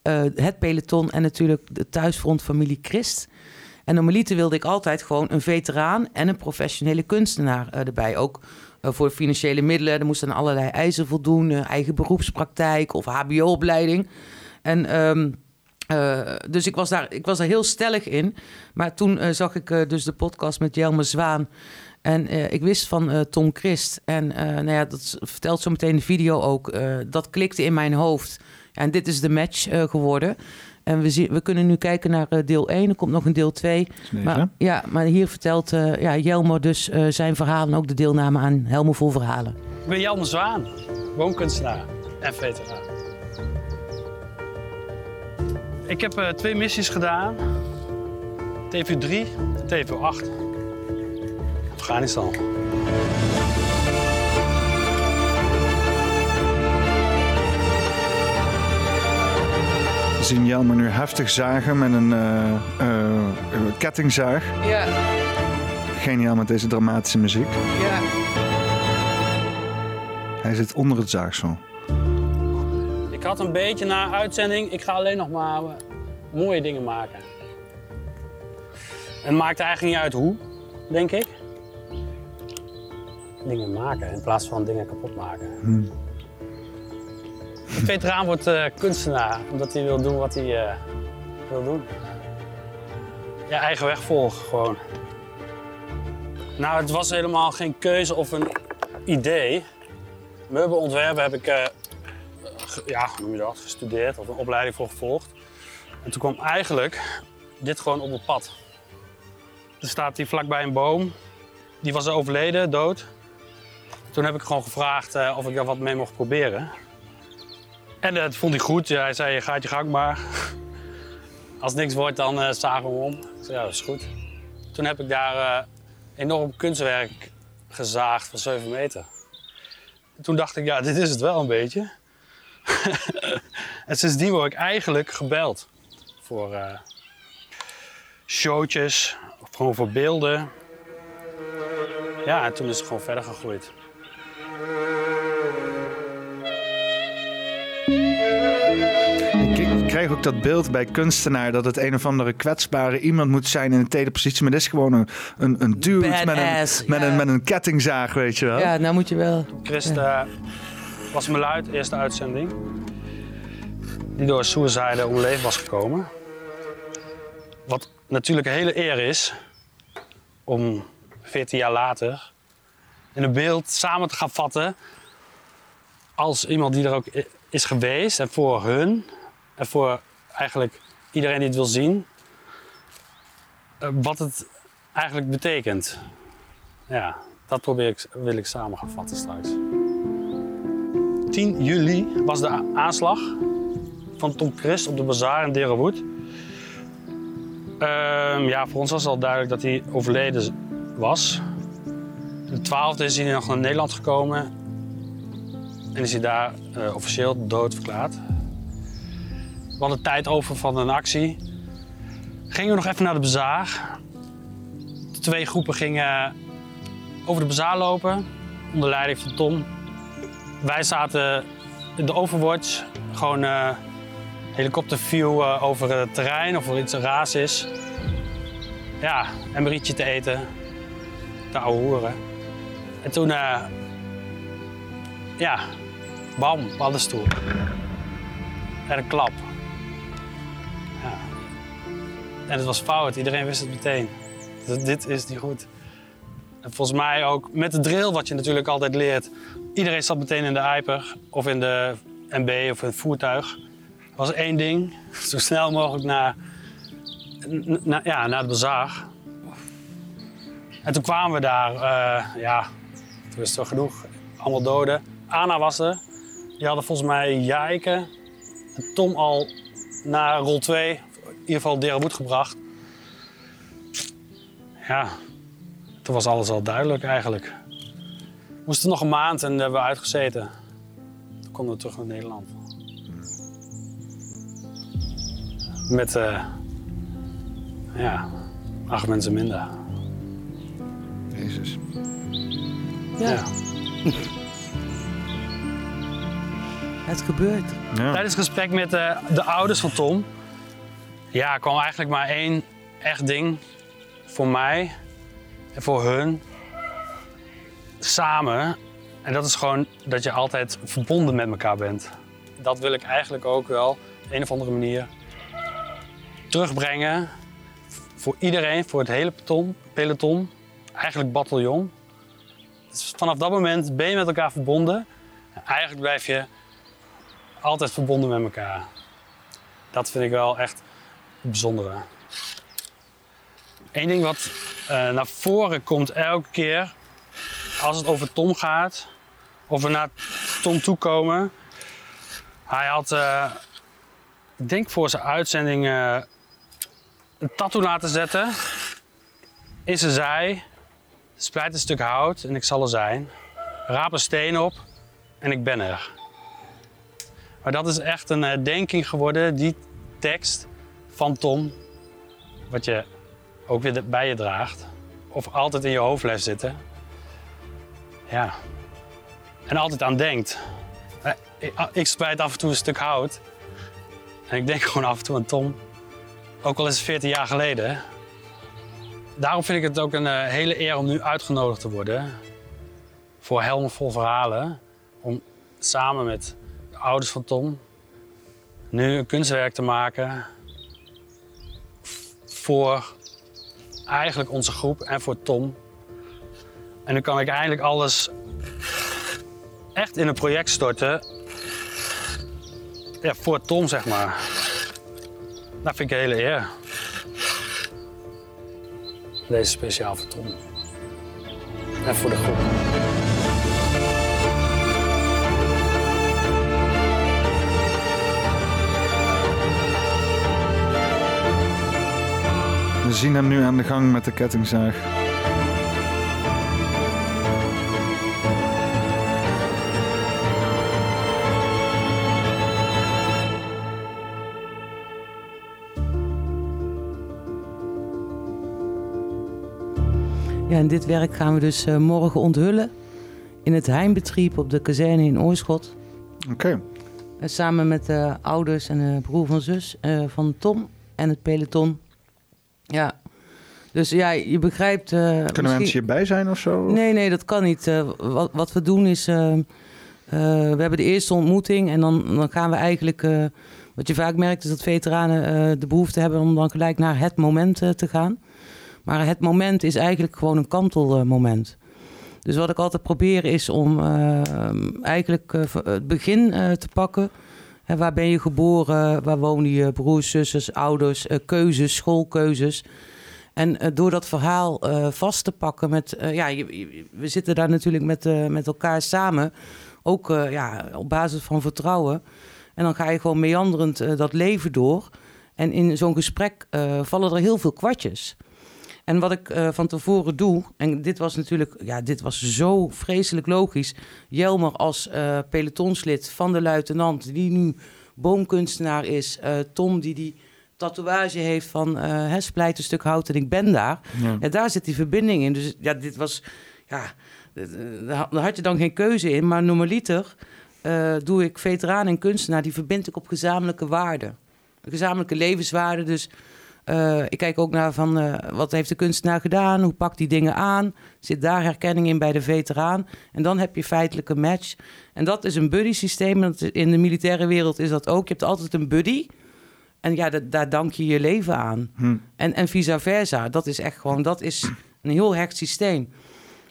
Uh, het peloton en natuurlijk de thuisfrontfamilie Christ. En normaliter wilde ik altijd gewoon een veteraan en een professionele kunstenaar erbij. Ook eh, voor financiële middelen. Er moesten allerlei eisen voldoen, eh, eigen beroepspraktijk of HBO-opleiding. En ehm, eh, dus ik was, daar, ik was daar heel stellig in. Maar toen zag ik dus de podcast met Jelme Zwaan. En ik wist van Tom Christ. En nou ja, dat vertelt zo meteen de video ook. dat klikte in mijn hoofd. En dit is de match geworden. En we, zien, we kunnen nu kijken naar uh, deel 1. Er komt nog een deel 2. Maar, ja, maar hier vertelt uh, ja, Jelmer dus uh, zijn verhalen. Ook de deelname aan Helmo Vol Verhalen. Ik ben Jelmer Zwaan, woonkunstenaar en veteraan. Ik heb twee missies gedaan. TV3 en TV8. Afghanistan. Zien Jelmer nu heftig zagen met een uh, uh, kettingzaag. Ja. Geniaal met deze dramatische muziek. Ja. Hij zit onder het zaagsel. Ik had een beetje na uitzending, ik ga alleen nog maar mooie dingen maken. En het maakt eigenlijk niet uit hoe, denk ik. Dingen maken in plaats van dingen kapot maken. Hmm. Veteraan wordt uh, kunstenaar omdat hij wil doen wat hij uh, wil doen. Ja, eigen weg volgen gewoon. Nou, het was helemaal geen keuze of een idee. Meubelontwerpen heb ik, uh, ja, noem je dat, gestudeerd of een opleiding voor gevolgd. En toen kwam eigenlijk dit gewoon op het pad. Er staat hier vlakbij een boom. Die was overleden, dood. Toen heb ik gewoon gevraagd of ik daar wat mee mocht proberen. En dat vond hij goed. hij zei, gaat je gang maar. <laughs> Als niks wordt, dan uh, zagen we om. Ik zei, ja, dat is goed. Toen heb ik daar uh, enorm kunstwerk gezaagd van 7 meter. Toen dacht ik, ja, dit is het wel een beetje. <laughs> en sindsdien word ik eigenlijk gebeld voor showtjes, of gewoon voor beelden. Ja, en toen is het gewoon verder gegroeid. Ik krijg ook dat beeld bij kunstenaar dat het een of andere kwetsbare iemand moet zijn in een tweede positie. Maar dit is gewoon een, een, een dude met een, met, een, met een kettingzaag, weet je wel. Ja, nou moet je wel. Christa was mijn luid, eerste uitzending. Die door suicide om leven was gekomen. Wat natuurlijk een hele eer is om 14 jaar later in een beeld samen te gaan vatten als iemand die er ook is geweest en voor hun en voor eigenlijk iedereen die het wil zien, eh, wat het eigenlijk betekent. Ja, dat probeer ik, wil ik samen gaan vatten straks. 10 juli was de aanslag van Tom Christ op de bazaar in Derenwood. Ehm, ja, voor ons was het al duidelijk dat hij overleden was. De 12e is hij nog naar Nederland gekomen en is hij daar uh, officieel dood verklaard. We hadden tijd over van een actie. Gingen we nog even naar de bazaar. De twee groepen gingen over de bazaar lopen, onder leiding van Tom. Wij zaten in de Overwatch, gewoon uh, helikopterview uh, over het terrein of er iets raas is. Ja, een rietje te eten, te ouwehoeren. En toen, ja, bam, paddenstoel. En een klap. Ja. En het was fout, iedereen wist het meteen. dit is niet goed. En volgens mij ook met de drill, wat je natuurlijk altijd leert. Iedereen zat meteen in de Iper of in de MB of in het voertuig. Er was één ding, <laughs> zo snel mogelijk naar, ja, naar de bazaar. En toen kwamen we daar, uh, ja, toen was het wel genoeg. Allemaal doden. Anna was er. Die hadden volgens mij Jijken en Tom al naar rol 2, in ieder geval Deraboet gebracht. Ja, toen was alles al duidelijk eigenlijk. We moesten nog een maand en hebben we uitgezeten. Toen konden we terug naar Nederland. Met uh, ja, acht mensen minder. Jezus. Ja. ja. <laughs> Het gebeurt. Ja. Tijdens het gesprek met uh, de ouders van Tom ja, kwam eigenlijk maar één echt ding voor mij en voor hun samen. En dat is gewoon dat je altijd verbonden met elkaar bent. Dat wil ik eigenlijk ook wel op een of andere manier terugbrengen voor iedereen, voor het hele peloton, peloton eigenlijk bataljon. Dus vanaf dat moment ben je met elkaar verbonden. eigenlijk blijf je altijd verbonden met elkaar. Dat vind ik wel echt het bijzondere. Eén ding wat uh, naar voren komt elke keer als het over Tom gaat, of we naar Tom toe komen. Hij had, uh, ik denk voor zijn uitzending, uh, een tattoo laten zetten. In zijn zij, splijt een stuk hout en ik zal er zijn. Raap een steen op en ik ben er. Maar dat is echt een herdenking geworden, die tekst van Tom. Wat je ook weer bij je draagt. Of altijd in je hoofd blijft zitten. Ja. En altijd aan denkt. Eh, ik spijt af en toe een stuk hout. En ik denk <laughs> gewoon af en toe aan Tom. Ook al is het 14 jaar geleden. Daarom vind ik het ook een eh, hele eer om nu uitgenodigd te worden. Voor Helmen Vol Verhalen. Om samen met ouders van Tom nu een kunstwerk te maken. Voor eigenlijk onze groep en voor Tom. En nu kan ik eindelijk alles echt in een project storten. Ja, voor Tom, zeg maar. Dat vind ik een hele eer. Deze speciaal voor Tom. En voor de groep. zien hem nu aan de gang met de kettingzaag. Ja, en dit werk gaan we dus eh, morgen onthullen in het heimbetrieb op de kazerne in Oorschot. Oké. Eh, samen met de ouders en de broer van zus eh, van Tom en het peloton. Ja, dus ja, je begrijpt... Uh, Kunnen misschien... mensen hierbij zijn of zo? Nee, nee, dat kan niet. Uh, wat, wat we doen is... Uh, we hebben de eerste ontmoeting en dan, dan gaan we eigenlijk... wat je vaak merkt is dat veteranen de behoefte hebben om dan gelijk naar het moment te gaan. Maar het moment is eigenlijk gewoon een kantelmoment. Dus wat ik altijd probeer is om eigenlijk het begin te pakken. Waar ben je geboren? Waar wonen je broers, zussen, ouders? keuzes, schoolkeuzes. En uh, door dat verhaal uh, vast te pakken met... Ja, we zitten daar natuurlijk met, met elkaar samen. Ook ja, op basis van vertrouwen. En dan ga je gewoon meanderend dat leven door. En in zo'n gesprek vallen er heel veel kwartjes. En wat ik van tevoren doe, en dit was natuurlijk, ja, dit was zo vreselijk logisch. Jelmer als pelotonslid van de luitenant, die nu boomkunstenaar is. Tom, die die tatoeage heeft van uh, splijt een stuk hout en ik ben daar. Ja. daar zit die verbinding in. Dus ja, dit was... Ja, daar had je dan geen keuze in. Maar normaliter doe ik veteraan en kunstenaar... die verbind ik op gezamenlijke waarden. Gezamenlijke levenswaarden. Dus uh, ik kijk ook naar van... Uh, wat heeft de kunstenaar gedaan? Hoe pakt die dingen aan? Zit daar herkenning in bij de veteraan? En dan heb je feitelijk een match. En dat is een buddy systeem. In de militaire wereld is dat ook. Je hebt altijd een buddy... En ja, dat, daar dank je je leven aan. Hm. En, en vice versa. Dat is echt gewoon, dat is een heel hecht systeem.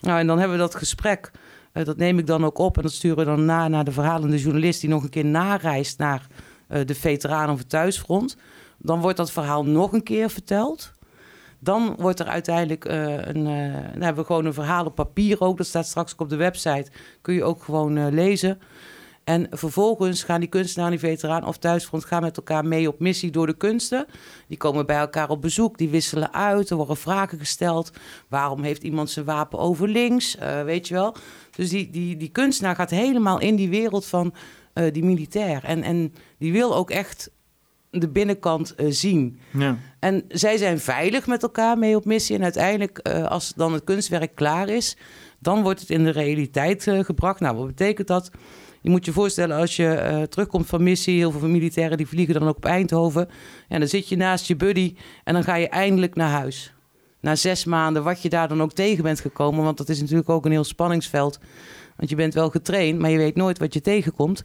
Nou, en dan hebben we dat gesprek. Uh, dat neem ik dan ook op en dat sturen we dan na naar de verhalende journalist... die nog een keer nareist naar de veteranen of het thuisfront. Dan wordt dat verhaal nog een keer verteld. Dan wordt er uiteindelijk uh, een... dan hebben we gewoon een verhaal op papier ook. Dat staat straks ook op de website. Kun je ook gewoon lezen. En vervolgens gaan die kunstenaar, die veteraan of thuisfront gaan met elkaar mee op missie door de kunsten. Die komen bij elkaar op bezoek, die wisselen uit, er worden vragen gesteld. Waarom heeft iemand zijn wapen over links? Uh, weet je wel. Dus die, die, die kunstenaar gaat helemaal in die wereld van uh, die militair. En, en die wil ook echt de binnenkant uh, zien. Ja. En zij zijn veilig met elkaar mee op missie. En uiteindelijk, als dan het kunstwerk klaar is, dan wordt het in de realiteit gebracht. Nou, wat betekent dat? Je moet je voorstellen als je terugkomt van missie, heel veel militairen die vliegen dan ook op Eindhoven. En dan zit je naast je buddy en dan ga je eindelijk naar huis. Na zes maanden, wat je daar dan ook tegen bent gekomen, want dat is natuurlijk ook een heel spanningsveld. Want je bent wel getraind, maar je weet nooit wat je tegenkomt.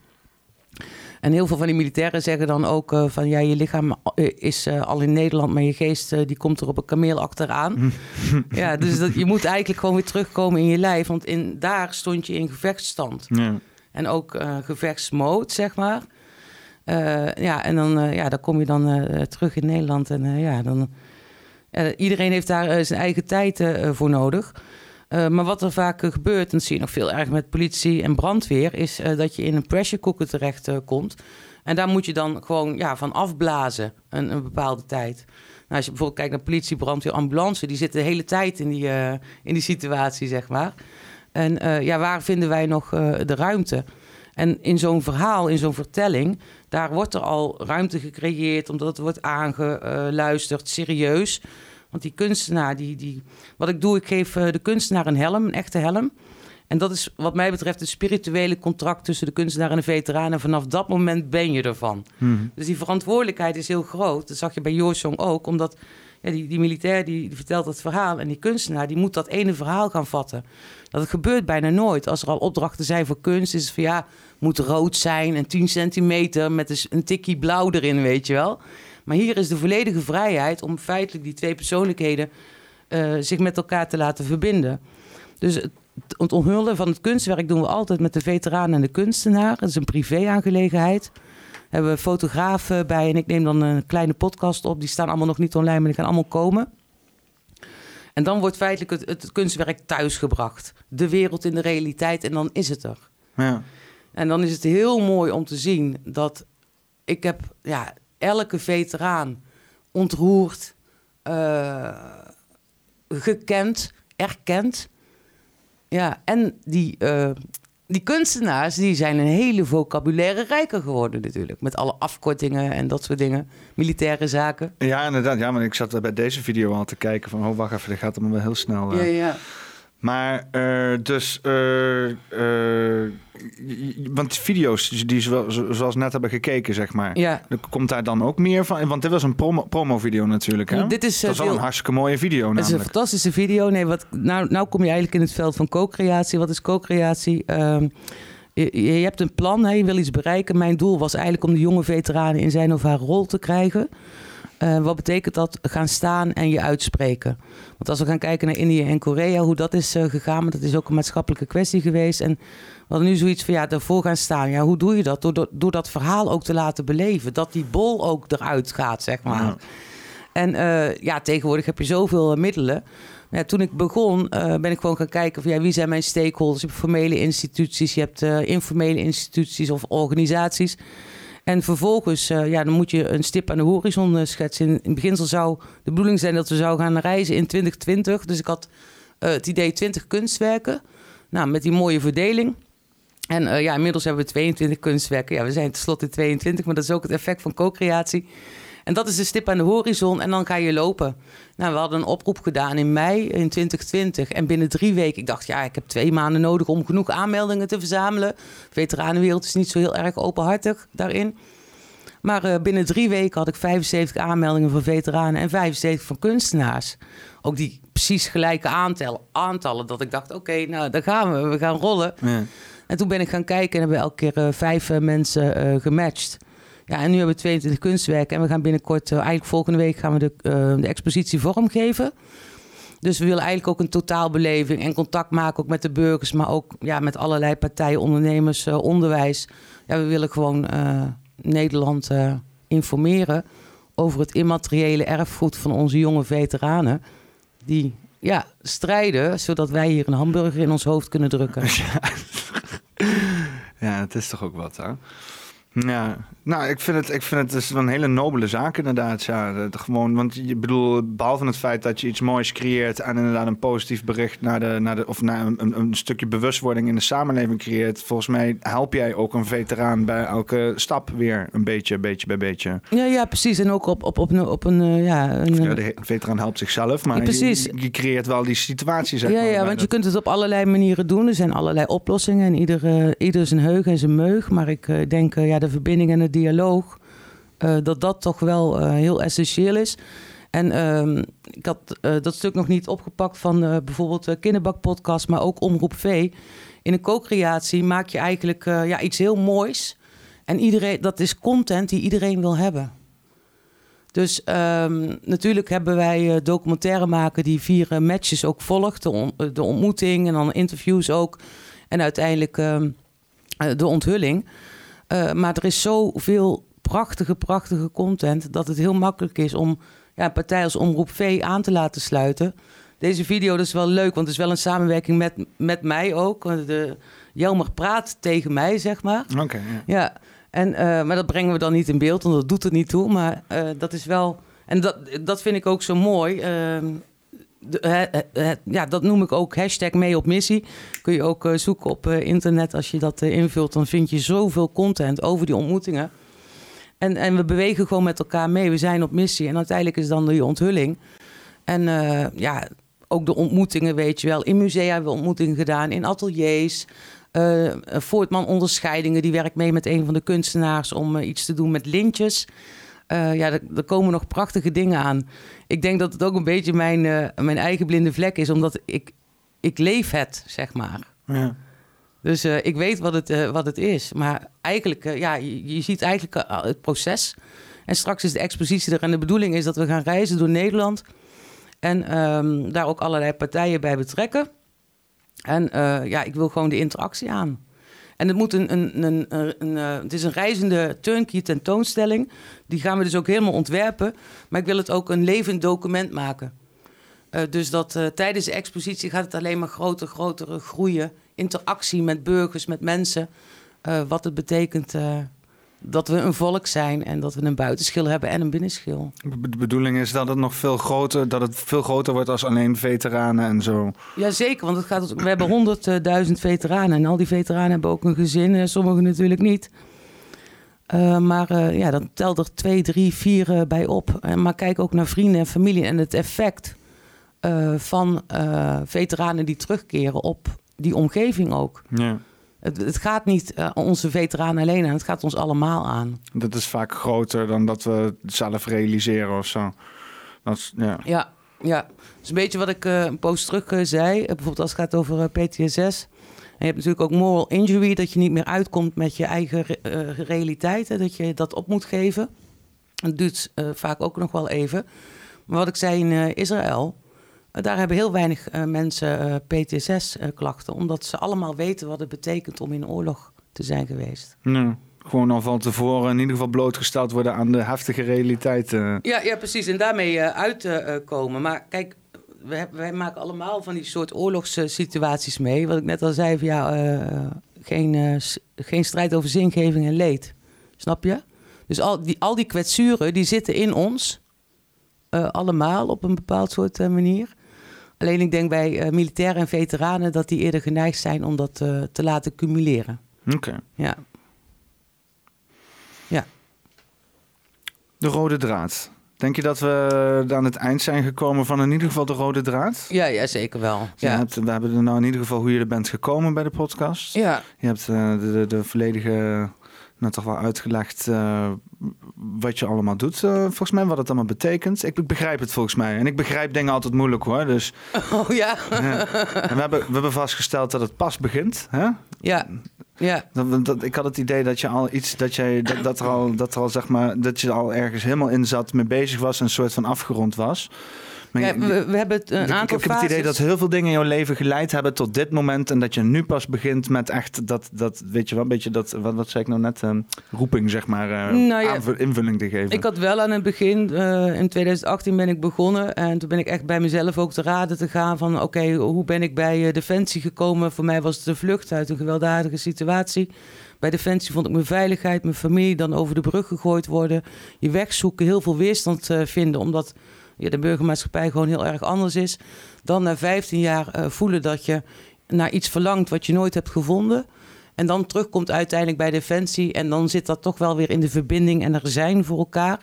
En heel veel van die militairen zeggen dan ook uh, van ja, je lichaam uh, is uh, al in Nederland, maar je geest die komt er op een kameel achteraan. ja, dus dat, je moet eigenlijk gewoon weer terugkomen in je lijf, want in, daar stond je in gevechtsstand. Ja. En ook gevechtsmode, zeg maar. Ja, en dan, ja, dan kom je dan terug in Nederland. En ja, dan. iedereen heeft daar zijn eigen tijd voor nodig. Maar wat er vaak gebeurt, en dat zie je nog veel erg met politie en brandweer, is dat je in een pressure cooker terecht komt. En daar moet je dan gewoon ja, van afblazen een, een bepaalde tijd. Nou, als je bijvoorbeeld kijkt naar politie, brandweer, ambulance, die zitten de hele tijd in die, in die situatie, zeg maar. En ja, waar vinden wij nog de ruimte? En in zo'n verhaal, in zo'n vertelling, daar wordt er al ruimte gecreëerd, omdat het wordt aangeluisterd, serieus. Want die kunstenaar, die, die, wat ik doe, ik geef uh, de kunstenaar een helm, een echte helm. En dat is wat mij betreft het spirituele contract tussen de kunstenaar en de veteraan. En vanaf dat moment ben je ervan. Hmm. Dus die verantwoordelijkheid is heel groot. Dat zag je bij Joorsong ook, omdat ja, die, die militair die, die, vertelt het verhaal en die kunstenaar die moet dat ene verhaal gaan vatten. Dat gebeurt bijna nooit. Als er al opdrachten zijn voor kunst, is het van ja, moet rood zijn en 10 centimeter met een tikkie blauw erin, weet je wel. Maar hier is de volledige vrijheid om feitelijk die twee persoonlijkheden uh, zich met elkaar te laten verbinden. Dus het, het onthullen van het kunstwerk doen we altijd met de veteraan en de kunstenaar. Dat is een privé-aangelegenheid hebben we fotografen bij en ik neem dan een kleine podcast op. Die staan allemaal nog niet online, maar die gaan allemaal komen. En dan wordt feitelijk het, het kunstwerk thuisgebracht. De wereld in de realiteit en dan is het er. Ja. En dan is het heel mooi om te zien dat ik heb ja, elke veteraan ontroerd, uh, gekend, erkend. Ja, en die uh, die kunstenaars die zijn een hele vocabulaire rijker geworden natuurlijk. Met alle afkortingen en dat soort dingen. Militaire zaken. Ja, inderdaad. Ja, maar ik zat bij deze video al te kijken van... oh, wacht even, dat gaat allemaal wel heel snel. Uh. Ja, ja. Maar uh, dus, uh, uh, want video's die zoals net hebben gekeken, zeg maar. Ja. Komt daar dan ook meer van? Want dit was een promo, promo-video natuurlijk, hè? Dit is, dat is wel een hartstikke mooie video namelijk. Het is een fantastische video. Nee, wat, nou, nou kom je eigenlijk in het veld van co-creatie. Wat is co-creatie? Um, je, je, hebt een plan, hè? je wil iets bereiken. Mijn doel was eigenlijk om de jonge veteranen in zijn of haar rol te krijgen. Uh, wat betekent dat? Gaan staan en je uitspreken. Want als we gaan kijken naar Indië en Korea, hoe dat is uh, gegaan, maar dat is ook een maatschappelijke kwestie geweest. En hadden nu zoiets van, ja, daarvoor gaan staan. Ja, hoe doe je dat? Door, door, door dat verhaal ook te laten beleven. Dat die bol ook eruit gaat, zeg maar. Ja. En uh, ja, tegenwoordig heb je zoveel middelen. Ja, toen ik begon, uh, ben ik gewoon gaan kijken van ja, wie zijn mijn stakeholders. Je hebt formele instituties, je hebt uh, informele instituties of organisaties. En vervolgens, uh, ja, dan moet je een stip aan de horizon uh, schetsen. In, in beginsel zou de bedoeling zijn dat we zouden gaan reizen in 2020. Dus ik had uh, het idee 20 kunstwerken. Nou, met die mooie verdeling. En ja, inmiddels hebben we 22 kunstwerken. Ja, we zijn tenslotte 22, maar dat is ook het effect van co-creatie. En dat is de stip aan de horizon en dan ga je lopen. Nou, we hadden een oproep gedaan in mei in 2020. En binnen drie weken, ik dacht, ja, ik heb twee maanden nodig om genoeg aanmeldingen te verzamelen. De veteranenwereld is niet zo heel erg openhartig daarin. Maar uh, binnen drie weken had ik 75 aanmeldingen van veteranen en 75 van kunstenaars. Ook die precies gelijke aantallen, aantallen dat ik dacht, oké, okay, nou, daar gaan we, we gaan rollen. Ja. En toen ben ik gaan kijken en hebben we elke keer uh, vijf uh, mensen gematcht. Ja, en nu hebben we 22 kunstwerken en we gaan binnenkort, eigenlijk volgende week, gaan we de, de expositie vormgeven. Dus we willen eigenlijk ook een totaalbeleving en contact maken ook met de burgers, maar ook ja, met allerlei partijen, ondernemers, onderwijs. Ja, we willen gewoon Nederland informeren over het immateriële erfgoed van onze jonge veteranen. Die ja, strijden zodat wij hier een hamburger in ons hoofd kunnen drukken. Ja, <laughs> ja het is toch ook wat, hè? Ja, nou, ik vind het, ik vind het is een hele nobele zaak inderdaad. Ja, gewoon, want je bedoel, behalve het feit dat je iets moois creëert en inderdaad een positief bericht naar de, naar de of naar een, een stukje bewustwording in de samenleving creëert, volgens mij help jij ook een veteraan bij elke stap weer een beetje, beetje bij beetje. Ja, ja, precies. En ook op, op, op, een, op een, uh, ja, een, ja, de veteraan helpt zichzelf, maar ja, precies. Je, je, creëert wel die situatie. Zeg ja, maar, ja, want je kunt het op allerlei manieren doen. Er zijn allerlei oplossingen en ieder, uh, ieder zijn heug en zijn meug. Maar ik uh, denk, ja, de verbinding en het dialoog, uh, dat dat toch wel uh, heel essentieel is. En uh, ik had uh, dat stuk nog niet opgepakt van bijvoorbeeld de Kinderbak-podcast, maar ook Omroep V. In een co-creatie maak je eigenlijk ja, iets heel moois. En iedereen, dat is content die iedereen wil hebben. Dus um, natuurlijk hebben wij documentaire maken die vier matches ook volgt. De, de, ontmoeting en dan interviews ook. En uiteindelijk ehm, de onthulling. Uh, maar er is zoveel prachtige, prachtige content dat het heel makkelijk is om ja, een partij als Omroep V aan te laten sluiten. Deze video dat is wel leuk, want het is wel een samenwerking met, met mij ook. De, Jelmer praat tegen mij, zeg maar. Oké. ja. ja. En, uh, maar dat brengen we dan niet in beeld, want dat doet er niet toe. Maar uh, dat is wel. En dat, dat vind ik ook zo mooi. Uh, de, ja, dat noem ik ook hashtag mee op missie. Kun je ook zoeken op internet. Als je dat invult, dan vind je zoveel content over die ontmoetingen. En, en we bewegen gewoon met elkaar mee. We zijn op missie. En uiteindelijk is dan die onthulling. En ja, ook de ontmoetingen, weet je wel. In musea hebben we ontmoetingen gedaan, in ateliers. Voortman onderscheidingen, die werkt mee met een van de kunstenaars om iets te doen met lintjes. Ja, er, komen nog prachtige dingen aan. Ik denk dat het ook een beetje mijn, uh, mijn eigen blinde vlek is, omdat ik, ik leef het, zeg maar. Ja. Dus uh, ik weet wat het, wat het is. Maar eigenlijk, ja, je, je, ziet eigenlijk het proces. En straks is de expositie er. En de bedoeling is dat we gaan reizen door Nederland. En um, daar ook allerlei partijen bij betrekken. En ja, ik wil gewoon de interactie aan. En het, moet een, een, een, een, eh, het is een reizende turnkey tentoonstelling. Die gaan we dus ook helemaal ontwerpen. Maar ik wil het ook een levend document maken. Uh, dus dat uh, tijdens de expositie gaat het alleen maar groter, grotere groeien. Interactie met burgers, met mensen. Wat het betekent dat we een volk zijn en dat we een buitenschil hebben en een binnenschil. De bedoeling is dat het nog veel groter, dat het veel groter wordt als alleen veteranen en zo. Jazeker, want het gaat, we hebben honderdduizend veteranen en al die veteranen hebben ook een gezin en sommigen natuurlijk niet. Uh, maar uh, ja, dan telt er twee, drie, vier uh, bij op. maar kijk ook naar vrienden en familie en het effect van veteranen die terugkeren op die omgeving ook. Ja. Het, het, gaat niet uh, onze veteranen alleen aan, het gaat ons allemaal aan. Dat is vaak groter dan dat we zelf realiseren of zo. Dat is, ja. ja, ja. Dat is een beetje wat ik uh, een post terug uh, zei. bijvoorbeeld als het gaat over PTSS. En je hebt natuurlijk ook moral injury, dat je niet meer uitkomt met je eigen re realiteit. Hè, dat je dat op moet geven. Dat duurt vaak ook nog wel even. Maar wat ik zei in Israël, daar hebben heel weinig uh, mensen uh, eh, PTSS-klachten, omdat ze allemaal weten wat het betekent om in oorlog te zijn geweest. Nee, gewoon al van tevoren in ieder geval blootgesteld worden aan de heftige realiteit. Ja, ja, precies. En daarmee uitkomen. maar kijk, wij, wij, maken allemaal van die soort oorlogssituaties mee. Wat ik net al zei, van, ja, geen, geen strijd over zingeving en leed. Snap je? Dus al die, al die kwetsuren, die zitten in ons. allemaal op een bepaald soort manier. Alleen ik denk bij uh, militairen en veteranen dat die eerder geneigd zijn om dat uh, te laten cumuleren. Oké. Ja. Ja. De rode draad. Denk je dat we aan het eind zijn gekomen van in ieder geval de rode draad? Ja, ja zeker wel. Ja. Hebt, we hebben er nou in ieder geval hoe je er bent gekomen bij de podcast. Ja. Je hebt uh, de, de, de, volledige nou, toch wel uitgelegd uh, wat je allemaal doet, uh, volgens mij, wat het allemaal betekent. Ik, begrijp het volgens mij. En ik begrijp dingen altijd moeilijk hoor. Dus, <laughs> oh ja. ja. En we, hebben, we hebben vastgesteld dat het pas begint. Hè? Ja. Ja. Dat, dat, ik had het idee dat je al iets, dat jij, dat, dat er al, dat er al zeg maar, dat je al ergens helemaal in zat, mee bezig was en een soort van afgerond was. Ja, we, we, hebben het een ik, aantal Ik heb het idee dat heel veel dingen in jouw leven geleid hebben tot dit moment. En dat je nu pas begint met echt dat, dat weet je wel, een beetje dat, wat, wat zei ik nou net, um, roeping zeg maar, uh, nou ja, invulling te geven. Ik had wel aan het begin, uh, in 2018 ben ik begonnen. En toen ben ik echt bij mezelf ook te raden te gaan van, oké, hoe ben ik bij uh, Defensie gekomen? Voor mij was het de vlucht uit een gewelddadige situatie. Bij Defensie vond ik mijn veiligheid, mijn familie dan over de brug gegooid worden. Je weg zoeken, heel veel weerstand vinden, omdat ja, de burgermaatschappij gewoon heel erg anders is. Dan na 15 jaar uh, voelen dat je naar iets verlangt wat je nooit hebt gevonden. En dan terugkomt uiteindelijk bij Defensie. En dan zit dat toch wel weer in de verbinding en er zijn voor elkaar.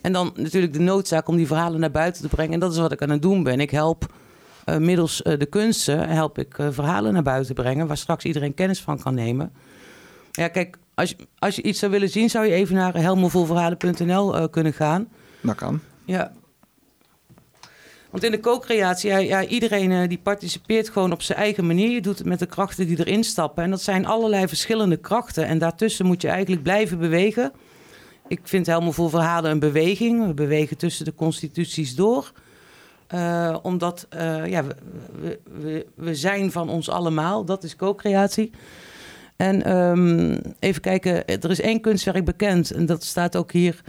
En dan natuurlijk de noodzaak om die verhalen naar buiten te brengen. En dat is wat ik aan het doen ben. Ik help uh, middels uh, de kunsten help ik, verhalen naar buiten brengen. Waar straks iedereen kennis van kan nemen. Ja, kijk, als je, als je iets zou willen zien, zou je even naar helmovolverhalen.nl kunnen gaan. Dat kan. Ja, want in de co-creatie, ja, iedereen uh, die participeert gewoon op zijn eigen manier. Je doet het met de krachten die erin stappen. En dat zijn allerlei verschillende krachten. En daartussen moet je eigenlijk blijven bewegen. Ik vind helemaal voor verhalen een beweging. We bewegen tussen de constituties door. Uh, omdat uh, ja, we, we, we, zijn van ons allemaal. Dat is co-creatie. En um, even kijken, er is één kunstwerk bekend. En dat staat ook hier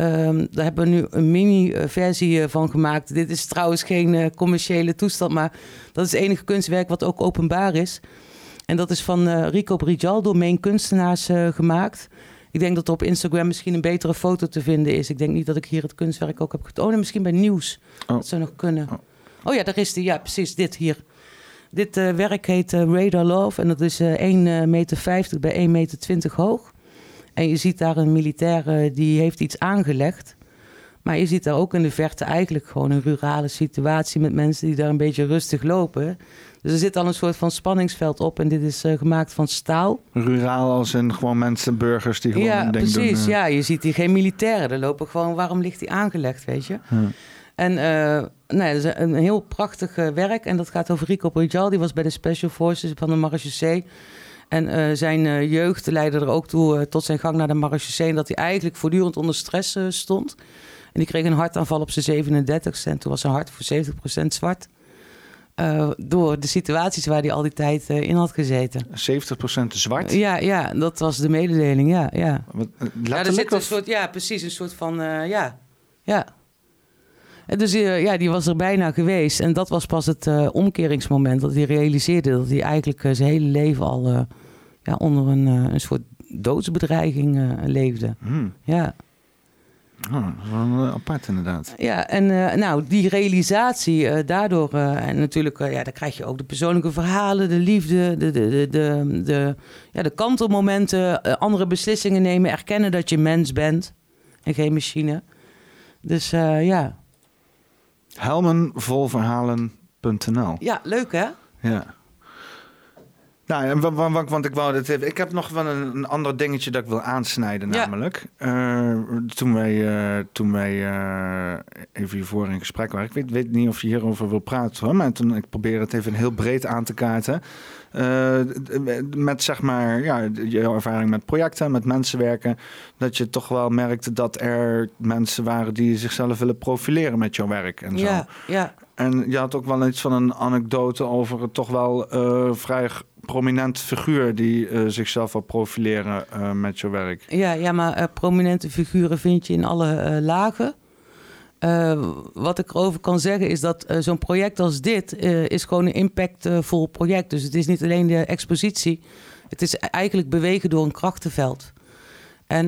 Um, daar hebben we nu een mini-versie eh, van gemaakt. Dit is trouwens geen uh, commerciële toestand, maar dat is het enige kunstwerk wat ook openbaar is. En dat is van uh, Rico Brijal door Main Kunstenaars gemaakt. Ik denk dat er op Instagram misschien een betere foto te vinden is. Ik denk niet dat ik hier het kunstwerk ook heb getoond. Oh, misschien bij Nieuws. Oh. Dat zou nog kunnen. Oh, oh ja, daar is die. Ja, precies. Dit hier. Dit werk heet Radar Love. En dat is 1,50 meter bij 1,20 meter hoog. En je ziet daar een militair eh, die heeft iets aangelegd. Maar je ziet daar ook in de verte eigenlijk gewoon een rurale situatie met mensen die daar een beetje rustig lopen. Dus er zit al een soort van spanningsveld op en dit is uh, gemaakt van staal. Ruraal als in gewoon mensen, burgers die gewoon ja, precies, doen. Ja, je ziet hier geen militairen. Er lopen gewoon, waarom ligt die aangelegd, weet je? En uh, nee, dat is een heel prachtig werk en dat gaat over Rico Brijal. Die was bij de Special Forces van de Marechaussee. En uh, zijn uh, jeugd leidde er ook toe uh, tot zijn gang naar de marechaussee... dat hij eigenlijk voortdurend onder stress stond. En die kreeg een hartaanval op zijn 37ste... en toen was zijn hart voor 70% zwart. door de situaties waar hij al die tijd in had gezeten. 70% zwart? Ja, ja, dat was de mededeling, ja. Ja, ja, er zit een soort, ja precies, een soort van... ja, ja. En dus ja, die was er bijna geweest. En dat was pas het omkeringsmoment dat hij realiseerde dat hij eigenlijk zijn hele leven al ja, onder een, eh, een soort doodsbedreiging leefde. Hmm. Ja. Oh, dat apart inderdaad. Ja, en nou, die realisatie daardoor... en natuurlijk, ja, dan krijg je ook de persoonlijke verhalen, de liefde... de, de, de, de, de ja, de kantelmomenten, andere beslissingen nemen... erkennen dat je mens bent en geen machine. Dus ja... Helmenvolverhalen.nl Ja, leuk hè? Ja. Nou, want, want ik wou dat even. Ik heb nog wel een, een ander dingetje dat ik wil aansnijden, namelijk. Uh, toen wij, uh, toen wij uh, even hiervoor in gesprek waren. Ik weet, weet, niet of je hierover wil praten hoor. Maar toen ik probeer het even heel breed aan te kaarten. met zeg maar, ja, jouw ervaring met projecten, met mensen werken. Dat je toch wel merkte dat er mensen waren die zichzelf willen profileren met jouw werk en zo. Ja, ja. En je had ook wel iets van een anekdote over het toch wel vrij prominent figuur die uh, zichzelf wil profileren uh, met je werk. Ja, ja maar uh, prominente figuren vind je in alle lagen. wat ik erover kan zeggen is dat zo'n project als dit is gewoon een impactvol project. Dus het is niet alleen de expositie. Het is eigenlijk bewegen door een krachtenveld. En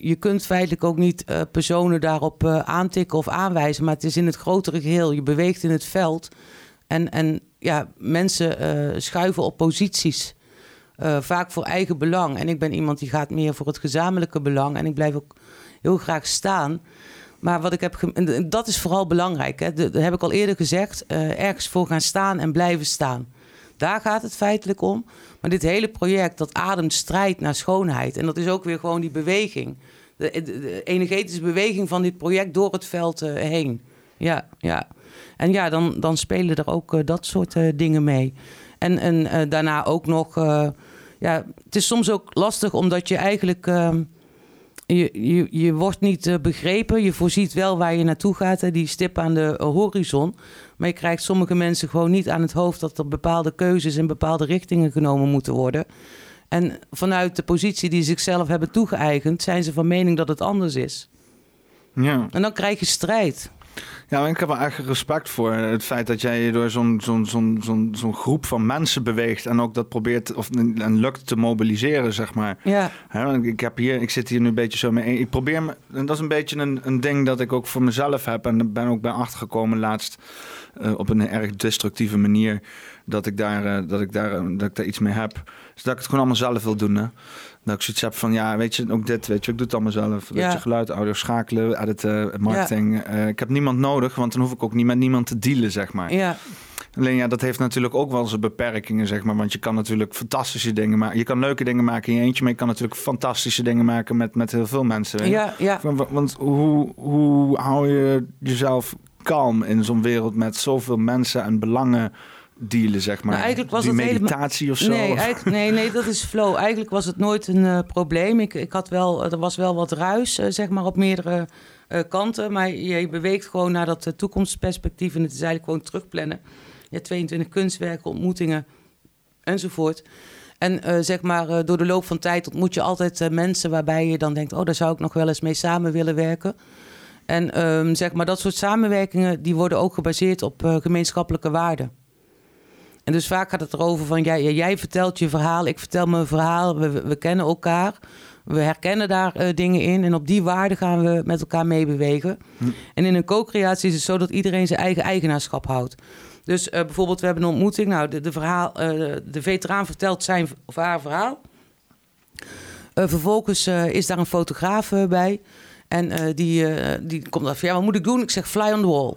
je kunt feitelijk ook niet personen daarop aantikken of aanwijzen. Maar het is in het grotere geheel. Je beweegt in het veld. En, en ja, mensen uh, schuiven op posities. Uh, vaak voor eigen belang. En ik ben iemand die gaat meer voor het gezamenlijke belang. En ik blijf ook heel graag staan. Maar wat ik heb. Dat is vooral belangrijk. Hè? Dat heb ik al eerder gezegd. Uh, ergens voor gaan staan en blijven staan. Daar gaat het feitelijk om. Maar dit hele project, dat ademt strijd naar schoonheid. En dat is ook weer gewoon die beweging. De, de energetische beweging van dit project door het veld heen. Ja, ja. En ja, dan, dan spelen er ook eh, dat soort eh, dingen mee. En, en eh, daarna ook nog, ja, het is soms ook lastig omdat je eigenlijk, ehm, je, je, je wordt niet begrepen. Je voorziet wel waar je naartoe gaat, hè, die stip aan de horizon. Maar je krijgt sommige mensen gewoon niet aan het hoofd dat er bepaalde keuzes in bepaalde richtingen genomen moeten worden. En vanuit de positie die ze zichzelf hebben toegeëigend, zijn ze van mening dat het anders is. Ja. En dan krijg je strijd. Ja, ik heb er eigenlijk respect voor. Het feit dat jij je door zo'n zo'n zo'n zo'n zo'n groep van mensen beweegt en ook dat probeert of en lukt te mobiliseren, zeg maar. Ja. ik, heb hier, ik zit hier nu een beetje zo mee. Ik probeer me, en dat is een beetje een, een ding dat ik ook voor mezelf heb en ben ook bij achtergekomen laatst uh, op een erg destructieve manier dat ik daar, uh, dat ik daar, uh, dat ik daar iets mee heb. Dus dat ik het gewoon allemaal zelf wil doen. Hè. Dat ik zoiets heb van, ja, weet je, ook dit, weet je, ik doe het allemaal zelf. Ja. Weet je, geluid, audio, schakelen, editen, marketing. Ja. Uh, ik heb niemand nodig, want dan hoef ik ook niet met niemand te dealen, zeg maar. Ja. Alleen ja, dat heeft natuurlijk ook wel zijn beperkingen, zeg maar. Want je kan natuurlijk fantastische dingen maken. Je kan leuke dingen maken in je eentje, maar je kan natuurlijk fantastische dingen maken met, met heel veel mensen. Ja, ja. Want, want hoe, hoe hou je jezelf kalm in zo'n wereld met zoveel mensen en belangen? Dealen, zeg maar? Nou, eigenlijk was Die het meditatie of zo? Nee, nee, nee, dat is flow. Eigenlijk was het nooit een uh, probleem. Ik, ik had wel, er was wel wat ruis, uh, zeg maar, op meerdere uh, kanten. Maar je beweegt gewoon naar dat toekomstperspectief. En het is eigenlijk gewoon terugplannen. Je hebt 22 kunstwerken, ontmoetingen enzovoort. En zeg maar, door de loop van tijd ontmoet je altijd mensen waarbij je dan denkt: oh, daar zou ik nog wel eens mee samen willen werken. En um, zeg maar, dat soort samenwerkingen die worden ook gebaseerd op gemeenschappelijke waarden. En dus vaak gaat het erover van jij, jij vertelt je verhaal, ik vertel mijn verhaal, we, we kennen elkaar. We herkennen daar uh, dingen in en op die waarden gaan we met elkaar meebewegen. Hm. En in een co-creatie is het zo dat iedereen zijn eigen eigenaarschap houdt. Dus uh, bijvoorbeeld, we hebben een ontmoeting. Nou, de, de, verhaal, uh, de veteraan vertelt zijn of haar verhaal. vervolgens is daar een fotograaf bij. En die, die komt af, ja, wat moet ik doen? Ik zeg, fly on the wall.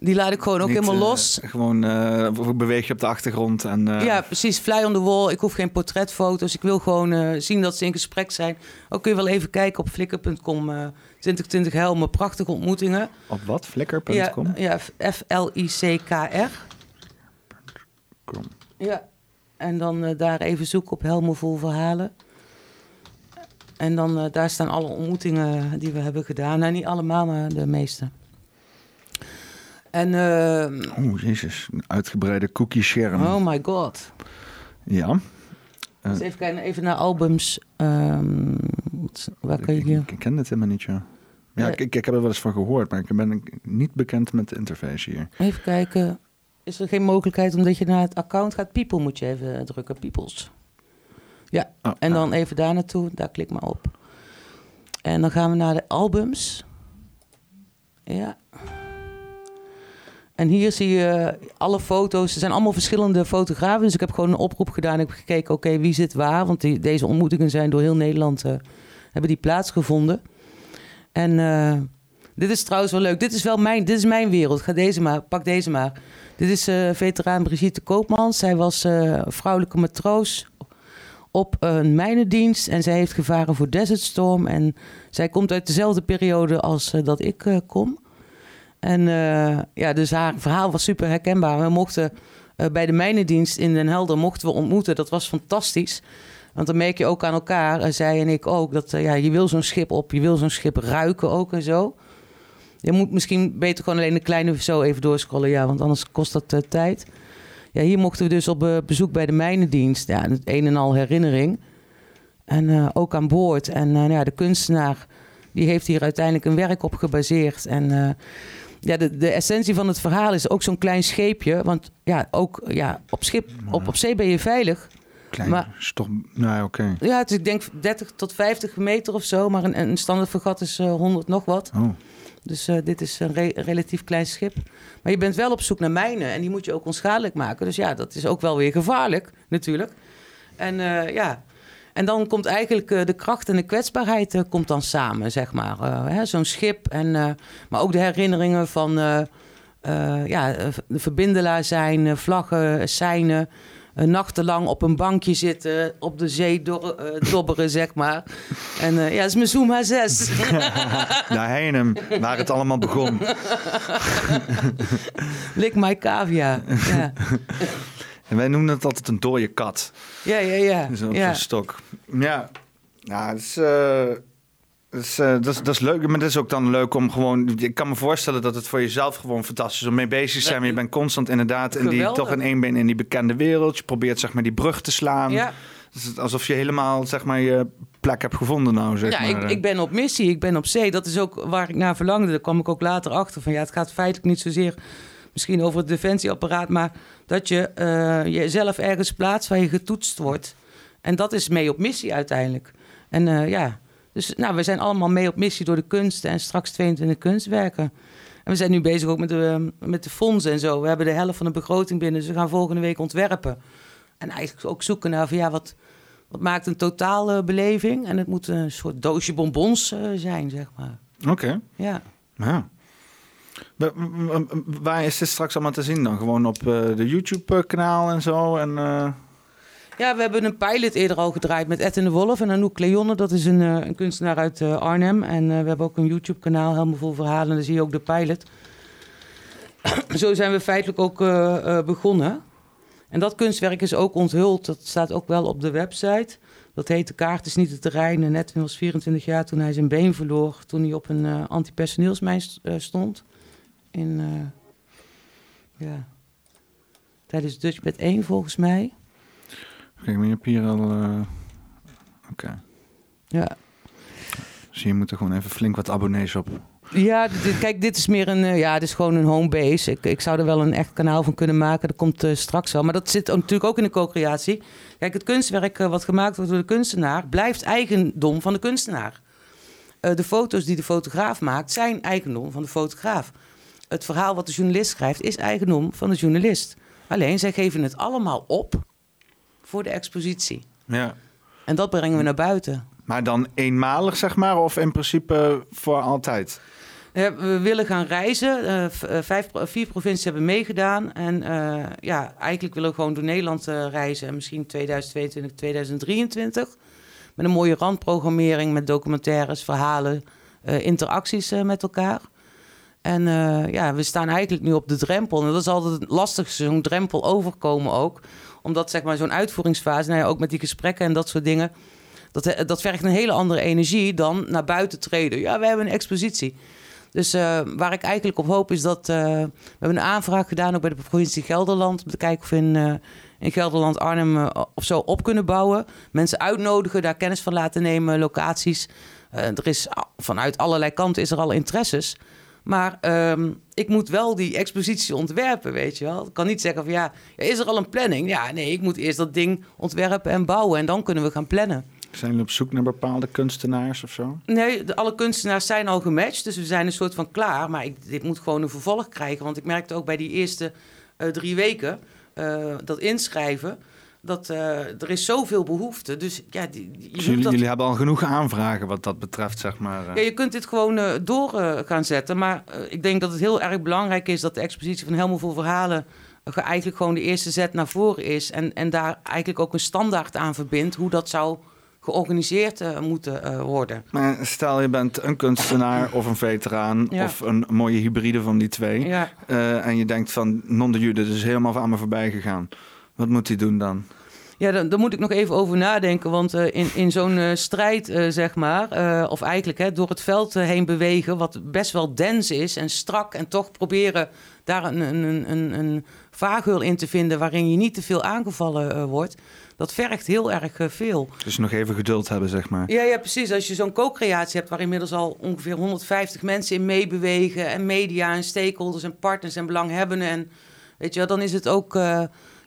Die laat ik gewoon ook helemaal uh, los. Gewoon uh, beweeg je op de achtergrond. En, uh... Ja, precies. Fly on the wall. Ik hoef geen portretfoto's. Ik wil gewoon zien dat ze in gesprek zijn. Ook kun je wel even kijken op flickr.com. 2020 Helmen. Prachtige ontmoetingen. Op wat? Flickr.com? Ja, ja F-L-I-C-K-R. Ja. En dan daar even zoeken op Helmen vol verhalen. En dan daar staan alle ontmoetingen die we hebben gedaan. Nou, niet allemaal, maar de meeste. En, uh, oh, jezus. Een uitgebreide cookie scherm. Oh my god. Ja. Dus even kijken, even naar albums. Um, waar kan je hier... Ik, ik, ken het helemaal niet, ja. Ja, ik, ik, heb er wel eens van gehoord, maar ik ben niet bekend met de interface hier. Even kijken. Is er geen mogelijkheid omdat je naar het account gaat? People moet je even drukken, Peoples. Ja, oh, en dan even daar naartoe. Daar klik maar op. En dan gaan we naar de albums. Ja. En hier zie je alle foto's. Er zijn allemaal verschillende fotografen. Dus ik heb gewoon een oproep gedaan. Ik heb gekeken, oké, wie zit waar? Want deze ontmoetingen zijn door heel Nederland... Uh, hebben die plaatsgevonden. En uh, dit is trouwens wel leuk. Dit is wel mijn, dit is mijn wereld. Ga deze maar, pak deze maar. Dit is uh, veteraan Brigitte Koopmans. Zij was vrouwelijke matroos op een mijnendienst. En zij heeft gevaren voor Desert Storm. En zij komt uit dezelfde periode als dat ik kom. En uh, ja, dus haar verhaal was super herkenbaar. We mochten uh, bij de mijnendienst in Den Helder mochten we ontmoeten. Dat was fantastisch. Want dan merk je ook aan elkaar, uh, zij en ik ook, dat ja, je wil zo'n schip op, je wil zo'n schip ruiken ook en zo. Je moet misschien beter gewoon alleen de kleine zo even doorscrollen, ja, want anders kost dat tijd. Ja, hier mochten we dus op bezoek bij de mijnendienst. Ja, het een en al herinnering. En ook aan boord. En ja, de kunstenaar die heeft hier uiteindelijk een werk op gebaseerd. En ja, de, de essentie van het verhaal is ook zo'n klein scheepje. Want ja, ook ja, op, schip, op, op zee ben je veilig. Klein, maar, is toch... Nou, oké. Ja, het is, ik denk 30 tot 50 meter of zo. Maar een, een standaard vergat is uh, eh, 100 nog wat. Oh. Dus uh, dit is een re relatief klein schip. Maar je bent wel op zoek naar mijnen. En die moet je ook onschadelijk maken. Dus ja, dat is ook wel weer gevaarlijk natuurlijk. En uh, ja, en dan komt eigenlijk uh, de kracht en de kwetsbaarheid uh, komt dan samen, zeg maar. Uh, Zo'n schip, en, maar ook de herinneringen van ja, de verbindelaar zijn, vlaggen, seinen... nachtenlang op een bankje zitten, op de zee do dobberen, zeg maar. En ja, dat is mijn Zoom H6. <laughs> Naar Heinem, waar het allemaal begon. Lik my cavia, ja. <laughs> En wij noemen het altijd een dode kat. Ja, ja, ja. Dus een ja. stok. Ja, ja dat is, uh, dat, is, uh, dat, is, dat is leuk. Maar dat is ook dan leuk om gewoon... Ik kan me voorstellen dat het voor jezelf gewoon fantastisch is om mee bezig te zijn. Maar je bent constant inderdaad in die, toch in één been in die bekende wereld. Je probeert zeg maar die brug te slaan. Ja. Het alsof je helemaal zeg maar je plek hebt gevonden nou, zeg ja, maar. Ik, ik ben op missie, ik ben op zee. Dat is ook waar ik naar verlangde. Daar kwam ik ook later achter van... ja, het gaat feitelijk niet zozeer misschien over het defensieapparaat... maar dat je uh, jezelf ergens plaatst waar je getoetst wordt. En dat is mee op missie uiteindelijk. En uh, ja, dus nou, we zijn allemaal mee op missie door de kunsten en straks 22 kunstwerken. En we zijn nu bezig ook met de, met de fondsen en zo. We hebben de helft van de begroting binnen, dus we gaan volgende week ontwerpen. En eigenlijk ook zoeken naar van ja, wat, wat maakt een totale beleving? En het moet een soort doosje bonbons uh, zijn, zeg maar. Oké. Ja. Ja. Waar is dit straks allemaal te zien dan? Gewoon op uh, de YouTube-kanaal en zo? En, uh... Ja, we hebben een pilot eerder al gedraaid met Ed en de Wolf en Anouk Leonne. Dat is een, uh, een kunstenaar uit Arnhem. En we hebben ook een YouTube-kanaal, helemaal vol verhalen. En daar zie je ook de pilot. <clears throat> Zo zijn we feitelijk ook begonnen. En dat kunstwerk is ook onthuld. Dat staat ook wel op de website. Dat heet De Kaart is niet het terrein. En Edwin was 24 jaar toen hij zijn been verloor. Toen hij op een antipersoneelsmijn stond in, uh, ja, tijdens Dutchbed 1 volgens mij. Kijk, maar je hebt hier al, uh, oké. Ja. Dus je moet er gewoon even flink wat abonnees op. Ja, kijk, dit is meer een, uh, ja, dit is gewoon een homebase. Ik, ik zou er wel een echt kanaal van kunnen maken. Dat komt straks wel. Maar dat zit natuurlijk ook in de co-creatie. Kijk, het kunstwerk wat gemaakt wordt door de kunstenaar blijft eigendom van de kunstenaar. de foto's die de fotograaf maakt zijn eigendom van de fotograaf het verhaal wat de journalist schrijft is eigendom van de journalist. Alleen zij geven het allemaal op voor de expositie. Ja. En dat brengen we naar buiten. Maar dan eenmalig, zeg maar, of in principe voor altijd? we willen gaan reizen. Uh, vijf, vier provincies hebben meegedaan. En uh, ja, eigenlijk willen we gewoon door Nederland reizen. En misschien 2022, 2023. Met een mooie randprogrammering met documentaires, verhalen, interacties met elkaar. En uh, ja, we staan eigenlijk nu op de drempel. En dat is altijd lastig, zo'n drempel overkomen ook. Omdat zeg maar zo'n uitvoeringsfase, nou ja, ook met die gesprekken en dat soort dingen... Dat, eh, dat vergt een hele andere energie dan naar buiten treden. Ja, we hebben een expositie. Dus uh, waar ik eigenlijk op hoop is dat... We hebben een aanvraag gedaan ook bij de provincie Gelderland... om te kijken of in, in Gelderland, Arnhem of zo op kunnen bouwen. Mensen uitnodigen, daar kennis van laten nemen, locaties. er is vanuit allerlei kanten is er al interesses... Maar ehm, ik moet wel die expositie ontwerpen, weet je wel. Ik kan niet zeggen van ja, is er al een planning? Ja, nee, ik moet eerst dat ding ontwerpen en bouwen en dan kunnen we gaan plannen. Zijn jullie op zoek naar bepaalde kunstenaars of zo? Nee, de, alle kunstenaars zijn al gematcht, dus we zijn een soort van klaar. Maar ik, dit moet gewoon een vervolg krijgen, want ik merkte ook bij die eerste uh, drie weken uh, dat inschrijven dat uh, er is zoveel behoefte. Dus ja, die, dus jullie, dat... jullie, hebben al genoeg aanvragen wat dat betreft, zeg maar. Uh... Ja, je kunt dit gewoon uh, door gaan zetten. Maar ik denk dat het heel erg belangrijk is dat de expositie van helemaal vol verhalen eigenlijk gewoon de eerste zet naar voren is. En, en daar eigenlijk ook een standaard aan verbindt hoe dat zou georganiseerd moeten worden. Maar stel je bent een kunstenaar of een veteraan of een mooie hybride van die twee. Ja. en je denkt van non de jude, is helemaal aan me voorbij gegaan. Wat moet hij doen dan? Ja, dan, dan, moet ik nog even over nadenken. Want uh, in, in zo'n uh, strijd, uh, zeg maar, of eigenlijk hè, door het veld heen bewegen, wat best wel dens is en strak, en toch proberen daar een, een, een, een vaargeul in te vinden waarin je niet te veel aangevallen wordt. Dat vergt heel erg veel. Dus nog even geduld hebben, zeg maar. Ja, ja precies. Als je zo'n co-creatie hebt waar inmiddels al ongeveer 150 mensen in meebewegen, en media en stakeholders en partners en belanghebbenden, en weet je, dan is het ook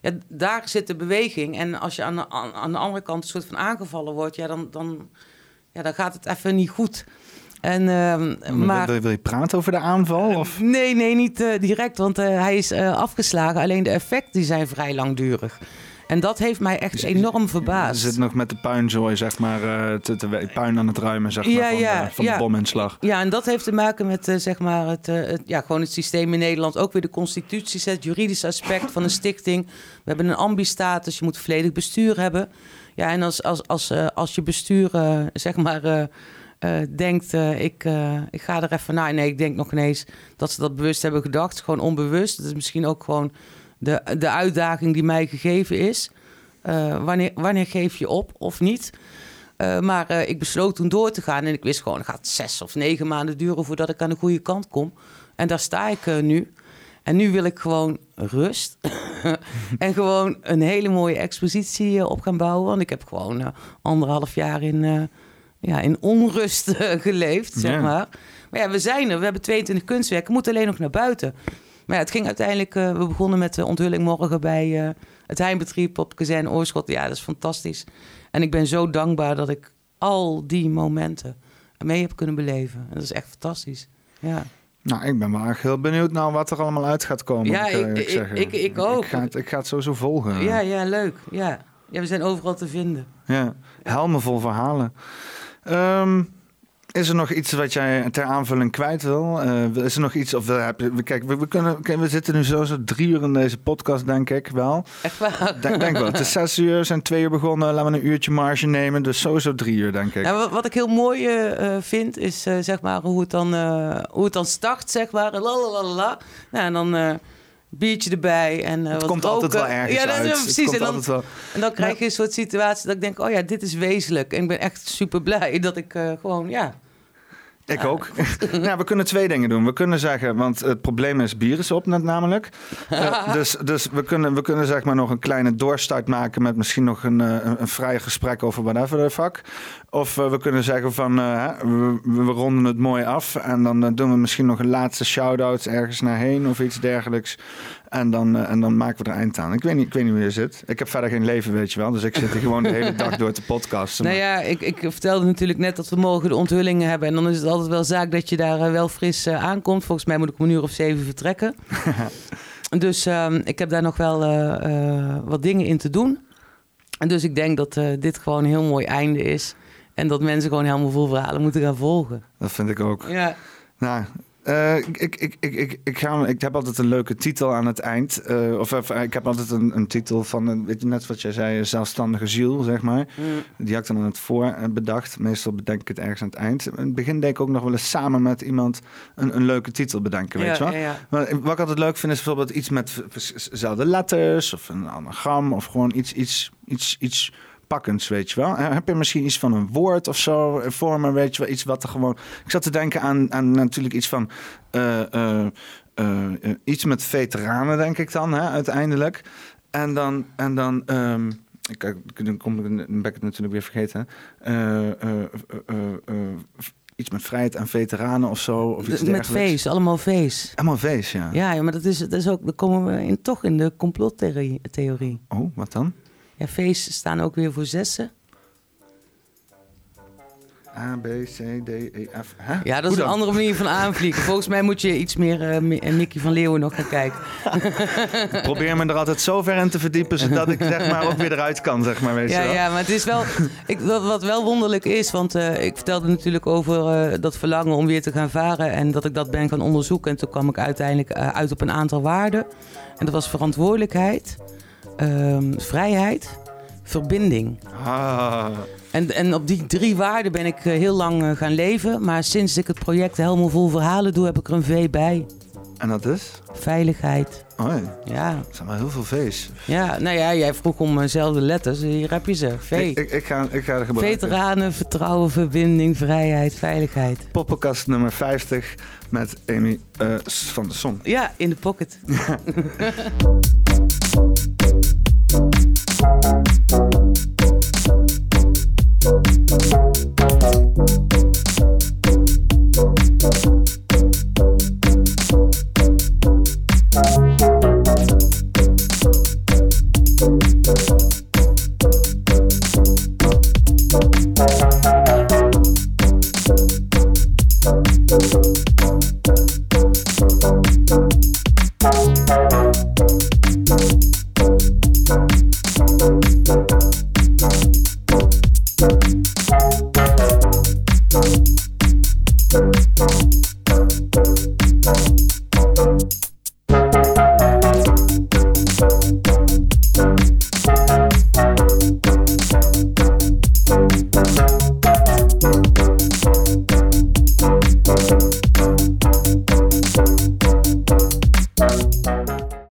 ja, daar zit de beweging. En als je aan de, aan de andere kant een soort van aangevallen wordt, ja, dan, dan, ja, dan gaat het even niet goed. En, uh, maar, wil, wil, je praten over de aanval? Of? Nee, nee, niet uh, direct, want uh, hij is afgeslagen. Alleen de effecten die zijn vrij langdurig. En dat heeft mij echt enorm verbaasd. Je zit nog met de puinzooi, zeg maar, uh, te, te, puin aan het ruimen, zeg maar, ja, van, ja, de, van ja. de bominslag. Ja, en dat heeft te maken met, uh, zeg maar, het, uh, het, ja, gewoon het systeem in Nederland. Ook weer de constitutie, het juridische aspect van een stichting. We hebben een ambistatus, je moet volledig bestuur hebben. Ja, en als, als, als, als je bestuur, zeg maar... denkt, ik, ik ga er even naar. Nee, ik denk nog ineens dat ze dat bewust hebben gedacht. Gewoon onbewust. Dat is misschien ook gewoon de, de uitdaging die mij gegeven is. Uh, wanneer, wanneer geef je op of niet? Uh, maar uh, ik besloot toen door te gaan en ik wist gewoon, het gaat zes of negen maanden duren voordat ik aan de goede kant kom. En daar sta ik nu. En nu wil ik gewoon rust. <laughs> en gewoon een hele mooie expositie op gaan bouwen. Want ik heb gewoon anderhalf jaar in, ja, in onrust <laughs> geleefd, zeg maar. Maar ja, we zijn er. We hebben 22 kunstwerken. We moeten alleen nog naar buiten. Maar ja, het ging uiteindelijk... Uh, we begonnen met de onthulling morgen bij uh, het Heimbetrieb op Kazijn Oorschot. Ja, dat is fantastisch. En ik ben zo dankbaar dat ik al die momenten mee heb kunnen beleven. En dat is echt fantastisch. Ja. Nou, ik ben wel erg heel benieuwd naar wat er allemaal uit gaat komen. Ja, ik, ik, ik, ik, ik ook. Ik ga, het, ik ga het sowieso volgen. Ja, ja, leuk. Ja. ja, we zijn overal te vinden. Ja, helmen vol verhalen. Um, is er nog iets wat jij ter aanvulling kwijt wil? Uh, is er nog iets? Of je, kijk, we, we, kunnen, we zitten nu zo drie uur in deze podcast, denk ik wel. Echt waar? Denk, denk wel. Het is zes uur, zijn twee uur begonnen. Laten we een uurtje marge nemen. Dus sowieso drie uur, denk ik. Ja, wat ik heel mooi uh, vind, is uh, zeg maar hoe het dan, hoe het dan start, zeg maar. Lalalala. Nou, en dan biertje erbij en uh, het komt altijd wel ergens ja, dat, uit. Precies. En dan, en dan krijg je een soort situatie dat ik denk, oh ja, dit is wezenlijk. En ik ben echt super blij dat ik uh, gewoon, ja, ik ook. <laughs> nou, we kunnen twee dingen doen. We kunnen zeggen, want het probleem is bier is op net namelijk. Uh, <laughs> dus dus we, kunnen, we kunnen zeg maar nog een kleine doorstart maken met misschien nog een, uh, een, vrij gesprek over whatever de vak. Of uh, we kunnen zeggen van we, we, ronden het mooi af en dan doen we misschien nog een laatste shout-out ergens naar heen of iets dergelijks. En dan, uh, en dan maken we er eind aan. Ik weet, niet, ik weet niet hoe je zit. Ik heb verder geen leven, weet je wel. Dus ik zit hier gewoon de hele dag door te podcasten. Nou ja, ik, ik vertelde natuurlijk net dat we morgen de onthullingen hebben. En dan is het altijd wel zaak dat je daar uh, wel fris uh, aankomt. Volgens mij moet ik om een uur of zeven vertrekken. <laughs> dus ehm, ik heb daar nog wel wat dingen in te doen. En dus ik denk dat dit gewoon een heel mooi einde is. En dat mensen gewoon helemaal vol verhalen moeten gaan volgen. Dat vind ik ook. Ja. Nou, uh, ik, ik, ik, ik, ik, ga, ik heb altijd een leuke titel aan het eind. Uh, of uh, ik heb altijd een, een titel van, weet je, net wat jij zei, zelfstandige ziel, zeg maar. Mm. Die had ik dan aan het voor bedacht. Meestal bedenk ik het ergens aan het eind. In het begin denk ik ook nog wel eens samen met iemand een, een leuke titel bedenken, weet je wel. Ja, ja. Maar wat ik altijd leuk vind is bijvoorbeeld iets met dezelfde letters of een anagram of gewoon iets, iets, iets, iets pakkends, weet je wel. Heb je misschien iets van een woord of zo eh, voor me, weet je wel, iets wat er gewoon... Ik zat te denken aan, aan natuurlijk iets van... Uh, uh, iets met veteranen, denk ik dan, hè, uiteindelijk. En dan... En dan um, ik, dan, kom, dan ben ik het natuurlijk weer vergeten. iets met vrijheid en veteranen of zo. Of iets met feest, allemaal feest. Allemaal feest, ja. Ja, maar dat is, dat is ook, dan komen we in, toch in de complottheorie. Oh, wat dan? Ja, feest staan ook weer voor zessen. A, B, C, D, E, F. Ja, dat is een andere manier van aanvliegen. Volgens mij moet je iets meer uh, Mickey van Leeuwen nog gaan kijken. <laughs> ik probeer me er altijd zo ver in te verdiepen, zodat ik zeg maar ook weer eruit kan, zeg maar. Weet ja, je wel. ja, maar het is wel... Ik, wat, wel wonderlijk is, want uh, ik vertelde natuurlijk over uh, dat verlangen om weer te gaan varen... en dat ik dat ben gaan onderzoeken. En toen kwam ik uiteindelijk uit op een aantal waarden. En dat was verantwoordelijkheid, ehm, vrijheid, verbinding. Ah... En, en op die drie waarden ben ik eh, heel lang eh, gaan leven. Maar sinds ik het project Helemaal Vol Verhalen doe, heb ik er een V bij. En dat is? Veiligheid. Oh ja. Er zijn wel heel veel V's. Ja, nou ja, jij vroeg om dezelfde letters. Hier heb je ze. V. Ik, ik, ik ga, ik ga er gebruiken. Veteranen, vertrouwen, verbinding, vrijheid, veiligheid. Poppenkast nummer 50 met Amy uh, van der Son. Ja, in de pocket. Thank <laughs> <laughs> Thank you.